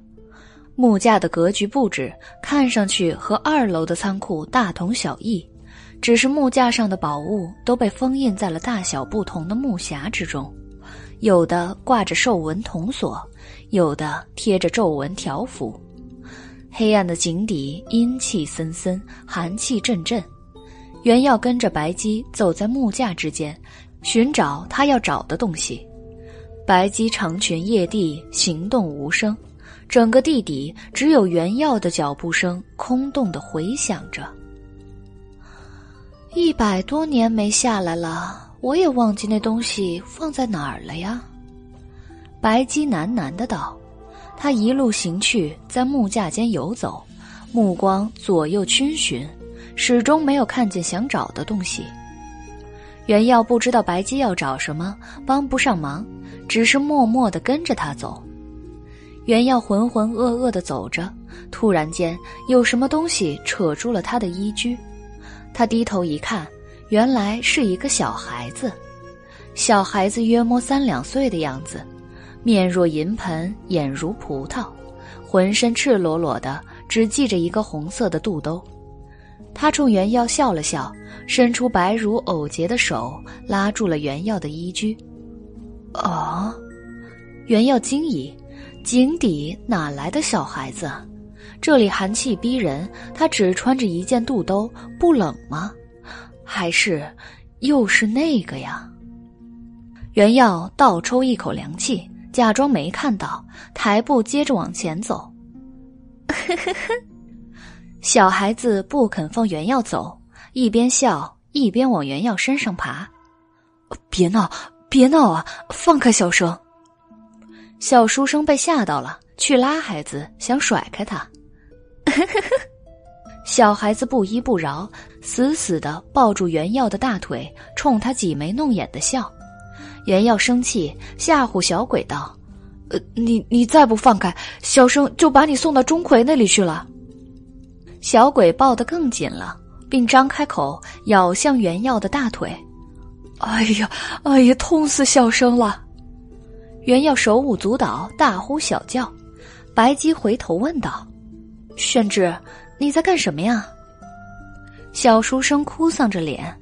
木架的格局布置看上去和二楼的仓库大同小异，只是木架上的宝物都被封印在了大小不同的木匣之中，有的挂着兽纹铜锁，有的贴着皱纹条幅。黑暗的井底，阴气森森，寒气阵阵。袁耀跟着白姬走在木架之间，寻找他要找的东西。白姬长裙曳地，行动无声，整个地底只有原药的脚步声空洞的回响着。一百多年没下来了，我也忘记那东西放在哪儿了呀。白姬喃喃的道：“他一路行去，在木架间游走，目光左右逡巡，始终没有看见想找的东西。”原耀不知道白姬要找什么，帮不上忙，只是默默的跟着他走。原耀浑浑噩噩的走着，突然间有什么东西扯住了他的衣裾，他低头一看，原来是一个小孩子。小孩子约摸三两岁的样子，面若银盆，眼如葡萄，浑身赤裸裸的，只系着一个红色的肚兜。他冲原耀笑了笑，伸出白如藕节的手拉住了原耀的衣裾。哦，原耀惊疑，井底哪来的小孩子？这里寒气逼人，他只穿着一件肚兜，不冷吗？还是又是那个呀？原耀倒抽一口凉气，假装没看到，抬步接着往前走。呵呵呵。小孩子不肯放原药走，一边笑一边往原药身上爬。别闹，别闹啊！放开小生。小书生被吓到了，去拉孩子，想甩开他。小孩子不依不饶，死死的抱住原药的大腿，冲他挤眉弄眼的笑。原药生气，吓唬小鬼道：“呃，你你再不放开，小生就把你送到钟馗那里去了。”小鬼抱得更紧了，并张开口咬向原药的大腿。哎呀，哎呀，痛死小生了！原药手舞足蹈，大呼小叫。白姬回头问道：“宣之，你在干什么呀？”小书生哭丧着脸：“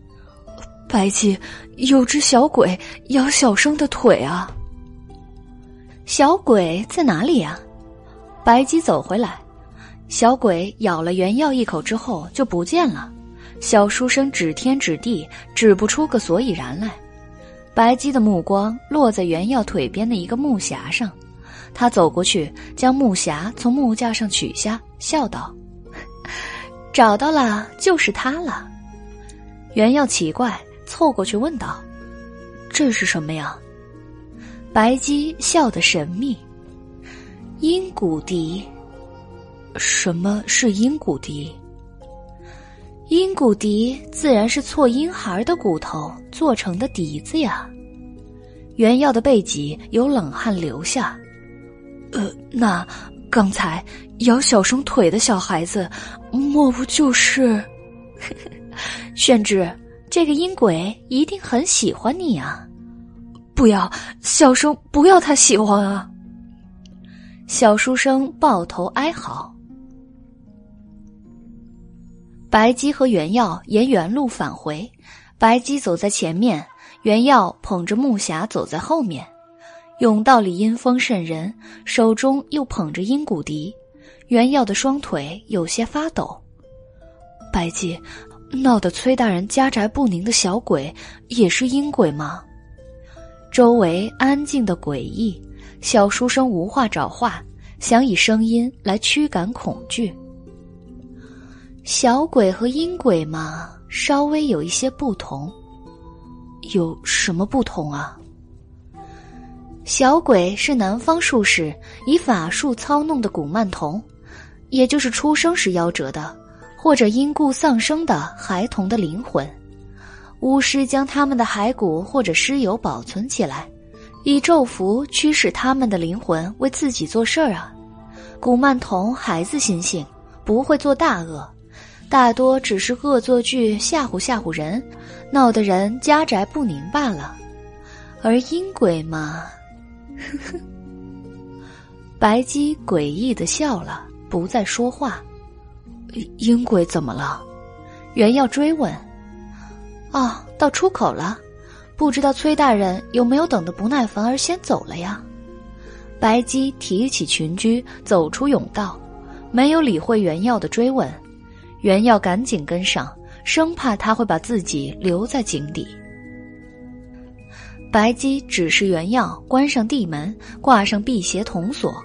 白姬，有只小鬼咬小生的腿啊！”小鬼在哪里呀？白姬走回来。小鬼咬了原药一口之后就不见了，小书生指天指地，指不出个所以然来。白姬的目光落在原药腿边的一个木匣上，他走过去将木匣从木架上取下，笑道：“ 找到了，就是他了。”原药奇怪，凑过去问道：“这是什么呀？”白姬笑得神秘：“阴骨笛。”什么是阴骨笛？阴骨笛自然是错婴孩的骨头做成的笛子呀。原药的背脊有冷汗流下。呃，那刚才咬小生腿的小孩子，莫不就是？宣之，这个阴鬼一定很喜欢你啊！不要，小生不要他喜欢啊！小书生抱头哀嚎。白姬和原耀沿原路返回，白姬走在前面，原耀捧着木匣走在后面。甬道里阴风渗人，手中又捧着阴骨笛，原耀的双腿有些发抖。白姬，闹得崔大人家宅不宁的小鬼也是阴鬼吗？周围安静的诡异，小书生无话找话，想以声音来驱赶恐惧。小鬼和阴鬼嘛，稍微有一些不同。有什么不同啊？小鬼是南方术士以法术操弄的古曼童，也就是出生时夭折的，或者因故丧生的孩童的灵魂。巫师将他们的骸骨或者尸油保存起来，以咒符驱使他们的灵魂为自己做事儿啊。古曼童孩子心性，不会做大恶。大多只是恶作剧吓唬吓唬人，闹得人家宅不宁罢了。而阴鬼嘛，呵呵。白姬诡异的笑了，不再说话。阴鬼怎么了？原要追问。哦，到出口了，不知道崔大人有没有等得不耐烦而先走了呀？白姬提起裙裾，走出甬道，没有理会原耀的追问。原要赶紧跟上，生怕他会把自己留在井底。白姬指示原耀关上地门，挂上辟邪铜锁。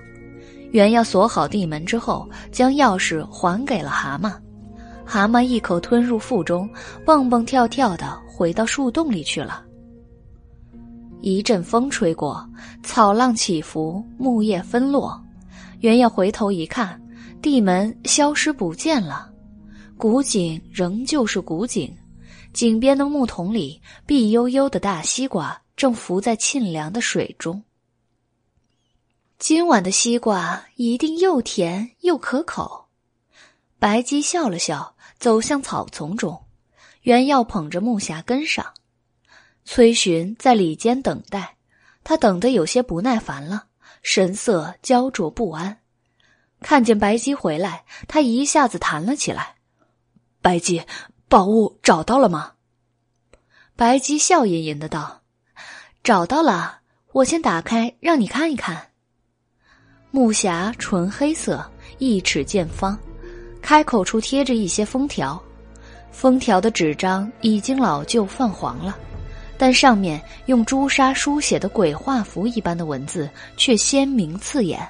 原要锁好地门之后，将钥匙还给了蛤蟆。蛤蟆一口吞入腹中，蹦蹦跳跳的回到树洞里去了。一阵风吹过，草浪起伏，木叶纷落。原要回头一看，地门消失不见了，古井仍旧是古井，井边的木桶里，碧悠悠的大西瓜正浮在沁凉的水中。今晚的西瓜一定又甜又可口。白鸡笑了笑，走向草丛中。原耀捧着木匣跟上。崔寻在里间等待，他等得有些不耐烦了，神色焦灼不安。看见白鸡回来，他一下子弹了起来。白姬，宝物找到了吗？白姬笑吟吟的道：“找到了，我先打开，让你看一看。”木匣纯黑色，一尺见方，开口处贴着一些封条，封条的纸张已经老旧泛黄了，但上面用朱砂书写的鬼画符一般的文字却鲜明刺眼。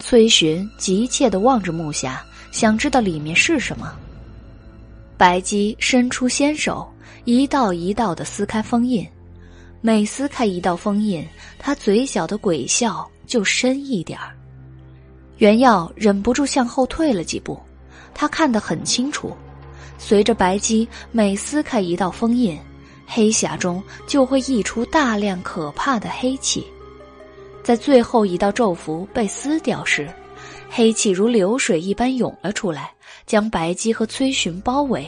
崔寻急切的望着木匣，想知道里面是什么。白姬伸出纤手，一道一道地撕开封印，每撕开一道封印，他嘴角的鬼笑。就深一点儿，袁耀忍不住向后退了几步，他看得很清楚，随着白鸡每撕开一道封印，黑匣中就会溢出大量可怕的黑气，在最后一道咒符被撕掉时，黑气如流水一般涌了出来，将白鸡和崔寻包围。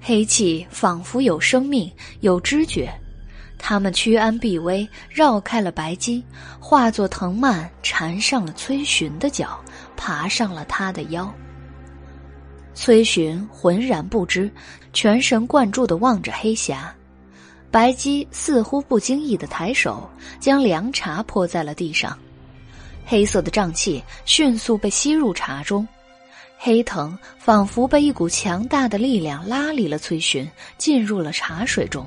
黑气仿佛有生命，有知觉。他们趋安避危，绕开了白鸡，化作藤蔓缠上了崔寻的脚，爬上了他的腰。崔寻浑然不知，全神贯注地望着黑匣。白鸡似乎不经意的抬手，将凉茶泼在了地上，黑色的瘴气迅速被吸入茶中，黑藤仿佛被一股强大的力量拉离了崔寻，进入了茶水中。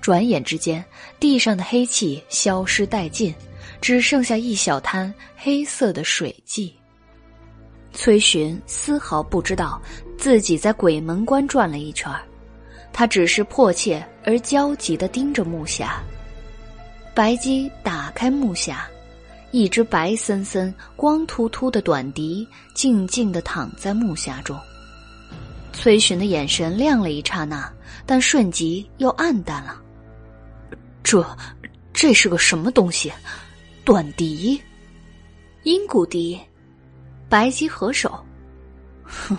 转眼之间，地上的黑气消失殆尽，只剩下一小滩黑色的水迹。崔寻丝毫不知道自己在鬼门关转了一圈他只是迫切而焦急地盯着木匣。白姬打开木匣，一只白森森、光秃秃的短笛静静地躺在木匣中。崔寻的眼神亮了一刹那，但瞬即又暗淡了。这，这是个什么东西？短笛，阴骨笛。白鸡合手，哼，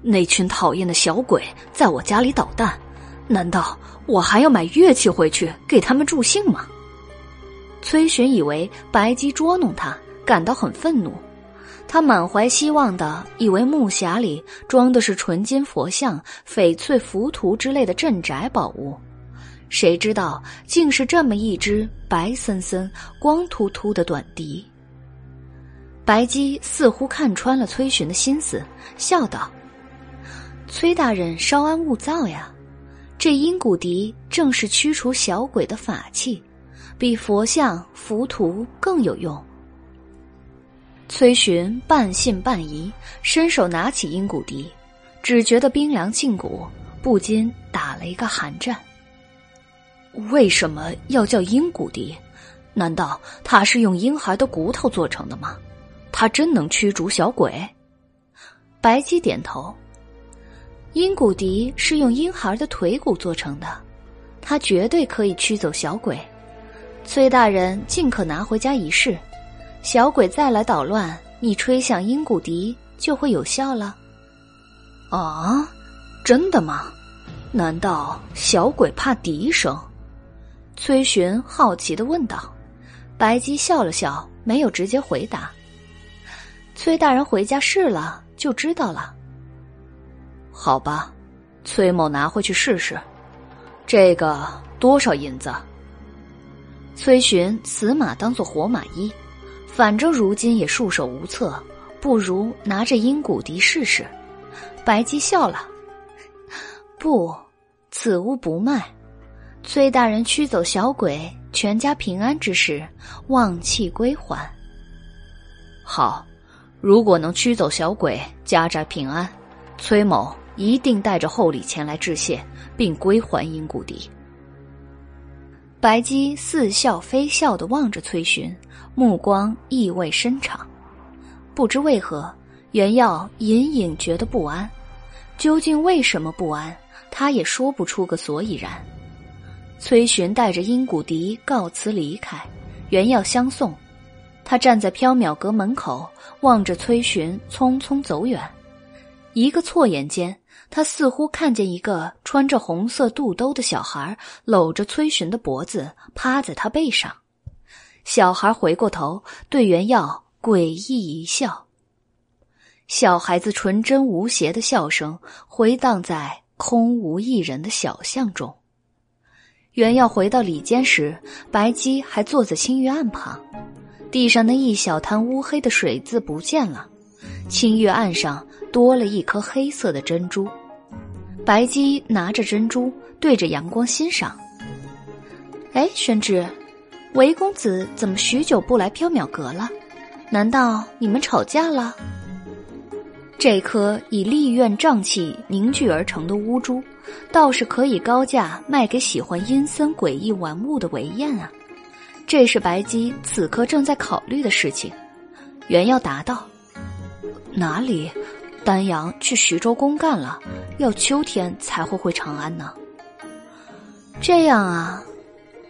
那群讨厌的小鬼在我家里捣蛋，难道我还要买乐器回去给他们助兴吗？崔寻以为白姬捉弄他，感到很愤怒。他满怀希望的以为木匣里装的是纯金佛像、翡翠浮屠之类的镇宅宝物。谁知道，竟是这么一只白森森、光秃秃的短笛。白姬似乎看穿了崔寻的心思，笑道：“崔大人稍安勿躁呀，这阴骨笛正是驱除小鬼的法器，比佛像、浮屠更有用。”崔寻半信半疑，伸手拿起阴骨笛，只觉得冰凉沁骨，不禁打了一个寒战。为什么要叫鹰骨笛？难道它是用婴孩的骨头做成的吗？它真能驱逐小鬼？白姬点头。鹰骨笛是用婴孩的腿骨做成的，它绝对可以驱走小鬼。崔大人尽可拿回家一试，小鬼再来捣乱，你吹响鹰骨笛就会有效了。啊，真的吗？难道小鬼怕笛声？崔寻好奇的问道：“白姬笑了笑，没有直接回答。崔大人回家试了就知道了。好吧，崔某拿回去试试。这个多少银子？”崔寻此马当做活马医，反正如今也束手无策，不如拿着阴骨笛试试。白姬笑了：“不，此物不卖。”崔大人驱走小鬼，全家平安之时，旺气归还。好，如果能驱走小鬼，家宅平安，崔某一定带着厚礼前来致谢，并归还阴骨笛。白姬似笑非笑的望着崔寻，目光意味深长。不知为何，袁耀隐隐觉得不安。究竟为什么不安？他也说不出个所以然。崔寻带着阴骨笛告辞离开，袁耀相送。他站在缥缈阁门口，望着崔寻匆匆走远。一个错眼间，他似乎看见一个穿着红色肚兜的小孩搂着崔寻的脖子，趴在他背上。小孩回过头，对袁耀诡异一笑。小孩子纯真无邪的笑声回荡在空无一人的小巷中。袁耀回到里间时，白姬还坐在青玉案旁，地上那一小滩乌黑的水渍不见了，青玉案上多了一颗黑色的珍珠。白姬拿着珍珠对着阳光欣赏。哎，宣之，韦公子怎么许久不来缥缈阁了？难道你们吵架了？这颗以丽苑瘴气凝聚而成的乌珠，倒是可以高价卖给喜欢阴森诡异玩物的韦燕啊！这是白姬此刻正在考虑的事情。袁耀答道：“哪里？丹阳去徐州公干了，要秋天才会回长安呢。”这样啊，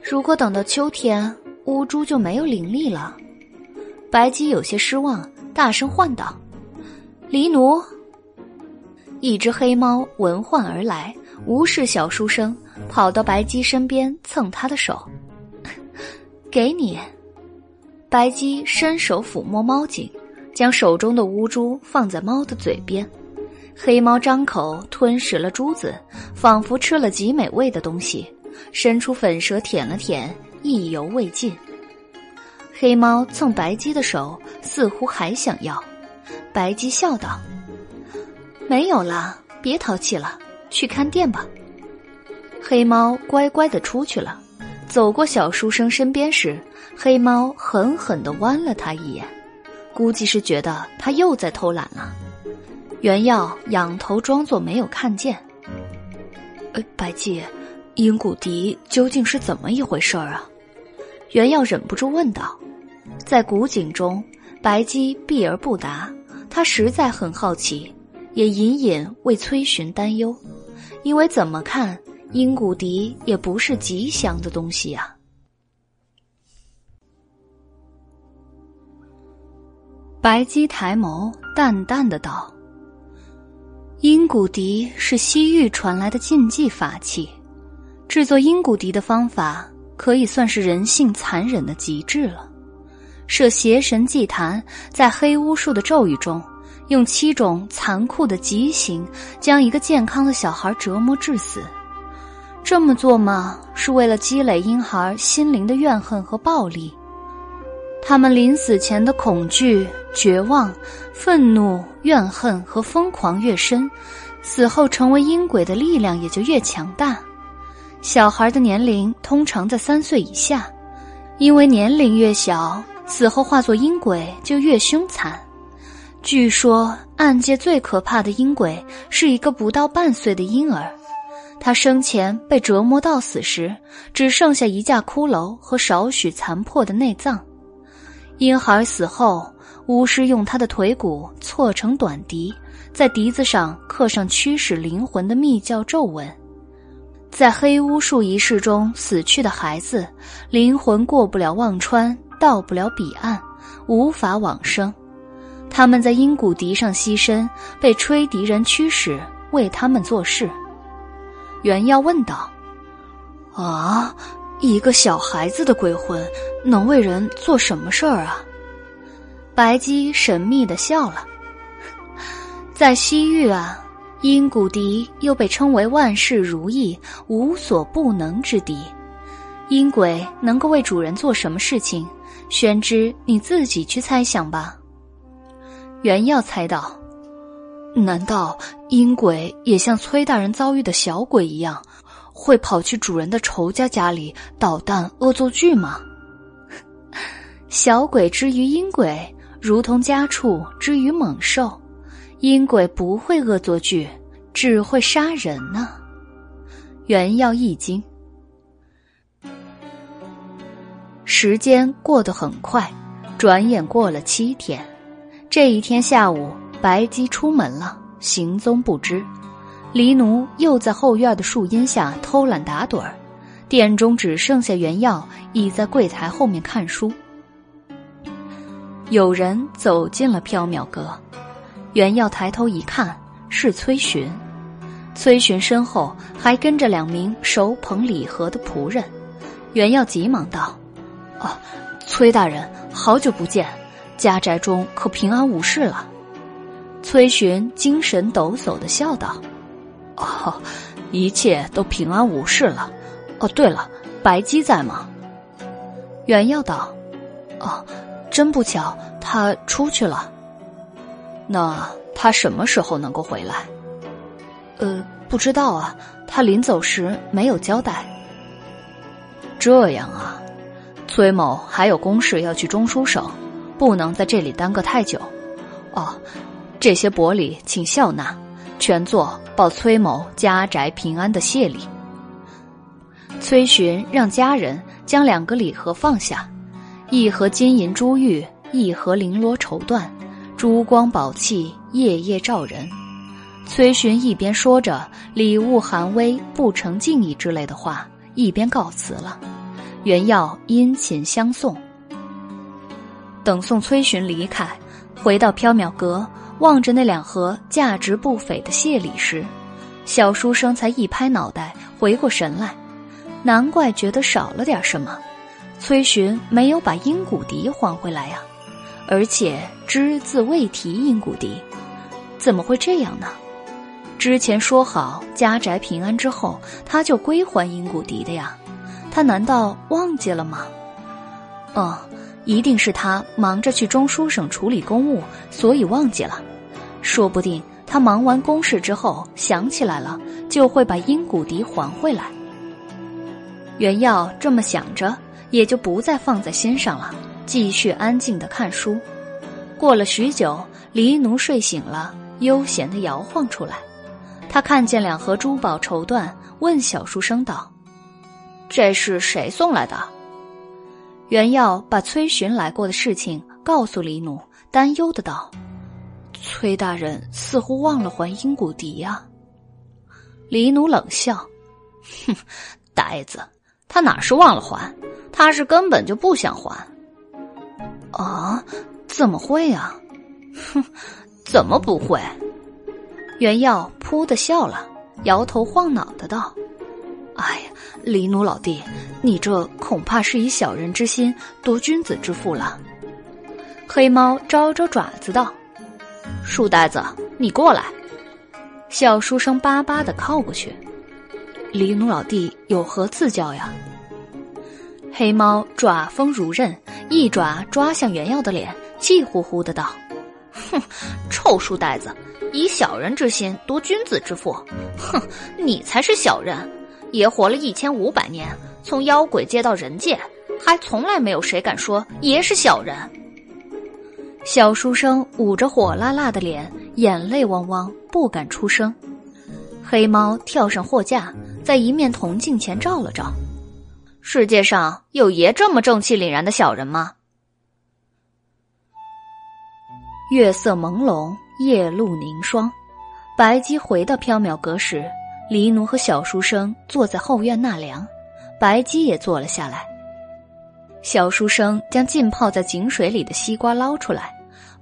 如果等到秋天，乌珠就没有灵力了。白姬有些失望，大声唤道。黎奴，一只黑猫闻唤而来，无视小书生，跑到白姬身边蹭他的手。给你，白姬伸手抚摸猫颈，将手中的乌珠放在猫的嘴边。黑猫张口吞食了珠子，仿佛吃了极美味的东西，伸出粉舌舔了舔，意犹未尽。黑猫蹭白鸡的手，似乎还想要。白鸡笑道：“没有了，别淘气了，去看店吧。”黑猫乖乖的出去了。走过小书生身边时，黑猫狠狠的剜了他一眼，估计是觉得他又在偷懒了。袁耀仰头装作没有看见。呃，白姬，阴谷笛究竟是怎么一回事儿啊？袁耀忍不住问道。在古井中，白姬避而不答。他实在很好奇，也隐隐为崔寻担忧，因为怎么看阴谷笛也不是吉祥的东西呀。白姬抬眸，淡淡的道：“阴谷笛是西域传来的禁忌法器，制作阴谷笛的方法可以算是人性残忍的极致了。”设邪神祭坛，在黑巫术的咒语中，用七种残酷的极刑将一个健康的小孩折磨致死。这么做嘛，是为了积累婴孩心灵的怨恨和暴力。他们临死前的恐惧、绝望、愤怒、怨恨和疯狂越深，死后成为阴鬼的力量也就越强大。小孩的年龄通常在三岁以下，因为年龄越小。死后化作阴鬼就越凶残。据说暗界最可怕的阴鬼是一个不到半岁的婴儿，他生前被折磨到死时，只剩下一架骷髅和少许残破的内脏。婴孩死后，巫师用他的腿骨错成短笛，在笛子上刻上驱使灵魂的密教咒文。在黑巫术仪式中死去的孩子，灵魂过不了忘川。到不了彼岸，无法往生。他们在阴谷笛上牺牲，被吹笛人驱使为他们做事。袁耀问道：“啊，一个小孩子的鬼魂能为人做什么事儿啊？”白姬神秘的笑了。在西域啊，阴谷笛又被称为万事如意、无所不能之笛。阴鬼能够为主人做什么事情？宣之，你自己去猜想吧。袁耀猜到：“难道阴鬼也像崔大人遭遇的小鬼一样，会跑去主人的仇家家里捣蛋、恶作剧吗？” 小鬼之于阴鬼，如同家畜之于猛兽，阴鬼不会恶作剧，只会杀人呢。原药一惊。时间过得很快，转眼过了七天。这一天下午，白姬出门了，行踪不知。黎奴又在后院的树荫下偷懒打盹儿，店中只剩下原药倚在柜台后面看书。有人走进了缥缈阁，原耀抬头一看，是崔寻。崔寻身后还跟着两名手捧礼盒的仆人。原耀急忙道：“哦，崔大人，好久不见，家宅中可平安无事了？”崔寻精神抖擞的笑道：“哦，一切都平安无事了。哦，对了，白姬在吗？”原耀道：“哦。”真不巧，他出去了。那他什么时候能够回来？呃，不知道啊。他临走时没有交代。这样啊，崔某还有公事要去中书省，不能在这里耽搁太久。哦，这些薄礼请笑纳，全作报崔某家宅平安的谢礼。崔寻让家人将两个礼盒放下。一盒金银珠玉，一盒绫罗绸缎，珠光宝气，夜夜照人。崔寻一边说着“礼物寒微，不成敬意”之类的话，一边告辞了。原耀殷勤相送。等送崔寻离开，回到缥缈阁，望着那两盒价值不菲的谢礼时，小书生才一拍脑袋，回过神来，难怪觉得少了点什么。崔寻没有把阴谷笛还回来呀，而且只字未提阴谷笛，怎么会这样呢？之前说好家宅平安之后，他就归还阴谷笛的呀，他难道忘记了吗？哦，一定是他忙着去中书省处理公务，所以忘记了。说不定他忙完公事之后想起来了，就会把阴谷笛还回来。原耀这么想着。也就不再放在心上了，继续安静的看书。过了许久，黎奴睡醒了，悠闲的摇晃出来。他看见两盒珠宝绸缎，问小书生道：“这是谁送来的？”原耀把崔寻来过的事情告诉黎奴，担忧的道：“崔大人似乎忘了还阴谷笛呀。”黎奴冷笑：“哼，呆子，他哪是忘了还？”他是根本就不想还。啊，怎么会啊？哼，怎么不会？袁耀噗的笑了，摇头晃脑的道：“哎呀，黎奴老弟，你这恐怕是以小人之心夺君子之腹了。”黑猫招招爪子道：“书呆子，你过来。”小书生巴巴的靠过去：“黎奴老弟有何赐教呀？”黑猫爪锋如刃，一爪抓向袁耀的脸，气呼呼的道：“哼，臭书呆子，以小人之心夺君子之腹，哼，你才是小人！爷活了一千五百年，从妖鬼界到人界，还从来没有谁敢说爷是小人。”小书生捂着火辣辣的脸，眼泪汪汪，不敢出声。黑猫跳上货架，在一面铜镜前照了照。世界上有爷这么正气凛然的小人吗？月色朦胧，夜露凝霜。白姬回到缥缈阁时，黎奴和小书生坐在后院纳凉，白姬也坐了下来。小书生将浸泡在井水里的西瓜捞出来，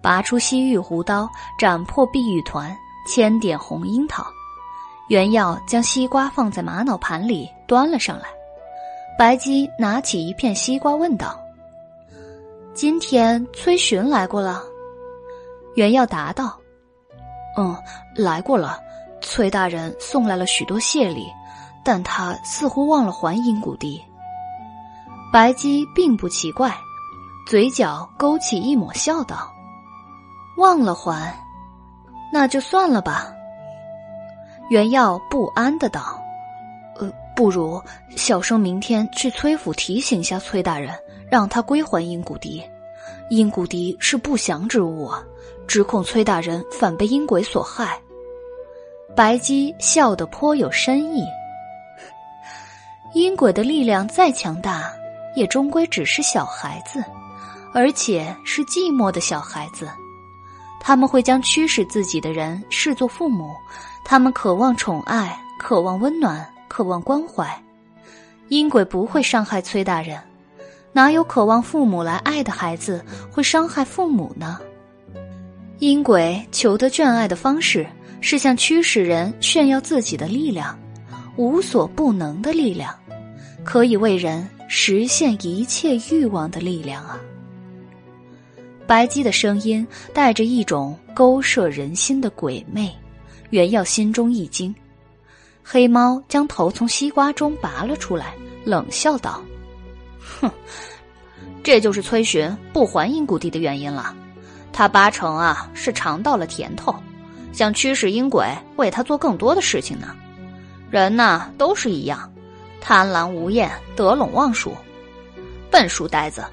拔出西域胡刀，斩破碧玉团，千点红樱桃。原药将西瓜放在玛瑙盘里，端了上来。白姬拿起一片西瓜，问道：“今天崔寻来过了？”袁耀答道：“嗯，来过了。崔大人送来了许多谢礼，但他似乎忘了还阴谷笛。”白姬并不奇怪，嘴角勾起一抹笑道：“忘了还，那就算了吧。”袁耀不安的道。呃不如小生明天去崔府提醒下崔大人，让他归还阴谷笛。阴谷笛是不祥之物啊，只恐崔大人反被阴鬼所害。白姬笑得颇有深意。阴鬼的力量再强大，也终归只是小孩子，而且是寂寞的小孩子。他们会将驱使自己的人视作父母，他们渴望宠爱，渴望温暖，渴望关怀。阴鬼不会伤害崔大人，哪有渴望父母来爱的孩子会伤害父母呢？阴鬼求得眷爱的方式是向驱使人炫耀自己的力量，无所不能的力量，可以为人实现一切欲望的力量啊！白姬的声音带着一种勾摄人心的鬼魅，袁耀心中一惊。黑猫将头从西瓜中拔了出来，冷笑道：“哼，这就是崔寻不还阴谷地的原因了。他八成啊是尝到了甜头，想驱使阴鬼为他做更多的事情呢。人呐都是一样，贪婪无厌，得陇望蜀。笨书呆子，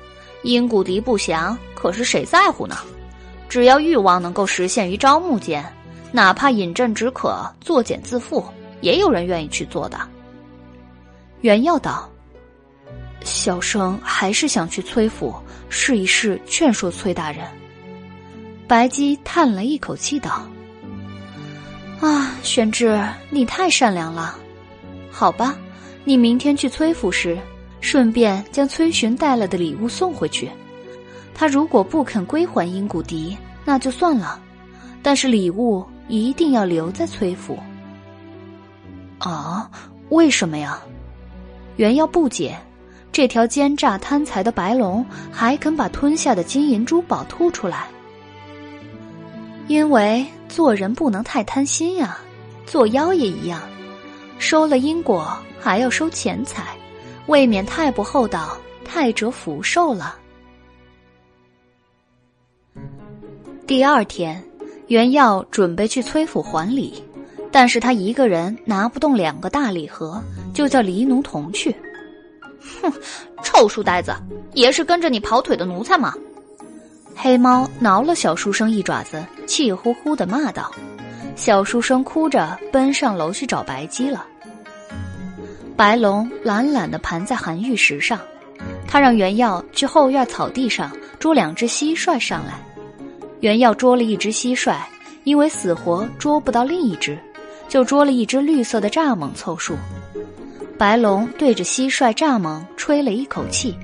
因谷敌不祥，可是谁在乎呢？只要欲望能够实现于朝暮间，哪怕饮鸩止渴，作茧自缚。”也有人愿意去做的。袁耀道：“小生还是想去崔府试一试，劝说崔大人。”白姬叹了一口气道：“啊，玄志，你太善良了。好吧，你明天去崔府时，顺便将崔寻带来的礼物送回去。他如果不肯归还阴谷笛，那就算了。但是礼物一定要留在崔府。”啊，为什么呀？袁耀不解，这条奸诈贪财的白龙还肯把吞下的金银珠宝吐出来。因为做人不能太贪心呀，做妖也一样，收了因果还要收钱财，未免太不厚道，太折福寿了。第二天，袁耀准备去崔府还礼。但是他一个人拿不动两个大礼盒，就叫黎奴同去。哼，臭书呆子，也是跟着你跑腿的奴才吗？黑猫挠了小书生一爪子，气呼呼的骂道。小书生哭着奔上楼去找白鸡了。白龙懒懒的盘在寒玉石上，他让袁耀去后院草地上捉两只蟋蟀上来。袁耀捉了一只蟋蟀，因为死活捉不到另一只。就捉了一只绿色的蚱蜢凑数，白龙对着蟋蟀、蚱蜢吹了一口气，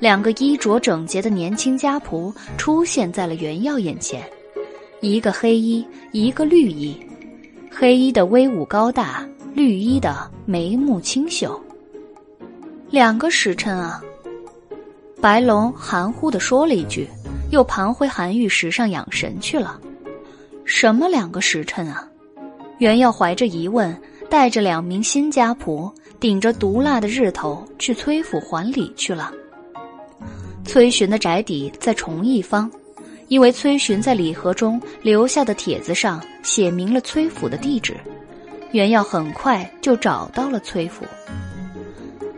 两个衣着整洁的年轻家仆出现在了袁耀眼前，一个黑衣，一个绿衣，黑衣的威武高大，绿衣的眉目清秀。两个时辰啊，白龙含糊的说了一句，又盘回寒玉石上养神去了。什么两个时辰啊？袁耀怀着疑问，带着两名新家仆，顶着毒辣的日头去崔府还礼去了。崔寻的宅邸在崇义坊，因为崔寻在礼盒中留下的帖子上写明了崔府的地址，袁耀很快就找到了崔府。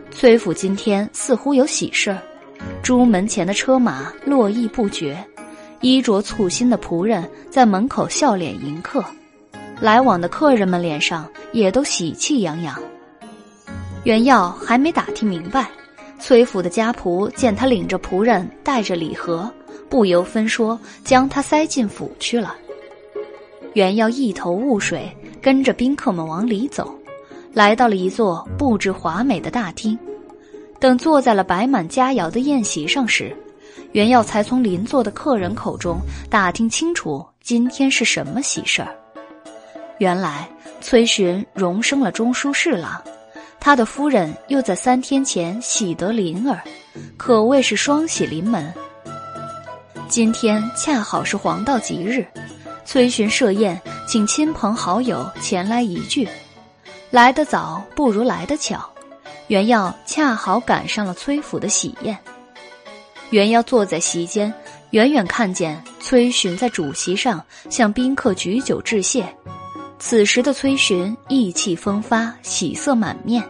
崔府今天似乎有喜事儿，朱门前的车马络绎不绝，衣着簇新的仆人在门口笑脸迎客。来往的客人们脸上也都喜气洋洋。袁耀还没打听明白，崔府的家仆见他领着仆人带着礼盒，不由分说将他塞进府去了。袁耀一头雾水，跟着宾客们往里走，来到了一座布置华美的大厅。等坐在了摆满佳肴的宴席上时，袁耀才从邻座的客人口中打听清楚今天是什么喜事儿。原来崔寻荣升了中书侍郎，他的夫人又在三天前喜得麟儿，可谓是双喜临门。今天恰好是黄道吉日，崔寻设宴请亲朋好友前来一聚，来得早不如来得巧，袁耀恰好赶上了崔府的喜宴。袁耀坐在席间，远远看见崔寻在主席上向宾客举酒致谢。此时的崔寻意气风发，喜色满面，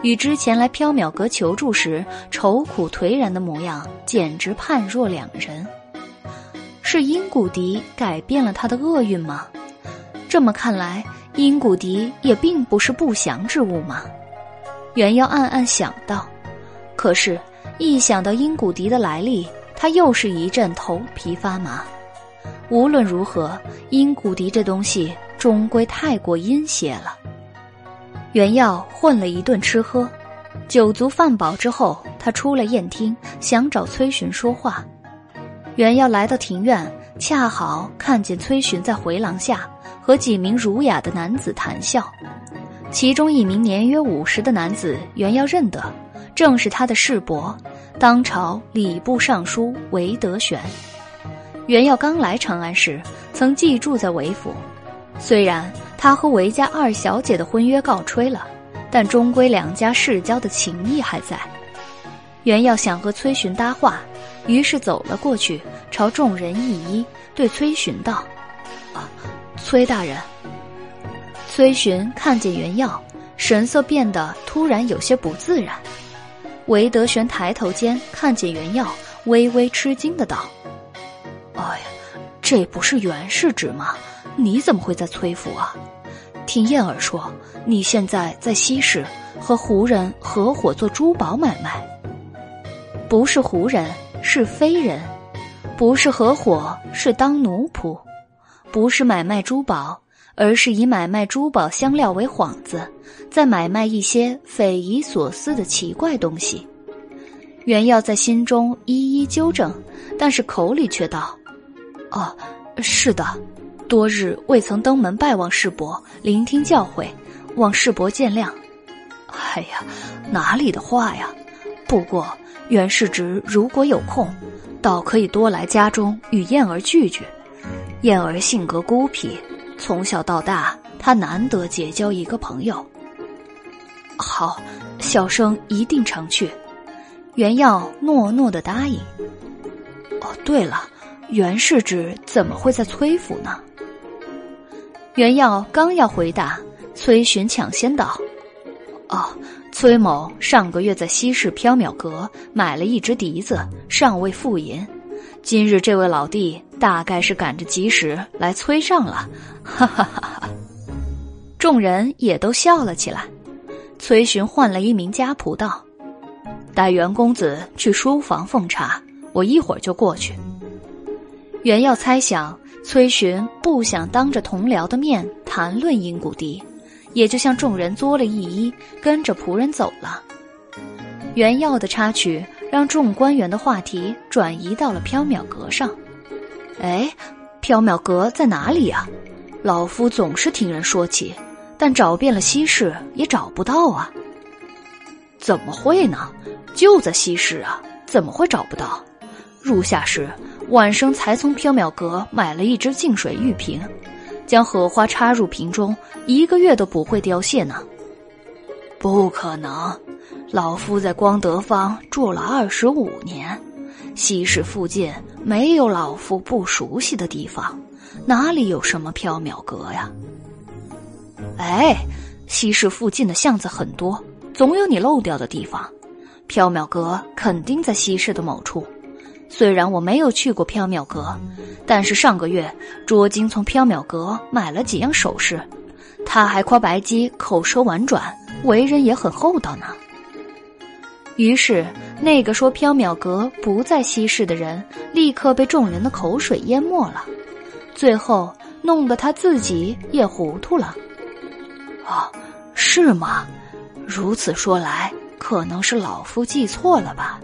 与之前来缥缈阁求助时愁苦颓然的模样简直判若两人。是殷古迪改变了他的厄运吗？这么看来，殷古迪也并不是不祥之物嘛。袁耀暗暗想到，可是，一想到殷古迪的来历，他又是一阵头皮发麻。无论如何，殷古迪这东西终归太过阴邪了。袁耀混了一顿吃喝，酒足饭饱之后，他出了宴厅，想找崔巡说话。袁耀来到庭院，恰好看见崔巡在回廊下和几名儒雅的男子谈笑，其中一名年约五十的男子，袁耀认得，正是他的世伯，当朝礼部尚书韦德玄。袁耀刚来长安时，曾寄住在韦府，虽然他和韦家二小姐的婚约告吹了，但终归两家世交的情谊还在。袁耀想和崔巡搭话。于是走了过去，朝众人一揖，对崔巡道：“啊，崔大人。”崔巡看见袁耀，神色变得突然有些不自然。韦德玄抬头间看见袁耀，微微吃惊的道：“哎呀，这不是袁世侄吗？你怎么会在崔府啊？听燕儿说，你现在在西市和胡人合伙做珠宝买卖。不是胡人。”是非人，不是合伙，是当奴仆；不是买卖珠宝，而是以买卖珠宝香料为幌子，在买卖一些匪夷所思的奇怪东西。袁耀在心中一一纠正，但是口里却道：“哦，是的，多日未曾登门拜望世伯，聆听教诲，望世伯见谅。”哎呀，哪里的话呀！不过。袁世侄如果有空，倒可以多来家中与燕儿聚聚。燕儿性格孤僻，从小到大，他难得结交一个朋友。好，小生一定常去。袁耀诺诺的答应。哦，对了，袁世侄怎么会在崔府呢？袁耀刚要回答，崔巡抢先道：“哦。”崔某上个月在西市缥缈阁买了一只笛子，尚未付银。今日这位老弟大概是赶着吉时来催账了，哈哈哈哈！众人也都笑了起来。崔巡换了一名家仆道：“带袁公子去书房奉茶，我一会儿就过去。”袁耀猜想崔巡不想当着同僚的面谈论殷谷笛。也就向众人作了一揖，跟着仆人走了。袁耀的插曲让众官员的话题转移到了缥缈阁上。哎，缥缈阁在哪里呀？老夫总是听人说起，但找遍了西市也找不到啊。怎么会呢？就在西市啊，怎么会找不到？入夏时，晚生才从缥缈阁买了一只净水玉瓶。将荷花插入瓶中，一个月都不会凋谢呢。不可能，老夫在光德坊住了二十五年，西市附近没有老夫不熟悉的地方，哪里有什么缥缈阁呀？哎，西市附近的巷子很多，总有你漏掉的地方。缥缈阁肯定在西市的某处。虽然我没有去过缥缈阁，但是上个月卓金从缥缈阁买了几样首饰，他还夸白姬口舌婉转，为人也很厚道呢。于是，那个说缥缈阁不在西市的人，立刻被众人的口水淹没了，最后弄得他自己也糊涂了。哦，是吗？如此说来，可能是老夫记错了吧？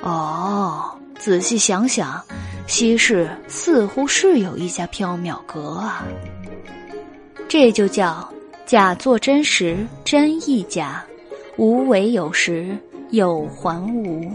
哦。仔细想想，西市似乎是有一家缥缈阁啊。这就叫假作真时真亦假，无为有时有还无。